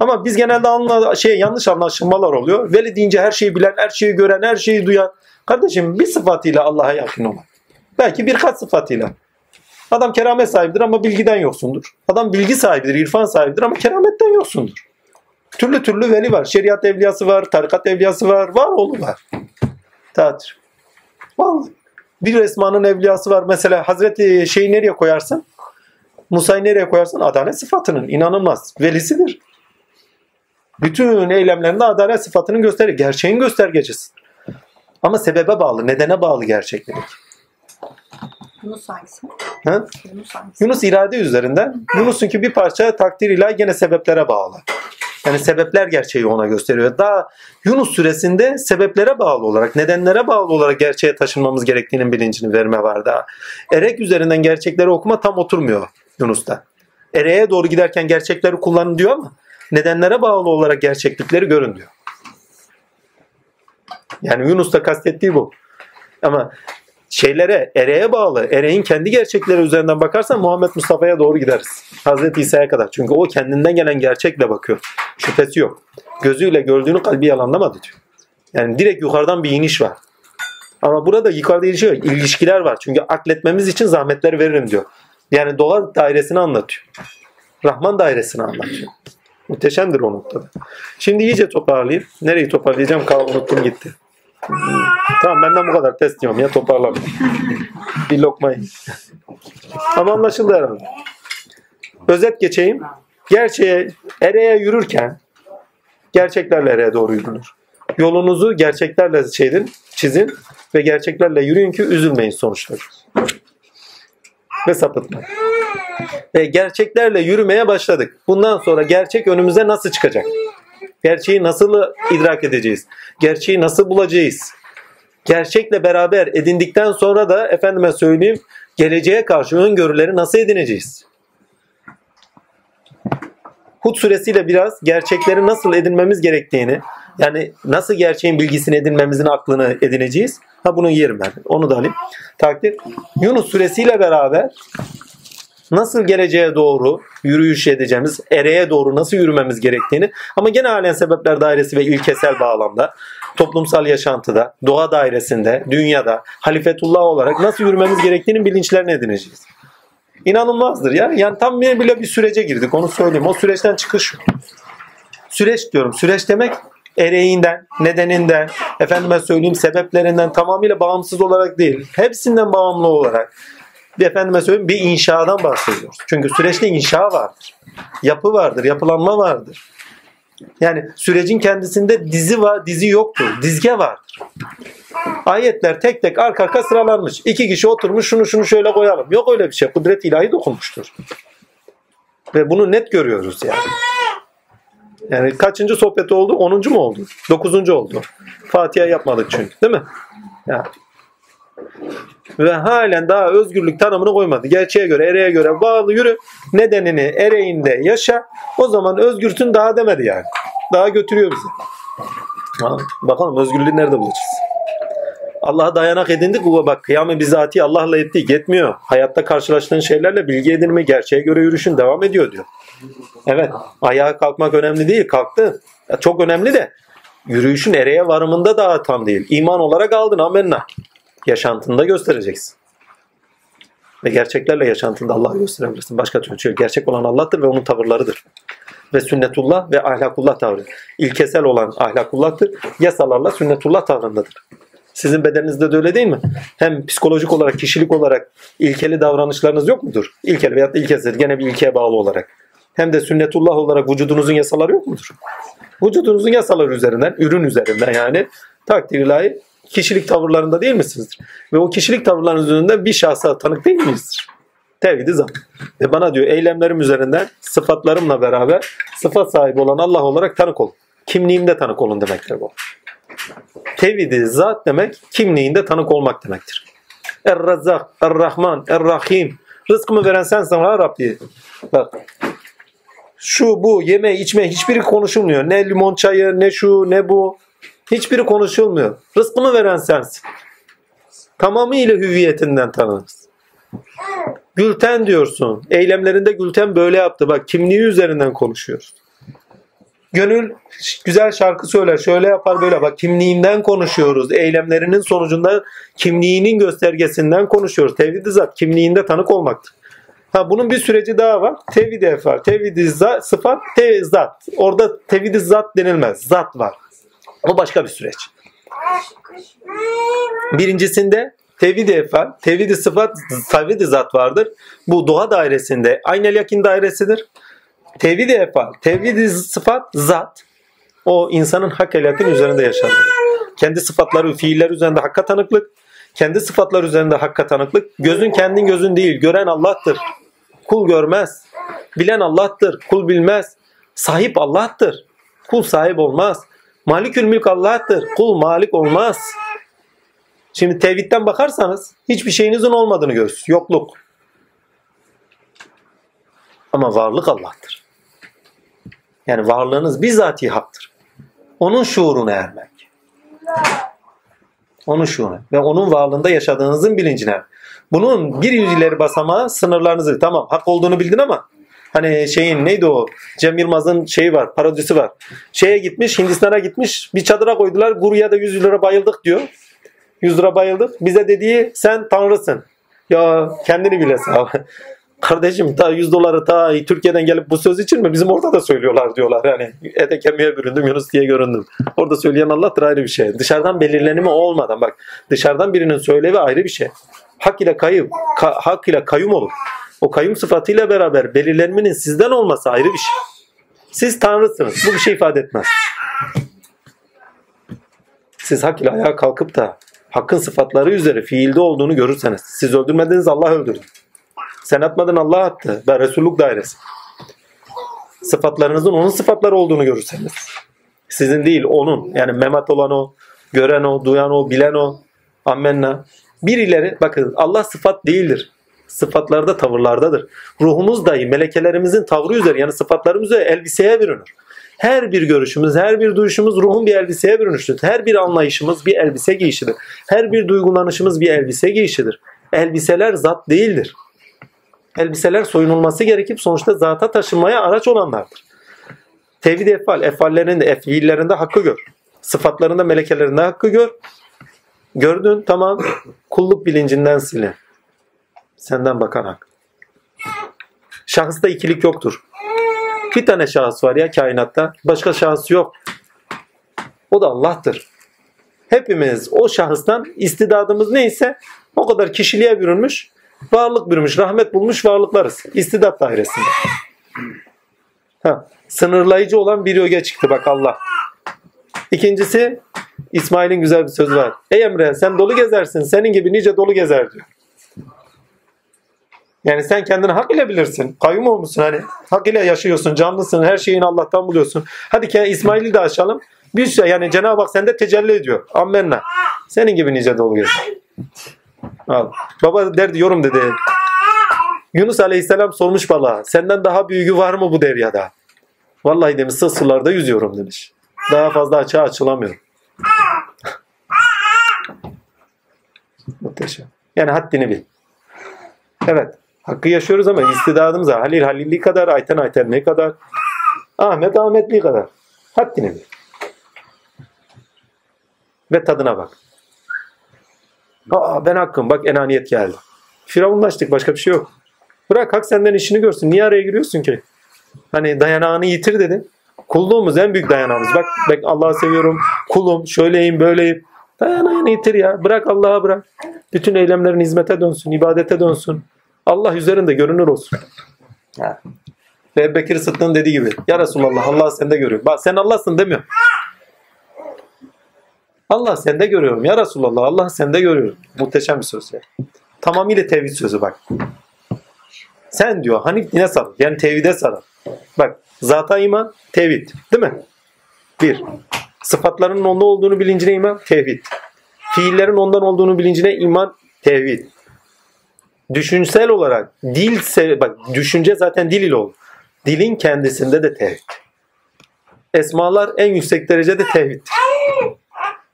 A: Ama biz genelde anla, şey, yanlış anlaşılmalar oluyor. Veli deyince her şeyi bilen, her şeyi gören, her şeyi duyan. Kardeşim bir sıfatıyla Allah'a yakın olan. Belki birkaç sıfatıyla. Adam keramet sahibidir ama bilgiden yoksundur. Adam bilgi sahibidir, irfan sahibidir ama kerametten yoksundur. Türlü türlü veli var. Şeriat evliyası var, tarikat evliyası var, var oğlu var. Dağıtır. Vallahi. Bir Esma'nın evliyası var. Mesela Hazreti şeyi nereye koyarsın? Musa'yı nereye koyarsın? Adalet sıfatının. inanılmaz. Velisidir. Bütün eylemlerinde adalet sıfatının gösterir. Gerçeğin göstergecisi. Ama sebebe bağlı, nedene bağlı gerçeklik.
B: Yunus hangisi?
A: Ha?
B: Yunus hangisi?
A: Yunus irade üzerinden. Yunus'unki bir parça takdir ilahi gene sebeplere bağlı. Yani sebepler gerçeği ona gösteriyor. Daha Yunus süresinde sebeplere bağlı olarak, nedenlere bağlı olarak gerçeğe taşınmamız gerektiğinin bilincini verme var daha. Erek üzerinden gerçekleri okuma tam oturmuyor Yunus'ta. Ereğe doğru giderken gerçekleri kullanın diyor ama nedenlere bağlı olarak gerçeklikleri görün diyor. Yani Yunus'ta kastettiği bu. Ama şeylere, ereğe bağlı, ereğin kendi gerçekleri üzerinden bakarsan Muhammed Mustafa'ya doğru gideriz. Hazreti İsa'ya kadar. Çünkü o kendinden gelen gerçekle bakıyor. Şüphesi yok. Gözüyle gördüğünü kalbi yalanlamadı diyor. Yani direkt yukarıdan bir iniş var. Ama burada yukarıda ilişki yok. İlişkiler var. Çünkü akletmemiz için zahmetler veririm diyor. Yani doğa dairesini anlatıyor. Rahman dairesini anlatıyor. Muhteşemdir o noktada. Şimdi iyice toparlayayım. Nereyi toparlayacağım? Kal unuttum gitti. Tamam benden bu kadar test diyorum ya toparlam. bir lokmayı. Ama anlaşıldı herhalde. Özet geçeyim. Gerçeğe, ereğe yürürken gerçeklerle ereğe doğru yürünür. Yolunuzu gerçeklerle şeydin, çizin ve gerçeklerle yürüyün ki üzülmeyin sonuçları. Ve sapıtmayın. Ve gerçeklerle yürümeye başladık. Bundan sonra gerçek önümüze nasıl çıkacak? Gerçeği nasıl idrak edeceğiz? Gerçeği nasıl bulacağız? Gerçekle beraber edindikten sonra da efendime söyleyeyim geleceğe karşı öngörüleri nasıl edineceğiz? Hud suresiyle biraz gerçekleri nasıl edinmemiz gerektiğini yani nasıl gerçeğin bilgisini edinmemizin aklını edineceğiz. Ha bunu yerim ben. Onu da alayım. Takdir. Yunus suresiyle beraber nasıl geleceğe doğru yürüyüş edeceğimiz, ereğe doğru nasıl yürümemiz gerektiğini ama gene halen sebepler dairesi ve ilkesel bağlamda, toplumsal yaşantıda, doğa dairesinde, dünyada, halifetullah olarak nasıl yürümemiz gerektiğinin bilinçlerini edineceğiz. İnanılmazdır ya. Yani tam bir bile bir sürece girdik onu söyleyeyim. O süreçten çıkış. Süreç diyorum. Süreç demek ereğinden, nedeninden, efendime söyleyeyim sebeplerinden tamamıyla bağımsız olarak değil. Hepsinden bağımlı olarak bir efendime söyleyeyim bir inşadan bahsediyoruz. Çünkü süreçte inşa vardır. Yapı vardır, yapılanma vardır. Yani sürecin kendisinde dizi var, dizi yoktur. Dizge vardır. Ayetler tek tek arka arka sıralanmış. İki kişi oturmuş şunu şunu şöyle koyalım. Yok öyle bir şey. Kudret ilahi dokunmuştur. Ve bunu net görüyoruz yani. Yani kaçıncı sohbet oldu? Onuncu mu oldu? Dokuzuncu oldu. Fatiha yapmadık çünkü değil mi? Ya. Ve halen daha özgürlük tanımını koymadı. Gerçeğe göre, ereğe göre bağlı yürü. Nedenini ereğinde yaşa. O zaman özgürsün daha demedi yani. Daha götürüyor bizi. Bakalım özgürlüğü nerede bulacağız? Allah'a dayanak edindik. Bak kıyamı bizatihi Allah'la ettik. Yetmiyor. Hayatta karşılaştığın şeylerle bilgi edinme, gerçeğe göre yürüyüşün devam ediyor diyor. Evet. Ayağa kalkmak önemli değil. Kalktı. Ya çok önemli de yürüyüşün ereğe varımında daha tam değil. İman olarak aldın amenna. Yaşantında göstereceksin. Ve gerçeklerle yaşantında Allah'ı gösterebilirsin. Başka türlü şey. yok. Gerçek olan Allah'tır ve onun tavırlarıdır. Ve sünnetullah ve ahlakullah tavrı. İlkesel olan ahlakullah'tır. Yasalarla sünnetullah tavrındadır. Sizin bedeninizde de öyle değil mi? Hem psikolojik olarak, kişilik olarak ilkeli davranışlarınız yok mudur? İlkeli veyahut da. Gene bir ilkeye bağlı olarak. Hem de sünnetullah olarak vücudunuzun yasaları yok mudur? Vücudunuzun yasaları üzerinden, ürün üzerinden yani takdir ilahi kişilik tavırlarında değil misinizdir? Ve o kişilik tavırlarınız üzerinden bir şahsa tanık değil miyizdir? Tevhid-i zat. Ve bana diyor eylemlerim üzerinden sıfatlarımla beraber sıfat sahibi olan Allah olarak tanık olun. Kimliğimde tanık olun demektir bu. Tevhid-i zat demek kimliğinde tanık olmak demektir. Er-Razzak, Er-Rahman, Er-Rahim. Rızkımı veren sensin ha Rabbi. Bak. Şu bu yeme içme hiçbiri konuşulmuyor. Ne limon çayı ne şu ne bu. Hiçbiri konuşulmuyor. Rızkımı veren sensin. Tamamıyla hüviyetinden tanırız. Gülten diyorsun. Eylemlerinde Gülten böyle yaptı. Bak kimliği üzerinden konuşuyoruz. Gönül güzel şarkı söyler, şöyle yapar böyle. Bak kimliğinden konuşuyoruz. Eylemlerinin sonucunda kimliğinin göstergesinden konuşuyoruz. Tevhid-i zat kimliğinde tanık olmaktır. Ha bunun bir süreci daha var. Tevhid-i efal, tevhid-i zat, sıfat, tevhid zat. Orada tevhid-i zat denilmez. Zat var. O başka bir süreç. Birincisinde tevhid-i efal, tevhid-i sıfat, tevhid-i zat vardır. Bu doğa dairesinde aynel yakin dairesidir. Tevhid-i efal, tevhid-i sıfat, zat. O insanın hak el yakin üzerinde yaşar. Kendi sıfatları, fiiller üzerinde hakka tanıklık. Kendi sıfatlar üzerinde hakka tanıklık. Gözün kendin gözün değil. Gören Allah'tır. Kul görmez. Bilen Allah'tır. Kul bilmez. Sahip Allah'tır. Kul sahip olmaz. Malikül mülk Allah'tır. Kul malik olmaz. Şimdi tevhidden bakarsanız hiçbir şeyinizin olmadığını görürsünüz. Yokluk. Ama varlık Allah'tır. Yani varlığınız bizatihi haktır. Onun şuuruna ermek. Onun şuuruna. Ve onun varlığında yaşadığınızın bilincine. Bunun bir yüz ileri basamağı sınırlarınızı. Tamam hak olduğunu bildin ama hani şeyin neydi o? Cem Yılmaz'ın şeyi var, parodisi var. Şeye gitmiş, Hindistan'a gitmiş. Bir çadıra koydular. Guruya da 100 lira bayıldık diyor. 100 lira bayıldık. Bize dediği sen tanrısın. Ya kendini bile sağ Kardeşim ta 100 doları ta Türkiye'den gelip bu söz için mi? Bizim orada da söylüyorlar diyorlar. Yani ete kemiğe büründüm Yunus diye göründüm. Orada söyleyen Allah'tır ayrı bir şey. Dışarıdan belirlenimi olmadan bak dışarıdan birinin söylevi ayrı bir şey. Hak ile kayım, ka, hak ile kayyum olur. O kayyum sıfatıyla beraber belirlenmenin sizden olması ayrı bir şey. Siz tanrısınız. Bu bir şey ifade etmez. Siz hak ile ayağa kalkıp da hakkın sıfatları üzere fiilde olduğunu görürseniz. Siz öldürmediniz Allah öldürdü. Sen atmadın Allah attı. Ben Resulluk dairesi. Sıfatlarınızın onun sıfatları olduğunu görürseniz. Sizin değil onun. Yani memat olan o, gören o, duyan o, bilen o. Ammenna. Birileri bakın Allah sıfat değildir. Sıfatlarda tavırlardadır. Ruhumuz dahi melekelerimizin tavrı üzere yani sıfatlarımız üzere elbiseye bürünür. Her bir görüşümüz, her bir duyuşumuz ruhun bir elbiseye bürünüştür. Her bir anlayışımız bir elbise giyişidir. Her bir duygulanışımız bir elbise giyişidir. Elbiseler zat değildir. Elbiseler soyunulması gerekip sonuçta zata taşınmaya araç olanlardır. Tevhid efal, efallerinde, efillerinde hakkı gör. Sıfatlarında, melekelerinde hakkı gör. Gördün tamam. Kulluk bilincinden silin. Senden bakan hak. Şahısta ikilik yoktur. Bir tane şahıs var ya kainatta. Başka şahıs yok. O da Allah'tır. Hepimiz o şahıstan istidadımız neyse o kadar kişiliğe bürünmüş, varlık bürünmüş, rahmet bulmuş varlıklarız. İstidat dairesinde. Ha, sınırlayıcı olan bir öge çıktı bak Allah. İkincisi İsmail'in güzel bir sözü var. Ey Emre sen dolu gezersin. Senin gibi nice dolu gezer diyor. Yani sen kendini hak ile bilirsin. Kayyum olmuşsun hani. Hak ile yaşıyorsun, canlısın, her şeyini Allah'tan buluyorsun. Hadi İsmail'i de açalım. Bir şey yani Cenab-ı Hak sende tecelli ediyor. Ammenna. Senin gibi nice dolu. Al. Baba derdi yorum dedi. Yunus Aleyhisselam sormuş balığa. Senden daha büyüğü var mı bu deryada? Vallahi demiş sığ sularda yüzüyorum demiş. Daha fazla açığa açılamıyorum. Muhteşem. Yani haddini bil. Evet. Hakkı yaşıyoruz ama istidadımız var. Halil Halilli kadar, Ayten Aytenli kadar, Ahmet Ahmetli kadar. Haddini bil. Ve tadına bak. Aa ben hakkım. Bak enaniyet geldi. Firavunlaştık. Başka bir şey yok. Bırak hak senden işini görsün. Niye araya giriyorsun ki? Hani dayanağını yitir dedi. Kulluğumuz en büyük dayanağımız. Bak, bak Allah'ı seviyorum. Kulum. Şöyleyim böyleyim. Dayanağını yitir ya. Bırak Allah'a bırak. Bütün eylemlerin hizmete dönsün. ibadete dönsün. Allah üzerinde görünür olsun. Ha. Ve Bekir Sıddık'ın dediği gibi. Ya Resulallah Allah sende görüyor. Bak sen Allah'sın demiyor. Allah sende görüyorum. Ya Resulallah Allah sende görüyorum. Muhteşem bir söz ya. Tamamıyla tevhid sözü bak. Sen diyor Hanif dine sarıl. Yani tevhide sarıl. Bak zata iman tevhid. Değil mi? Bir. Sıfatların onda olduğunu bilincine iman tevhid. Fiillerin ondan olduğunu bilincine iman tevhid. Düşünsel olarak dil bak düşünce zaten dil ile olur. Dilin kendisinde de tevhid. Esmalar en yüksek derecede tevhid.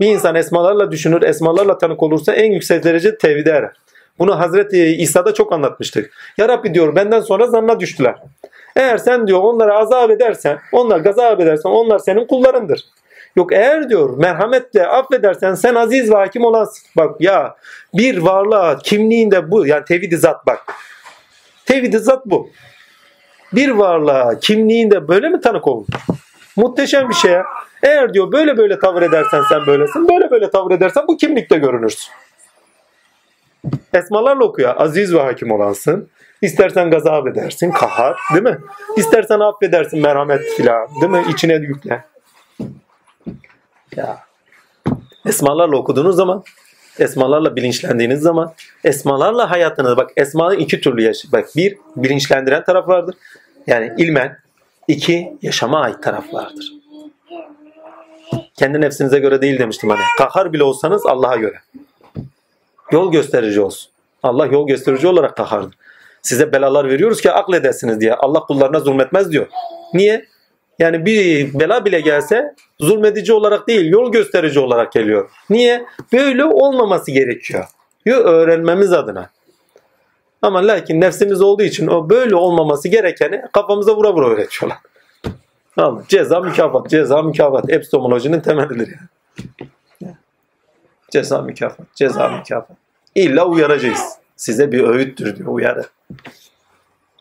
A: Bir insan esmalarla düşünür, esmalarla tanık olursa en yüksek derece tevhide erer. Bunu Hazreti İsa'da çok anlatmıştık. Ya Rabbi diyor benden sonra zanna düştüler. Eğer sen diyor onlara azap edersen, onlar gazap edersen onlar senin kullarındır. Yok eğer diyor merhametle affedersen sen aziz ve hakim olansın. Bak ya bir varlığa kimliğinde bu yani tevhid zat bak. Tevhid zat bu. Bir varlığa kimliğinde böyle mi tanık olun? Muhteşem bir şey ya. Eğer diyor böyle böyle tavır edersen sen böylesin. Böyle böyle tavır edersen bu kimlikte görünürsün. Esmalarla okuyor. Aziz ve hakim olansın. İstersen gazap edersin, kahar, değil mi? İstersen affedersin, merhamet filan, değil mi? İçine yükle. Ya. Esmalarla okuduğunuz zaman, esmalarla bilinçlendiğiniz zaman, esmalarla hayatınızı, bak esmanın iki türlü yaş. Bak bir, bilinçlendiren taraf vardır. Yani ilmen. iki yaşama ait taraf vardır. Kendi nefsinize göre değil demiştim hani. Kahar bile olsanız Allah'a göre. Yol gösterici olsun. Allah yol gösterici olarak kahardır. Size belalar veriyoruz ki akledesiniz diye. Allah kullarına zulmetmez diyor. Niye? Yani bir bela bile gelse zulmedici olarak değil, yol gösterici olarak geliyor. Niye? Böyle olmaması gerekiyor. Yo, öğrenmemiz adına. Ama lakin nefsimiz olduğu için o böyle olmaması gerekeni kafamıza vura vura öğretiyorlar. Tamam. Ceza mükafat, ceza mükafat. Epistemolojinin temelidir yani. Ceza mükafat, ceza mükafat. İlla uyaracağız. Size bir öğüttür diyor uyarı.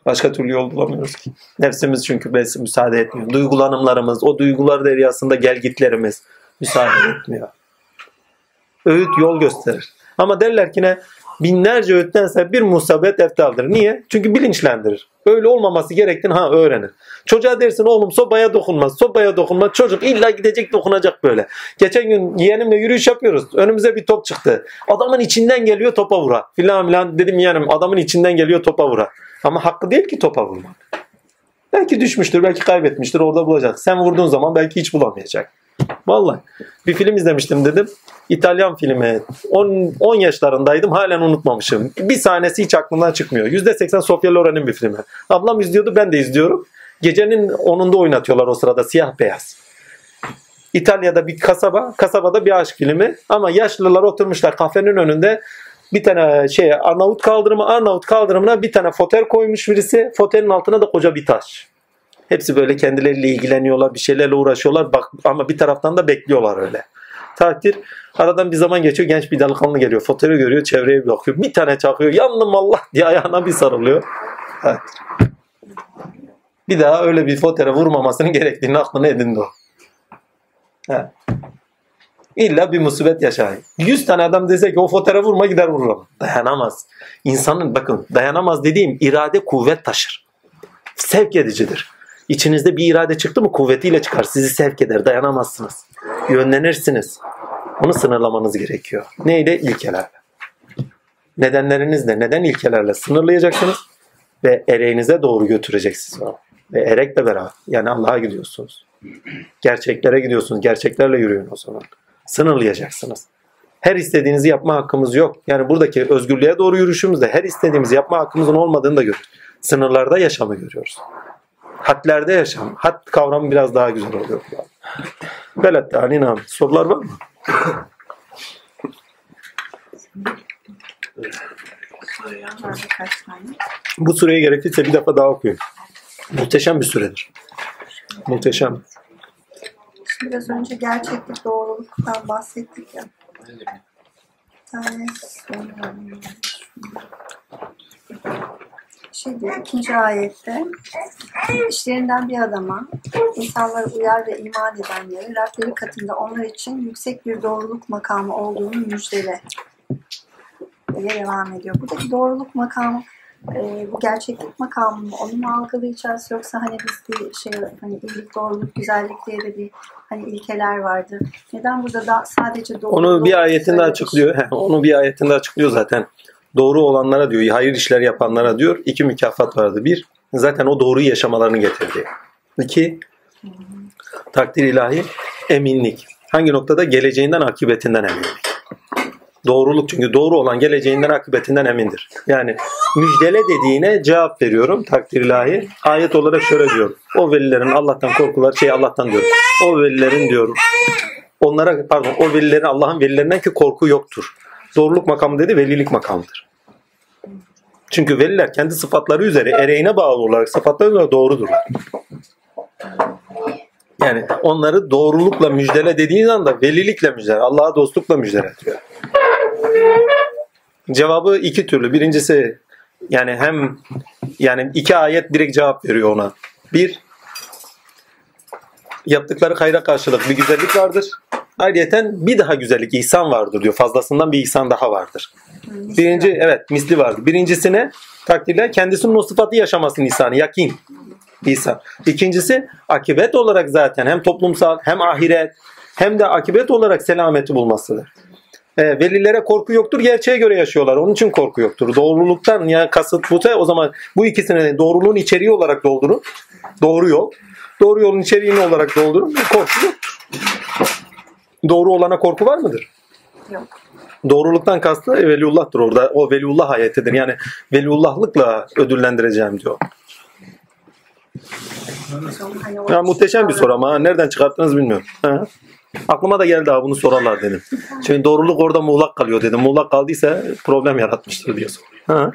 A: Başka türlü yol bulamıyoruz ki. Nefsimiz çünkü biz müsaade etmiyor. Duygulanımlarımız, o duygular deryasında gelgitlerimiz müsaade etmiyor. Öğüt yol gösterir. Ama derler ki ne? Binlerce öğüttense bir musabet eftaldır. Niye? Çünkü bilinçlendirir. Öyle olmaması gerektiğini ha öğrenir. Çocuğa dersin oğlum sobaya dokunmaz, sobaya dokunmaz. Çocuk illa gidecek dokunacak böyle. Geçen gün yeğenimle yürüyüş yapıyoruz. Önümüze bir top çıktı. Adamın içinden geliyor topa vura. Filan filan dedim yeğenim adamın içinden geliyor topa vura. Ama hakkı değil ki topa vurmak. Belki düşmüştür, belki kaybetmiştir, orada bulacak. Sen vurduğun zaman belki hiç bulamayacak. Vallahi bir film izlemiştim dedim. İtalyan filmi. 10, 10 yaşlarındaydım halen unutmamışım. Bir sahnesi hiç aklımdan çıkmıyor. %80 Sofia Loren'in bir filmi. Ablam izliyordu ben de izliyorum. Gecenin 10'unda oynatıyorlar o sırada siyah beyaz. İtalya'da bir kasaba, kasabada bir aşk filmi ama yaşlılar oturmuşlar kafenin önünde bir tane şey Arnavut kaldırımı, Arnavut kaldırımına bir tane fotel koymuş birisi. Fotelin altına da koca bir taş. Hepsi böyle kendileriyle ilgileniyorlar, bir şeylerle uğraşıyorlar bak ama bir taraftan da bekliyorlar öyle. Takdir aradan bir zaman geçiyor genç bir delikanlı geliyor. Fotoğrafı görüyor çevreye bir bakıyor. Bir tane çakıyor yandım Allah diye ayağına bir sarılıyor. Evet. Bir daha öyle bir fotoğraf vurmamasının gerektiğini aklına edindi o. Evet. İlla bir musibet yaşayın. 100 tane adam dese ki o fotoğrafı vurma gider vururum. Dayanamaz. İnsanın bakın dayanamaz dediğim irade kuvvet taşır. Sevk edicidir. İçinizde bir irade çıktı mı kuvvetiyle çıkar. Sizi sevk eder. Dayanamazsınız. Yönlenirsiniz. Onu sınırlamanız gerekiyor. Neyle? İlkelerle. Nedenlerinizle, neden ilkelerle sınırlayacaksınız ve ereğinize doğru götüreceksiniz onu. Ve erekle beraber. Yani Allah'a gidiyorsunuz. Gerçeklere gidiyorsunuz. Gerçeklerle yürüyün o zaman. Sınırlayacaksınız. Her istediğinizi yapma hakkımız yok. Yani buradaki özgürlüğe doğru yürüyüşümüzde her istediğimizi yapma hakkımızın olmadığını da görüyoruz. Sınırlarda yaşamı görüyoruz. Hadlerde yaşam. Had kavramı biraz daha güzel oluyor. Velet alinam. Sorular var mı? Bu süreyi gerekirse bir defa daha okuyun. Muhteşem bir süredir. Muhteşem.
B: Biraz önce gerçeklik doğruluktan bahsettik ya. Bir tane şey diyor ikinci ayette işlerinden bir adama insanları uyar ve iman edenleri Rableri katında onlar için yüksek bir doğruluk makamı olduğunu müjdele diye devam ediyor. Buradaki doğruluk makamı e, bu gerçeklik makamı mı? Onu mu algılayacağız yoksa hani biz bir şey hani iyilik, doğruluk, güzellik diye de bir hani ilkeler vardı. Neden burada da sadece doğruluk
A: Onu bir ayetinde açıklıyor. Heh, Onu bir ayetinde açıklıyor zaten. Doğru olanlara diyor, hayır işler yapanlara diyor iki mükafat vardı. Bir, zaten o doğruyu yaşamalarını getirdi. İki, takdir ilahi, eminlik. Hangi noktada? Geleceğinden, akıbetinden eminlik. Doğruluk çünkü doğru olan geleceğinden, akıbetinden emindir. Yani müjdele dediğine cevap veriyorum takdir ilahi. Ayet olarak şöyle diyor. O velilerin Allah'tan korkuları, şey Allah'tan diyor. O velilerin diyorum. Onlara pardon o velilerin Allah'ın velilerinden ki korku yoktur. Doğruluk makamı dedi velilik makamıdır. Çünkü veliler kendi sıfatları üzere ereğine bağlı olarak sıfatları üzere doğrudurlar. Yani onları doğrulukla müjdele dediğin anda velilikle müjdele, Allah'a dostlukla müjdele diyor. Cevabı iki türlü. Birincisi yani hem yani iki ayet direkt cevap veriyor ona. Bir Yaptıkları hayra karşılık bir güzellik vardır. Ayrıca bir daha güzellik, ihsan vardır diyor. Fazlasından bir ihsan daha vardır. Birinci, evet misli vardır. Birincisine takdirle kendisinin o sıfatı yaşamasının ihsanı, yakin. İhsan. İkincisi akibet olarak zaten hem toplumsal hem ahiret hem de akibet olarak selameti bulmasıdır. E, velilere korku yoktur. Gerçeğe göre yaşıyorlar. Onun için korku yoktur. Doğruluktan yani kasıt buse o zaman bu ikisini doğruluğun içeriği olarak doldurun. Doğru yol. Doğru yolun içeriğini olarak doldurun. Korku yoktur. Doğru olana korku var mıdır?
B: Yok.
A: Doğruluktan kastı veliullah'tır orada. O veliullah ayetidir. Yani veliullahlıkla ödüllendireceğim diyor. Ya muhteşem bir soru ama nereden çıkarttınız bilmiyorum. Ha. Aklıma da geldi abi bunu sorarlar dedim. Çünkü doğruluk orada muğlak kalıyor dedim. Muğlak kaldıysa problem yaratmıştır diye sor. Ha.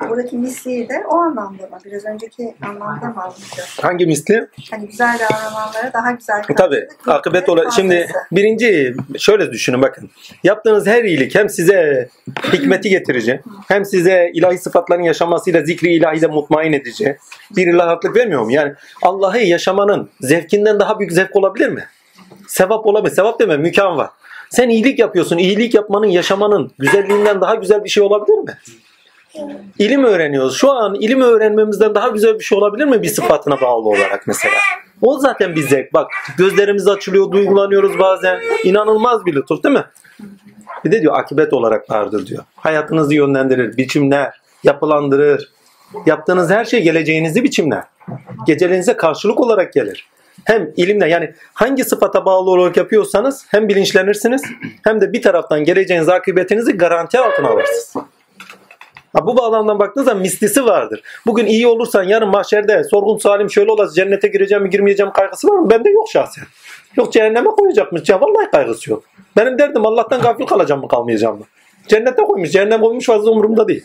B: Buradaki misliyi de o anlamda mı? Biraz önceki anlamda mı alınacak?
A: Hangi misli?
B: Hani güzel davrananlara daha güzel
A: E, Tabii. Akıbet olarak şimdi birinci şöyle düşünün bakın. Yaptığınız her iyilik hem size hikmeti getirici hem size ilahi sıfatların yaşamasıyla zikri ilahiyle mutmain edici bir rahatlık vermiyor mu? Yani Allah'ı yaşamanın zevkinden daha büyük zevk olabilir mi? Sevap olabilir. Sevap deme mükam var. Sen iyilik yapıyorsun. İyilik yapmanın, yaşamanın güzelliğinden daha güzel bir şey olabilir mi? İlim öğreniyoruz. Şu an ilim öğrenmemizden daha güzel bir şey olabilir mi bir sıfatına bağlı olarak mesela? O zaten bir zevk. Bak gözlerimiz açılıyor, duygulanıyoruz bazen. İnanılmaz bir lütuf değil mi? Bir de diyor akibet olarak vardır diyor. Hayatınızı yönlendirir, biçimler, yapılandırır. Yaptığınız her şey geleceğinizi biçimler. Gecelerinize karşılık olarak gelir. Hem ilimle yani hangi sıfata bağlı olarak yapıyorsanız hem bilinçlenirsiniz hem de bir taraftan geleceğiniz akıbetinizi garanti altına alırsınız. Ha, bu bağlamdan baktığınız zaman mislisi vardır. Bugün iyi olursan yarın mahşerde sorgun salim şöyle olacak cennete gireceğim mi girmeyeceğim kaygısı var mı? Bende yok şahsen. Yok cehenneme koyacakmış. Ya vallahi kaygısı yok. Benim derdim Allah'tan gafil kalacağım mı kalmayacağım mı? Cennete koymuş. Cehennem koymuş fazla umurumda değil.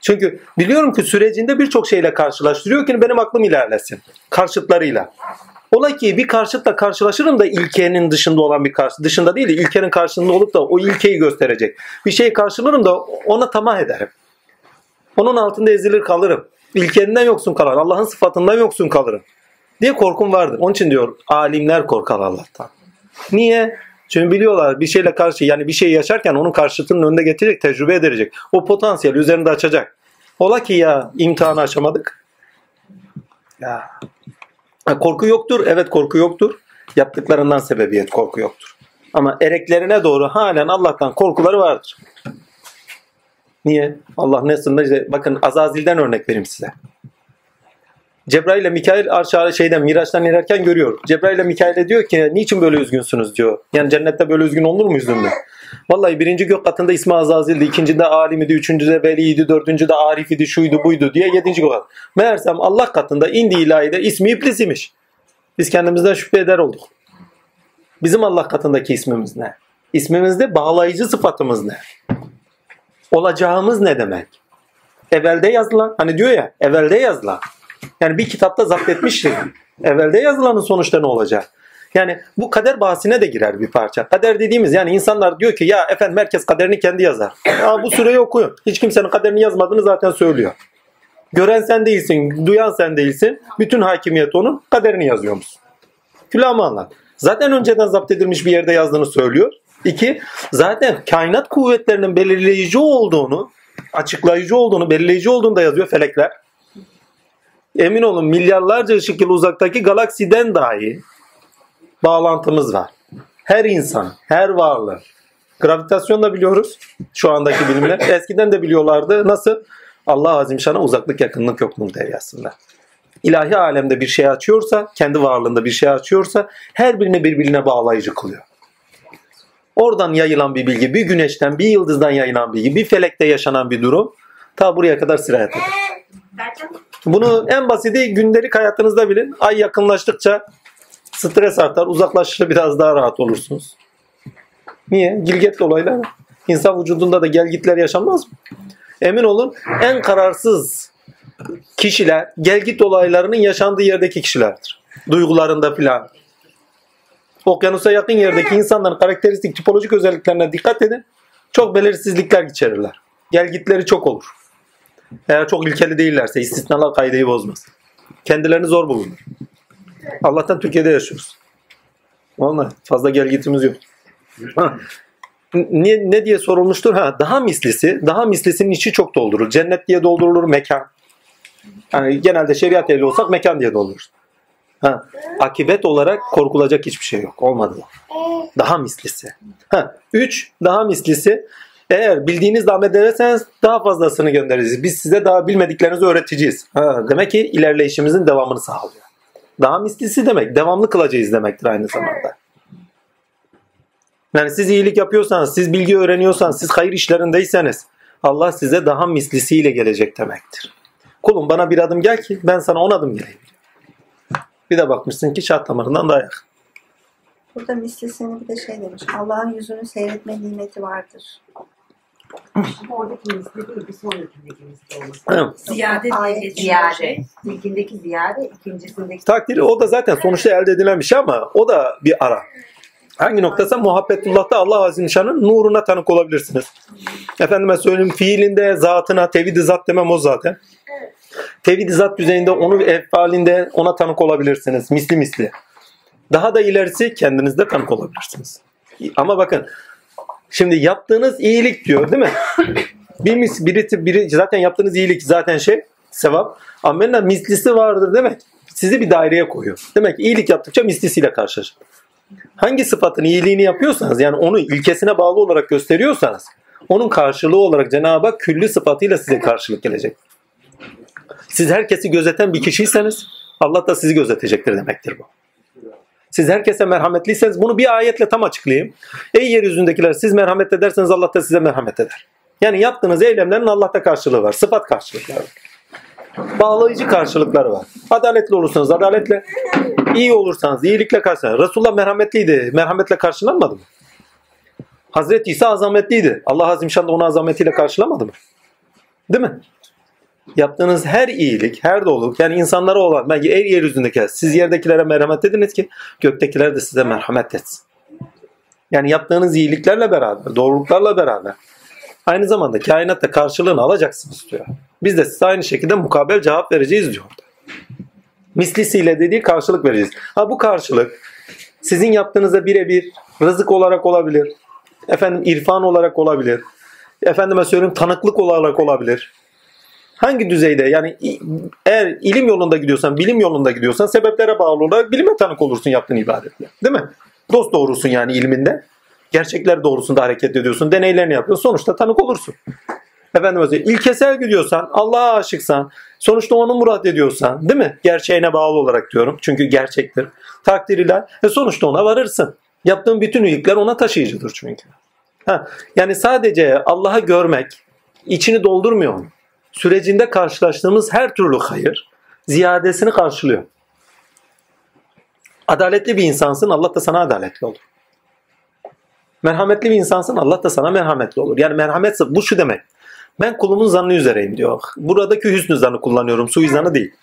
A: Çünkü biliyorum ki sürecinde birçok şeyle karşılaştırıyor ki benim aklım ilerlesin. Karşıtlarıyla. Ola ki bir karşıtla karşılaşırım da ilkenin dışında olan bir karşı dışında değil de ilkenin karşısında olup da o ilkeyi gösterecek. Bir şey karşılarım da ona tamah ederim. Onun altında ezilir kalırım. İlkeninden yoksun kalır. Allah'ın sıfatından yoksun kalırım. Diye korkum vardır. Onun için diyor alimler korkar Allah'tan. Niye? Çünkü biliyorlar bir şeyle karşı yani bir şey yaşarken onun karşıtının önünde getirecek, tecrübe edecek. O potansiyel üzerinde açacak. Ola ki ya imtihanı aşamadık. Ya korku yoktur. Evet korku yoktur. Yaptıklarından sebebiyet korku yoktur. Ama ereklerine doğru halen Allah'tan korkuları vardır. Niye? Allah ne sınırında işte bakın Azazil'den örnek vereyim size. Cebrail ile Mikail arşa şeyden Miraç'tan inerken görüyor. Cebrail ile Mikail'e diyor ki niçin böyle üzgünsünüz diyor. Yani cennette böyle üzgün olur mu üzgünlüğü? Vallahi birinci gök katında ismi Azazil'di, ikincide alimidi, üçüncüde veliydi, dördüncüde arifidi, şuydu buydu diye yedinci gök katı. Meğersem Allah katında indi ilahide ismi iblis imiş. Biz kendimizden şüphe eder olduk. Bizim Allah katındaki ismimiz ne? İsmimizde bağlayıcı sıfatımız ne? Olacağımız ne demek? Evvelde yazılan, hani diyor ya, evvelde yazılan. Yani bir kitapta zapt etmiştir. Evvelde yazılanın sonuçta ne olacak? Yani bu kader bahsine de girer bir parça. Kader dediğimiz yani insanlar diyor ki ya efendim herkes kaderini kendi yazar. Ya bu süreyi okuyun. Hiç kimsenin kaderini yazmadığını zaten söylüyor. Gören sen değilsin, duyan sen değilsin. Bütün hakimiyet onun kaderini yazıyor musun? Külahımı anlat. Zaten önceden zapt edilmiş bir yerde yazdığını söylüyor. İki, zaten kainat kuvvetlerinin belirleyici olduğunu, açıklayıcı olduğunu, belirleyici olduğunu da yazıyor felekler. Emin olun milyarlarca ışık yılı uzaktaki galaksiden dahi bağlantımız var. Her insan, her varlığı. Gravitasyon da biliyoruz şu andaki bilimler. Eskiden de biliyorlardı. Nasıl? Allah Azimşan'a uzaklık yakınlık yokluğu deryasında. İlahi alemde bir şey açıyorsa, kendi varlığında bir şey açıyorsa her birini birbirine bağlayıcı kılıyor. Oradan yayılan bir bilgi, bir güneşten, bir yıldızdan yayılan bilgi, bir felekte yaşanan bir durum ta buraya kadar sirayet eder. Bunu en basiti gündelik hayatınızda bilin. Ay yakınlaştıkça stres artar, uzaklaştıkça biraz daha rahat olursunuz. Niye? Gilget olaylar. İnsan vücudunda da gelgitler yaşanmaz mı? Emin olun en kararsız kişiler gelgit olaylarının yaşandığı yerdeki kişilerdir. Duygularında filan. Okyanusa yakın yerdeki insanların karakteristik tipolojik özelliklerine dikkat edin. Çok belirsizlikler geçirirler. Gelgitleri çok olur. Eğer çok ilkeli değillerse istisnalar kaideyi bozmaz. Kendilerini zor bulurlar. Allah'tan Türkiye'de yaşıyoruz. Vallahi fazla gel gitimiz yok. Ne, ne diye sorulmuştur? Ha, daha mislisi, daha mislisinin içi çok doldurur. Cennet diye doldurulur mekan. Yani genelde şeriat ehli olsak mekan diye doldurur. Ha, akibet olarak korkulacak hiçbir şey yok. Olmadı. Daha mislisi. Ha, üç, daha mislisi. Eğer bildiğiniz amel ederseniz daha fazlasını göndeririz. Biz size daha bilmediklerinizi öğreteceğiz. Ha, demek ki ilerleyişimizin devamını sağlıyor. Daha mislisi demek, devamlı kılacağız demektir aynı zamanda. Yani siz iyilik yapıyorsanız, siz bilgi öğreniyorsanız, siz hayır işlerindeyseniz Allah size daha mislisiyle gelecek demektir. Kulum bana bir adım gel ki ben sana on adım geleyim. Bir de bakmışsın ki şart damarından daha yakın.
B: Burada mislisini bir de şey demiş. Allah'ın yüzünü seyretme nimeti vardır.
C: Ama oradaki misli değil, bir sonrakindeki misli olması.
A: Evet.
D: Ziyade diye geçiyor.
C: Ziyade. İlkindeki ziyade, ikincisindeki
A: Takdiri o da zaten sonuçta elde edilen bir şey ama o da bir ara. Hangi noktası? Muhabbetullah'ta Allah Azimüşşan'ın nuruna tanık olabilirsiniz. Efendime söyleyeyim fiilinde, zatına, tevhid-i zat demem o zaten. Tevhid-i zat düzeyinde onu efalinde ona tanık olabilirsiniz. Misli misli. Daha da ilerisi kendinizde tanık olabilirsiniz. Ama bakın şimdi yaptığınız iyilik diyor değil mi? Bir mis, biri, biri zaten yaptığınız iyilik zaten şey sevap. Amenna mislisi vardır demek. Sizi bir daireye koyuyor. Demek ki iyilik yaptıkça mislisiyle karşılaşır. Hangi sıfatın iyiliğini yapıyorsanız yani onu ilkesine bağlı olarak gösteriyorsanız onun karşılığı olarak Cenab-ı Hak külli sıfatıyla size karşılık gelecek. Siz herkesi gözeten bir kişiyseniz Allah da sizi gözetecektir demektir bu. Siz herkese merhametliyseniz bunu bir ayetle tam açıklayayım. Ey yeryüzündekiler siz merhamet ederseniz Allah da size merhamet eder. Yani yaptığınız eylemlerin Allah'ta karşılığı var. Sıfat karşılıkları var. Bağlayıcı karşılıkları var. Adaletli olursanız adaletle, iyi olursanız iyilikle karşılanır. Resulullah merhametliydi. Merhametle karşılanmadı mı? Hazreti İsa azametliydi. Allah Azimşan da onu azametiyle karşılamadı mı? Değil mi? Yaptığınız her iyilik, her doluluk yani insanlara olan, belki el yeryüzündeki siz yerdekilere merhamet ediniz ki göktekiler de size merhamet etsin. Yani yaptığınız iyiliklerle beraber, doğruluklarla beraber aynı zamanda kainatta karşılığını alacaksınız diyor. Biz de size aynı şekilde mukabel cevap vereceğiz diyor. Mislisiyle dediği karşılık vereceğiz. Ha bu karşılık sizin yaptığınıza birebir rızık olarak olabilir. Efendim irfan olarak olabilir. Efendime söyleyeyim tanıklık olarak olabilir. Hangi düzeyde yani eğer ilim yolunda gidiyorsan, bilim yolunda gidiyorsan sebeplere bağlı olarak bilime tanık olursun yaptığın ibadetle. Değil mi? Dost doğrusun yani ilminde. Gerçekler doğrusunda hareket ediyorsun. Deneylerini yapıyorsun. Sonuçta tanık olursun. Efendim özel ilkesel gidiyorsan, Allah'a aşıksan, sonuçta onu murat ediyorsan, değil mi? Gerçeğine bağlı olarak diyorum. Çünkü gerçektir. Takdir ilah. Ve sonuçta ona varırsın. Yaptığın bütün iyilikler ona taşıyıcıdır çünkü. Ha, yani sadece Allah'ı görmek içini doldurmuyor mu? Sürecinde karşılaştığımız her türlü hayır ziyadesini karşılıyor. Adaletli bir insansın Allah da sana adaletli olur. Merhametli bir insansın Allah da sana merhametli olur. Yani merhamet bu şu demek. Ben kulumun zannı üzereyim diyor. Buradaki hüsnü zannı kullanıyorum. Suizanı değil.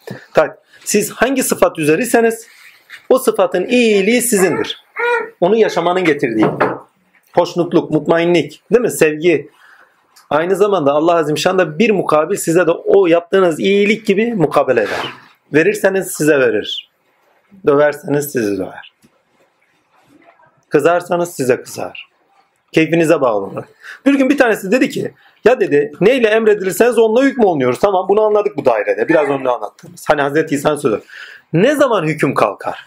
A: Siz hangi sıfat üzeriyseniz o sıfatın iyiliği sizindir. Onu yaşamanın getirdiği. Hoşnutluk, mutmainlik, değil mi? Sevgi. Aynı zamanda Allah Azimşan da bir mukabil size de o yaptığınız iyilik gibi mukabele eder. Verirseniz size verir. Döverseniz sizi döver. Kızarsanız size kızar. Keyfinize bağlı olarak. Bir gün bir tanesi dedi ki ya dedi neyle emredilirseniz onunla hükmü oluyoruz. Tamam bunu anladık bu dairede. Biraz önce anlattığımız. Hani Hazreti İsa'nın sözü. Ne zaman hüküm kalkar?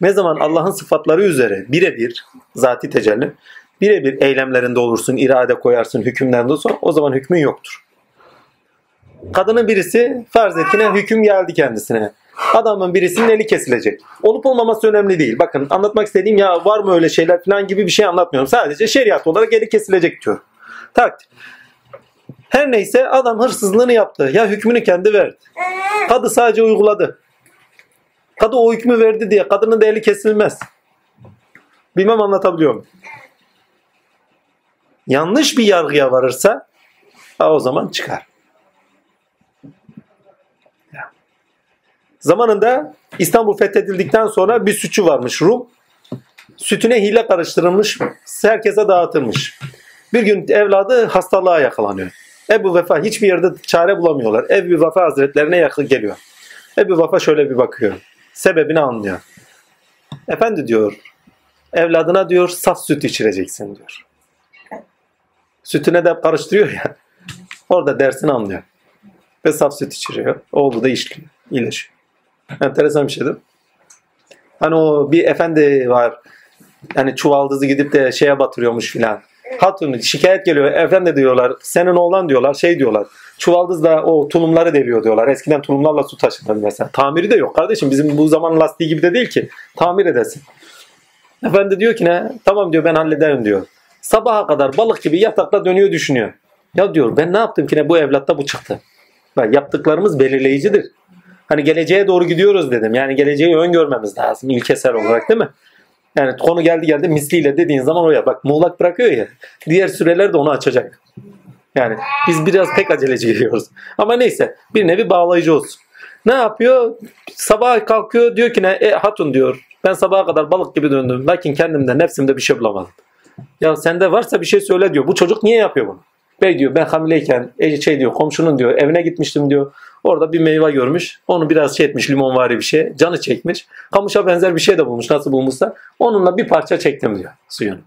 A: Ne zaman Allah'ın sıfatları üzere birebir zati tecelli birebir eylemlerinde olursun, irade koyarsın hükümlerinde sonra o zaman hükmün yoktur. Kadının birisi farz et ki ne hüküm geldi kendisine. Adamın birisinin eli kesilecek. Olup olmaması önemli değil. Bakın anlatmak istediğim ya var mı öyle şeyler falan gibi bir şey anlatmıyorum. Sadece şeriat olarak eli kesilecek diyor. Takdir. Her neyse adam hırsızlığını yaptı. Ya hükmünü kendi verdi. Kadı sadece uyguladı. Kadı o hükmü verdi diye kadının da eli kesilmez. Bilmem anlatabiliyor muyum? Yanlış bir yargıya varırsa o zaman çıkar. Zamanında İstanbul fethedildikten sonra bir sütçü varmış Rum. Sütüne hile karıştırılmış, herkese dağıtılmış. Bir gün evladı hastalığa yakalanıyor. Ebu Vefa hiçbir yerde çare bulamıyorlar. Ebu Vefa Hazretlerine yakın geliyor. Ebu Vafa şöyle bir bakıyor. Sebebini anlıyor. Efendi diyor, evladına diyor saf süt içireceksin diyor. Sütüne de karıştırıyor ya. Orada dersini anlıyor. Ve saf süt içiriyor. Oğlu da işliyor. iyileşiyor. Enteresan bir şey değil mi? Hani o bir efendi var. Yani çuvaldızı gidip de şeye batırıyormuş filan. Hatun şikayet geliyor. Efendi diyorlar. Senin oğlan diyorlar. Şey diyorlar. Çuvaldızla o tulumları deliyor diyorlar. Eskiden tulumlarla su taşınır mesela. Tamiri de yok kardeşim. Bizim bu zaman lastiği gibi de değil ki. Tamir edesin. Efendi diyor ki ne? Tamam diyor ben hallederim diyor. Sabaha kadar balık gibi yatakta dönüyor düşünüyor. Ya diyor ben ne yaptım ki ne bu evlatta bu çıktı. Bak yaptıklarımız belirleyicidir. Hani geleceğe doğru gidiyoruz dedim. Yani geleceği öngörmemiz lazım ilkesel olarak değil mi? Yani konu geldi geldi misliyle dediğin zaman oraya bak muğlak bırakıyor ya. Diğer süreler de onu açacak. Yani biz biraz pek aceleci geliyoruz. Ama neyse bir nevi bağlayıcı olsun. Ne yapıyor? Sabah kalkıyor diyor ki ne? E, hatun diyor. Ben sabaha kadar balık gibi döndüm. Lakin kendimde nefsimde bir şey bulamadım. Ya sende varsa bir şey söyle diyor. Bu çocuk niye yapıyor bunu? Bey diyor ben hamileyken e, şey diyor komşunun diyor evine gitmiştim diyor. Orada bir meyve görmüş. Onu biraz şey etmiş limonvari bir şey. Canı çekmiş. Kamışa benzer bir şey de bulmuş. Nasıl bulmuşsa. Onunla bir parça çektim diyor suyunu.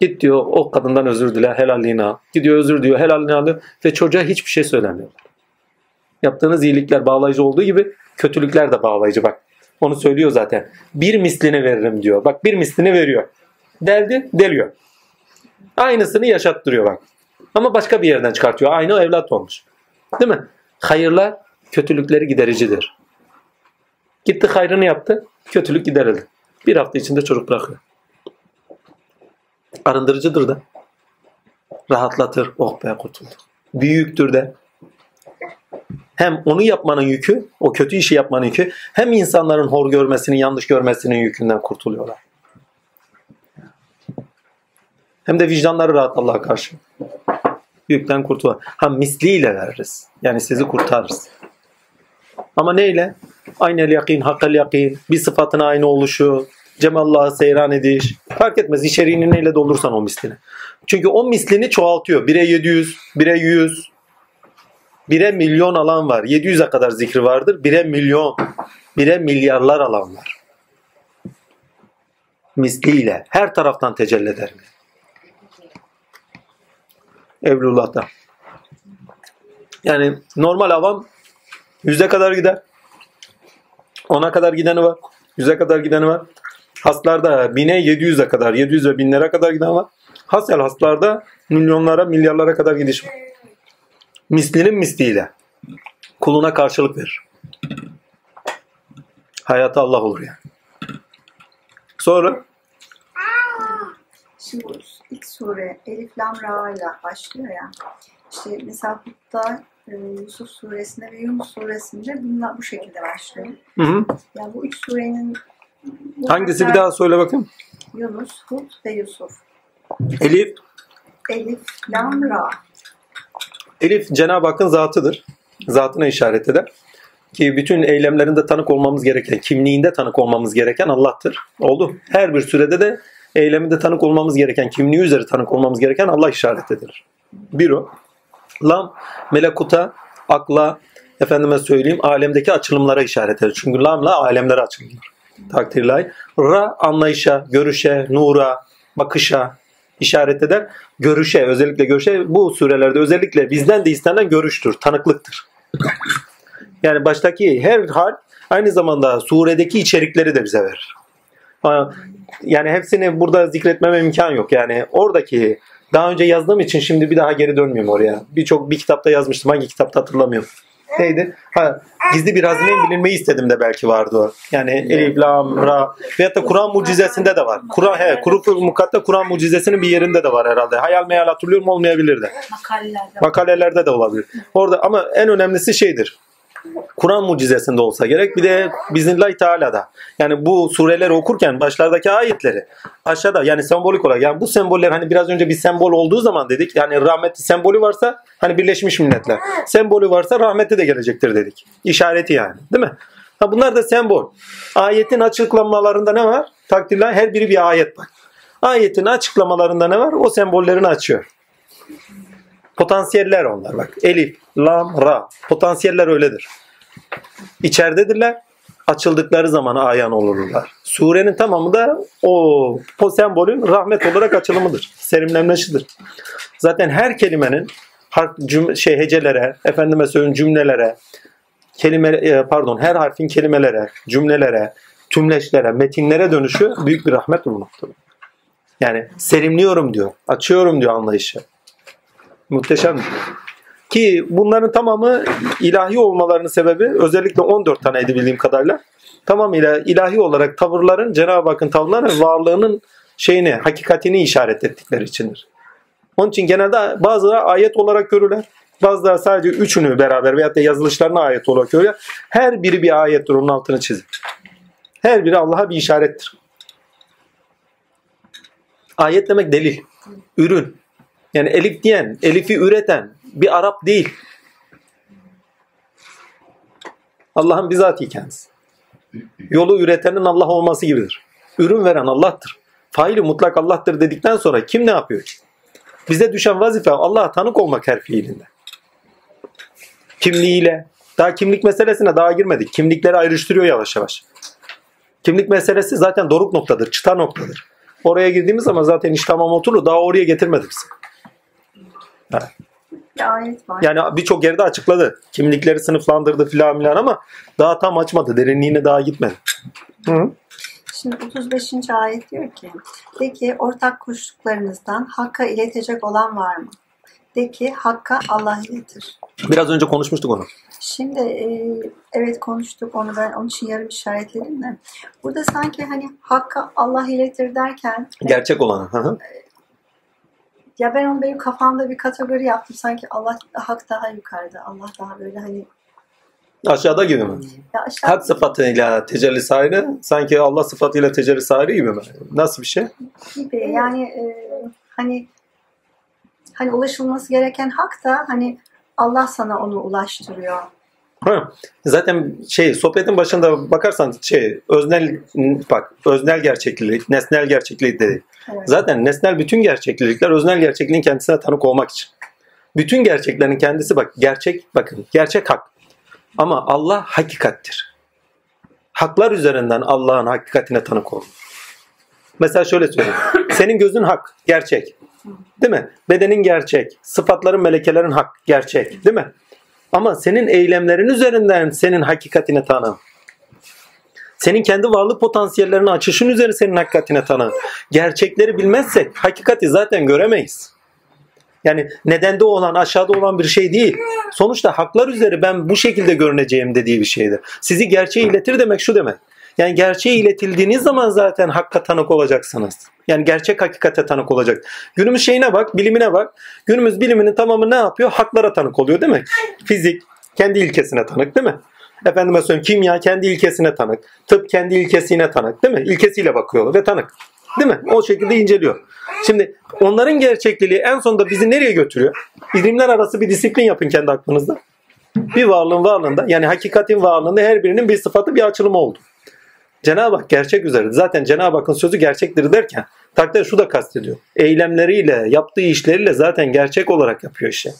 A: Git diyor o kadından özür dile helalliğini al. Gidiyor özür diyor helalliğini alıyor. Ve çocuğa hiçbir şey söylemiyor. Yaptığınız iyilikler bağlayıcı olduğu gibi kötülükler de bağlayıcı bak. Onu söylüyor zaten. Bir mislini veririm diyor. Bak bir mislini veriyor. Deldi, deliyor. Aynısını yaşattırıyor bak. Ama başka bir yerden çıkartıyor. Aynı evlat olmuş. Değil mi? Hayırlar kötülükleri gidericidir. Gitti hayrını yaptı, kötülük giderildi. Bir hafta içinde çocuk bırakıyor. Arındırıcıdır da. Rahatlatır. Oh be kurtulduk. Büyüktür de. Hem onu yapmanın yükü, o kötü işi yapmanın yükü, hem insanların hor görmesinin, yanlış görmesinin yükünden kurtuluyorlar. Hem de vicdanları rahat Allah'a karşı. Yükten kurtular. Ha misliyle veririz. Yani sizi kurtarırız. Ama neyle? Aynel yakin, hakkal yakin, bir sıfatına aynı oluşu, cemallahı seyran ediş. Fark etmez içeriğini neyle doldursan o mislini. Çünkü o mislini çoğaltıyor. 1'e 700, 1'e 100, 1'e milyon alan var. 700'e kadar zikri vardır. 1'e milyon, 1'e milyarlar alan var. Misliyle her taraftan tecelli eder. Evlullah'ta. Yani normal avam yüze kadar gider. Ona kadar gideni var. Yüze kadar gideni var. Haslarda bine 700'e kadar, 700 ve binlere kadar giden var. Hasel haslarda milyonlara, milyarlara kadar gidiş var. Mislinin misliyle. Kuluna karşılık verir. Hayatı Allah olur yani. Sonra
B: Şimdi ilk sure Elif Lam Ra ile başlıyor ya. İşte mesela Hud'da e, Yusuf suresinde ve Yunus suresinde bunlar bu şekilde başlıyor.
A: hı hı.
B: Yani bu üç surenin
A: hangisi bir
B: harfler
A: daha söyle bakayım.
B: Yunus, Hud ve Yusuf.
A: Elif
B: Elif Lam Ra.
A: Elif Cenab-ı Hakk'ın zatıdır. Zatına işaret eder. Ki bütün eylemlerinde tanık olmamız gereken, kimliğinde tanık olmamız gereken Allah'tır. Oldu. Her bir sürede de eyleminde tanık olmamız gereken, kimliği üzeri tanık olmamız gereken Allah işaret edilir. Bir o. Lam, melekuta, akla, efendime söyleyeyim, alemdeki açılımlara işaret eder. Çünkü lamla alemlere açılır. Takdirlay. Ra, anlayışa, görüşe, nura, bakışa işaret eder. Görüşe, özellikle görüşe, bu surelerde özellikle bizden de istenen görüştür, tanıklıktır. Yani baştaki her hal aynı zamanda suredeki içerikleri de bize verir. Yani hepsini burada zikretmeme imkan yok. Yani oradaki daha önce yazdığım için şimdi bir daha geri dönmüyorum oraya. Birçok bir kitapta yazmıştım. Hangi kitapta hatırlamıyorum. Neydi? Ha, gizli bir hazinenin bilinmeyi istedim de belki vardı o. Yani Elif, Lam, Ra veyahut da Kur'an mucizesinde de var. Kur'an he, Kur'an Mukatta Kur'an mucizesinin bir yerinde de var herhalde. Hayal meyal hatırlıyorum olmayabilir de.
B: Makalelerde.
A: Makalelerde de olabilir. Orada ama en önemlisi şeydir. Kur'an mucizesinde olsa gerek. Bir de biznillahü teala'da. Yani bu sureleri okurken başlardaki ayetleri aşağıda yani sembolik olarak yani bu semboller hani biraz önce bir sembol olduğu zaman dedik. Yani rahmeti sembolü varsa hani Birleşmiş Milletler. Sembolü varsa rahmeti de gelecektir dedik. İşareti yani. Değil mi? Ha bunlar da sembol. Ayetin açıklamalarında ne var? Takdirler her biri bir ayet bak. Ayetin açıklamalarında ne var? O sembollerini açıyor. Potansiyeller onlar bak. Elif, lam, ra. Potansiyeller öyledir. İçeridedirler. Açıldıkları zaman ayan olurlar. Surenin tamamı da o, o sembolün rahmet olarak açılımıdır. Serimlenmesidir. Zaten her kelimenin harf, cüm, şey hecelere, efendime söyleyeyim cümlelere, kelime e, pardon her harfin kelimelere, cümlelere, tümleşlere, metinlere dönüşü büyük bir rahmet olmaktadır. Yani serimliyorum diyor, açıyorum diyor anlayışı. Muhteşem. Ki bunların tamamı ilahi olmalarının sebebi özellikle 14 tane bildiğim kadarıyla tamamıyla ilahi olarak tavırların Cenab-ı Hakk'ın tavırları varlığının şeyini, hakikatini işaret ettikleri içindir. Onun için genelde bazıları ayet olarak görürler. Bazıları sadece üçünü beraber veyahut da yazılışlarına ayet olarak görürler. Her biri bir ayettir onun altını çizin. Her biri Allah'a bir işarettir. Ayet demek delil, ürün. Yani elif diyen, elifi üreten bir Arap değil. Allah'ın bizatihi kendisi. Yolu üretenin Allah olması gibidir. Ürün veren Allah'tır. Faili mutlak Allah'tır dedikten sonra kim ne yapıyor? Bize düşen vazife Allah'a tanık olmak her fiilinde. Kimliğiyle. Daha kimlik meselesine daha girmedik. Kimlikleri ayrıştırıyor yavaş yavaş. Kimlik meselesi zaten doruk noktadır, çıta noktadır. Oraya girdiğimiz zaman zaten iş tamam oturur. Daha oraya getirmedik bizi. Evet.
B: Bir ayet var.
A: Yani birçok yerde açıkladı. Kimlikleri sınıflandırdı filan filan ama daha tam açmadı. Derinliğine daha gitmedi. Hı.
B: Şimdi 35. ayet diyor ki de ki ortak koştuklarınızdan Hakk'a iletecek olan var mı? De ki Hakk'a Allah iletir.
A: Biraz önce konuşmuştuk onu.
B: Şimdi e, evet konuştuk onu ben onun için yarım işaretledim de. Burada sanki hani Hakk'a Allah iletir derken
A: Gerçek olanı. Hı hı.
B: Ya ben onu benim kafamda bir kategori yaptım. Sanki Allah Hak daha yukarıda. Allah daha böyle hani
A: Aşağıda gibi mi?
B: ya aşağı
A: Hak sıfatıyla tecelli ayrı, sanki Allah sıfatıyla tecelli ayrı gibi mi? Nasıl bir şey?
B: gibi yani e, hani hani ulaşılması gereken hak da hani Allah sana onu ulaştırıyor.
A: Ha, zaten şey sohbetin başında bakarsan şey öznel bak öznel gerçeklik, nesnel gerçeklik dedi.
B: Evet.
A: Zaten nesnel bütün gerçeklikler öznel gerçekliğin kendisine tanık olmak için. Bütün gerçeklerin kendisi bak gerçek bakın gerçek hak. Ama Allah hakikattir. Haklar üzerinden Allah'ın hakikatine tanık olun. Mesela şöyle söyleyeyim. Senin gözün hak, gerçek. Değil mi? Bedenin gerçek. Sıfatların, melekelerin hak, gerçek. Değil mi? Ama senin eylemlerin üzerinden senin hakikatine tanı. Senin kendi varlık potansiyellerini açışın üzerine senin hakikatine tanı. Gerçekleri bilmezsek hakikati zaten göremeyiz. Yani nedende olan aşağıda olan bir şey değil. Sonuçta haklar üzeri ben bu şekilde görüneceğim dediği bir şeydir. Sizi gerçeği iletir demek şu demek. Yani gerçeği iletildiğiniz zaman zaten hakka tanık olacaksınız. Yani gerçek hakikate tanık olacak. Günümüz şeyine bak, bilimine bak. Günümüz biliminin tamamı ne yapıyor? Haklara tanık oluyor değil mi? Fizik kendi ilkesine tanık değil mi? Efendime söyleyeyim kimya kendi ilkesine tanık. Tıp kendi ilkesine tanık değil mi? İlkesiyle bakıyorlar ve tanık. Değil mi? O şekilde inceliyor. Şimdi onların gerçekliği en sonunda bizi nereye götürüyor? Bilimler arası bir disiplin yapın kendi aklınızda. Bir varlığın varlığında yani hakikatin varlığında her birinin bir sıfatı bir açılımı oldu. Cenab-ı Hak gerçek üzere. Zaten Cenab-ı Hakk'ın sözü gerçektir derken takdir şu da kastediyor. Eylemleriyle, yaptığı işleriyle zaten gerçek olarak yapıyor işi.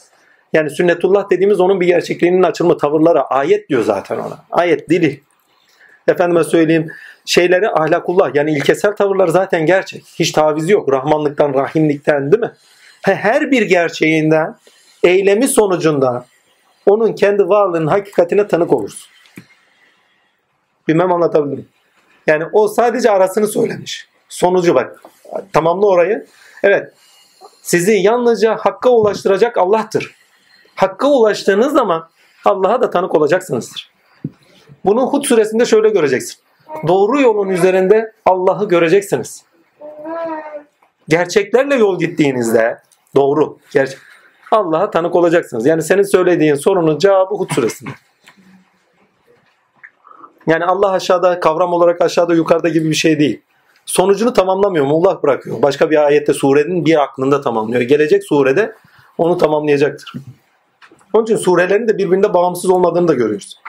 A: Yani sünnetullah dediğimiz onun bir gerçekliğinin açılma tavırlara ayet diyor zaten ona. Ayet dili. Efendime söyleyeyim şeyleri ahlakullah yani ilkesel tavırlar zaten gerçek. Hiç taviz yok. Rahmanlıktan, rahimlikten değil mi? Her bir gerçeğinden, eylemi sonucunda onun kendi varlığının hakikatine tanık olursun. Bilmem anlatabildim. Yani o sadece arasını söylemiş. Sonucu bak. Tamamla orayı. Evet. Sizi yalnızca hakka ulaştıracak Allah'tır. Hakka ulaştığınız zaman Allah'a da tanık olacaksınızdır. Bunu Hud suresinde şöyle göreceksin. Doğru yolun üzerinde Allah'ı göreceksiniz. Gerçeklerle yol gittiğinizde doğru, gerçek Allah'a tanık olacaksınız. Yani senin söylediğin sorunun cevabı Hud suresinde. Yani Allah aşağıda kavram olarak aşağıda yukarıda gibi bir şey değil. Sonucunu tamamlamıyor. Allah bırakıyor. Başka bir ayette surenin bir aklında tamamlıyor. Gelecek surede onu tamamlayacaktır. Onun için surelerin de birbirinde bağımsız olmadığını da görüyoruz.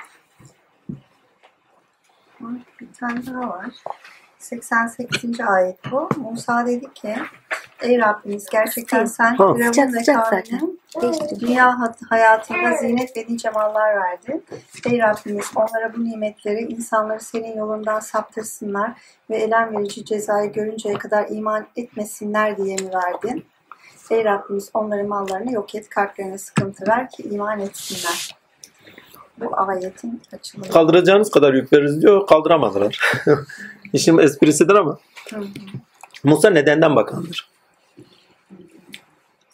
B: Bir tane daha var. 88. ayet bu. Musa dedi ki Ey Rabbimiz gerçekten sen. Firavun ve geçti. Dünya hayatında zinet ve nice mallar verdin. Ey Rabbimiz onlara bu nimetleri insanları senin yolundan saptırsınlar ve elem verici cezayı görünceye kadar iman etmesinler diye mi verdin? Ey Rabbimiz onların mallarını yok et, kalplerine sıkıntı ver ki iman etsinler. Bu ayetin açılımı.
A: Kaldıracağınız kadar yük veririz diyor. Kaldıramadılar. İşin esprisidir ama.
B: Hı hı.
A: Musa nedenden bakandır.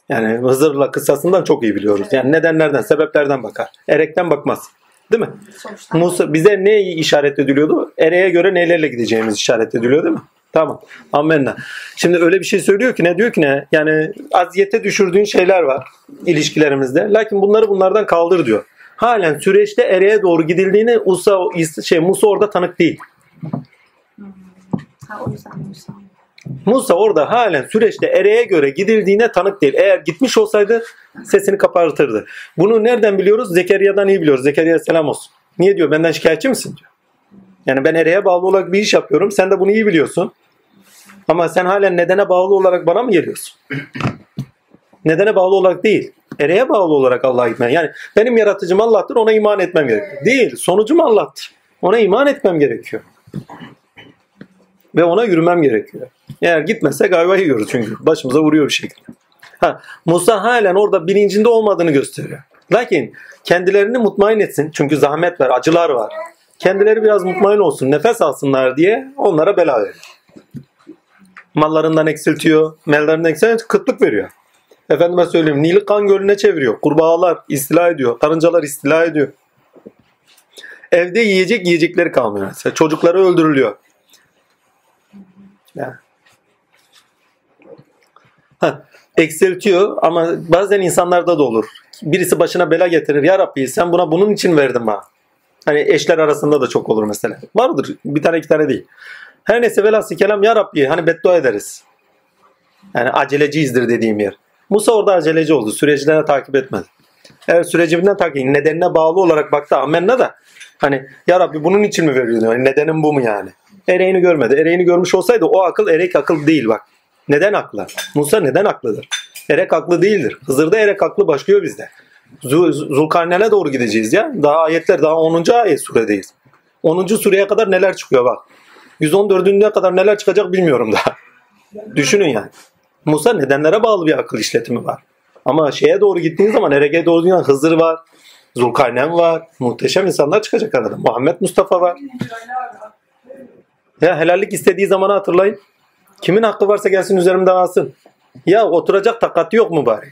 A: Yani Hızır'la kıssasından çok iyi biliyoruz. Yani nedenlerden, sebeplerden bakar. Erekten bakmaz. Değil mi?
B: Sonuçta
A: Musa bize ne işaret ediliyordu? Ereğe göre nelerle gideceğimiz işaret ediliyor değil mi? Tamam. Amenna. Şimdi öyle bir şey söylüyor ki ne diyor ki ne? Yani aziyete düşürdüğün şeyler var ilişkilerimizde. Lakin bunları bunlardan kaldır diyor. Halen süreçte ereğe doğru gidildiğini Musa, şey, Musa orada tanık değil.
B: ha, Musa.
A: Musa orada halen süreçte ereğe göre gidildiğine tanık değil. Eğer gitmiş olsaydı sesini kapartırdı. Bunu nereden biliyoruz? Zekeriya'dan iyi biliyoruz. Zekeriya selam olsun. Niye diyor? Benden şikayetçi misin diyor. Yani ben ereğe bağlı olarak bir iş yapıyorum. Sen de bunu iyi biliyorsun. Ama sen halen nedene bağlı olarak bana mı geliyorsun? Nedene bağlı olarak değil. Ereğe bağlı olarak Allah'a gitmen. Yani benim yaratıcım Allah'tır ona iman etmem gerekiyor. Değil. Sonucum Allah'tır. Ona iman etmem gerekiyor. Ve ona yürümem gerekiyor. Eğer gitmezsek ayva yiyoruz çünkü. Başımıza vuruyor bir şekilde. Ha, Musa halen orada bilincinde olmadığını gösteriyor. Lakin kendilerini mutmain etsin. Çünkü zahmet var, acılar var. Kendileri biraz mutmain olsun, nefes alsınlar diye onlara bela veriyor. Mallarından eksiltiyor, mellerinden eksiltiyor, kıtlık veriyor. Efendime söyleyeyim, Nil'i kan gölüne çeviriyor. Kurbağalar istila ediyor, karıncalar istila ediyor. Evde yiyecek yiyecekleri kalmıyor. Mesela çocukları öldürülüyor. Eksiltiyor ama bazen insanlarda da olur. Birisi başına bela getirir. Ya Rabbi sen buna bunun için verdin bana. Hani eşler arasında da çok olur mesela. Vardır. Bir tane iki tane değil. Her neyse velhasıl kelam ya Rabbi hani beddua ederiz. Yani aceleciyizdir dediğim yer. Musa orada aceleci oldu. Süreçlerine takip etmedi. Eğer sürecinden takip nedenine bağlı olarak baktı amenna da hani ya Rabbi bunun için mi veriyorsun? Yani nedenin bu mu yani? Ereğini görmedi. Ereğini görmüş olsaydı o akıl erek akıl değil bak. Neden aklı? Musa neden aklıdır? Erek aklı değildir. Hızır'da erek aklı başlıyor bizde. Zul- Zulkarneyn'e doğru gideceğiz ya. Daha ayetler daha 10. ayet suredeyiz. 10. sureye kadar neler çıkıyor bak. 114'üne kadar neler çıkacak bilmiyorum daha. Düşünün yani. Musa nedenlere bağlı bir akıl işletimi var. Ama şeye doğru gittiğin zaman Erek'e doğru zaman Hızır var. Zulkarneyn var. Muhteşem insanlar çıkacak arada. Muhammed Mustafa var. Ya helallik istediği zamanı hatırlayın. Kimin hakkı varsa gelsin üzerimden alsın. Ya oturacak takati yok mu bari?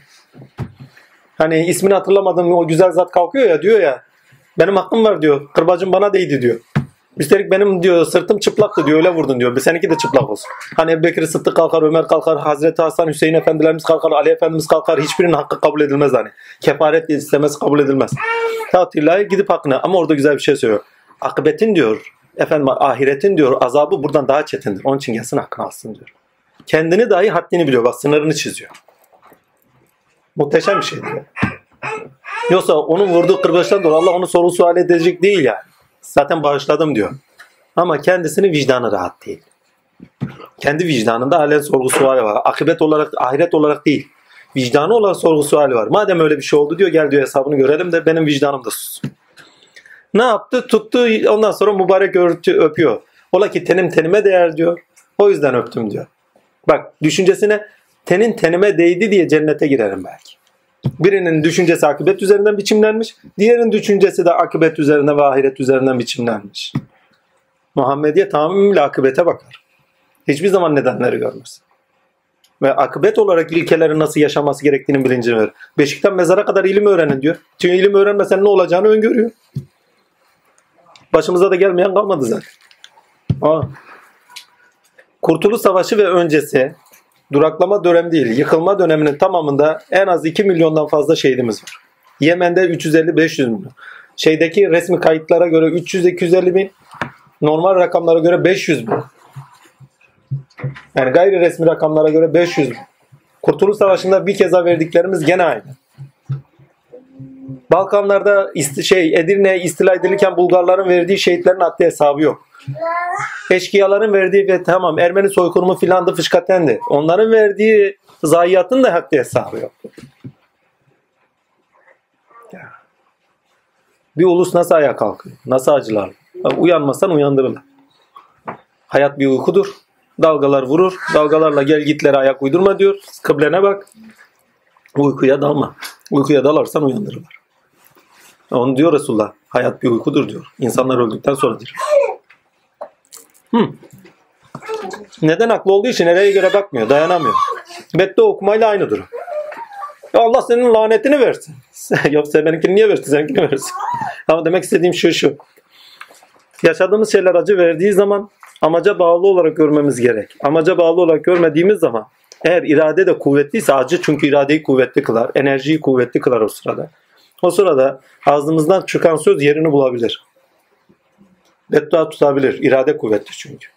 A: Hani ismini hatırlamadığım o güzel zat kalkıyor ya diyor ya. Benim hakkım var diyor. Kırbacım bana değdi diyor. Üstelik benim diyor sırtım çıplaktı diyor öyle vurdun diyor. Seninki de çıplak olsun. Hani Ebu Bekir Sıddık kalkar, Ömer kalkar, Hazreti Hasan, Hüseyin Efendilerimiz kalkar, Ali Efendimiz kalkar. Hiçbirinin hakkı kabul edilmez hani. Kefaret istemesi kabul edilmez. Tatillahı gidip hakkını ama orada güzel bir şey söylüyor. Akıbetin diyor efendim ahiretin diyor azabı buradan daha çetindir. Onun için gelsin hakkını alsın diyor. Kendini dahi haddini biliyor. Bak sınırını çiziyor. Muhteşem bir şey diyor. Yoksa onun vurduğu kırbaçtan dolayı Allah onu soru sual edecek değil yani. Zaten bağışladım diyor. Ama kendisinin vicdanı rahat değil. Kendi vicdanında halen sorgu suali var. Akıbet olarak, ahiret olarak değil. Vicdanı olarak sorgu suali var. Madem öyle bir şey oldu diyor gel diyor hesabını görelim de benim vicdanım da sus. Ne yaptı? Tuttu ondan sonra mübarek örtü öpüyor. Ola ki tenim tenime değer diyor. O yüzden öptüm diyor. Bak düşüncesine tenin tenime değdi diye cennete girerim belki. Birinin düşüncesi akıbet üzerinden biçimlenmiş. Diğerinin düşüncesi de akıbet üzerine ve ahiret üzerinden biçimlenmiş. Muhammediye tamamıyla akıbete bakar. Hiçbir zaman nedenleri görmez. Ve akıbet olarak ilkeleri nasıl yaşaması gerektiğinin bilincini verir. Beşikten mezara kadar ilim öğrenin diyor. Çünkü ilim öğrenmesen ne olacağını öngörüyor. Başımıza da gelmeyen kalmadı zaten. Aa. Kurtuluş Savaşı ve öncesi duraklama dönem değil, yıkılma döneminin tamamında en az 2 milyondan fazla şehidimiz var. Yemen'de 350-500 milyon. Şeydeki resmi kayıtlara göre 300-250 bin, normal rakamlara göre 500 bin. Yani gayri resmi rakamlara göre 500 bin. Kurtuluş Savaşı'nda bir keza verdiklerimiz gene aynı. Balkanlarda ist- şey Edirne istila edilirken Bulgarların verdiği şehitlerin haddi hesabı yok. Eşkıyaların verdiği ve tamam Ermeni soykırımı filandı fışkatendi. Onların verdiği zayiatın da haddi hesabı yok. Bir ulus nasıl ayağa kalkıyor? Nasıl acılar? Uyanmasan uyandırırlar. Hayat bir uykudur. Dalgalar vurur. Dalgalarla gel gitlere ayak uydurma diyor. Kıblene bak. Uykuya dalma. Uykuya dalarsan uyandırırlar. Onu diyor Resulullah. Hayat bir uykudur diyor. İnsanlar öldükten sonradır. Hı. Neden aklı olduğu için nereye göre bakmıyor, dayanamıyor. Beddua okumayla aynı durum. Ya Allah senin lanetini versin. Yoksa benimkini niye versin, seninkini versin. Ama demek istediğim şu şu. Yaşadığımız şeyler acı verdiği zaman amaca bağlı olarak görmemiz gerek. Amaca bağlı olarak görmediğimiz zaman eğer irade de kuvvetliyse acı çünkü iradeyi kuvvetli kılar, enerjiyi kuvvetli kılar o sırada. O sırada ağzımızdan çıkan söz yerini bulabilir. Beddua tutabilir. irade kuvvetli çünkü.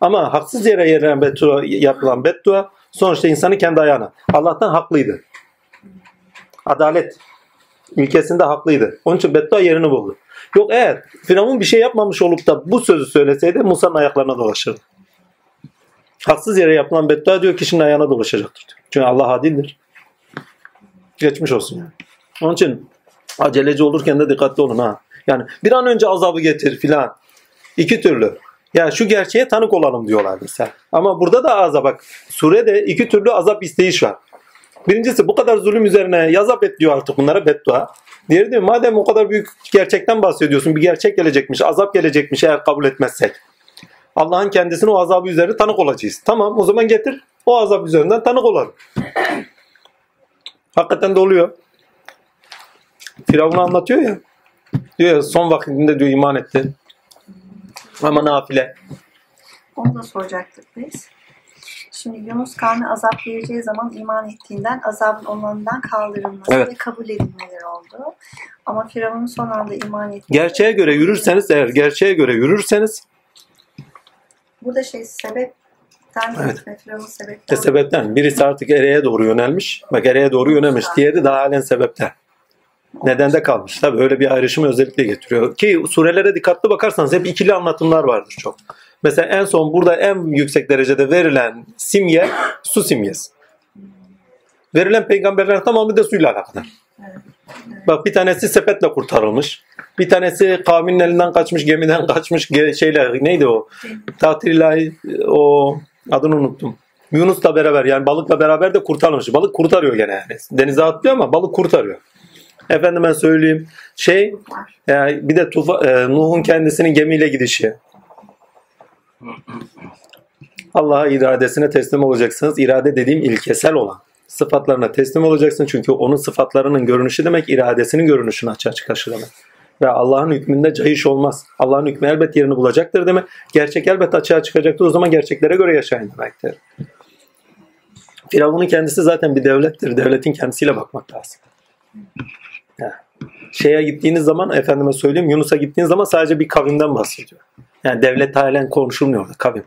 A: Ama haksız yere yerilen beddua, yapılan beddua sonuçta insanı kendi ayağına. Allah'tan haklıydı. Adalet ilkesinde haklıydı. Onun için beddua yerini buldu. Yok eğer Firavun bir şey yapmamış olup da bu sözü söyleseydi Musa'nın ayaklarına dolaşırdı. Haksız yere yapılan beddua diyor kişinin ayağına dolaşacaktır. Diyor. Çünkü Allah adildir. Geçmiş olsun yani. Onun için aceleci olurken de dikkatli olun ha. Yani bir an önce azabı getir filan. İki türlü. Yani şu gerçeğe tanık olalım diyorlar mesela. Ama burada da azap bak. Surede iki türlü azap isteyiş var. Birincisi bu kadar zulüm üzerine yazap et diyor artık bunlara beddua. Diğeri diyor madem o kadar büyük gerçekten bahsediyorsun bir gerçek gelecekmiş, azap gelecekmiş eğer kabul etmezsek. Allah'ın kendisine o azabı üzerine tanık olacağız. Tamam o zaman getir o azap üzerinden tanık olalım. Hakikaten de oluyor. Firavun anlatıyor ya. Diyor ya, son vakitinde diyor iman etti. Ama nafile.
B: Onu da soracaktık biz. Şimdi Yunus kavmi azap vereceği zaman iman ettiğinden azabın onlarından kaldırılması
A: Evet.
B: ve kabul edilmeleri oldu. Ama Firavun son anda iman etti.
A: Gerçeğe göre yürürseniz eğer gerçeğe göre yürürseniz
B: Burada şey sebepten
A: Evet.
B: sebepten.
A: sebepten birisi artık ereğe doğru yönelmiş. Bak ereğe doğru yönelmiş. Diğeri daha halen sebepten. Nedende kalmış. Tabi öyle bir ayrışımı özellikle getiriyor. Ki surelere dikkatli bakarsanız hep ikili anlatımlar vardır çok. Mesela en son burada en yüksek derecede verilen simge su simgesi. Verilen peygamberlerin tamamı da suyla alakalı. Bak bir tanesi sepetle kurtarılmış. Bir tanesi kavminin elinden kaçmış, gemiden kaçmış ge- şeyler neydi o? Tatil ilahi o adını unuttum. Yunus'la beraber yani balıkla beraber de kurtarılmış. Balık kurtarıyor gene yani. Denize atlıyor ama balık kurtarıyor. Efendime söyleyeyim şey yani bir de tufa, e, Nuh'un kendisinin gemiyle gidişi. Allah'a iradesine teslim olacaksınız. İrade dediğim ilkesel olan. Sıfatlarına teslim olacaksın. Çünkü onun sıfatlarının görünüşü demek iradesinin görünüşünü açığa çıkarır demek. Ve Allah'ın hükmünde cahiş olmaz. Allah'ın hükmü elbet yerini bulacaktır demek. Gerçek elbet açığa çıkacaktır. O zaman gerçeklere göre yaşayın demektir. Firavun'un kendisi zaten bir devlettir. Devletin kendisiyle bakmak lazım. Şeye gittiğiniz zaman efendime söyleyeyim Yunus'a gittiğiniz zaman sadece bir kavimden bahsediyor. Yani devlet halen konuşulmuyor orada kavim.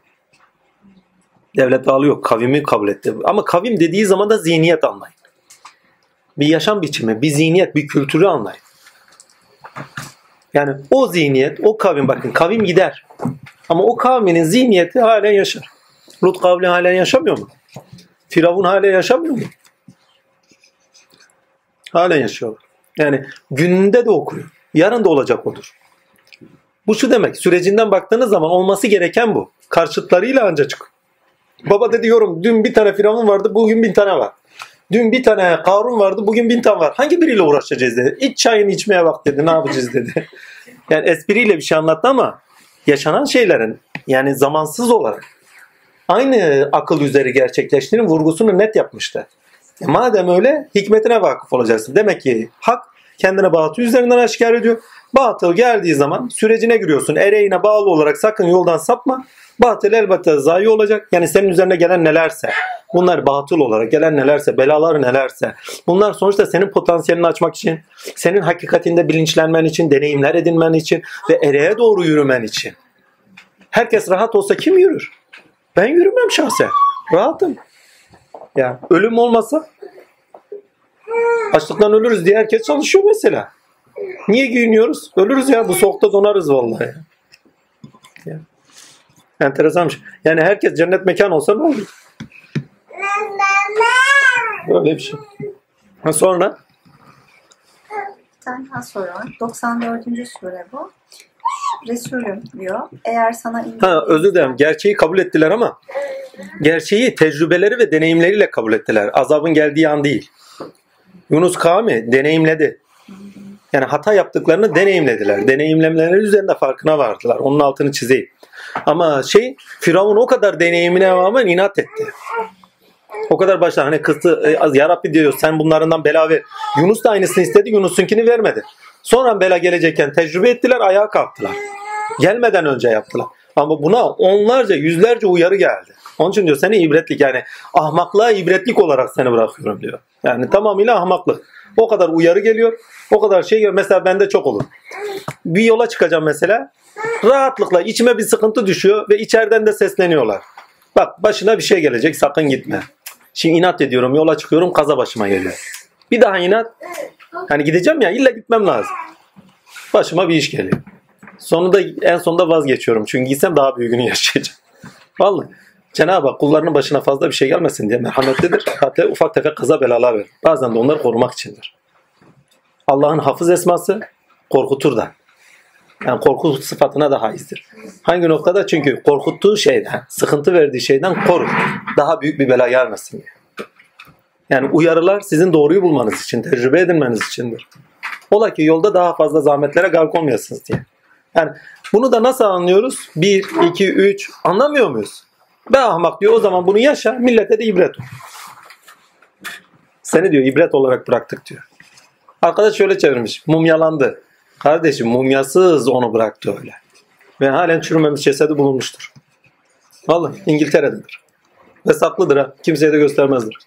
A: Devlet bağlı yok. Kavimi kabul etti. Ama kavim dediği zaman da zihniyet anlayın. Bir yaşam biçimi, bir zihniyet, bir kültürü anlayın. Yani o zihniyet, o kavim bakın kavim gider. Ama o kavminin zihniyeti halen yaşar. Lut kavmi halen yaşamıyor mu? Firavun halen yaşamıyor mu? Halen yaşıyor. Yani gününde de okuyor. Yarın da olacak odur. Bu şu demek. Sürecinden baktığınız zaman olması gereken bu. Karşıtlarıyla ancak çık. Baba dedi yorum dün bir tane Firavun vardı bugün bin tane var. Dün bir tane Karun vardı bugün bin tane var. Hangi biriyle uğraşacağız dedi. İç çayını içmeye bak dedi. Ne yapacağız dedi. Yani espriyle bir şey anlattı ama yaşanan şeylerin yani zamansız olarak aynı akıl üzeri gerçekleştiğinin vurgusunu net yapmıştı. E madem öyle hikmetine vakıf olacaksın. Demek ki hak kendine batıl üzerinden aşikar ediyor. Batıl geldiği zaman sürecine giriyorsun. Ereğine bağlı olarak sakın yoldan sapma. Batıl elbette zayi olacak. Yani senin üzerine gelen nelerse, bunlar batıl olarak gelen nelerse, belalar nelerse, bunlar sonuçta senin potansiyelini açmak için, senin hakikatinde bilinçlenmen için, deneyimler edinmen için ve ereğe doğru yürümen için. Herkes rahat olsa kim yürür? Ben yürümem şahsen. Rahatım. Ya ölüm olmasa açlıktan ölürüz diye herkes çalışıyor mesela. Niye giyiniyoruz? Ölürüz ya bu soğukta donarız vallahi. Ya. Enteresan bir şey. Yani herkes cennet mekan olsa ne olur? Böyle bir şey. Ha sonra
B: Bir tane daha soru var. 94. sure bu. Resulüm diyor. Eğer sana
A: Ha,
B: indirdiğim-
A: özür dilerim. Gerçeği kabul ettiler ama gerçeği tecrübeleri ve deneyimleriyle kabul ettiler. Azabın geldiği an değil. Yunus kavmi deneyimledi. Yani hata yaptıklarını deneyimlediler. Deneyimlemeleri üzerinde farkına vardılar. Onun altını çizeyim. Ama şey Firavun o kadar deneyimine rağmen inat etti. O kadar başta hani kızdı ya Rabbi diyor sen bunlarından bela ver. Yunus da aynısını istedi. Yunus'unkini vermedi. Sonra bela gelecekken tecrübe ettiler ayağa kalktılar. Gelmeden önce yaptılar. Ama buna onlarca yüzlerce uyarı geldi. Onun için diyor seni ibretlik yani ahmaklığa ibretlik olarak seni bırakıyorum diyor. Yani tamamıyla ahmaklık. O kadar uyarı geliyor. O kadar şey geliyor. Mesela bende çok olur. Bir yola çıkacağım mesela. Rahatlıkla içime bir sıkıntı düşüyor ve içeriden de sesleniyorlar. Bak başına bir şey gelecek sakın gitme. Şimdi inat ediyorum yola çıkıyorum kaza başıma geliyor. Bir daha inat. Hani gideceğim ya illa gitmem lazım. Başıma bir iş geliyor. Sonunda en sonunda vazgeçiyorum. Çünkü gitsem daha büyüğünü yaşayacağım. Vallahi. Cenab-ı Hak kullarının başına fazla bir şey gelmesin diye merhametlidir. Hatta ufak tefek kaza belalar verir. Bazen de onları korumak içindir. Allah'ın hafız esması korkutur da. Yani korku sıfatına da haizdir. Hangi noktada? Çünkü korkuttuğu şeyden, sıkıntı verdiği şeyden korur. Daha büyük bir bela gelmesin diye. Yani uyarılar sizin doğruyu bulmanız için, tecrübe edinmeniz içindir. Ola ki yolda daha fazla zahmetlere gark olmayasınız diye. Yani bunu da nasıl anlıyoruz? 1, 2, 3 anlamıyor muyuz? Ben ahmak diyor o zaman bunu yaşa millete de ibret ol. Seni diyor ibret olarak bıraktık diyor. Arkadaş şöyle çevirmiş. Mumyalandı. Kardeşim mumyasız onu bıraktı öyle. Ve halen çürümemiş cesedi bulunmuştur. Vallahi İngiltere'dedir. Ve saklıdır ha. Kimseye de göstermezdir.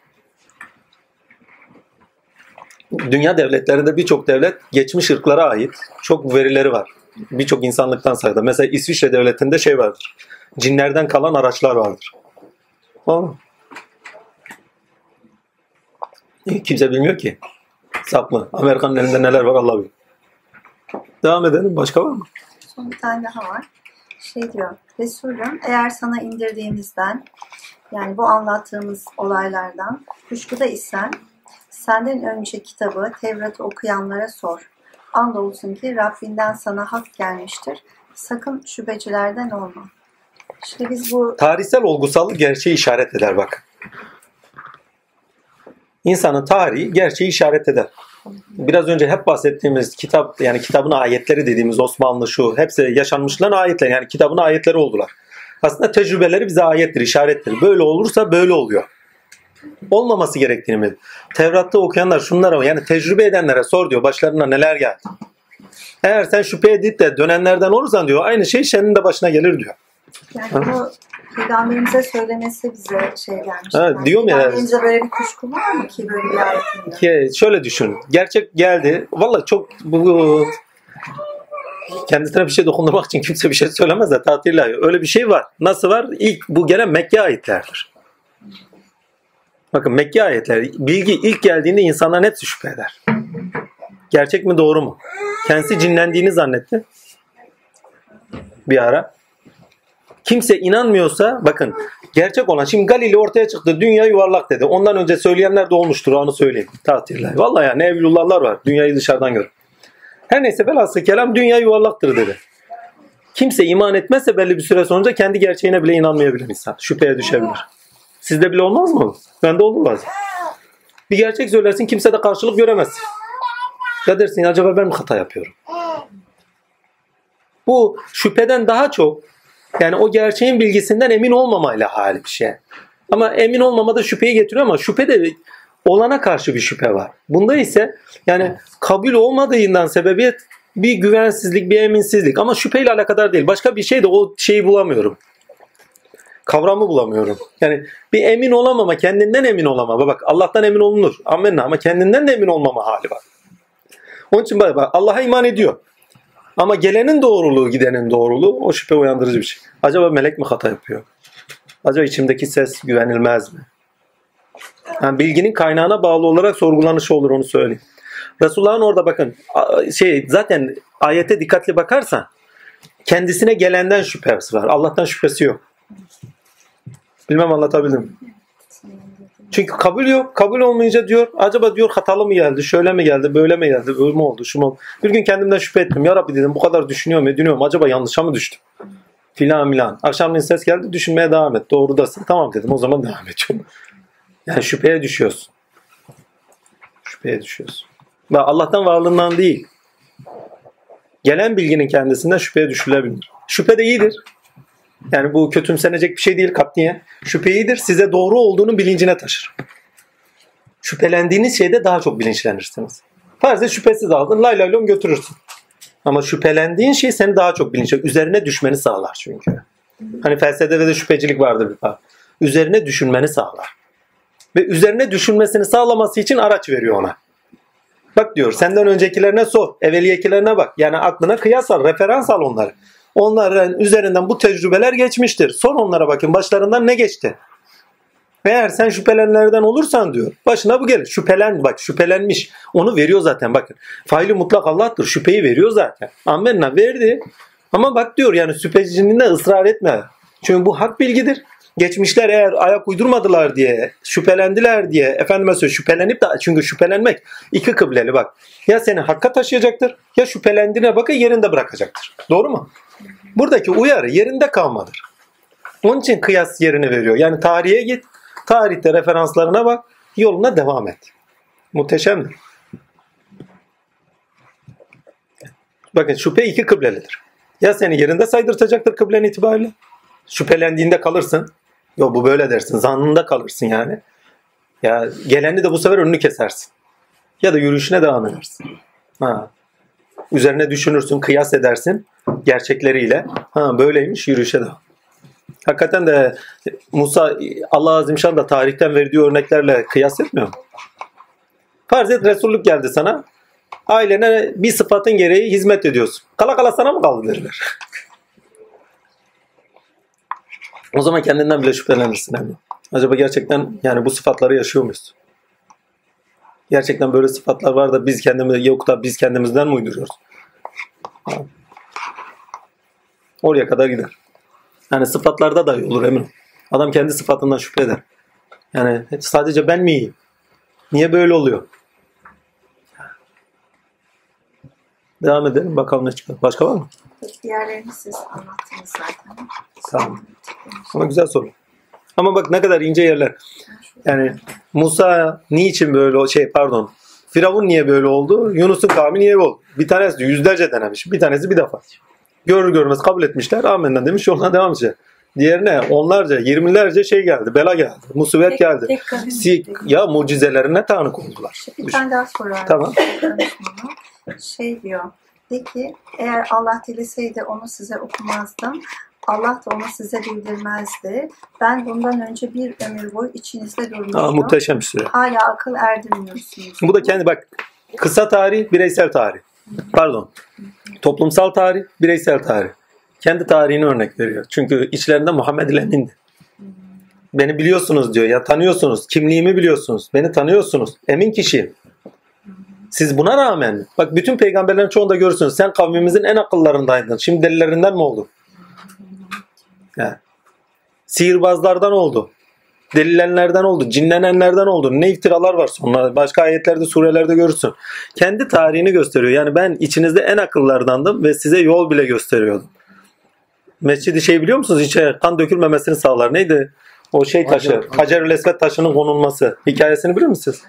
A: Dünya devletlerinde birçok devlet geçmiş ırklara ait çok verileri var. Birçok insanlıktan sayıda. Mesela İsviçre devletinde şey vardır. Cinlerden kalan araçlar vardır. Mı? Kimse bilmiyor ki. Saklı. Amerikanın elinde neler var Allah bilir. Devam edelim. Başka var mı?
B: Son bir tane daha var. Şey diyor. Resulüm eğer sana indirdiğimizden yani bu anlattığımız olaylardan kuşkuda isen senden önce kitabı Tevrat'ı okuyanlara sor. Andolsun ki Rabbinden sana hak gelmiştir. Sakın şüphecilerden olma. İşte biz bu
A: Tarihsel olgusallık gerçeği işaret eder bak. İnsanın tarihi gerçeği işaret eder. Biraz önce hep bahsettiğimiz kitap yani kitabın ayetleri dediğimiz Osmanlı şu hepsi yaşanmışların ayetleri yani kitabın ayetleri oldular. Aslında tecrübeleri bize ayettir, işarettir. Böyle olursa böyle oluyor. Olmaması gerektiğini mi? Tevrat'ta okuyanlar şunlara yani tecrübe edenlere sor diyor başlarına neler geldi. Eğer sen şüphe edip de dönenlerden olursan diyor aynı şey senin de başına gelir diyor.
B: yani bunu peygamberimize söylemesi bize şey gelmiş.
A: Ha,
B: Yani
A: diyorum ya-
B: Peygamberimize böyle bir kuşku var mı ki böyle bir ayetinde?
A: Ki şöyle düşün. Gerçek geldi. Vallahi çok bu kendisine bir şey dokundurmak için kimse bir şey söylemez de tatille. Öyle bir şey var. Nasıl var? İlk bu gelen Mekke ayetlerdir. Bakın Mekke ayetleri bilgi ilk geldiğinde insanların hepsi şüphe eder. Gerçek mi doğru mu? Kendisi cinlendiğini zannetti. Bir ara. Kimse inanmıyorsa bakın gerçek olan şimdi Galileo ortaya çıktı dünya yuvarlak dedi. Ondan önce söyleyenler de olmuştur onu söyleyeyim. Tatiller. Vallahi ya ne evlullahlar var dünyayı dışarıdan gör. Her neyse velhasıl kelam dünya yuvarlaktır dedi. Kimse iman etmezse belli bir süre sonra kendi gerçeğine bile inanmayabilir insan. Şüpheye düşebilir. Sizde bile olmaz mı? Bende bazen. Bir gerçek söylersin kimse de karşılık göremez. Ya dersin acaba ben mi hata yapıyorum? Bu şüpheden daha çok yani o gerçeğin bilgisinden emin olmamayla hali bir şey. Ama emin olmama da şüpheyi getiriyor ama şüphe de olana karşı bir şüphe var. Bunda ise yani kabul olmadığından sebebiyet bir güvensizlik, bir eminsizlik ama şüpheyle alakadar değil. Başka bir şey de o şeyi bulamıyorum. Kavramı bulamıyorum. Yani bir emin olamama, kendinden emin olamama. Bak Allah'tan emin olunur. Amenna ama kendinden de emin olmama hali var. Onun için bak Allah'a iman ediyor. Ama gelenin doğruluğu, gidenin doğruluğu o şüphe uyandırıcı bir şey. Acaba melek mi hata yapıyor? Acaba içimdeki ses güvenilmez mi? Yani bilginin kaynağına bağlı olarak sorgulanışı olur onu söyleyeyim. Resulullah'ın orada bakın şey zaten ayete dikkatli bakarsan kendisine gelenden şüphesi var. Allah'tan şüphesi yok. Bilmem anlatabildim. Çünkü kabul yok. Kabul olmayınca diyor acaba diyor hatalı mı geldi, şöyle mi geldi, böyle mi geldi, böyle mi oldu, şu mu oldu. Bir gün kendimden şüphe ettim. Ya Rabbi dedim bu kadar düşünüyorum, ediyorum. Acaba yanlışa mı düştüm? Filan milan. Akşamleyin ses geldi düşünmeye devam et. Doğrudasın. Tamam dedim o zaman devam ediyorum. Yani şüpheye düşüyorsun. Şüpheye düşüyorsun. Ve Allah'tan varlığından değil. Gelen bilginin kendisinden şüpheye düşülebilir. Şüphe de iyidir. Yani bu kötümsenecek bir şey değil katliye. Şüphe iyidir. Size doğru olduğunu bilincine taşır. Şüphelendiğiniz şeyde daha çok bilinçlenirsiniz. Farz et şüphesiz aldın. Lay lay lom götürürsün. Ama şüphelendiğin şey seni daha çok bilinçle üzerine düşmeni sağlar çünkü. Hani felsefede de şüphecilik vardır bir daha. Üzerine düşünmeni sağlar. Ve üzerine düşünmesini sağlaması için araç veriyor ona. Bak diyor senden öncekilerine sor. Evveliyekilerine bak. Yani aklına kıyas al. Referans al onları. Onların üzerinden bu tecrübeler geçmiştir. Sor onlara bakın başlarından ne geçti. Eğer sen şüphelenenlerden olursan diyor. Başına bu gelir. Şüphelen bak şüphelenmiş. Onu veriyor zaten bakın. Faili mutlak Allah'tır. Şüpheyi veriyor zaten. Amenna verdi. Ama bak diyor yani şüpheciliğinde ısrar etme. Çünkü bu hak bilgidir. Geçmişler eğer ayak uydurmadılar diye, şüphelendiler diye, efendime söyleyeyim şüphelenip de çünkü şüphelenmek iki kıbleli bak. Ya seni hakka taşıyacaktır ya şüphelendiğine bakın yerinde bırakacaktır. Doğru mu? Buradaki uyarı yerinde kalmadır. Onun için kıyas yerini veriyor. Yani tarihe git, tarihte referanslarına bak, yoluna devam et. Muhteşemdir. Bakın şüphe iki kıblelidir. Ya seni yerinde saydırtacaktır kıblen itibariyle. Şüphelendiğinde kalırsın. Yok bu böyle dersin. Zannında kalırsın yani. Ya geleni de bu sefer önünü kesersin. Ya da yürüyüşüne devam edersin. Ha. Üzerine düşünürsün, kıyas edersin gerçekleriyle. Ha böyleymiş yürüyüşe devam. Hakikaten de Musa Allah Azimşan da tarihten verdiği örneklerle kıyas etmiyor mu? Farz et Resullük geldi sana. Ailene bir sıfatın gereği hizmet ediyorsun. Kala kala sana mı kaldı derler. O zaman kendinden bile şüphelenirsin. Yani. Acaba gerçekten yani bu sıfatları yaşıyor muyuz? Gerçekten böyle sıfatlar var da biz kendimiz yok da biz kendimizden mi uyduruyoruz? Oraya kadar gider. Yani sıfatlarda da olur emin. Adam kendi sıfatından şüphe eder. Yani sadece ben mi iyiyim? Niye böyle oluyor? Devam edelim bakalım ne çıkar. Başka var mı?
B: Diğerlerini siz anlattınız zaten.
A: Tamam. Ama güzel soru. Ama bak ne kadar ince yerler. Yani Musa niçin böyle şey pardon. Firavun niye böyle oldu? Yunus'un kavmi niye oldu? Bir tanesi yüzlerce denemiş. Bir tanesi bir defa. Görür görmez kabul etmişler. Amenna demiş yoluna devam edecek. Diğerine onlarca, yirmilerce şey geldi. Bela geldi. Musibet
B: Tek-
A: geldi.
B: tek kadın
A: Si,
B: değil.
A: ya mucizelerine tanık oldular.
B: Bir tane daha soru var.
A: Tamam.
B: Şey diyor. De ki eğer Allah dileseydi onu size okumazdım. Allah da onu size bildirmezdi. Ben bundan önce bir ömür boyu içinizde
A: Aa,
B: durmuştum.
A: muhteşem bir süre.
B: Hala akıl erdirmiyorsunuz.
A: Bu da kendi bak kısa tarih, bireysel tarih. Pardon. Toplumsal tarih, bireysel tarih. Kendi tarihini örnek veriyor. Çünkü içlerinde Muhammed Emin'di. Beni biliyorsunuz diyor. Ya tanıyorsunuz. Kimliğimi biliyorsunuz. Beni tanıyorsunuz. Emin kişiyim. Siz buna rağmen bak bütün peygamberlerin çoğunda görürsünüz. Sen kavmimizin en akıllarındaydın. Şimdi delilerinden mi oldu? Yani. Sihirbazlardan oldu. Delilenlerden oldu, cinlenenlerden oldu. Ne iftiralar var sonra. Başka ayetlerde, surelerde görürsün. Kendi tarihini gösteriyor. Yani ben içinizde en akıllardandım ve size yol bile gösteriyordum. Mescidi şey biliyor musunuz? İçe kan dökülmemesini sağlar. Neydi? O şey taşı.
D: Hacer-
A: Hacer-ül Esved taşının konulması. Hikayesini bilir misiniz?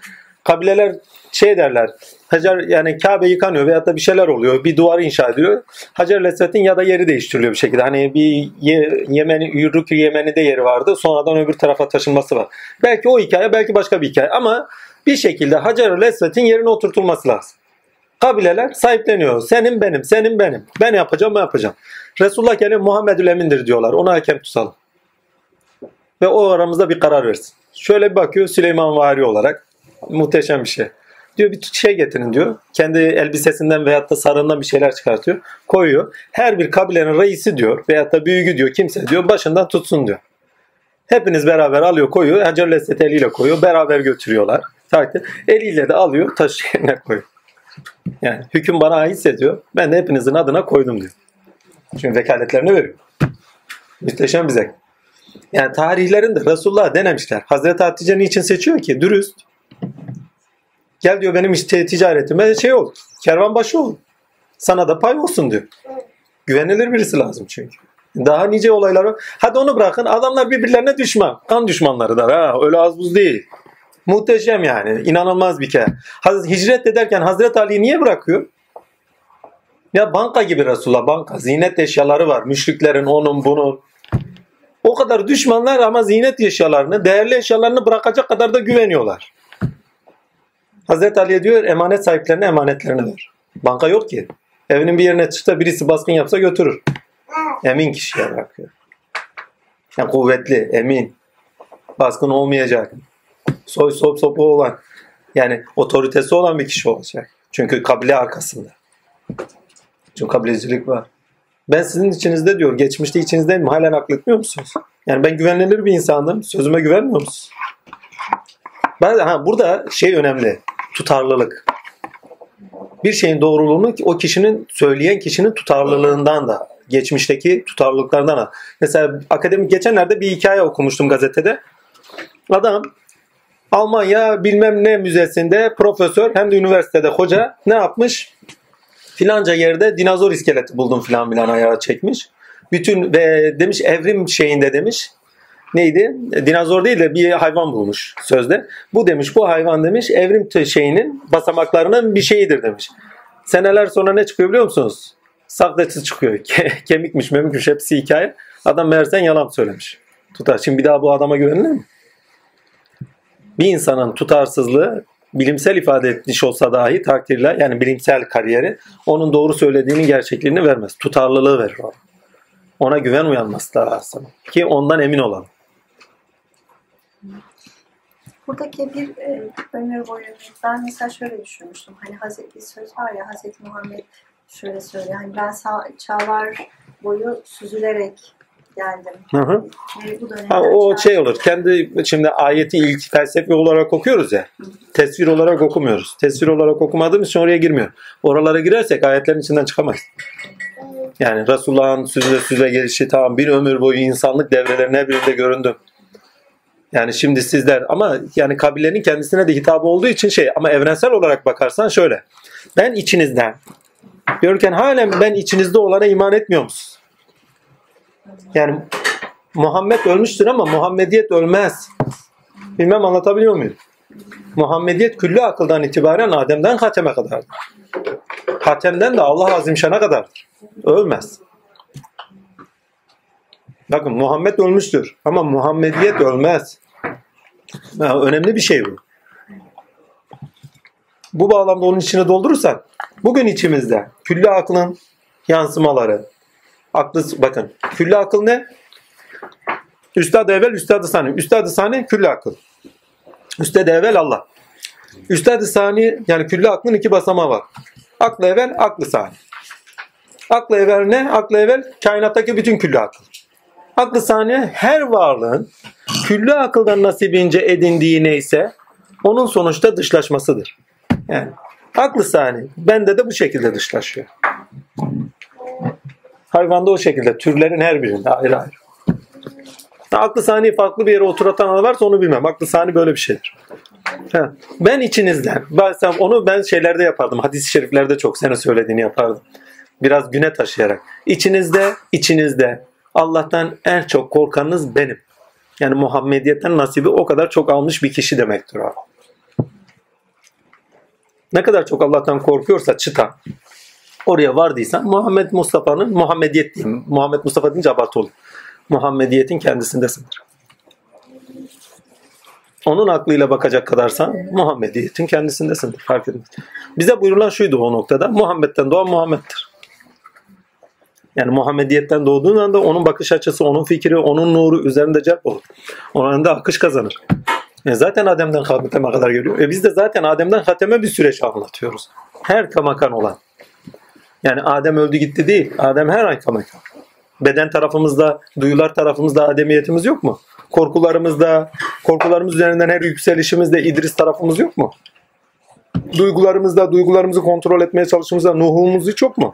A: Kabileler şey derler. Hacer yani Kabe yıkanıyor veyahut da bir şeyler oluyor. Bir duvarı inşa ediliyor. Hacer-ül Esved'in ya da yeri değiştiriliyor bir şekilde. Hani bir Ye- Yemen, Yürrük Yemen'de yeri vardı. Sonradan öbür tarafa taşınması var. Belki o hikaye, belki başka bir hikaye. Ama bir şekilde Hacer-ül Esved'in yerine oturtulması lazım. Kabileler sahipleniyor. Senin benim, senin benim. Ben yapacağım, ben yapacağım. Resulullah geliyor Muhammedül Emin'dir diyorlar. Ona hakem tutalım. Ve o aramızda bir karar versin. Şöyle bir bakıyor Süleyman Vari olarak. Muhteşem bir şey. Diyor bir şey getirin diyor. Kendi elbisesinden veyahut da sarığından bir şeyler çıkartıyor. Koyuyor. Her bir kabilenin reisi diyor veyahut da büyüğü diyor kimse diyor başından tutsun diyor. Hepiniz beraber alıyor koyuyor. Hacer Lesset eliyle koyuyor. Beraber götürüyorlar. Takdir. Eliyle de alıyor taş koyuyor. Yani hüküm bana aitse diyor. Ben de hepinizin adına koydum diyor. Çünkü vekaletlerini veriyor. Müsteşem bir zevk. Yani tarihlerinde Resulullah denemişler. Hazreti Hatice niçin seçiyor ki? Dürüst. Gel diyor benim işte ticaretime şey ol. Kervanbaşı ol. Sana da pay olsun diyor. Güvenilir birisi lazım çünkü. Daha nice olaylar var. Hadi onu bırakın. Adamlar birbirlerine düşman. Kan düşmanları da. Ha, öyle az buz değil. Muhteşem yani. İnanılmaz bir kere. Hicret ederken Hazreti Ali'yi niye bırakıyor? Ya banka gibi Resulullah banka. Zinet eşyaları var. Müşriklerin onun bunun. O kadar düşmanlar ama zinet eşyalarını, değerli eşyalarını bırakacak kadar da güveniyorlar. Hazreti Ali'ye diyor emanet sahiplerine emanetlerini ver. Banka yok ki. Evinin bir yerine çıksa birisi baskın yapsa götürür. Emin kişiye bırakıyor. Yani kuvvetli, emin. Baskın olmayacak. Soy sop sopu olan. Yani otoritesi olan bir kişi olacak. Çünkü kabile arkasında. Çünkü kabilecilik var. Ben sizin içinizde diyor. Geçmişte içinizdeyim. Halen akletmiyor musunuz? Yani ben güvenilir bir insandım. Sözüme güvenmiyor musunuz? Ben, ha, burada şey önemli. Tutarlılık. Bir şeyin doğruluğunu o kişinin söyleyen kişinin tutarlılığından da geçmişteki tutarlılıklardan da. Mesela akademik geçenlerde bir hikaye okumuştum gazetede. Adam Almanya bilmem ne müzesinde profesör hem de üniversitede hoca ne yapmış? Filanca yerde dinozor iskeleti buldum filan filan ayağa çekmiş. Bütün ve demiş evrim şeyinde demiş. Neydi? Dinozor değil de bir hayvan bulmuş sözde. Bu demiş bu hayvan demiş evrim şeyinin basamaklarının bir şeyidir demiş. Seneler sonra ne çıkıyor biliyor musunuz? Sakleti çıkıyor. Ke- Kemikmiş memikmiş hepsi hikaye. Adam meğersen yalan söylemiş. Tutar. Şimdi bir daha bu adama güvenilir mi? Bir insanın tutarsızlığı bilimsel ifade etmiş olsa dahi takdirle yani bilimsel kariyeri onun doğru söylediğinin gerçekliğini vermez. Tutarlılığı verir ona. Ona güven uyanması lazım. Ki ondan emin olalım.
B: Buradaki bir e, ömür boyu ben mesela şöyle düşünmüştüm. Hani Hazreti söz var ya Hazreti Muhammed şöyle söylüyor. Hani ben çağlar boyu süzülerek geldim.
A: Hı hı.
B: Ve bu dönemden
A: Ha, o
B: çağ-
A: şey olur. Kendi şimdi ayeti ilk felsefi olarak okuyoruz ya. Tesvir olarak okumuyoruz. Tesvir olarak okumadığımız için oraya girmiyor. Oralara girersek ayetlerin içinden çıkamayız. Yani Resulullah'ın süzüle süzüle gelişi tamam bir ömür boyu insanlık devrelerinin her birinde göründüm. Yani şimdi sizler ama yani kabilenin kendisine de hitabı olduğu için şey ama evrensel olarak bakarsan şöyle. Ben içinizden diyorken halen ben içinizde olana iman etmiyor musunuz? Yani Muhammed ölmüştür ama Muhammediyet ölmez. Bilmem anlatabiliyor muyum? Muhammediyet küllü akıldan itibaren Adem'den Hatem'e kadardır. Hatem'den de Allah Azimşan'a kadardır. Ölmez. Bakın Muhammed ölmüştür ama Muhammediyet ölmez. Ha, önemli bir şey bu. Bu bağlamda onun içine doldurursan bugün içimizde küllü aklın yansımaları, aklı bakın küllü akıl ne? Üstad evvel, üstad-ı sani. Üstad-ı sani küllü akıl. Üstad evvel Allah. Üstad-ı sani yani küllü aklın iki basamağı var. Aklı evvel, aklı sani. Aklı evvel ne? Aklı evvel kainattaki bütün küllü akıl. Aklı saniye her varlığın küllü akıldan nasibince edindiği neyse onun sonuçta dışlaşmasıdır. Yani aklı sani bende de bu şekilde dışlaşıyor. Hayvanda o şekilde türlerin her birinde ayrı ayrı. Aklı saniye farklı bir yere oturatan varsa onu bilmem. Aklı sani böyle bir şeydir. Ha, Ben içinizden, ben, onu ben şeylerde yapardım. Hadis-i şeriflerde çok sene söylediğini yapardım. Biraz güne taşıyarak. İçinizde, içinizde Allah'tan en çok korkanınız benim. Yani Muhammediyetten nasibi o kadar çok almış bir kişi demektir o. Ne kadar çok Allah'tan korkuyorsa çıta oraya vardıysan Muhammed Mustafa'nın Muhammediyet diyeyim. Muhammed Mustafa deyince abartı olur. Muhammediyetin kendisindesindir. Onun aklıyla bakacak kadarsan Muhammediyetin kendisindesindir. Fark etmez. Bize buyurulan şuydu o noktada. Muhammed'den doğan Muhammed'dir. Yani Muhammediyetten doğduğun anda onun bakış açısı, onun fikri, onun nuru üzerinde cep olur. Onun önünde akış kazanır. E zaten Adem'den Hatem'e kadar geliyor. E biz de zaten Adem'den Hatem'e bir süreç anlatıyoruz. Her kamakan olan. Yani Adem öldü gitti değil. Adem her ay kamakan. Beden tarafımızda, duyular tarafımızda Ademiyetimiz yok mu? Korkularımızda, korkularımız üzerinden her yükselişimizde İdris tarafımız yok mu? Duygularımızda, duygularımızı kontrol etmeye çalıştığımızda Nuh'umuz hiç yok mu?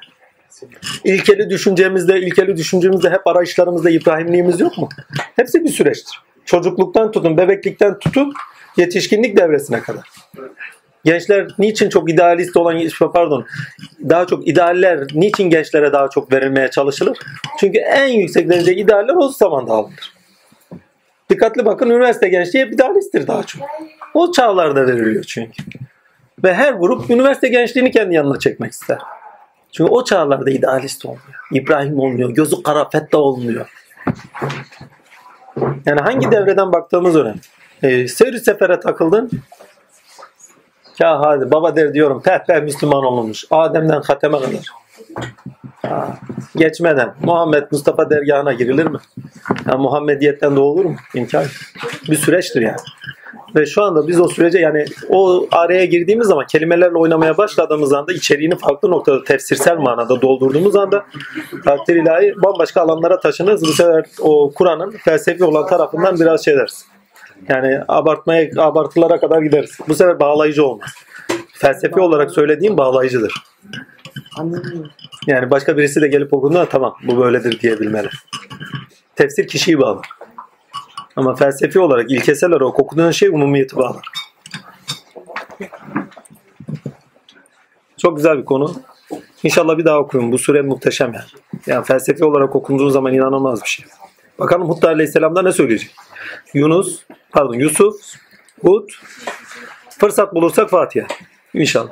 A: İlkeli düşüncemizde, ilkeli düşüncemizde hep arayışlarımızda İbrahimliğimiz yok mu? Hepsi bir süreçtir. Çocukluktan tutun, bebeklikten tutun yetişkinlik devresine kadar. Gençler niçin çok idealist olan pardon daha çok idealler niçin gençlere daha çok verilmeye çalışılır? Çünkü en yüksek derece idealler o zaman da alınır. Dikkatli bakın üniversite gençliği hep idealisttir daha çok. O çağlarda veriliyor çünkü. Ve her grup üniversite gençliğini kendi yanına çekmek ister. Çünkü o çağlarda idealist olmuyor. İbrahim olmuyor. Gözü kara fetta olmuyor. Yani hangi devreden baktığımız önemli. Ee, seyir sefere takıldın. Ya hadi baba der diyorum peh peh Müslüman olmuş. Adem'den Hatem'e kadar. Ha, geçmeden Muhammed Mustafa dergahına girilir mi? Ya Muhammediyetten doğulur mu? İmkan. Bir süreçtir yani. Ve şu anda biz o sürece yani o araya girdiğimiz zaman kelimelerle oynamaya başladığımız anda içeriğini farklı noktada tefsirsel manada doldurduğumuz anda takdir ilahi bambaşka alanlara taşınırız. Bu sefer o Kur'an'ın felsefi olan tarafından biraz şey deriz. Yani abartmaya abartılara kadar gideriz. Bu sefer bağlayıcı olmaz. Felsefi olarak söylediğim bağlayıcıdır. Yani başka birisi de gelip okuduğunda tamam bu böyledir diyebilmeli. Tefsir kişiyi bağlar. Ama felsefi olarak ilkesel olarak okuduğun şey umumiyeti bağlar. Çok güzel bir konu. İnşallah bir daha okuyun. Bu süre muhteşem yani. Yani felsefi olarak okunduğu zaman inanılmaz bir şey. Bakalım Hud Aleyhisselam'da ne söyleyecek? Yunus, pardon Yusuf, Hud, fırsat bulursak Fatiha. İnşallah.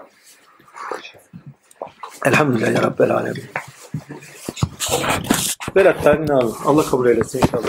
A: Elhamdülillah ya Rabbel Alemin. Berat. Allah kabul eylesin inşallah.